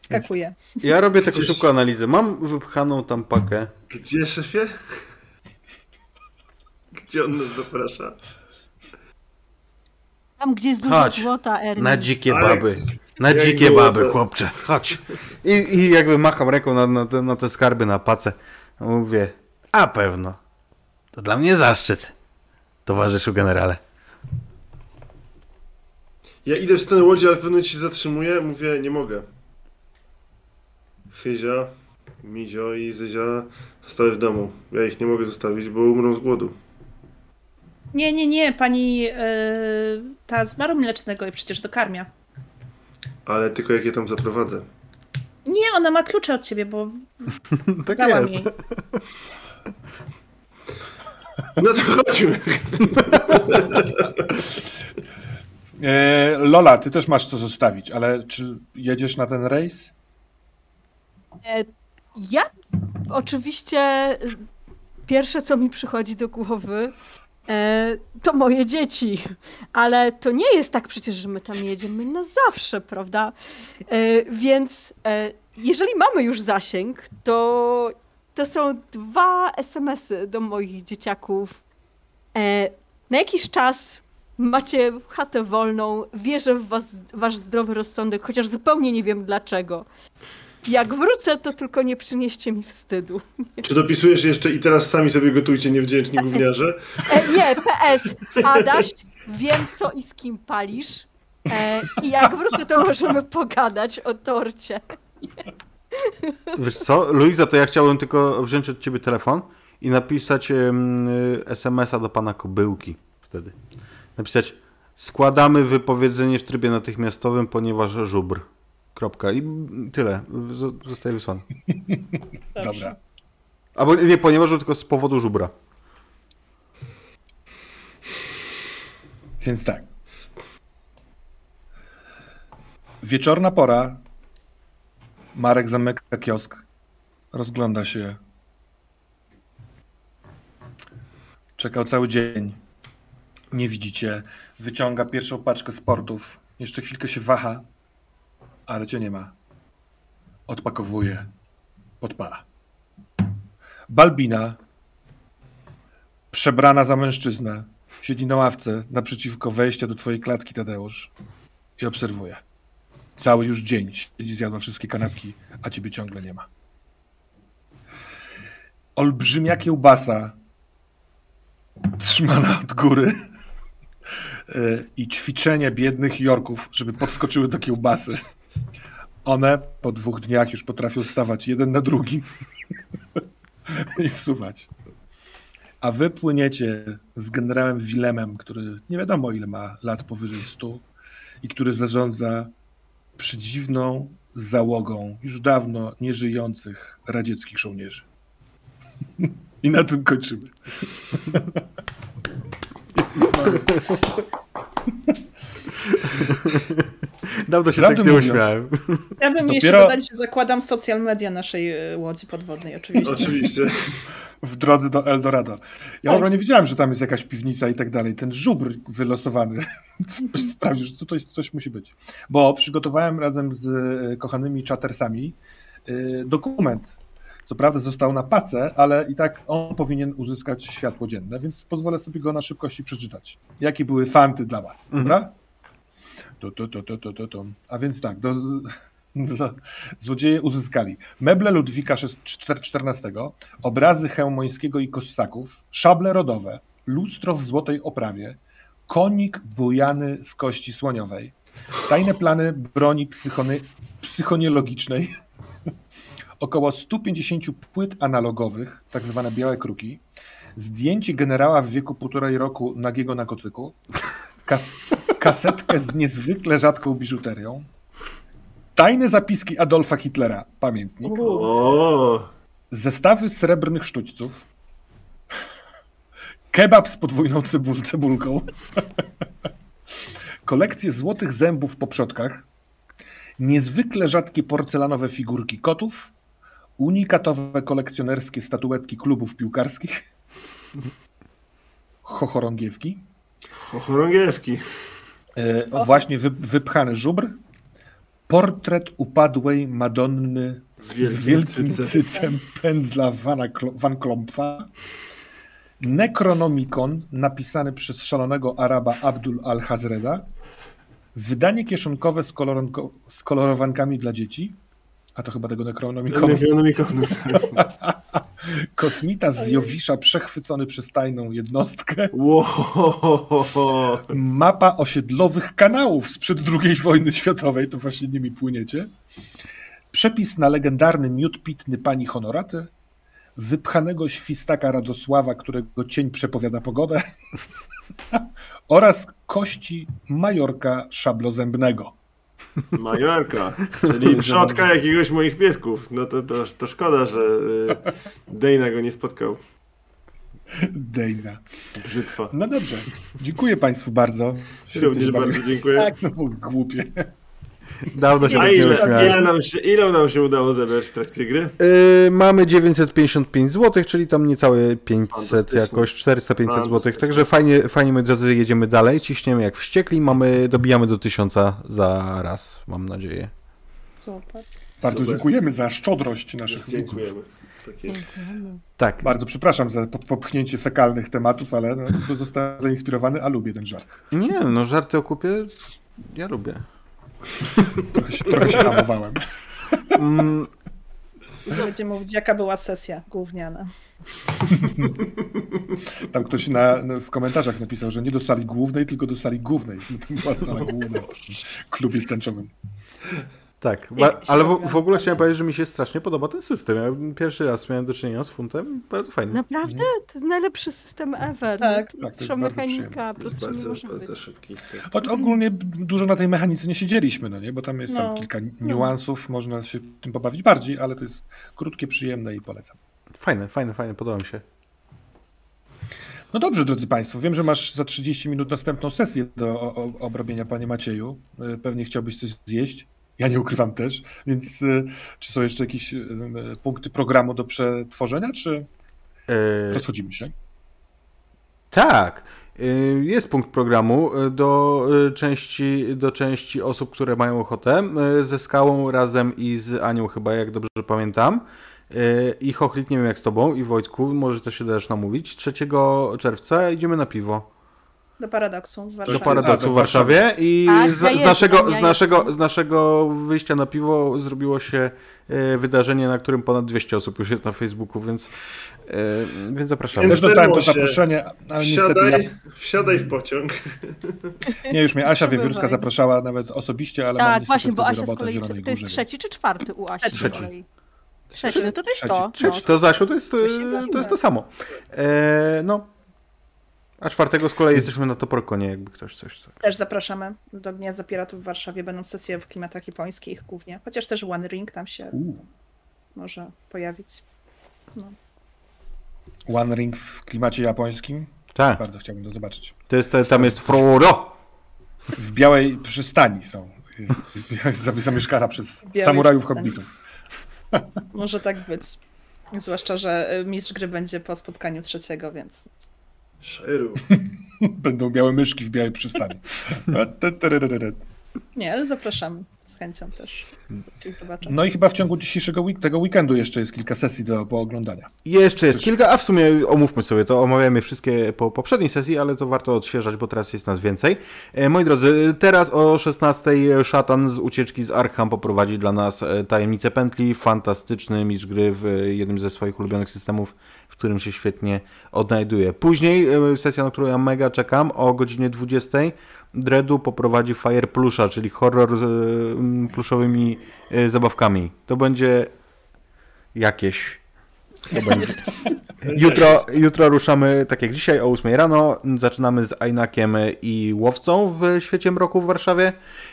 Skakuje. Ja robię taką Gdzieś... szybką analizę. Mam wypchaną tam pakę. Gdzie, szefie? Gdzie on nas zaprasza? Tam, gdzie jest dużo Chodź, złota, Ernie. Na dzikie baby. Na Jak dzikie złoto. baby, chłopcze. Chodź. I, I jakby macham ręką na, na, te, na te skarby na pacę. Mówię, a pewno. To dla mnie zaszczyt, towarzyszu generale. Ja idę w stronę łodzi, ale w pewnym momencie się zatrzymuję. Mówię, nie mogę. Chyzia, Mizio i Zyzia zostały w domu. Ja ich nie mogę zostawić, bo umrą z głodu. Nie, nie, nie, pani yy, ta z baru mlecznego i przecież dokarmia. Ale tylko jak je tam zaprowadzę. Nie, ona ma klucze od ciebie, bo [laughs] tak dałam jest. jej. [laughs] No to chodźmy. [laughs] E, Lola, ty też masz co zostawić, ale czy jedziesz na ten rejs? E, ja oczywiście pierwsze, co mi przychodzi do głowy, e, to moje dzieci. Ale to nie jest tak przecież, że my tam jedziemy na zawsze, prawda? E, więc jeżeli mamy już zasięg, to to są dwa SMS-y do moich dzieciaków. Na jakiś czas macie chatę wolną, wierzę w was, wasz zdrowy rozsądek, chociaż zupełnie nie wiem dlaczego. Jak wrócę, to tylko nie przynieście mi wstydu. Czy dopisujesz jeszcze i teraz sami sobie gotujcie niewdzięczni gówniarze? E, nie, PS. Adaś, wiem co i z kim palisz. E, I jak wrócę, to możemy pogadać o torcie. Wiesz co, Luiza, to ja chciałbym tylko wziąć od ciebie telefon i napisać um, SMS-a do pana Kobyłki wtedy. Napisać składamy wypowiedzenie w trybie natychmiastowym, ponieważ żubr. Kropka. I tyle. Zostaje wysłany. Dobra. Albo nie, ponieważ tylko z powodu żubra. Więc tak. Wieczorna pora. Marek zamyka kiosk. Rozgląda się. Czekał cały dzień. Nie widzicie. Wyciąga pierwszą paczkę sportów. Jeszcze chwilkę się waha ale cię nie ma. Odpakowuje, podpala. Balbina, przebrana za mężczyznę, siedzi na ławce naprzeciwko wejścia do twojej klatki, Tadeusz, i obserwuje. Cały już dzień siedzi, zjadła wszystkie kanapki, a ciebie ciągle nie ma. Olbrzymia kiełbasa trzymana od góry y, i ćwiczenie biednych Jorków, żeby podskoczyły do kiełbasy. One po dwóch dniach już potrafią stawać jeden na drugim [laughs] i wsuwać. A wy płyniecie z generałem Wilemem, który nie wiadomo ile ma lat powyżej 100 i który zarządza przedziwną załogą już dawno nieżyjących radzieckich żołnierzy. [laughs] I na tym kończymy. [laughs] Dawno się Prawdę tak nie mówiąc. uśmiałem. Ja bym jeszcze Dopiero- dodać, że zakładam social media naszej y, łodzi podwodnej, oczywiście. Oczywiście. w drodze do Eldorado. Ja w ogóle nie wiedziałem, że tam jest jakaś piwnica i tak dalej. Ten żubr wylosowany sprawił, że tutaj coś musi być. Bo przygotowałem razem z e, kochanymi chattersami e, dokument. Co prawda został na pace, ale i tak on powinien uzyskać światło dzienne, więc pozwolę sobie go na szybkości przeczytać. Jakie były fanty dla was, Mhm. dobra? To, to, to, to, to, to, to. A więc tak, do, [laughs] do, złodzieje uzyskali meble Ludwika XIV, obrazy Chełmońskiego i Kossaków, szable rodowe, lustro w złotej oprawie, konik bujany z kości słoniowej, tajne plany broni psychony, psychoniologicznej, [laughs] około 150 płyt analogowych, tak zwane białe kruki, zdjęcie generała w wieku półtorej roku nagiego na kocyku, kas, kasetkę z niezwykle rzadką biżuterią, tajne zapiski Adolfa Hitlera, pamiętnik, O, zestawy srebrnych sztućców, kebab z podwójną cebul cebulką, kolekcję złotych zębów po przodkach, niezwykle rzadkie porcelanowe figurki kotów, unikatowe kolekcjonerskie statuetki klubów piłkarskich, chochorągiewki, chorągiewki. E, o, właśnie wy, wypchany żubr, portret upadłej Madonny Z z wielkim, wielkim cycem. cycem pędzla Vana Van Klompfa, Necronomicon napisany przez szalonego Araba Abdul al-Hazreda, wydanie kieszonkowe z, z kolorowankami dla dzieci, a to chyba tego Necronomiconu, Necronomiconu. [laughs] kosmita z Jowisza przechwycony przez tajną jednostkę, Wow. mapa osiedlowych kanałów sprzed II wojny światowej, to właśnie nimi płyniecie, przepis na legendarny miód pitny pani Honoraty, wypchanego świstaka Radosława, którego cień przepowiada pogodę [laughs] oraz kości Majorka Szablozębnego. Majorka, [laughs] czyli przodka jakiegoś moich piesków. No to, to, to szkoda, że y, Dejna go nie spotkał. Dejna. Brzytwa. No dobrze, dziękuję Państwu bardzo. Również bardzo dziękuję. Tak. No, głupie. [laughs] Dawno się A ile, nam się, ile nam się udało zebrać w trakcie gry? Yy, mamy 955 zł, czyli tam niecałe 500, Fantastycznie. jakoś 400-500 zł. Także fajnie, fajnie, moi drodzy, jedziemy dalej, ciśniemy jak wściekli, mamy, dobijamy do 1000 za raz, mam nadzieję. Super. Bardzo Super. dziękujemy za szczodrość naszych widzów. Dziękujemy. Tak. Tak, Bardzo przepraszam za po- popchnięcie fekalnych tematów, ale no, zostałem zainspirowany, a lubię ten żart. nie, no żarty o kupie ja lubię. Trochę się, trochę się hamowałem. Mm, Będzie mówić, jaka była sesja gówniana. Tam ktoś na, na, w komentarzach napisał, że nie do sali głównej, tylko do sali głównej. [laughs] To była sala główna w klubie tęczowym. Tak, ale w, w ogóle chciałem powiedzieć, że mi się strasznie podoba ten system. Ja pierwszy raz miałem do czynienia z funtem, bardzo fajnie. Naprawdę? To jest najlepszy system ever. Tak. No, Tak, to jest Prostsza bardzo mechanika, nie bardzo, bardzo być. szybki. Tak. Od, ogólnie dużo na tej mechanice nie siedzieliśmy, no nie? bo tam jest tam No. kilka niuansów, można się tym pobawić bardziej, ale to jest krótkie, przyjemne i polecam. Fajne, fajne, fajne, podoba mi się. No dobrze, drodzy Państwo, wiem, że masz za 30 minut następną sesję do obrobienia, Panie Macieju. Y, Pewnie chciałbyś coś zjeść. Ja nie ukrywam też, więc y, czy są jeszcze jakieś y, y, punkty programu do przetworzenia, czy rozchodzimy się? Tak. Jest punkt programu do części, do części osób, które mają ochotę. Ze Skałą razem i z Anią chyba, jak dobrze pamiętam. I Chochlik, nie wiem jak z tobą, i Wojtku, może to się też namówić. 3 czerwca idziemy na piwo. Do paradoksu w do Warszawie. paradoksu A, w do Warszawie i Tak, z, z, naszego, z, naszego, z naszego wyjścia na piwo zrobiło się e, wydarzenie, na którym ponad 200 osób już jest na Facebooku, więc, e, więc zapraszamy. Też dostałem to zaproszenie, ale niestety Wsiadaj, ja, wsiadaj w pociąg. [laughs] nie, już mnie Asia Wiewiórska zapraszała nawet osobiście, ale Tak, właśnie, bo Asia z w kolei, to jest trzeci czy czwarty u Asi Trzeci. kolei? Trzeci, no to to jest Trzeci. to. Trzeci, No. to Zasiu, to jest, e, to jest to samo. E, no. A czwartego z kolei jesteśmy na Toporkonie, jakby ktoś coś... coś. Też zapraszamy do Gniazda Piratów w Warszawie. Będą sesje w klimatach japońskich głównie. Chociaż też One Ring tam się U, może pojawić. No. One Ring w klimacie japońskim. Tak, Bardzo chciałbym to zobaczyć. to jest, tam jest Frodo. W białej przystani są. Jest, jest zamieszkana przez Białej samurajów przystani. hobbitów. Może tak być. Zwłaszcza, że mistrz gry będzie po spotkaniu trzeciego, więc Szeru. [laughs] Będą białe myszki w białej przystani. [laughs] nie, ale zapraszamy z chęcią też. Zobaczę. No i chyba w ciągu dzisiejszego week, tego weekendu jeszcze jest kilka sesji do pooglądania. Jeszcze jest kilka, a w sumie omówmy sobie to, omawiamy wszystkie po poprzedniej sesji, ale to warto odświeżać, bo teraz jest nas więcej. E, moi drodzy, teraz o 16 szatan z ucieczki z Arkham poprowadzi dla nas e, tajemnicę pętli, fantastyczny mistrz gry w e, jednym ze swoich ulubionych systemów, w którym się świetnie odnajduje. Później e, sesja, na którą ja mega czekam, o godzinie 20 Dreadu poprowadzi Fire Plusha, czyli horror z e, pluszowymi e, zabawkami. To będzie jakieś. To będzie. Jutro, jutro ruszamy, tak jak dzisiaj, o 8 rano. Zaczynamy z Ajnakiem i Łowcą w Świecie Mroku w Warszawie.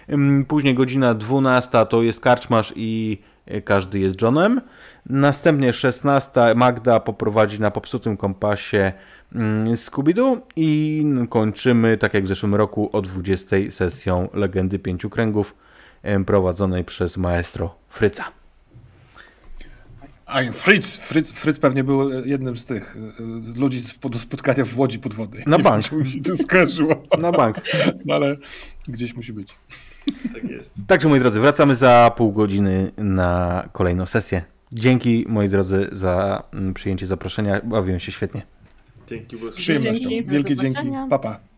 Ym, Później godzina 12 to jest Karczmasz i y, każdy jest Johnem. Następnie 16 Magda poprowadzi na popsutym kompasie mm, Scooby-Doo i kończymy, tak jak w zeszłym roku, o 20 sesją Legendy Pięciu Kręgów prowadzonej przez maestro Fryca. A Fritz, Fritz, Fritz pewnie był jednym z tych y, ludzi sp- do spotkania w Łodzi podwodnej. Na Nie bank. Wiem, czy mi się to skojarzyło, Na bank. [laughs] ale gdzieś musi być. Tak jest. Także moi drodzy, wracamy za pół godziny na kolejną sesję. Dzięki moi drodzy za mm, przyjęcie zaproszenia. Bawiłem się świetnie. Dzięki Z przyjemnością. Dzięki. Wielkie dzięki. Papa. Pa.